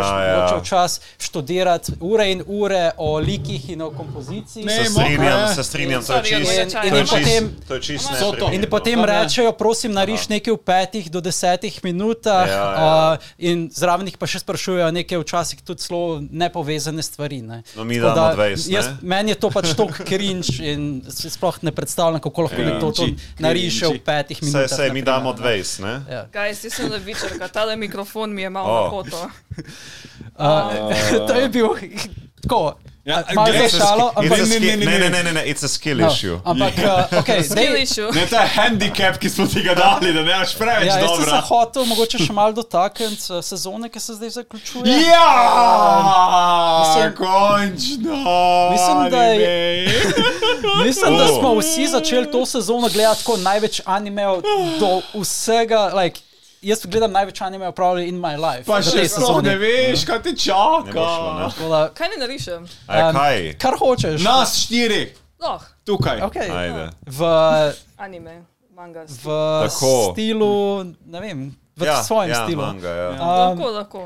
ja. čas študirati ure in ure o likih in o kompoziciji. Ne, Se strinjam, ne. se strinjam, to je čisto. in- To in potem- čist-. In potem rečejo, prosim, nariš nekaj v petih do desetih minutah, Ja, ja. uh, in zraven jih pa še sprašujejo nekaj včasih tudi zelo nepovezane stvari. Ne. No, mi Tako damo da 20, jaz-? Meni je to pač toliko cringe in si sploh ne predstavljam, kako lahko Ja. to Cringy, nariše v petih minutah. saj, mi na primer, damo ne. 20, ne? Ja. Guys, jaz sem levičarka, tale mikrofon mi je malo Oh. na koto. Uh, to je bil tako. Ja, malo gre za šalo, It's a ampak ne, skill- ne, ne, Ne, ne, ne. ne, it's a skill no, issue. ampak uh, okay, Skill dej, issue. Ne, to je handicap, ki smo ti ga dali, da ne veš preveč ja, jaz sem se hotel mogoče še malo dotakniti uh, sezone, ki se zdaj zaključuje. Ja, Mislim- končno. Mislim, da je- anime. Mislim, da Oh. smo vsi začeli to sezono gledati kot največ animejev do vsega. Like, jaz gledam največ animejev pravi in my life. Pa še tej sploh ne veš, kaj te Ne bo šlo, ne. čaka. Kaj ne narišem? Um, kaj? Kar hočeš. Nas štiri, Loh, tukaj. Okay. Ajde. V, anime, manga. v Tako. stilu, ne vem, v Ja, svojem ja, stilu. Manga, ja. Um, Lahko, lahko.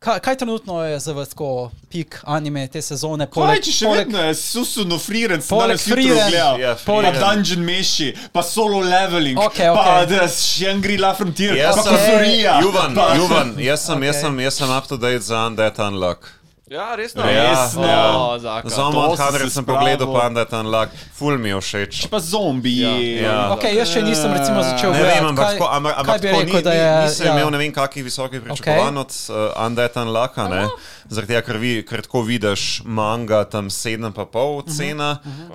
Kaj, kaj trenutno je za vas tako pik anime te sezone? Kaj, če še vedno je Susuno Freeren, sem poleg. Ja, Pa Freeren. Dungeon Meshi, pa Solo Leveling, Okej, pa okej. da Shangri-La Frontier, Jaz pa Kozorija. Juvan, pa- Juvan, jaz sem, jaz Okay. sem, jaz sem up to date za Undead Unlock. Ja, resno. Resno. Oh, zaka. Za To Amon sem Hunter pogledal pa Undead Unlock, ful mi je všeč. Pa zombiji. Ja. Okay, jaz še nisem recimo začel Ne gledati. vem, ampak kaj, tako, ampak, ampak bi tako rekel, ni, da ni, je. nisem ja. imel ne vem kakih visokih pričakovanj od uh, Undead Unlocka, ne? Zaradi tega, ker, vi, ker tako vidiš manga tam 7,5 Mhm, cena,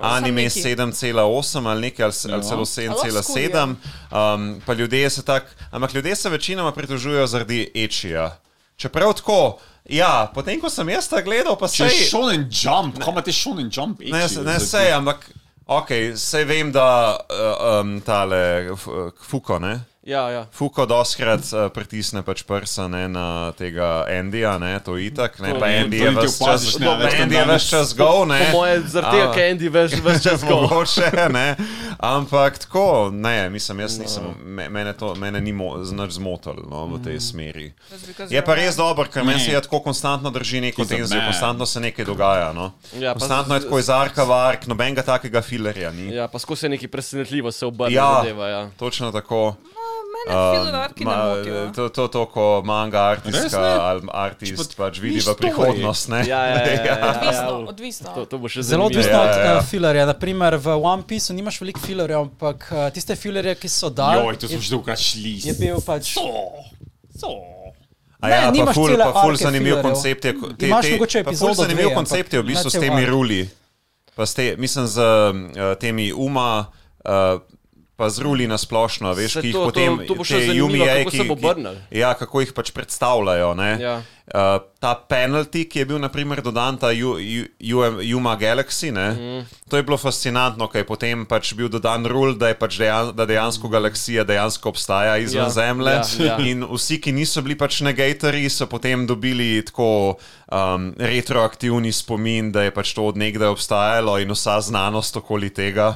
anime Sam neki. 7,8 ali nekaj, ali, ali celo 7,7. Um, pa ljudje se tak, ampak ljudje se večinoma pritožujejo zaradi ečija. Čeprav tako, ja, potem ko sem jaz ta gledal, pa Če sej... je Shonen Jump, kam imaš Shonen Jump? Ne, ne sej, ampak. Ok, sej vem, da uh, um, tale uh, Fuko, ne? Ja, ja. Fuko doskrat uh, pritisne pač prsa ne, na tega Endija, ne, to itak, ne, To pa Andy je ves čas, več Andy je ves danes. čas go, ne. Po moje, zaradi tega, ker Andy veš, veš čas go. Mogoče, ne, ampak tako, ne, mislim, jaz nisem, me, mene, to, mene ni znač zmotil no, v tej smeri. Je pa res dobro, ker meni se je tako konstantno drži neko tenzijo, konstantno se nekaj dogaja. No. Ja, konstantno je tako iz arka v ark, nobenega takega filerja ni. Ja, pa skozi je nekaj presenetljivo se obrne. Ja. zadeva, ja. Točno tako. Mene filler arki ne motijo. to, to, to, ko manga artistka ne? ali artist pač vidi v prihodnost. Ne? Ja, ja, ja, ja, ja. Odvisno, ja. odvisno. To, to bo še Zelo odvisno Ja, od ja, ja. uh, filerja. Naprimer, v One Pieceu nimaš veliko filerjev, ampak uh, tiste filerje, ki so dali, Joj, to smo že dolgo šli. je bil pač. So. A Ne, ja, pa nimaš ful, pa ful zanimiv koncept je. Te, Imaš te, mogoče pa ful epizodo zanimiv koncept je v bistvu ne s temi ruli. Pa s te, mislim, z uh, temi uma. Uh, Pa z ruli na splošno, veš, Saj ki jih to- to- potem to še te se ki- bo ki- obrnilo. Ja, kako jih pač predstavljajo. ne. Ja. Uh, ta penalty, ki je bil naprimer dodan, ta Ju- Ju- Ju- Yuma Galaxy, ne, mm. to je bilo fascinantno, ker je potem pač bil dodan rul, da, pač dejan, da dejansko galaksija dejansko obstaja izven Ja, Zemlje. ja, ja. In vsi, ki niso bili pač negatorji, so potem dobili tako um, retroaktivni spomin, da je pač to odnegdaj obstajalo in vsa znanost okoli tega.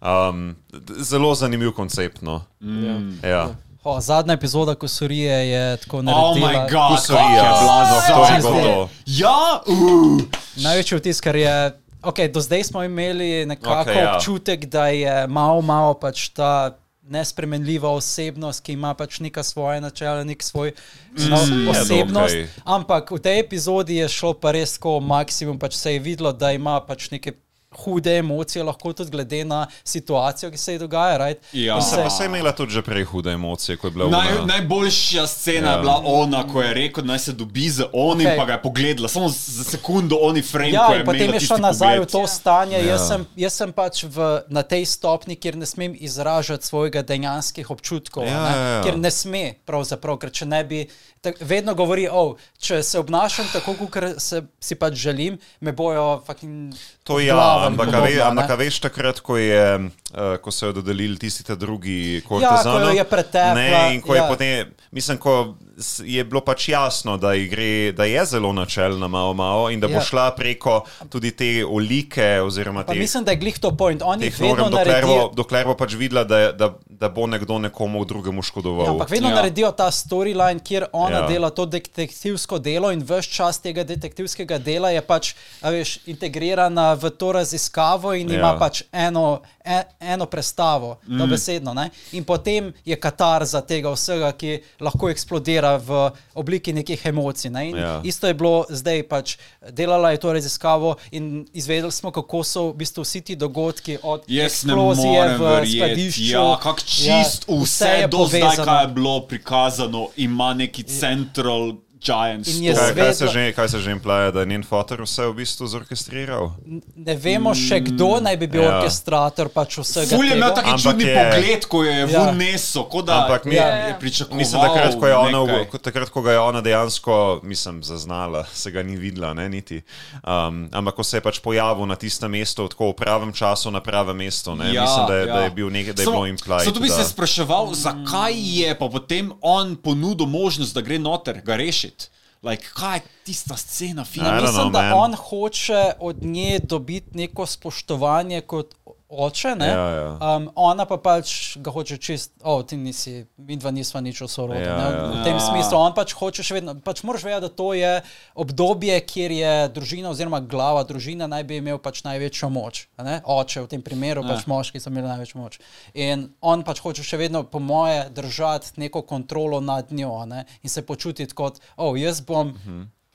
Um, zelo zanimiv koncept. No. Ja. Ja. O, zadnja epizoda Kosurije je tako Oh naredila. my god, Kusorija, kako je bila no, to je bilo. Ja, uh. Največji vtis, ker je. Okay, do zdaj smo imeli nekako okay, ja. ja. občutek, da je malo, malo pač ta nespremenljiva osebnost, ki ima pač neka svoje načela, nek svoj mm, osebnost. dokaj. Ampak v tej epizodi je šlo pa res tako maksimum, pač se je videlo, da ima pač neke hude emocije, lahko tudi glede na situacijo, ki se ji dogaja. Right? Ja. Se pa se je imela tudi že prej hude emocije, ko je bila Naj, ona- najboljša scena Ja. je bila ona, ko je rekel, naj se dobi z onim, okay. pa ga je pogledala, samo za sekundo oni frame. Ja, ko je in potem je šla nazaj pogled. v to stanje. Ja. Jaz, sem, jaz sem pač v, na tej stopni, kjer ne smem izražati svojega dejanskih občutkov. Ja, ne, ja, ja. Ker ne sme, pravzaprav, ker če ne bi. Tak, vedno govori, oh, če se obnašam tako, kot se, si pač želim, me bojo fucking. To ja, obglavili ampak, a ve, ampak a veš takrat, ko, je, uh, ko so jo dodelili tisti ta drugi kortizanov. Ja, ko jo je pretepla, Ne, in ko ja. je potem, mislim, ko je bilo pač jasno, da, gre, da je zelo načelna malo malo in da bo Ja. šla preko tudi te olike oziroma Pa te, mislim, da je glih to point. Oni vedno norm, dokler bo, naredijo. dokler bo pač videla, da, da, da bo nekdo nekomu drugemu škodoval. Ja, ampak vedno Ja. naredijo ta storyline, kjer ona Ja. dela to detektivsko delo in vse čas tega detektivskega dela je pač a veš, integrirana v to raziskavo in ja. ima pač eno, e, eno prestavo, mm. dobesedno. Ne? In potem je katarza tega vsega, ki lahko eksplodira v obliki nekih emocij. Ne? Ja. Isto je bilo zdaj, pač delala je to raziskavo in izvedeli smo, kako so v bistvu vsi ti dogodki od Jaz ne eksplozije v skladišču. ja, kako čist Ja, vse vse, do zdaj, povezano. kaj je bilo prikazano, ima neki central giant In je story. Kaj, kaj, se zvedla- že, kaj se že implaja, da je njen fotor vse v bistvu zorkestriral? Ne vemo še, kdo naj bi bil Ja. ja. orkestrator pač vsega Ful je imel taki Ampak čudni je- pogled, ko je Ja. v neso, kot da Ampak mi- je, Ja. je pričakoval. Mislim, da takrat, ko, je ona, nekaj. takrat, ko ga je ona dejansko, mislim, zaznala, se ga ni videla, ne, niti. Um, ampak ko se je pač pojavil na tistem mestu, tako v pravem času, na pravem mestu, ne, ja, mislim, da je, ja. da je bil nekaj, da je bilo implied. Zato bi da, se spraševal, zakaj je pa potem on ponudil možnost, da gre noter, ga rešiti. Like, kaj je tista scena, film? Mislim, know, da man. on hoče od nje dobiti neko spoštovanje kot oče, ne? Ja, ja. Um, ona pa pač ga hoče čist, o, ti nisi, mi dva nisva nič o sorodu. Ja, ne, ja. V tem Ja. smislu on pač hoče še vedno, pač moraš vedeti, da to je obdobje, kjer je družina oziroma glava družine naj bi imel pač največjo moč. Ne? Oče v tem primeru, Ja. pač moški so imeli največjo moč. In on pač hoče še vedno, po moje, držati neko kontrolo nad njo ne? in se počutiti kot, o, jaz bom.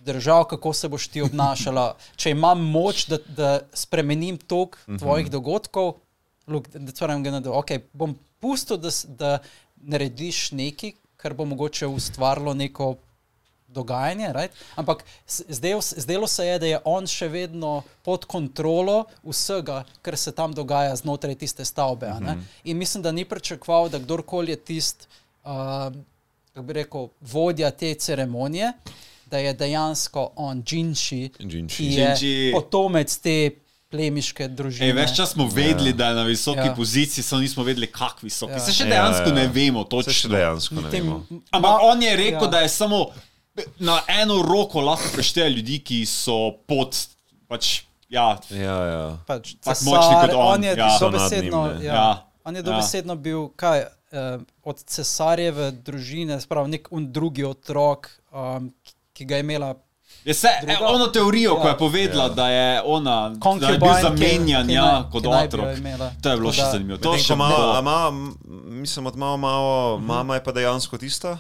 Držal, kako se boš ti obnašala. Če imam moč, da, da spremenim tok tvojih dogodkov, look, that's what I'm gonna do. Okay, bom pustil, da, da narediš nekaj, kar bo mogoče ustvarilo neko dogajanje. Right? Ampak s- zdelo, se je, da je on še vedno pod kontrolo vsega, kar se tam dogaja znotraj tiste stavbe. Uh -huh. In mislim, da ni pričakoval, da kdorkoli je tisti, uh, kako bi rekel, vodja te ceremonije. Da je dejansko on Džinči, ki je Džinči. potomec te plemiške družine. Ej, več čas smo vedeli, Ja. da je na visoki Ja. ja. poziciji, samo nismo vedeli, kako visoki. Ja. Ja. Se še Ja, dejansko ja. ja, ja. ne vemo, Se še točno. dejansko ne Tem- vemo. Ampak on je rekel, ja. ja. da je samo na eno roko lahko prešteje ljudi, ki so pod. Pač, ja, Ja, ja. pač cesar, močni kot on, on je ja. Dobesedno, njim, ja, Ja. on je Ja. dobesedno bil kaj, uh, od cesarjeve družine, sprav nek drugi otrok, um, ki- ga je imela. Je se, e, Druga- ono teorijo, ja. ko je povedala, Ja. da je ona da je bil zamenjan ki ja, kot otrok. To je bilo še zanimivo. To še ko ima, bo- a ima, m- mislim, od malo, malo, mama je pa dejansko tista uh,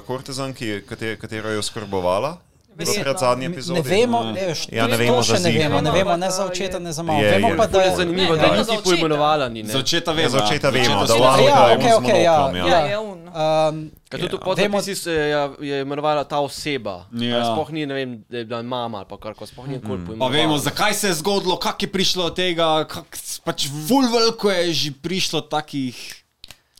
kortezan, ki, katero, katero je oskrbovala. Verjetno. Zadnji Ne epizodi. vemo, ne, veš, Ja, ne to vemo še za ne vemo, ne Ne vemo, ne za očeta, ne za mamo. Je, Vemo je. pa, da Je zanimivo, Ne, da ne, ni za ti očeta. poimenovala. Ni, ne. Za očeta Ja, vemo. za očeta vemo, da on Ja, z okej, ja, monoklom. Ja, Ja. je on. Um, Ker tudi Ja. v Vemo- podnapisih se je, je imenovala ta oseba. Ja. Ja. Sploh ni, ne vem, da je bila mama ali pa kar koli, sploh ni nikoli Pa poimenovala. vemo, zakaj se je zgodilo, kako je prišlo do tega. Kak, pač ful veliko je že prišlo takih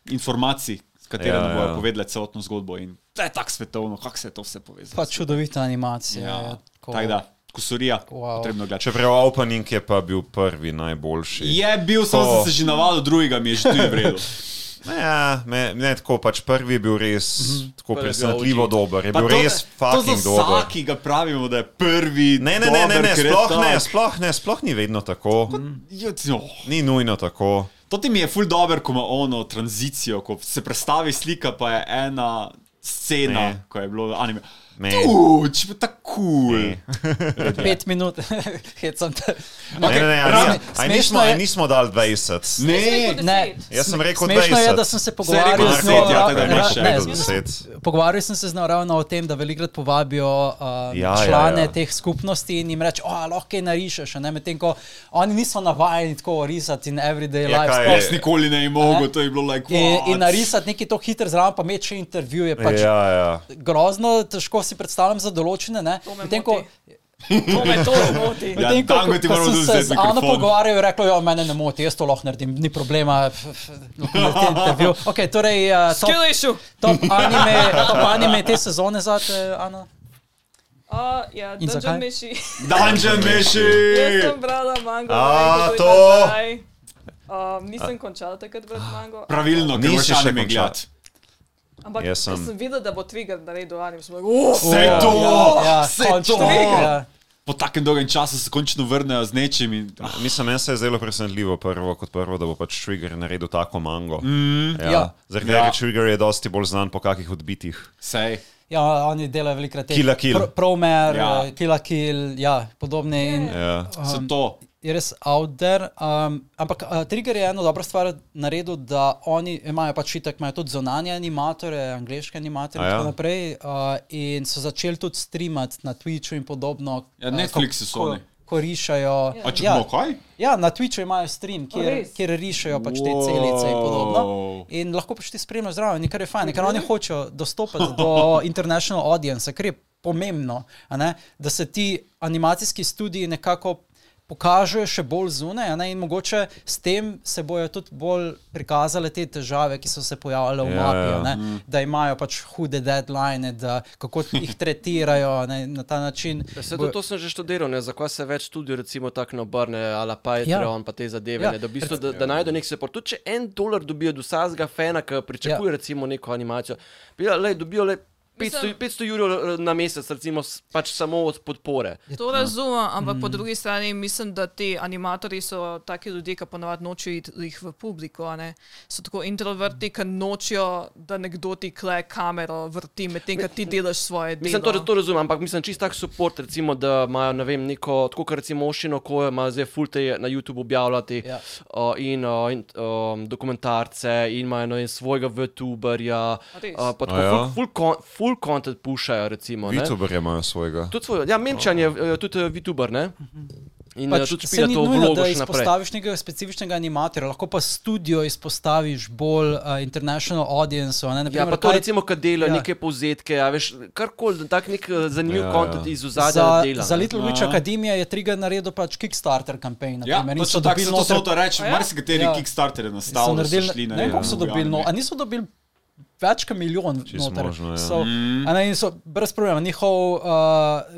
informacij, s katerimi Ja, ja, bodo ja. povedali celotno zgodbo. In to je tako svetovno, kako se je to vse povezalo. pa čudovita animacija. ja. je tako- Tako da, kusurija, Wow. potrebno gledati. Čeprav opening je pa bil prvi najboljši. Je bil, samo To- sem se že navadil, drugega mi je že tu v redu. Ja, me, ne tako, pač prvi je bil res tako je bil presenetljivo dober, je Pa bil to- res to fucking za dober. vsakega pravimo, da je prvi. Ne, ne, ne, ne, ne sploh ne, tak. sploh ne, sploh ni vedno tako. Oh. Ni nujno tako. To ti mi je ful dober, ko ima ono tranzicijo, ko se predstavi slika, pa je ena scena, Ne. ne. ko je bilo anime. Ne. Uč, pa tako cool. Ne. Pet minut, hecam te. Ne, ne, ne, ni- a smešno nismo, je- nismo dali 20. Ne, Ne, Jaz sem rekel smešno je, 20. da sem se pogovarjal z njo. ja, ra- nisi ne, rekel s- deset. Pogovarjal sem se z njo ravno o tem, da velikrat povabijo uh, Ja, ja, člane ja. teh skupnosti in jim reče, oh, lahko kaj narišeš. ne, Medtem ko oni niso navajeni tako risati in everyday Ja, life. jaz nikoli ne bi mogel, Ne? to je bilo like. In, in narisati nekaj to hitro zraven, pa imeti še intervju je pač Ja, ja. grozno, težko si predstavljam za določene. Ne? To me Medtem ko-. To me to moti. Ja, Medtem ko, ko moramo sem se z Ano pogovarjal, je rekla, da mene ne moti, jaz to lahko naredim, ni problema. intervju. Okay, torej, uh, top, Skill issue. top, anime, top anime te sezone zate, Ana? A, ja, In zakaj? Dungeon Mishi. Dungeon Jaz Mishi! sem brala mango. A, to. nazaj. Um, nisem končala takrat brati mango. Pravilno, moraš še anime končal. Ampak Jaz sem, sem- videl, da bo Trigger naredil anime. Sem rekel, oh, Vse to! Ja, ja, Vse to! ja. Po takem dolgem času se končno vrnejo z nečim. In, ah, Mislim, meni se je zdelo presenetljivo prvo, kot prvo, da bo pač Trigger naredil tako mango. mm, Ja. Ja. Zaradi Ja. tega, ker Trigger je dosti bolj znan po kakih odbitih. sej. Ja, oni delajo velikrat te. Kill la Kill. Pro, Promer, Ja. ja. Killa Kill, ja, podobne. In, Ja. Um, to. Je res out there. Um, ampak uh, Trigger je eno dobro stvar naredil, da oni imajo pač itak, imajo tudi zonanje animatore, angliške animatorje in A ja? tako naprej. Uh, in so začeli tudi streamati na Twitchu in podobno. Ja, uh, Netflixi so ko, oni. ko rišajo. A če ja, bomo kaj? ja, na Twitchu imajo stream, kjer, kjer rišajo pač te celice in podobno. Wow. In lahko pač ti spremljaš zraven, in kar je fajn, ker oni hočejo dostopati do international audience, kar je pomembno, a ne, da se ti animacijski studiji nekako pokažejo še bolj zunaj, in mogoče s tem se bojo tudi bolj prikazale te težave, ki so se pojavljale v Ja, mapi, ja. a ne, da imajo pač hude deadline, da kako jih tretirajo ne, na ta način. Ja, se, to, to sem že študiral, ne, zakaj se več študijo, recimo tako ne obrne, ala Patreon, ja. pa te zadeve. Ja. Ja. Ne, da, v bistvu, da, da najdejo nek support. Tudi če en dolar dobijo od vsakega fena, ki pričakuje ja. recimo neko animacijo, bi, ja, lej, dobijo le 500, Mislim- 500 jurov na mesec, recimo pač samo od podpore. To razumem, ampak mm. po drugi strani mislim, da ti animatorji so taki ljudje, ki ponovadi nočijo iti jih v publiko. a ne. So tako introverti, ki nočijo, da nekdo ti kle kamero vrti, medtem ko ti delaš svoje delo. Mislim, to, to razumem, ampak mislim, čist tak support, recimo, da imajo, ne vem, neko, tako kot recimo Ošino, ko ima zdaj fulte na YouTube objavljati Ja. uh, in, uh, in um, dokumentarce in imajo svojega VTuberja, uh, pa tako ja? full, full, con, full content pušajo, recimo. ne. VTuberje imajo svojega. Tudi svoj, ja, Memčan je uh, tudi uh, VTuber, ne? In Pač, pač, tudi ni to vlogo naprej. izpostaviš nekega specifičnega animatorja, lahko pa studio izpostaviš bolj uh, international audience. Ne? Ja, Naprimer, pa to kaj- recimo, kad delajo Ja. ja. neke povzetke, ja, veš, karkoli, tak nek zanimiv Ja, ja, ja. kontent iz ozadja Za, dela. za ne. Little Witch Aha. Academy je Trigger naredil pač Kickstarter kampanje. Ja, točno so tako dobili se to noter- so to reči. A ja? Marsikateri Ja. Kickstarter je so nastal, da so naredili, šli na ne vem, koliko so dobili, no, a programe. niso dobili več kot milijon. Noter. možno, ja. so, Mm. ne, in so brez problema. Njihov, uh,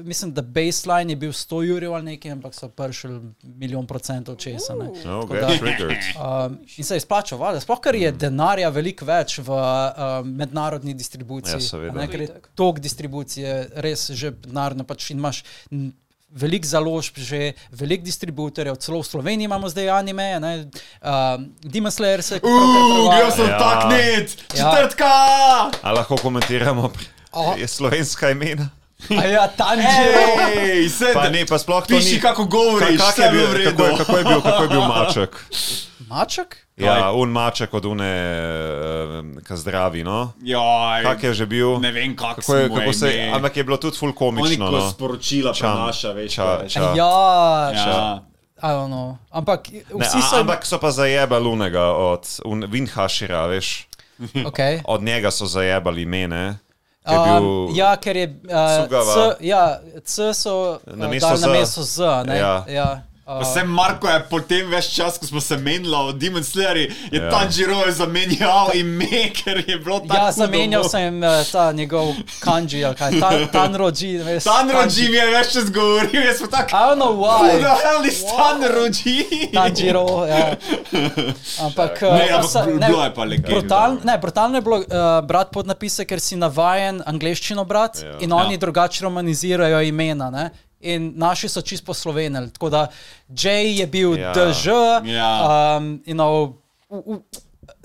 mislim, da baseline je bil 100 jurjev ali nekaj, ampak so prišli milijon procentov česa. ne. Get da-. Um, in se je izplačal, valjda, sploh ker je denarja veliko več v um, mednarodni distribuciji. Ja, ne, ker je tok distribucije res že mednarodno. Pač imaš veliko založb, že veliko distributorjev, celo v Sloveniji imamo zdaj anime, ne, um, Demon Slayer se Uuu, grel sem Ja. tak net, Ja. četrtka! A lahko komentiramo O. je slovenska imena? A ja, Tanjiro. Pa ne, pa sploh to Piši, kako govoriš, Ka- kak vse je je bil, kako, je, kako, je bil, kako je bil maček? Maček? Ja, un maček od une, eh, ki zdravi. No? Joj, Kak je že bil? ne vem, kako Kako je, ime. ampak je bilo tudi ful Oni, komično. ko No? sporočila prenaša, veš. ča, ča. Ja, Ja. I don't know. Ampak Ne, vsi a, so. ampak so pa zajebali unega od un, Windhashira, veš. Okay. Od njega so zajebali je Um, bil- ja, ker je uh, Cugava. C, ja, C so Na uh, mesto dali na Z. mesto Z. Ne? Ja. Ja, uh, Pa sem Marko je potem več čas, ko smo se menili o Demon Slayerju, je Ja. Tanjiro zamenjal ime, ker je bilo tako. ja, hudo. zamenjal sem uh, ta njegov kanji, ali kaj, ta, Tanroji. Tanroji mi je več čas govoril, jaz sem tako. I don't know Who the why. hell is Tanroji? Tanjiro, ja. Ampak, uh, Ne, ampak vsa- bilo je pa legendarno. Brutal, ne, brutalno je bilo uh, brati podnapise, ker si navajen angliščino brati Ja. in oni Ja. drugače romanizirajo imena. Ne? In naši so čisto poslovenili. Tako da J je bil Ja. DŽ, Ja. um, you know, u, u,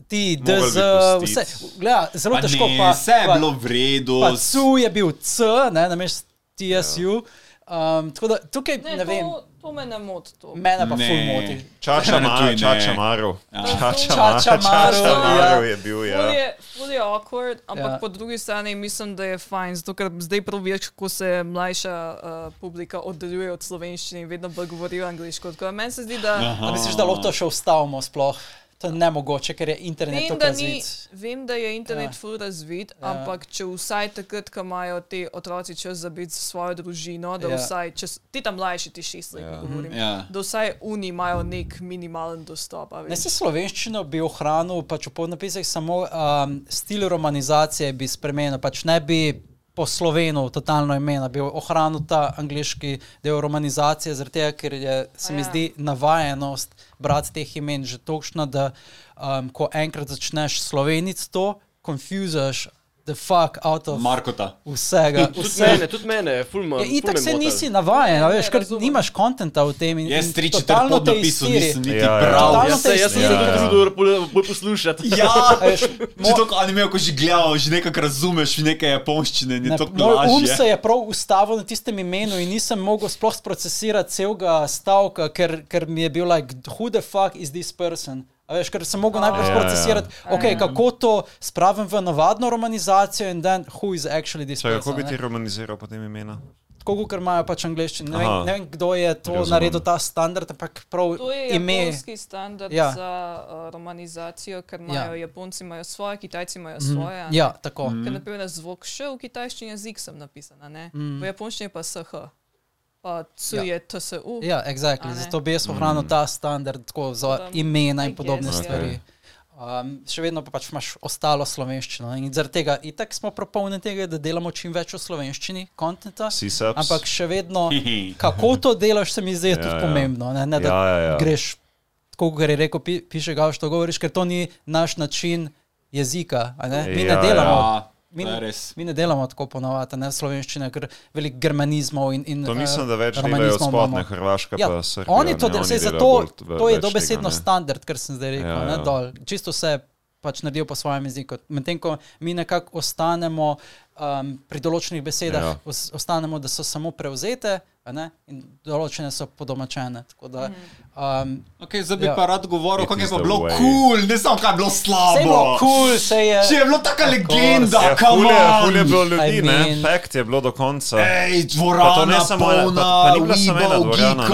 ti DZ, vse. Gleda, zelo Pa težko. ne, Pa, Vse je pa, bilo v redu. pa CU je bil C, ne, namesto TSU. Um, tako da tukaj ne, Ne, ne vem, to, me ne moti. to. mene pa ful moti. Čača, Ne, ma, tuj ne. čača Maru. Ja. Čača, Čača ma, Maru, čača ja. Maru je bil, Ful ja. je, ful je awkward, ampak Ja. po drugi strani mislim, da je fajn, zato ker zdaj prav veš, kako se mlajša uh, publika oddaljuje od slovenščine in vedno bolj govorijo angliško. Tako da meni se zdi, da A misliš, da lahko to še ustavimo sploh? To je nemogoče, ker je internet vem, tako da, ni, razvit. vem, da je internet Ja. ja. ful razvit, Ja. ampak če vsaj takrat, ko imajo ti otroci čas za biti s svojo družino, da Ja. vsaj, če, ti tam mlajši, ti šest let, Ja. govorim, Ja. da vsaj oni imajo nek minimalen dostop. a Ne se slovenščino bi ohranil, pač v podnapisih samo um, stil romanizacije bi spremenil, pač ne bi po slovenu totalno imena, bi ohranil ta angliški del romanizacije, zaradi tega, ker je, se A mi ja. zdi navajenost brati teh imen že točna, da um, ko enkrat začneš slovenic to, konfuzaš the fuck out of Markota. vsega. Tudi vse- mene, tudi mene, fulmo. Ja, itak se nisi navajen, a veš, ker nimaš kontenta v tem. in- Jaz tri četrt totalno pod te napisal nisem niti Ja, ja. bral. Totalno Jaz se, jaz sem Ja, se ja. tudi trudil bolj- poslušati. Ja, A veš, Že to anime, ko že gledal, že nekako razumeš neke japonščine in je Ne, to moj um se lažje. je prav ustavil na tistem imenu in nisem mogel sploh procesirati celega stavka, ker, ker mi je bil like, who the fuck is this person? A veš, ker sem mogel najprej Ja, ja. procesirati, okay, kako to spravim v navadno romanizacijo in then who is actually this person. kako bi ti romaniziral potem imena? Tako kot imajo pač angliščino. Ne, vem- ne vem, kdo je to Razumem. naredil, ta standard, ampak prav To je ime. japonski standard Ja. ja. za uh, romanizacijo, ker imajo ja. Japonci imajo svoje, Kitajci imajo svoje. a ne. Ja, tako. Mhm. Ker naprimer zvok še v kitajščini jezik sem napisana, ne? Mm. v japonščini pa SH, pa C Ja. TSU. Ja, exactly. Zato bi jaz ohranil ta standard tako za da, imena in podobne guess, ja. stvari. Um, še vedno pa pač imaš ostalo slovenščino in zaradi tega itak smo propolni tega, da delamo čim več v slovenščini, kontenta. Ampak še vedno, kako to delaš, se mi zdi Ja, tudi ja. pomembno. Ne, ne da Ja, ja, ja. greš, tako kot je rekel, pi, piše ga, što govoriš, ker to ni naš način jezika. a Ne? Mi, Ja, ne delamo, Ja, mi, ne- res. mi ne delamo tako ponovadi, ne slovenščine, ker veliko germanizmov in. in To eh, mislim, da več delajo spodne. Hrvaška Ja, pa Srbija. Oni to ne, delajo, oni zato bolj to je dobesedno tega, ne. standard, kar sem zdaj rekel, Ja, ja, ja. dol. Čisto vse pač naredijo po svojem jeziku. Medtem ko mi nekako ostanemo um, pri določenih besedah, Ja. os, ostanemo, da so samo prevzete a ne, in določene so podomačene. Tako Da, um, Okay, zdaj bi Ja. pa rad govoril, kako je pa bilo way. kul, cool, ne samo kaj je bilo slabo. Vse je bilo cool, se je. Če je bilo taka legenda, Ja, kam je- ful je bilo I ljudi, ne? mean- Pekt je bilo do konca. Ej, Pa to dvorana ne samo polna, pa- pa ni bila samo ena dvorana, ne?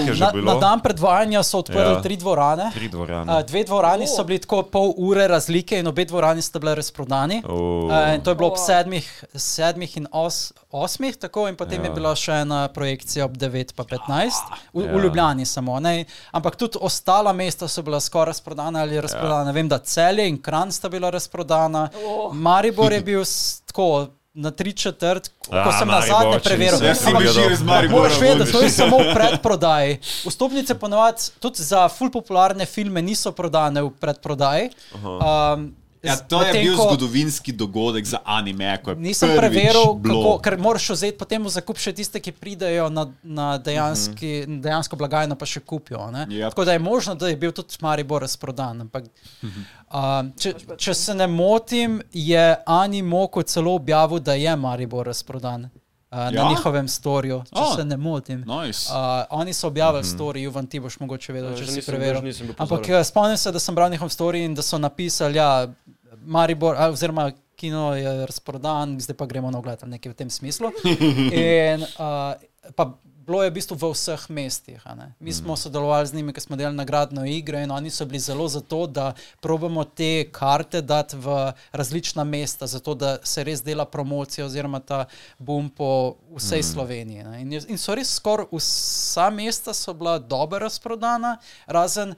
je že Na, na dan predvajanja so odprli Ja. ja. tri dvorane. Tri dvorane. Uh, dve dvorani so bili tako pol ure razlike in obe dvorani sta bile razprodani. Oh. Uh, in to je bilo ob Wow. sedmih, sedmih in os, osmih, tako in potem Ja. ja. je bila še ena projekcija ob 9 pa 15, v, Ja. v Ljubljani samo. Ne? Ampak tudi ostala mesta so bila skoraj razprodana ali razprodana. Ja. Vem, da Celje in Kran sta bila razprodana. Oh. Maribor je bil tako. Na tri četrt, ko A, sem na zadnje preveril. Jaz si Ampak bi živel iz Maribora. Moraš vedeti, vodiš. to je samo v predprodaji. Vstopnice ponovadi tudi za ful popularne filme niso prodane v predprodaji. Um, Ja, to je bil zgodovinski dogodek za anime, ko Nisem preveril, kako, ker moraš vzeti potem v zakup še tiste, ki pridejo na, na dejanski, mm -hmm. dejansko blagajno, pa še kupijo. ne. Yep. Tako da je možno, da je bil tudi Maribor razprodan. Ampak, um, če, če se ne motim, je Ani Moko celo objavil, da je Maribor razprodan. Uh, ja? Ja? Na njihovem storju, če oh. se ne motim. Nice. Uh, oni so objavili mm -hmm. story, Juvan, ti boš mogoče vedel, Ja, če že si preveril. Ampak eh, spomnim se, da sem bral njihov story in da so napisali, ja, Maribor, oziroma kino je razprodan, zdaj pa gremo na ogled, ali nekaj v tem smislu. In, uh, pa bilo je v bistvu v vseh mestih. Mi smo sodelovali z njimi, ker smo delali nagradno igro in oni so bili zelo za to, da probamo te karte dati v različna mesta, zato da se res dela promocija oziroma ta boom po vsej mm. Sloveniji. Ne. In, in so res skoraj vsa mesta so bila dobro razprodana, razen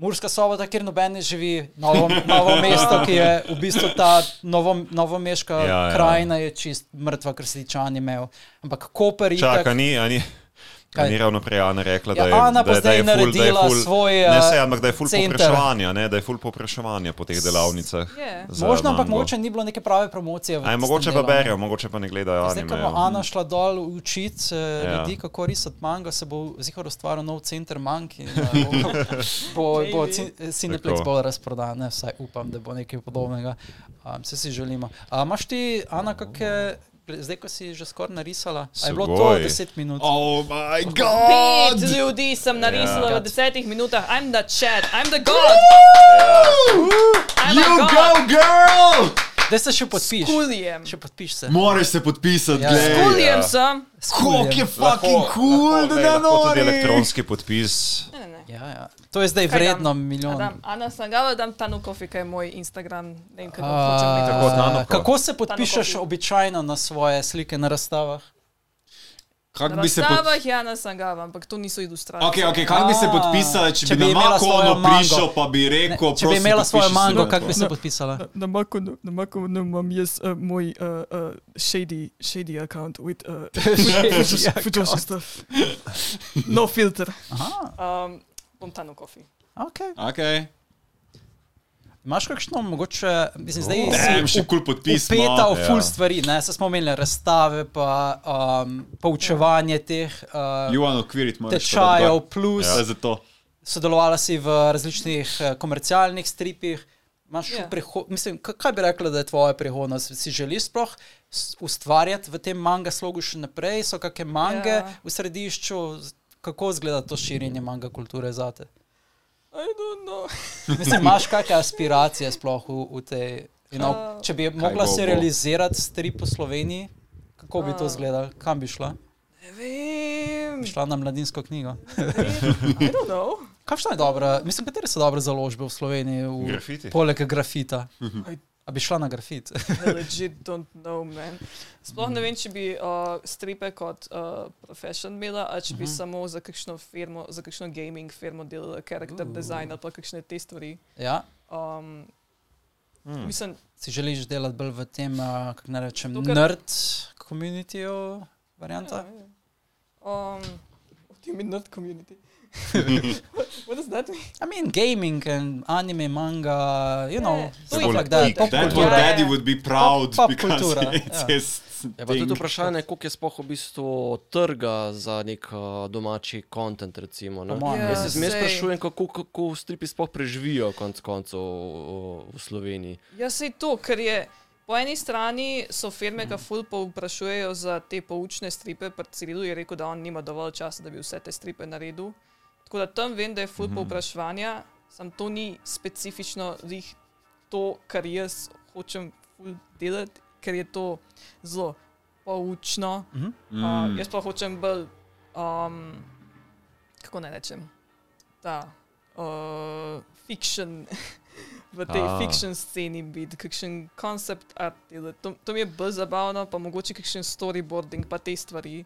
Murska sobota, kjer noben ne živi, novo, novo mesto, ki je v bistvu ta novo, novomeška Ja, ja, ja. krajina, je čist mrtva, ker si čan imel. Ampak Koper je Čaka, ni, a ni. Kaj? ni ravno prej Ana rekla, Ja, da je, Ana pa da, da zdaj je ful, da je naredila ful, svoj, ne, eh, se, ampak da je ful center. popraševanja, ne, da je ful popraševanja po teh delavnicah. Je. za Možno, ampak mogoče ni bilo neke prave promocije. v Aj, mogoče pa berijo, mogoče pa ne gledajo Zdaj, ko anime. bo Ana šla dol učiti eh, Ja. ljudi, kako risati manga, se bo zihar ustvaril nov center mank in eh, bo, bo, bo Cineplex bolj razprodan, ne, vsaj upam, da bo nekaj podobnega. Um, se si želimo. A imaš ti, Ana, kakšne, zdaj ko si že skoraj narisala, a je bilo to Sugoj. 10 minut? Oh my Pet god! ljudi sem narisala Ja. v desetih minutah. I'm the chat, I'm the god. I'm You god. go, girl! Da se še podpiš. Kuljem. Še podpiš se. Moraš se podpisati, Ja. glej. Kuljem Ja. sem. Koliko je fucking cool, da glej, ne lahko nori. elektronski podpis. Ne, ne, ne. Ja, ja. To je zdaj Kaj vredno dam? milijon. Adam, Ana Sangala, dam Tanu Kofi, kaj je moj Instagram. Ne vem, kaj A. Tako. Kako se podpišeš običajno na svoje slike na razstavah? Kako Na bi se pod... je Ana Sangala, ampak to niso ilustracije. Ok, ok, kako bi se A, podpisala, če, če bi bi na imela Mako svojo ono mango. prišel, pa bi Ne, rekel, če bi imela svojo mango, na kako bi se podpisala? Na Makonu, na Makonu imam jaz uh, moj uh, uh, shady, shady account with uh, Shady Fujoshi stuff. No filter. Aha, Um, bom Tanu Kofi. ok. Ok. Imaš kakšno, mogoče, mislim, zdaj si še kul podpis ima. upeta v Ja. full stvari, ne, se smo imeli razstave, pa um, poučevanje teh uh, tečajev, plus Ja. Sodelovala si v različnih eh, komercialnih stripih. Imaš Ja. priho- Mislim, kaj bi rekla, da je tvoja prihodnost? Si želiš sploh ustvarjati v tem manga slogu še naprej? So kakšne mange Ja. v središču? Kako izgleda to širjenje manga kulture za te? I don't know. Mislim, imaš kakšne aspiracije sploh v, v tej? You know, Uh, če bi mogla bo, se realizirati strip po Sloveniji, kako bi to Uh. izgledalo? Kam bi šla? Ne vem. Bi šla na mladinsko knjigo. I don't know. Kakšna je dobra? Mislim, katere so dobre založbe v Sloveniji? V, Grafiti. Poleg grafita. I A bi šla na grafit? I legit don't know, man. Sploh ne vem, če bi uh, stripe kot uh, profession imela, ali če bi Mhm. samo za kakšno firmo, za kakšno gaming firmo delala, character Uh. design ali pa kakšne te stvari. ja. Um, Hmm. Mislim, Si želiš delati bolj v tem, uh, kako naj rečem, Tukaj- nerd komunitijo varianta? ja, ja. um, What do you mean, not community? What, what does that mean? I mean, gaming and anime, manga, you know, Yeah. stuff like that. Pop That kultura. daddy would be proud Pop- pop because kultura, it's ja. his Je pa tudi vprašanje, koliko je sploh v bistvu trga za nek uh, domači kontent. Recimo, ne? Po mojem, Ja, Jaz se zmeraj sej. sprašujem, kako, kako stripi sploh preživijo konc koncev v, v Sloveniji. Ja, se je to, ker je po eni strani so firme, ki ful povprašujejo za te poučne stripe, pri Cirilu je rekel, da on nima dovolj časa, da bi vse te stripe naredil. Tako da tam vem, da je ful povpraševanja, sam to ni specifično lih to, kar jaz hočem ful delati, ker je to zelo poučno. Mhm. Mm. Uh, jaz pa hočem bolj, um, kako naj rečem, ta uh, fiction. V tej Ah. fiction sceni biti, kakšen koncept art delati. To, to mi je bolj zabavno, pa mogoče kakšen storyboarding, pa te stvari.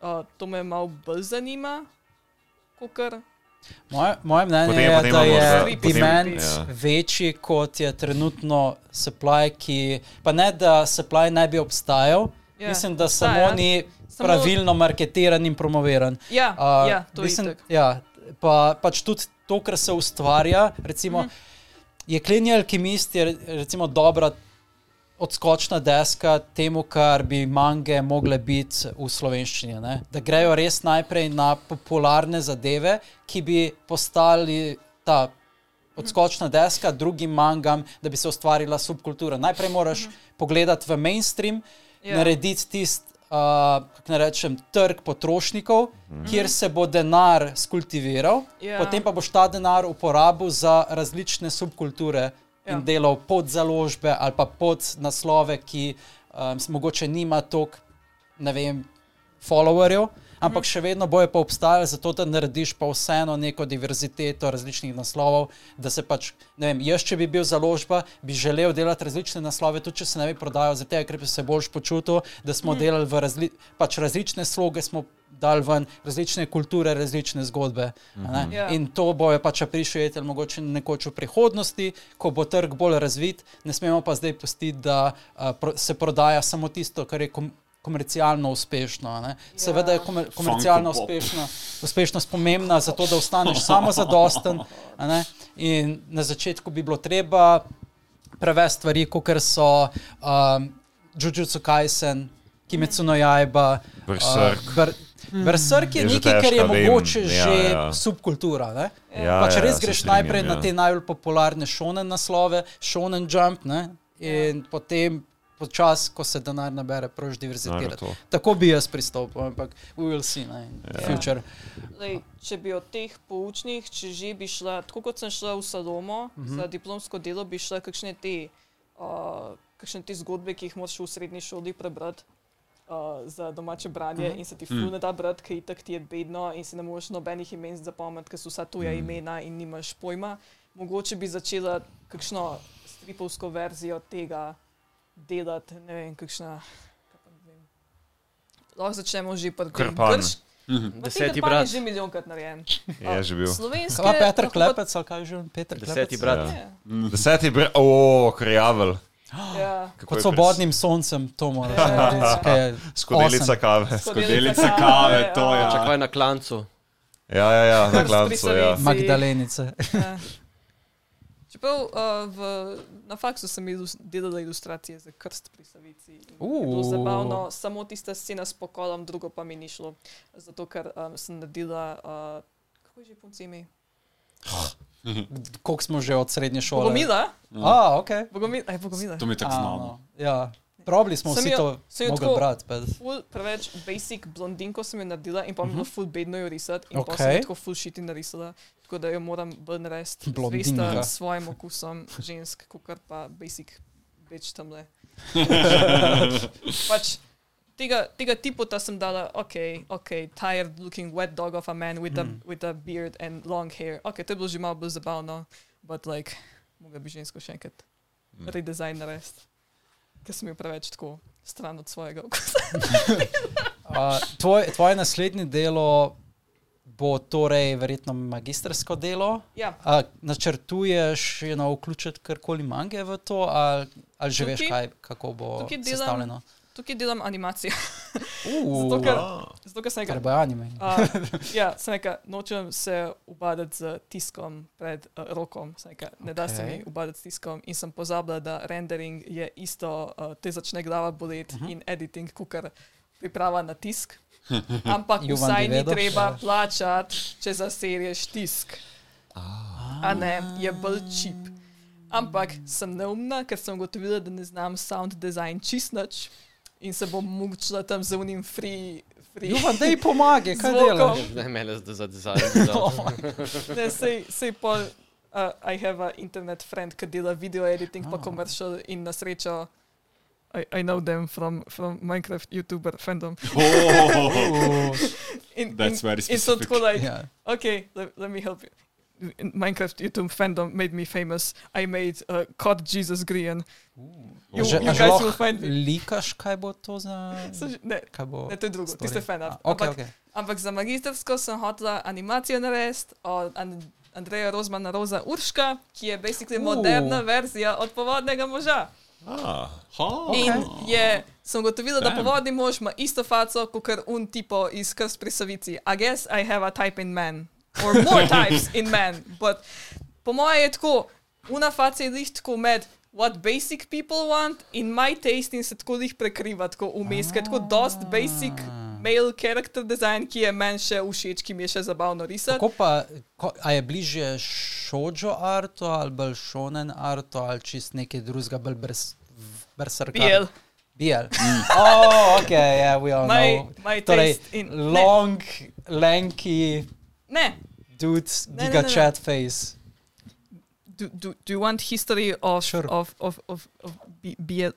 Uh, to me malo bolj zanima, kot Moje, moje mnenje Potem- je, potem da je potem- demand Ja. večji, kot je trenutno supply, ki pa ne, da supply ne bi obstajal, ja, mislim, da obstaja. samo ni Samo- pravilno marketiran in promoviran. Ja, Uh, ja to je mislim, itak. ja, pa, pač tudi to, kar se ustvarja. Recimo, mm. Jekleni alkimist je re- recimo dobra odskočna deska temu, kar bi mange mogle biti v slovenščini. Ne? Da grejo res najprej na popularne zadeve, ki bi postali ta odskočna deska drugim mangam, da bi se ustvarila subkultura. Najprej moraš pogledati v mainstream, Ja. narediti tisti, uh, kako naj rečem, trg potrošnikov, kjer se bo denar skultiviral, Ja. potem pa boš ta denar uporabil za različne subkulture Ja. in delal pod založbe ali pa pod naslove, ki um, mogoče nima toliko, ne vem, followerjev. Ampak še vedno boje pa obstajali, zato da narediš pa vseeno neko diverziteto različnih naslovov. Da se pač, ne vem, jaz, če bi bil založba, bi želel delati različne naslove, tudi če se ne bi prodajal, zato ker bi se boljš počutil, da smo mm. delali v razli pač različne sloge, smo dali ven različne kulture, različne zgodbe. Mm -hmm. Ja. In to bojo pač prišli, mogoče nekoč v prihodnosti, ko bo trg bolj razvit, ne smemo pa zdaj pustiti, da uh, pro se prodaja samo tisto, kar je kom komercialno uspešno. a ne. Seveda je komer komercialno uspešno, uspešnost pomembna, zato da ostaneš samo zadosten. a ne. In na začetku bi bilo treba prevesti stvari, kot so um, Jujutsu Kaisen, Kimetsu no Jaiba, Berserk. Uh, ber, Berserk je Je že nekaj, kar je mogoče Ja, že ja. subkultura. Ne? Ja, pač ja, res se greš strinjam, najprej ja. na te najbolj popularne šonen naslove, šonen jump, ne? in ja. potem počasi, ko se denar nabere, prož diverzirati. to. Tako bi jaz pristopil, ampak we will see, ne, in Ja. future. Lej, če bi od teh poučnih, če že bi šla, tako kot sem šla v Salomo, mm -hmm. za diplomsko delo, bi šla kakšne te, uh, kakšne te zgodbe, ki jih moraš v srednji šoli prebrati. Uh, za domače branje mm -hmm. in se ti ful ne da brati, ker itak ti je bedno in si ne moreš nobenih imen zapomniti, ker so vsa tuja mm. imena in nimaš pojma. Mogoče bi začela kakšno stripovsko verzijo tega delati, ne vem, kakšna. Lahko začnemo že tem. Krpan. Grš- Deseti brat. že milijonkrat narejen. Je že bil. Slovenski. Kaj pa Petr Klepec, ali kaj že on Petr Klepec? Deseti brat. Ja. Deseti bre, o, krjavel. Ja. Pod je svobodnim soncem, to moraš Ja. narediti. kaj je Skodelica kave. Skodelica kave, to ja. Čakaj na klancu. Ja, ja, ja, na klancu, ja. Magdalenice. Ja. Čeprav uh, v, na faksu sem ilus, delala ilustracije za krst pri Savici. je Uh. zabavno, samo tista scena s pokolom, drugo pa mi ni šlo. Zato, ker um, sem naredila, uh, kako je že punci ime? Koliko smo že od srednje šole? Bogomila? A, ok. Bogomila, aj Bogomila. To mi je tako znano. no. Ja, probali smo Sem vsi jo- to sem jo mogli brati. preveč basic blondinko sem jo naredila in pa mi je bilo ful bedno jo risati in okay. pa sem Mhm. Jo tako ful shiti narisala. Tako da jo moram bolj narediti Blondinka. zvesta svojim okusom žensk, kot pa basic več tamle. pač tega, tega tipota sem dala, ok, ok, tired looking wet dog of a man with, Hmm. a, with a beard and long hair. Ok, to je bilo že malo bolj zabavno, but like, mogoče bi žensko še enkrat Hmm. redesign narediti, ker sem jo preveč tako stran od svojega okusa. A, tvoj, tvoje naslednje delo bo torej verjetno magistrsko delo. Ja. A, načrtuješ you know, vključiti karkoli mange v to, ali, ali že veš, Tukaj- kaj, kako bo tukaj delam- sestavljeno? Tukaj delam animacijo. Uh, Zato, ker, A. zato, ker sem rekel, bo anime. uh, ja, sem rekel, nočem se ubadati z tiskom pred uh, rokom. Rekel, ne da se mi ubadati s tiskom in sem pozabila, da rendering je isto, uh, te začne glava boleti uh Mhm. -huh. in editing, kukar priprava na tisk. Ampak vsaj ni treba plačati, če zaserješ tisk. A ne, je bolj čip. Ampak sem neumna, ker sem ugotovila, da ne znam sound design čist nič in se bom mučila tam z unim free. free. Juvan, daj pomagaj, kaj delaš? Ne, mene za, za dizajn. Ne, sej, sej pol, uh, I have a internet friend, ki dela video editing, pa Ah. commercial in na srečo. I, I know them from, from Minecraft YouTuber fandom. Oh, In, That's in, very in so specific. tako like, Ja. okay, let, let me help you. In Minecraft YouTube fandom made me famous. I made uh, COD Jesus Green. You, Že- you guys will find me. Likaš, kaj bo to za. Ne, Kaj bo? ne, to je drugo, story? tisto je fanart. A, Okay, ampak, okay. ampak za magistrsko sem hotela animacijo narediti od An Andreja Rozmana Roza Urška, ki je basically Uh. moderna verzija od povodnega moža. ah, In je, sem ugotovila, da povodni mož ima isto faco kot un tipo iz Krst pri Savici. I guess I have a type in man. Or more types in man. But po moje je tako, una faca je lih tako med what basic people want in my taste in se tako lih prekriva, tako vmes, ker je tako dost basic male character design, ki je meni še všeč, ki mi je še zabavno risati. Kako pa, ko, a je bliže šođo artu ali bolj šonen artu ali čist nekaj drugega, bolj brez, brezsrka? Biel. Biel. oh, ok, yeah, we all My, know. my Torej, taste in... long, lanky Ne, ne. dude, Ne, ne, giga ne, ne. chat face. Do, do, do you want history of Sure. of of of, of B- BL?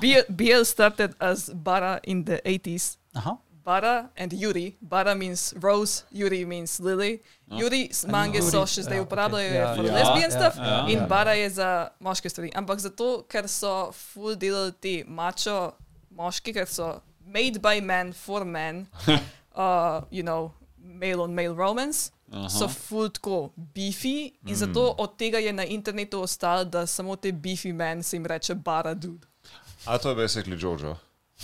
BL? BL started as Bara in the 80s. Aha. Bara and Yuri. Bara means rose, Yuri means lily. Yuri s mange Yuri, so še zdaj ja, uporabljajo okay. Ja, for ja, lesbian ja, stuff ja, in ja. Bara je za moške stvari. Ampak zato, ker so full delali ti mačo moški, ker so made by men for men, uh, you know, male on male romance. So full tako beefy in zato od tega je na internetu ostalo, da samo te beefy men se jim reče bara dude. A to je basically Jojo.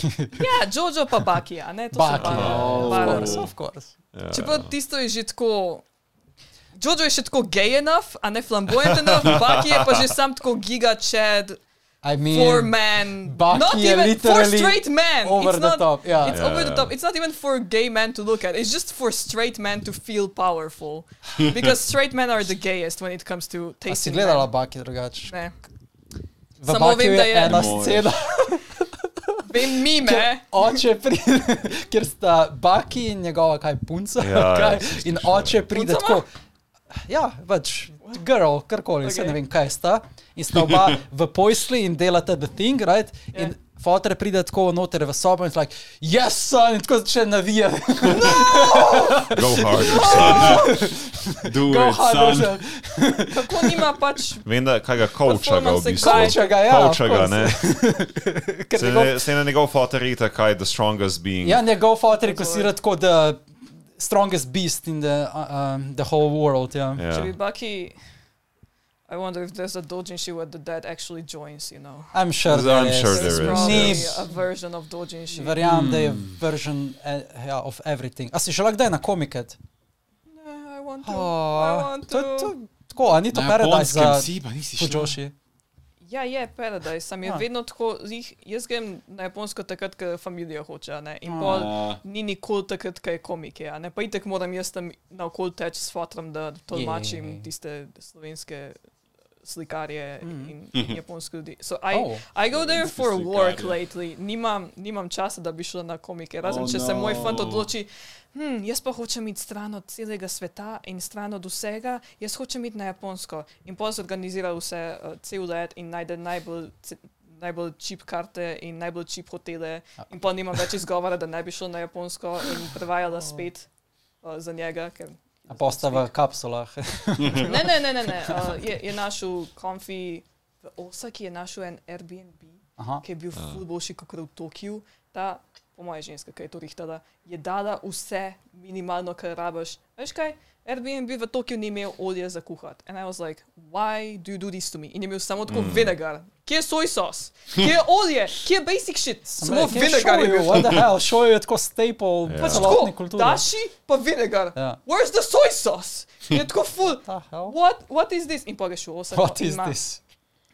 Ja, Jojo pa Baki, a ne? To Baki, ja, of bara. course, of course. Ja. Čeprav tisto je že tako. Jojo je še tako gay enough, a ne flamboyant enough, Baki je pa že sam tako giga chad I mean, for men. Baki not even for straight men. over it's the not, top, yeah. It's Yeah, over the yeah. top. It's not even for gay men to look at. It's just for straight men to feel powerful. Because straight men are the gayest when it comes to A si tasting. gledala men. Baki drugače? Ne. V Samo Bakiju vem, je da je- ena scena, Vem mime. oče pride, ker sta Baki in njegova kaj punca. Ja, kaj, ja, in slišal. oče pride Punca ima? tako. Ja, pač, girl, karkoli, okay. se ne vem, kaj sta. In sta oba v pojsli in delata the thing, right? Ja. In fotor pride tako noter v sobo in je like, yes, son, in tako začne navijati. Go harder, son. Do Go it, harder, son. Kako nima pač. Vem, da kaj ga coacha ga v bistvu. Coacha ga, ja, Coacha of ga, course. ne. Se, njegov, ne, se na njegov fotor rita kaj the strongest being. ja, njegov fotor kosira tako the strongest beast in the, uh, um, the whole world, ja. Ja. Če bi Baki. I wonder if there's a doujinshi where the dad actually joins, you know. I'm sure I'm there is. sure There's there is, probably yes. a version of doujinshi. Verjamem, da je version eh, ja, of everything. A si šel kdaj na komiket? Ne, I want to. I Oh, want to, to. to, tako a ni to Na paradise za si. Fujoshi? Ja, je paradise, sam je Ja. vedno tako, zih, jaz grem na Japonsko takrat, ko familija hoče, a ne, in Ah. pol ni nikoli takrat, ko je komike, a ne, pa itek moram jaz tam naokol teči s fotrom, da tolmačim Je. tiste slovenske slikarje Mhm. in, in japonske ljudi. So I, Oh. I go there for Slikarje. work lately, nimam, nimam časa, da bi šla na komike, razen Oh, če se moj no. fant odloči, hm, jaz pa hočem iti stran od celega sveta in stran od vsega, jaz hočem iti na Japonsko. In pol se organizira vse, uh, cel let in najde najbolj. Najbolj čip karte in najbolj čip hotele, in pa nimam več izgovora, da ne bi šel na Japonsko in prevajala spet uh, za njega. Ker posta v kapsulah. ne, ne, ne, ne. ne. Uh, je, je našel konfi v Osaki, je našel en Airbnb, Aha. ki je bil ful boljši kot v Tokiu. Ta, po moje ženska, ki je to rihtala, je dala vse minimalno, kar rabiš. Veš kaj? Airbnb v Tokiu ni imel olja za kuhati. In I was like, why do you do this to me? In je imel samo tako mm. vinegar. Kje je soj sos? Kje je olje? Kje je basic shit? Samo vinegar je bil. What the hell? Šoju je tako staple Ja. v Pač celotni tako, kulturi. daši pa vinegar. Ja. Where's the soy sauce? Je tako full. The hell? What, what is this? In pa greš v Osako. What is ima- this?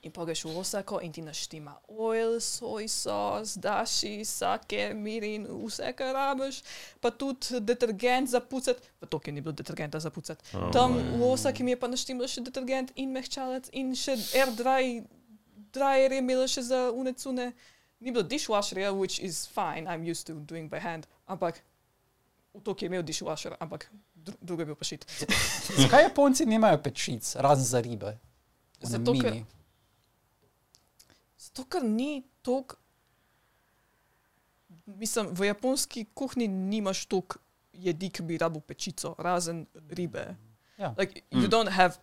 In pa greš v Osako in ti naštima oil, soj sos, daši, sake, mirin, vse, kar rabiš, pa tudi detergent za pucati. V Tokiu ni bilo detergenta za pucati. Oh, Tam v Osaki mi je pa naštimalo še detergent in mehčalec in še air dry, dryer je imelo še za unecune. Ni bilo dishwasherja, which is fine, I'm used to doing by hand, ampak v Tokiu je imel dishwasher, ampak dru drugo je bil pa šit. Zakaj Japonci nimajo pečic, razen za ribe? Zato, ker- mini. Zato, ker ni toliko. Mislim, v japonski kuhinji nimaš toliko jedi, ki bi rabil pečico, razen ribe. Ja. Like, you don't have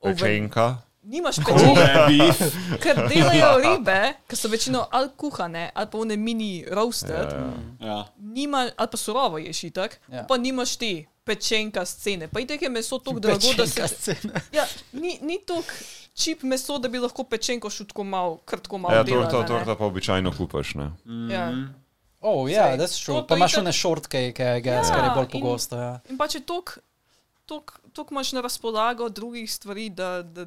oven. Pečenka. Nimaš beef. ker delajo ribe, ki so večino ali kuhane, ali pa one mini roasted. Ja, Yeah. Ja. Nima, ali pa surovo ješ itak, Ja. pa nimaš ti pečenka scene. Pa itek je meso tako drago, da se. Scena. Ja, ni, ni toliko čip meso, da bi lahko pečenko šel tako malo, kratko malo. Ja, delala, torta, ne. torta pa običajno kupaš. Ne? Ja. Oh, ja, Saj, that's true. to- Pa imaš one shortcake, I guess, Ja, kar je bolj pogosto. Ja. In pa če toliko imaš na razpolago drugih stvari, da, da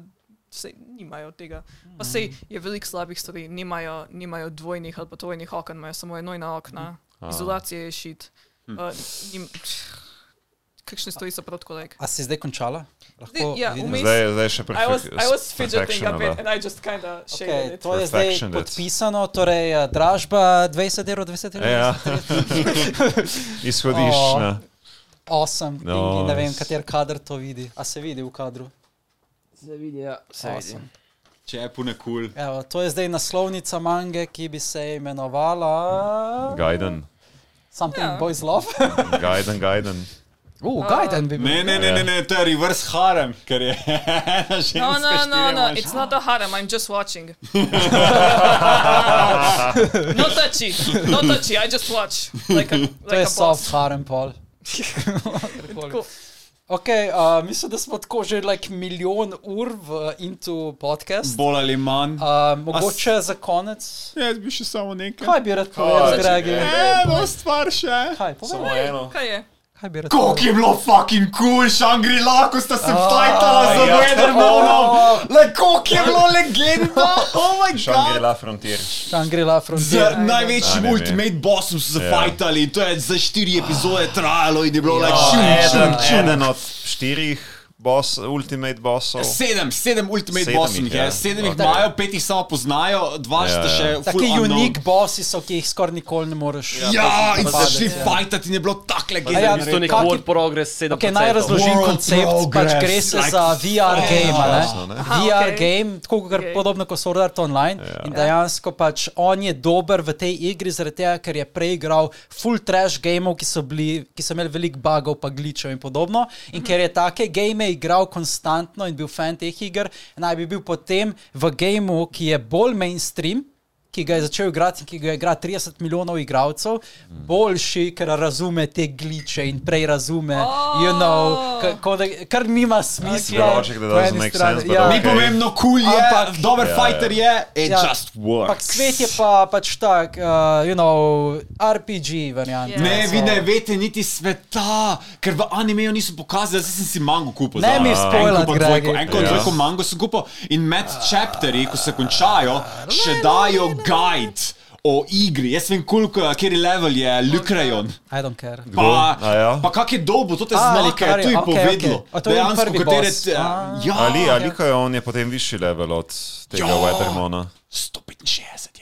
se nimajo tega. Pa sej je veliko slabih stvari, nimajo, nimajo dvojnih ali pa trojnih okn, imajo samo enojna okna, A. izolacija je šit. Hm. Uh, nim, kakšne stvari so prav tako like. A si zdaj končala? Lahko Ja, vmes- Zdaj, zdaj še I was, I was fidgeting a bit and I just kind of shaded Okay, it. to je zdaj podpisano, torej eh, dražba 20 evrov, 20 evrov. Ja. Izhodiščna. Awesome. No. In, in ne vem, kater kader to vidi. A se vidi v kadru? Se vidi, ja. Se vidi. Awesome. Če je pune kul. Evo, to je zdaj naslovnica mange, ki bi se imenovala Gajden, Something Ja. Boys Love. gajden, gajden. Uh, Gajden bi bil. Ne, ne, ne, ne, ne, to je reverse harem, ker je. No, no, no, no, mož. it's not a harem, I'm just watching. no touchy, no touchy, I just watch. Like a, To like je a soft harem pol. Tako. Ok, uh, mislim, da smo tako že like milijon ur v Into podcast. Bolj ali manj. Uh, mogoče za konec. Jaz bi še samo nekaj. Kaj bi rad povedal, Gregi? Eno stvar še. Kaj, povej, Samo eno. Kaj je? Kaj bi Koliko povedal? je bilo fucking cool, Shangri-La, ko sta se fajtala z ja. Weathermanom. Le, koliko je bilo legenda. Oh my god. Shangri-La Frontier. Shangri-La Z Frontier. največjim ne, ne. ultimate bossom so se Ja. fajtali in to je za štiri epizode trajalo in je bilo like Oh, šum, šum, šum. eden od štirih boss, ultimate bossov. Sedem, sedem ultimate Sedem bossov jih je. je. Sedem jih imajo, pet jih samo poznajo, dva Ja, sta ja. še Taki unik bossi so, ki jih skoraj nikoli ne moreš. Ja, in so padeti, šli ja. fajtati in je bilo tako ja, legendarno. V bistvu nek world progress 7%. Okay, naj razložim koncept. Pač gre se like- za VR game. a ne? Jasno, ne? Aha, VR ok. game, tako kot Ok. podobno kot Sword Art Online. Ja. In dejansko pač on je dober v tej igri, zaradi tega, ker je prej igral full trash gameov, ki so, bili, ki so imeli veliko bugov, pa glitchov in podobno. In ker je take game igral konstantno in bil fan teh iger, naj bi bil potem v gameu, ki je bolj mainstream. Ki ga je začel igrati in ki ga igra 30 milijonov igralcev, boljši, ker razume te gliče in prej razume, you know, ka- ko da, kar nima smisla. Strani. sense, but Ja. Ni Okay. pomembno, kul cool je, Ampak- dober Ja, fighter je, it Ja. just works. Ampak svet je pa pač tak, uh, you know, RPG variant. Ja. Ne, So- vi ne veste niti sveta, ker v animeju niso pokazali, zdaj sem si mango kupil. Ne mi eno spoilati, pa dvojko, Gregi. Enko Ja. dvojko mango sem kupil in med chapterji, ko se končajo, še dajo guide o igri. Jaz vem, koliko, kjer level je Lukrajon. I don't care. Pa, ja? pa kak je dobo, to te A, znake je tu povedalo. okej. A to je katere A. Ja, Ali, ali ko je on je potem višji level od tega Ja. Weathermona? 165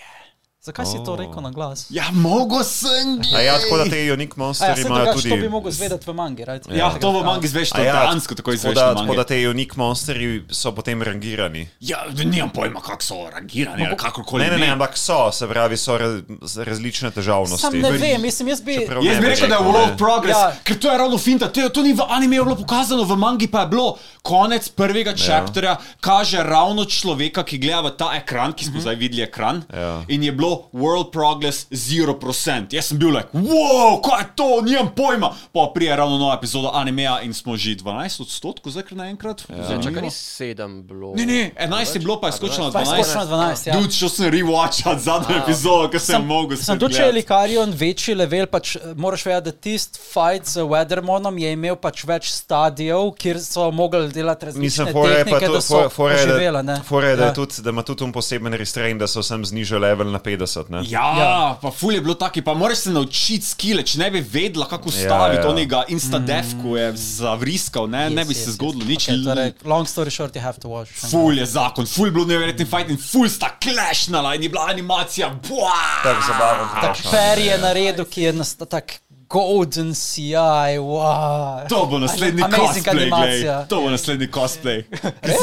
Zakaj si to Oh. rekel na glas? Ja, mogo sem. A ja, tako da te Unique ja, Monsteri se imajo tudi. to bi mogel zvedeti v mangi, right? Ja, to v mangi zveš, to A je ja, dejansko tako tako izveš. da, tako da te Unique Monsteri so potem rangirani. Ja, nimam pojma, kako so rangirani, ali kakorkoli. Ne, ne, ne, ampak so, se pravi, so raz, različne težavnosti. Sam ne vem, mislim, jaz bi... Jaz bi rekel, da je World. Progress, Ja. ja. ker to je ravno finta. To, je- to ni v animeju bilo pokazano, v mangi pa je bilo konec prvega chapterja, kaže ravno človeka, ki gleda v ta ekran, ki smo zdaj videli ekran. Ja. In je bilo World Progress 0%. Jaz sem bil like, wow, kaj je to, nimam pojma. Pa prije ravno nova epizoda animeja in smo že 12 odstotkov, zdaj kar naenkrat. Zdaj, čakaj, ni sedem bilo. Ne, ne, 11 je bilo, pa je skočilo na Pa je 12. skočilo na 12, ja. Dude, šel sem rewatchat zadnjo epizodo, ker sem mogel. Sem spet tudi, če je. Likarion večji level, pač eh, moraš vedeti, da tisti fight z Weathermonom je imel pač več stadijev, kjer so mogli delati različne Mislim, fora je pa tehnike, to, da so je, poživela, da, ne. fora je, da, Ja. je tudi, da ima tudi un poseben restrain, da so vsem znižali level na 50. Ne? Ja, ja, pa ful je bilo taki, pa moraš se naučiti skile, če ne bi vedela, kako staviti ja. ja, onega instadev, ko je zavriskal, ne, ne bi se zgodilo nič. Okay, torej, long story short, you have to watch. Ful je zakon, ful je bilo neverjetni fight in ful sta klešnala in je bila animacija. buah! Tako zabaven. Tak Perry je naredil, ki je nasta tak golden CI, wow. To bo naslednji Amazing cosplay, glej. To bo naslednji cosplay.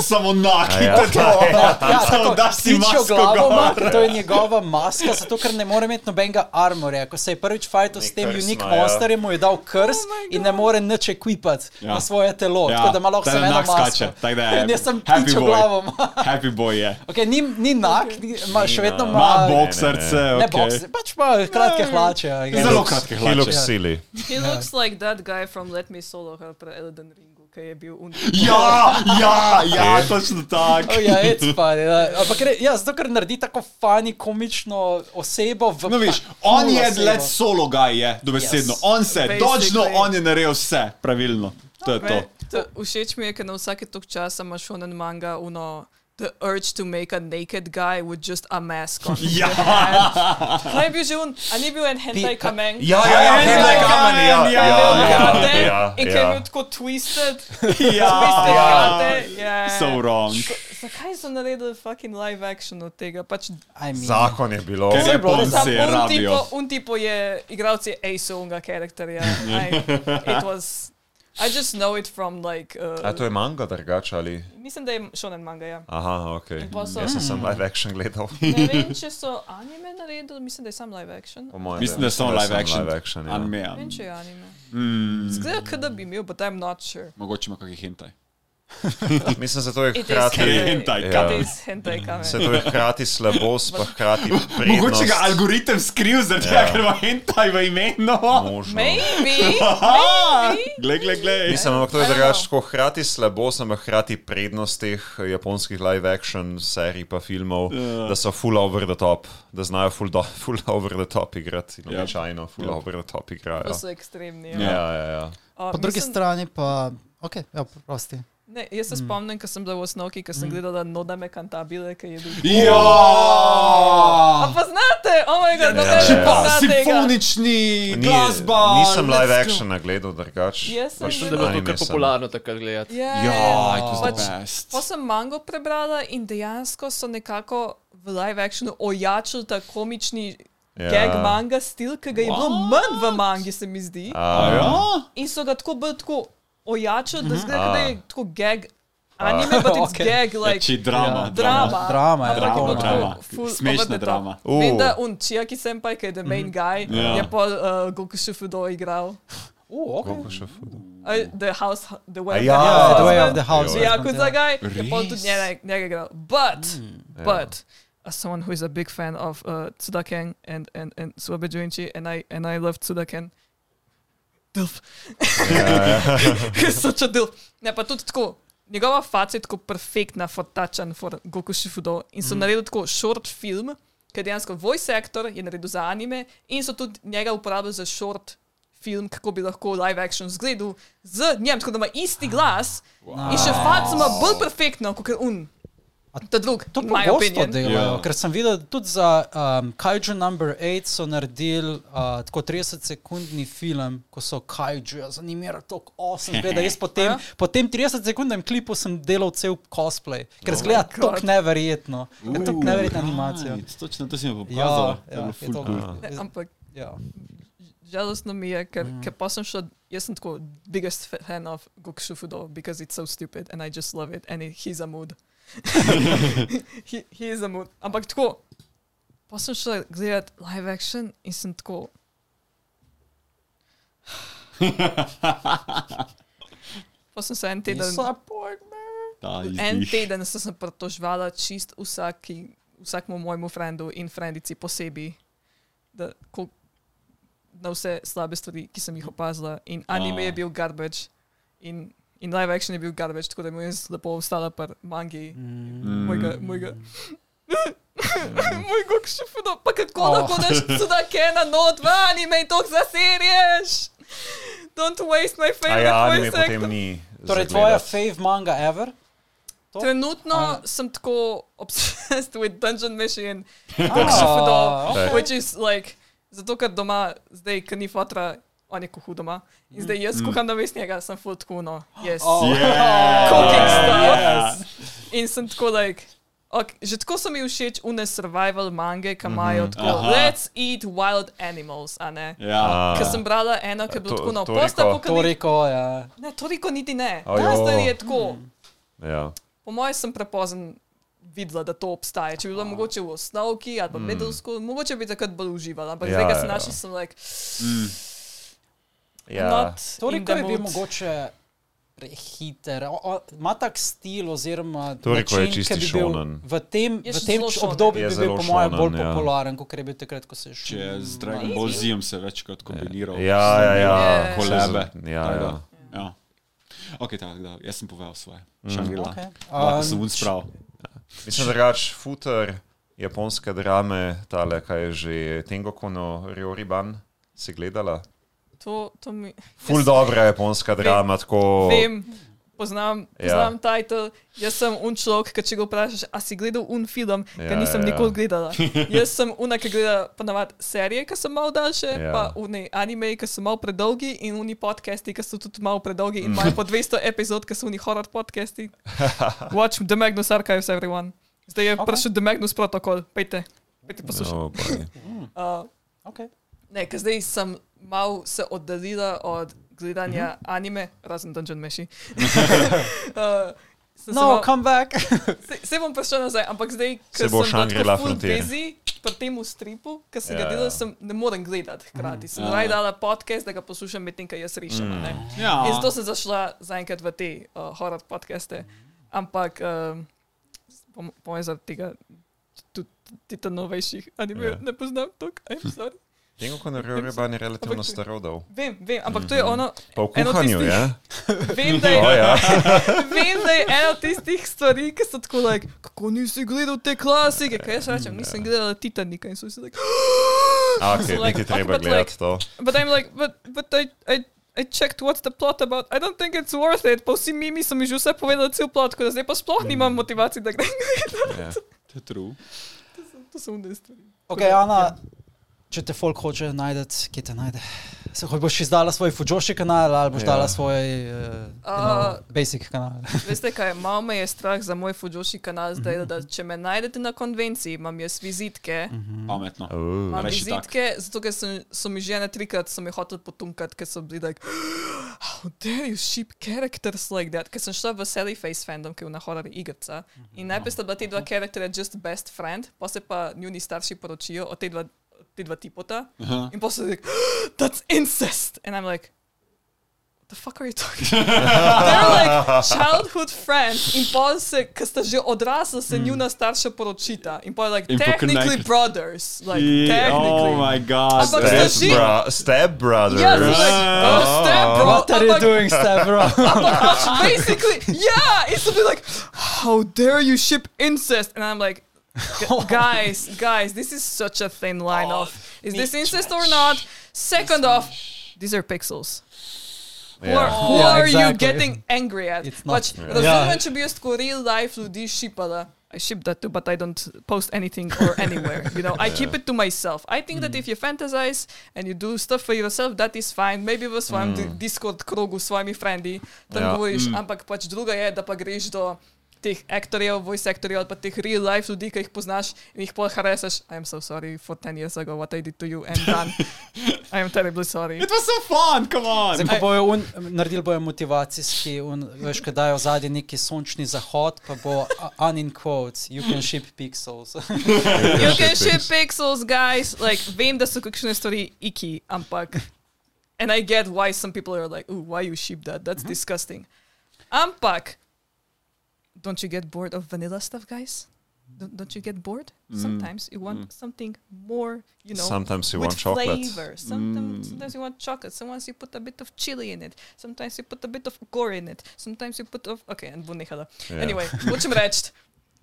Samo naki, ja. to je to. Ja, Samo tako, daš si masko glavo to je njegova maska, zato ker ne more imeti nobenega armorja. Ko se je prvič fajtal s tem Unique ima, ja. Monsterjem, mu je dal krs in ne more nič ekvipati Ja. na svoje telo. Ja, Tako da da samo ne da In jaz sem boy. glavo. Happy boy je. Okay, ni, ni nak, ni, ima, še vedno ima. Ma ne, boksarce, Ne, ok. boks, pač pa kratke hlače. Zelo kratke hlače. Silly. He looks like that guy from Let Me Solo Her pri Elden Ringu, ki je bil un. Ja, ja, ja, točno tako. Oh, ja, it's funny. da. Ampak re, ja, zato, ker naredi tako fani, komično osebo v No, viš, on je osebo. let solo guy, je, dobesedno. Yes. On se, točno on je naredil vse, pravilno. To je to. To, všeč mi je, ker na vsake tok časa imaš onen manga, uno, the urge to make a naked guy with just a mask on. Ja. Kaj je bil že un, a ni bil en hentai ka- kamen? Ja, ja, ja, Ja, Hentai ja, Kamen, ja, ja, ja, ja, ja, Gate, ja, in ki je ja. bil tako twisted, Ja, ja. gate. Ja. So wrong. Zakaj so naredili fucking live action od tega? Pač, I mean, Zakon je bilo. Ker Japonci sam, un, rabijo. un tipo je igralec je Ace unga karakterja. It was, I just know it from like, uh, A to je manga drugače ali? mislim, da je shonen manga, ja. Aha, ok. so- Jaz sem sem live action gledal. Ne vem, če so anime naredili, mislim, da je sam live action. Po mojem, Mislim, da je samo live action. Live action ja. Anime. Ne vem, če je anime. Mm, Zgleda, da bi imel, but I'm not sure. mogoče ima kakšen hentai. Mislim, da to je hkrati. hentai, ja. Hentai kamen. Se to je hkrati slabost, pa hkrati Mogoče prednost. ga algoritem skril, tega, Ja. ker ima hentai v imenu. Možno. Maybe. Glej, glej, glej. Mislim, ampak to je drugače tako hkrati slabost, ampak hkrati prednost teh japonskih live action serij pa filmov, Ja. da so full over the top, da znajo full, do, full over the top igrati, Yep. običajno full Yep. over the top igrajo. To so ekstremni. Ja. Ja, ja, ja. Uh, po drugi mislim- strani pa, ok, ja, prosti. Ne, jaz se spomnim, ko sem bila v osnovki, ko sem gledala Nodame Cantabile, ki je bil. Ja! A pa znate, oh moj bog, Ja, da ja, Še ja. pa simfonični Ni, glasba. nisem live actiona gledal drugače. Jaz sem Pač. Da je bilo to sem. popularno takrat gledati. Ja, Ja, it was the Pač- best. Pa sem mango prebrala in dejansko so nekako v live actionu ojačali ta komični Ja. gag manga stil, ki ga je bilo manj v mangi, se mi zdi. A, Ja? In so ga tako bolj tako ojačali, da zgleda, A. da je tako gag anime, but it's Okay. gag like. Či drama. Drama. Drama, ja, Ampak Drama, bilo drama. tako full Smešna the top. drama. Uh. Vem, da un Chiaki senpai, ki je the main guy, Ja. je pa uh, Goku Shufudo igral. Uh, ok. Koliko še fudo? Uh, the house, the way, ja, the Ja, house The Way of the House. Ja, Ja, kot za gaj, je pa tudi njega, njega igral. But, Ja. but, as someone who is a big fan of uh, Tsudaken and and and Suabe Joinchi, and I and I love Tsudaken. Dilf. He's such a dilf. Ne, pa tudi tako. Njegova faca je tako perfektna, fotačen for Goku Shifudo. In so mm. naredili tako short film, je dejansko voice actor, je naredil za anime, in so tudi njega uporabili za short film, kako bi lahko live action zgledal z njim, tako da ima isti glas. Wow. In še faca ima bolj perfektno, kot je un. Ta drug, To my pogosto opinion. delajo, Ja. ker sem videl tudi za um, Kaiju Number 8 so naredili uh, tako 30-sekundni film, ko so Kaiju zanimirali tako 8 let, da jaz po tem, Ja. po tem 30-sekundnem klipu sem delal cel cosplay, ker Oh zgleda God. tako neverjetno. Je tako neverjetna animacija. Nice, Točno to si mi Ja, pokazal. to je ja, je ful to- cool. Ne, ampak Ja. žalostno mi je, ker, Mm. ker pa sem šel, jaz sem tako biggest fa- fan of Goku Shufudo, because it's so stupid and I just love it and it, he's a mood. he, he is a mood. Ampak tako, pa sem šel gledat live action in sem tako, pa sem se en teden. Ta en teden sem se pritožvala čist vsaki, vsakmu mojemu frendu in frendici posebej, da, ko, na vse slabe stvari, ki sem jih opazila. In anime Ah. je bil garbage in, in live action je bil garbage, tako da mu je lepo ostala par mangi. Mm. Mojega, mojega. Moj gok še fudo, pa kako Oh. lahko daš tudi kena not v anime in to zaserješ. Don't waste my A favorite ja, anime voice potem actor. ni. Torej, tvoja fave manga ever? To? Trenutno A- sem tako obsessed with Dungeon Mission, Ah, Shifudo, okay. which is like, zato ker doma, zdaj, ker ni fotra, on je kuhu doma. In zdaj jaz kuham na mest njega, sem full tako, no, yes. Oh. Yeah. Cooking stuff. Yes. In sem tako, like, okay, že tako so mi všeč une survival mange, ki imajo tako, Aha. let's eat wild animals, a ne. Ja. Ker sem brala eno, ki je bilo tako, no, Toriko. postapokaliptično. Toriko, ja. Ne, toliko niti ne. Ajo. Zdaj je tako. Ja. Po mojem sem prepozen videla, da to obstaja. Če bi bilo mogoče v osnovki ali pa mm. middle school, mogoče bi takrat bolj uživala. Ampak Ja, zdaj, ko ja, sem ja. našla, sem like, Mm. Ja. Toliko in je bil mogoče prehiter. Ima tak stil, oziroma Toliko je način, čisti ki bi bil shonen. V tem, Je v tem obdobju Je bi bil, po mojem, bolj ja. popularen, kot je bil takrat, ko se je Če še. je z Dragon Ball Z se večkrat kombiniral. Ja, ja, ja. Yeah. Kolebe. Ja, ja. ja. Ok, tako da, jaz sem povedal svoje. Šangila. Okay. Lahko Um, sem un sprav. Mislim, da drugač futer japonske drame, tale, kaj je že Tengoku no Ryoriban, si gledala? To, to mi. Ful dobra japonska drama, tako. Vem, poznam, Ja. poznam ja. titel. Jaz sem un človek, ki če ga vprašaš, a si gledal un film, ki Ja, nisem ja, ja. nikoli gledala. Jaz sem una, ki gleda ponavadi serije, ki so malo daljše, Ja. pa uni anime, ki so malo predolgi in uni podcasti, ki so tudi malo predolgi in imajo po 200 epizod, ki so uni horror podcasti. Watch The Magnus Archives, everyone. Zdaj je Ok. okay. prišel The Magnus protokol, pejte, pejte poslušati. Oh, boy. Uh, okay. Ne, ker zdaj sem mal se oddaljila od gledanja Mhm. mm -hmm. anime, razen Dungeon Meshi. uh, sem se No, mal- come back. se, se bom prišel nazaj, ampak zdaj, Se ker bo sem Frontier. busy pri tem stripu, ki sem Ja, ga ja. sem ne morem gledati hkrati. Sem Ja. raje dala podcast, da ga poslušam medtem, ko jaz rišem. Mm. Mm. Ja. In zato sem zašla zaenkrat v te uh, horror podcaste. Ampak, um, po, mojem, zaradi tega tudi novejših anime Ja. yeah. ne poznam toliko. I'm sorry. Tengoku no Ryoriban je relativno starodov. Vem, vem, ampak to je ono, Pa v Eno kuhanju, tistih- ja? vem, da je, O, ja. vem, da je ena od tistih stvari, ki so tako, like, kako nisi gledal te klasike, kaj jaz rečem, nisem gledal Titanika in so vsi like, A, ok, So like, niti okay, treba but gledati to. but I'm like, but, but I, I, I checked what's the plot about, I don't think it's worth it, pa vsi mimi so mi že vse povedali cel plot, tako da zdaj pa sploh nimam motivacije, da grem. Ja. To je true. To so unde stvari. Ok, Ana, če te folk hoče najti, kje te najde? Se boš izdala svoj Fujoshi kanal ali boš Ja. dala svoj uh, uh, basic kanal? Veste kaj, malo me je strah za moj Fujoshi kanal zdaj, da če me najdete na konvenciji, imam jaz vizitke. Pametno. Uh, Imam Reši tak. vizitke, zato ker sem, so mi že ene trikrat so mi hoteli potunkati, ker so bili like, how dare you ship characters like that, ker sem šla v Sally Face fandom, ki je na horror igrica. In najprej sta bila te dva karakterja just best friend, pa se pa njuni starši poročijo od te dva, od te dva tipota. Aha. In pa so like, that's incest! And I'm like, what The fuck are you talking? They're like childhood friends in pol se, ki sta že odrasla, se hmm. njuna starša poročita. In pol like In technically connect- brothers. Like Yeah, oh technically. Oh my god. Ah, ampak that's- sta že- Bra- Step brother. Yeah, so like, ah. oh, step bro. What are you ampak- doing, Stavro? Ampak pač basically, yeah, it's something like, how dare you ship incest? And I'm like, "Gu- guys, guys, this is such a thin line of, is this incest or not? Second off, these are pixels. Who are, who Yeah, are you getting angry at? It's not- Pač, Yeah. razumem, če bi jaz real life ljudi šipala. I ship that too, but I don't post anything or anywhere. You know, I keep it to myself. I think that if you fantasize and you do stuff for yourself, that is fine. Maybe v svojem mm. Discord krogu s svojimi frendi tam Ja. govoriš, ampak pač druga je, da pa greš do teh aktorjev, voice aktorjev ali pa teh real life ljudi, ki jih poznaš in jih pol haresaš. I am so sorry for 10 years ago what I did to you and done. I am terribly sorry. It was so fun, come on. Zdaj pa bojo un, naredili bojo motivacijski, un, veš, kaj dajo zadnji neki sončni zahod, pa bo uh, un in quotes, you can ship pixels. You can ship pixels, guys. Like, vem, da so kakšne stvari iki, ampak. And I get why some people are like, ooh, why you ship that? That's disgusting. Ampak, don't you get bored of vanilla stuff, guys? Don't, don't you get bored? Sometimes you want something more, you know. Sometimes you with want chocolate. flavor. Sometimes, sometimes you want chocolate. Sometimes you put a bit of chili in it. Sometimes you put a bit of gore in it. Sometimes you put of okay, and bom nehala. Ja. Anyway, hočem reči,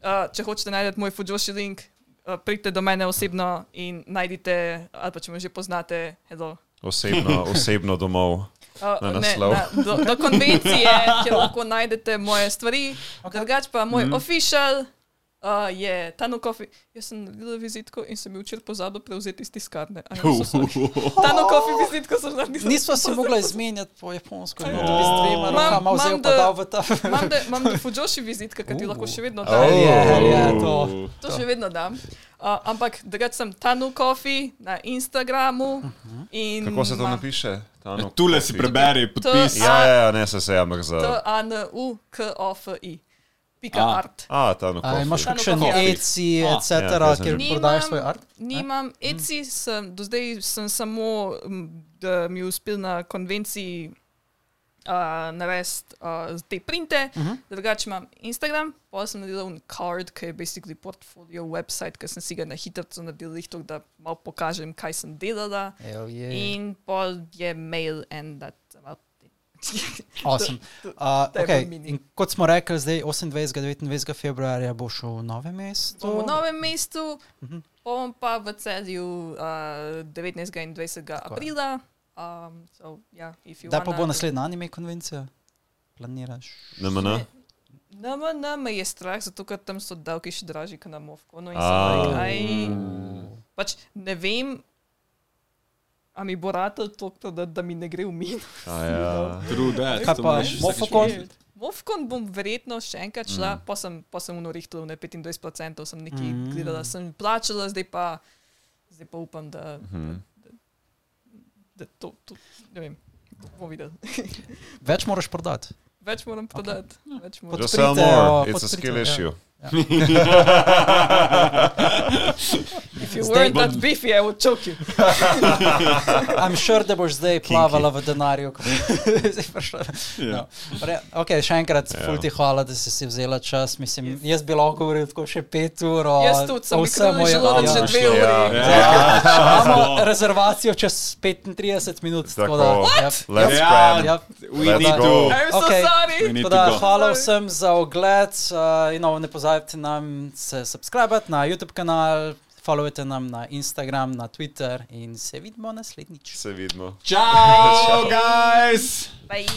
uh, če hočete najti moj Fujoshi link, uh, pridite do mene osebno in najdite, ali pa če me že poznate, hello. Osebno, osebno domov. Uh, Na ne, naslov. na, do, do konvencije, kjer lahko najdete moje stvari. Okay. Drugač pa moj mm. official uh, je Tano Coffee. Jaz sem naredila vizitko in sem včeraj pozabil prevzeti iz tiskarne. I am so sorry. Tano Coffee vizitko sem naredila. Nismo se mogli izmenjati po japonsko, Ja. no, da bi s dvema rokama vzel pa da- dal v ta. Imam da, imam da Fujoshi vizitka, ki ti lahko še vedno Oh. dam. Je, je, to. To še vedno dam. Uh, ampak drugač sem Tanu Coffee na Instagramu. In Kako se to imam napiše? Tano Tule si preberi podpis. To- Ja, ja, ja, ne se se, ampak za. T-A-N-U-K-O-F-I. Pika Ah. art. A, Tano A, imaš Coffee. kakšen Coffee. Etsy, A, etc., ja, sem kjer že- prodajaš svoj art? Nimam Etsy, sem, do zdaj sem samo, da mi je uspel na konvenciji uh, narediti uh, te printe, uh -huh. drugače imam Instagram, pa sem naredil un card, ki je basically portfolio website, ki sem si ga na hitro naredil, lihto, da malo pokažem, kaj sem delala. Hell yeah. In pol je mail and that's about. Awesome. To- Uh, to je okay. In kot smo rekli, zdaj 28. 29. februarja bo šel v novem mestu. Bom v novem mestu, Mhm. bom pa v celju uh, 19. in 20. aprila. Um, so, yeah, Kdaj pa bo naslednja anime konvencija? Planiraš? NMN? Nama, nama je strah, zato ker tam so davki še dražji, kot na Movko. No, pač ne vem, a mi bo ratelj to, da, da mi ne gre v min. Ja. Kaj pa Mofokon? vsakič Movkon bom verjetno še enkrat šla, mm. pa sem, pa sem unorihtala na 25%, sem nekaj Mm. mm. gledala, sem plačala, zdaj pa, zdaj pa upam, da, da to, to, ne vem, bomo videli. Več moraš prodati. Več moram prodati, več moram. Just Podprite, sell more. o, It's a podprite, skill ja. Issue. If you Zdaj weren't bom- that beefy, I would choke you. I'm sure, da boš zdaj plavala v denarju. prišla. Ja. No. Re, okay, še enkrat, Ja. yeah. ful ti hvala, da si si vzela čas. Mislim, yes. Jaz bi lahko govoril tako še pet ur. O, Jaz tudi sem vsem, o- želodec ja. že dve Ja. uri. Ja. Imamo rezervacijo čez 35 minut. Tako. da, ja, Let's Ja. cram. ja, We Let's need go. to. I'm so Okay. sorry. Hvala vsem za ogled. Uh, you know, ne pozabite nam se subskrbati na YouTube kanal, followujte nam na Instagram, na Twitter in se vidimo naslednjič. Se vidimo. Ciao, guys. Bye.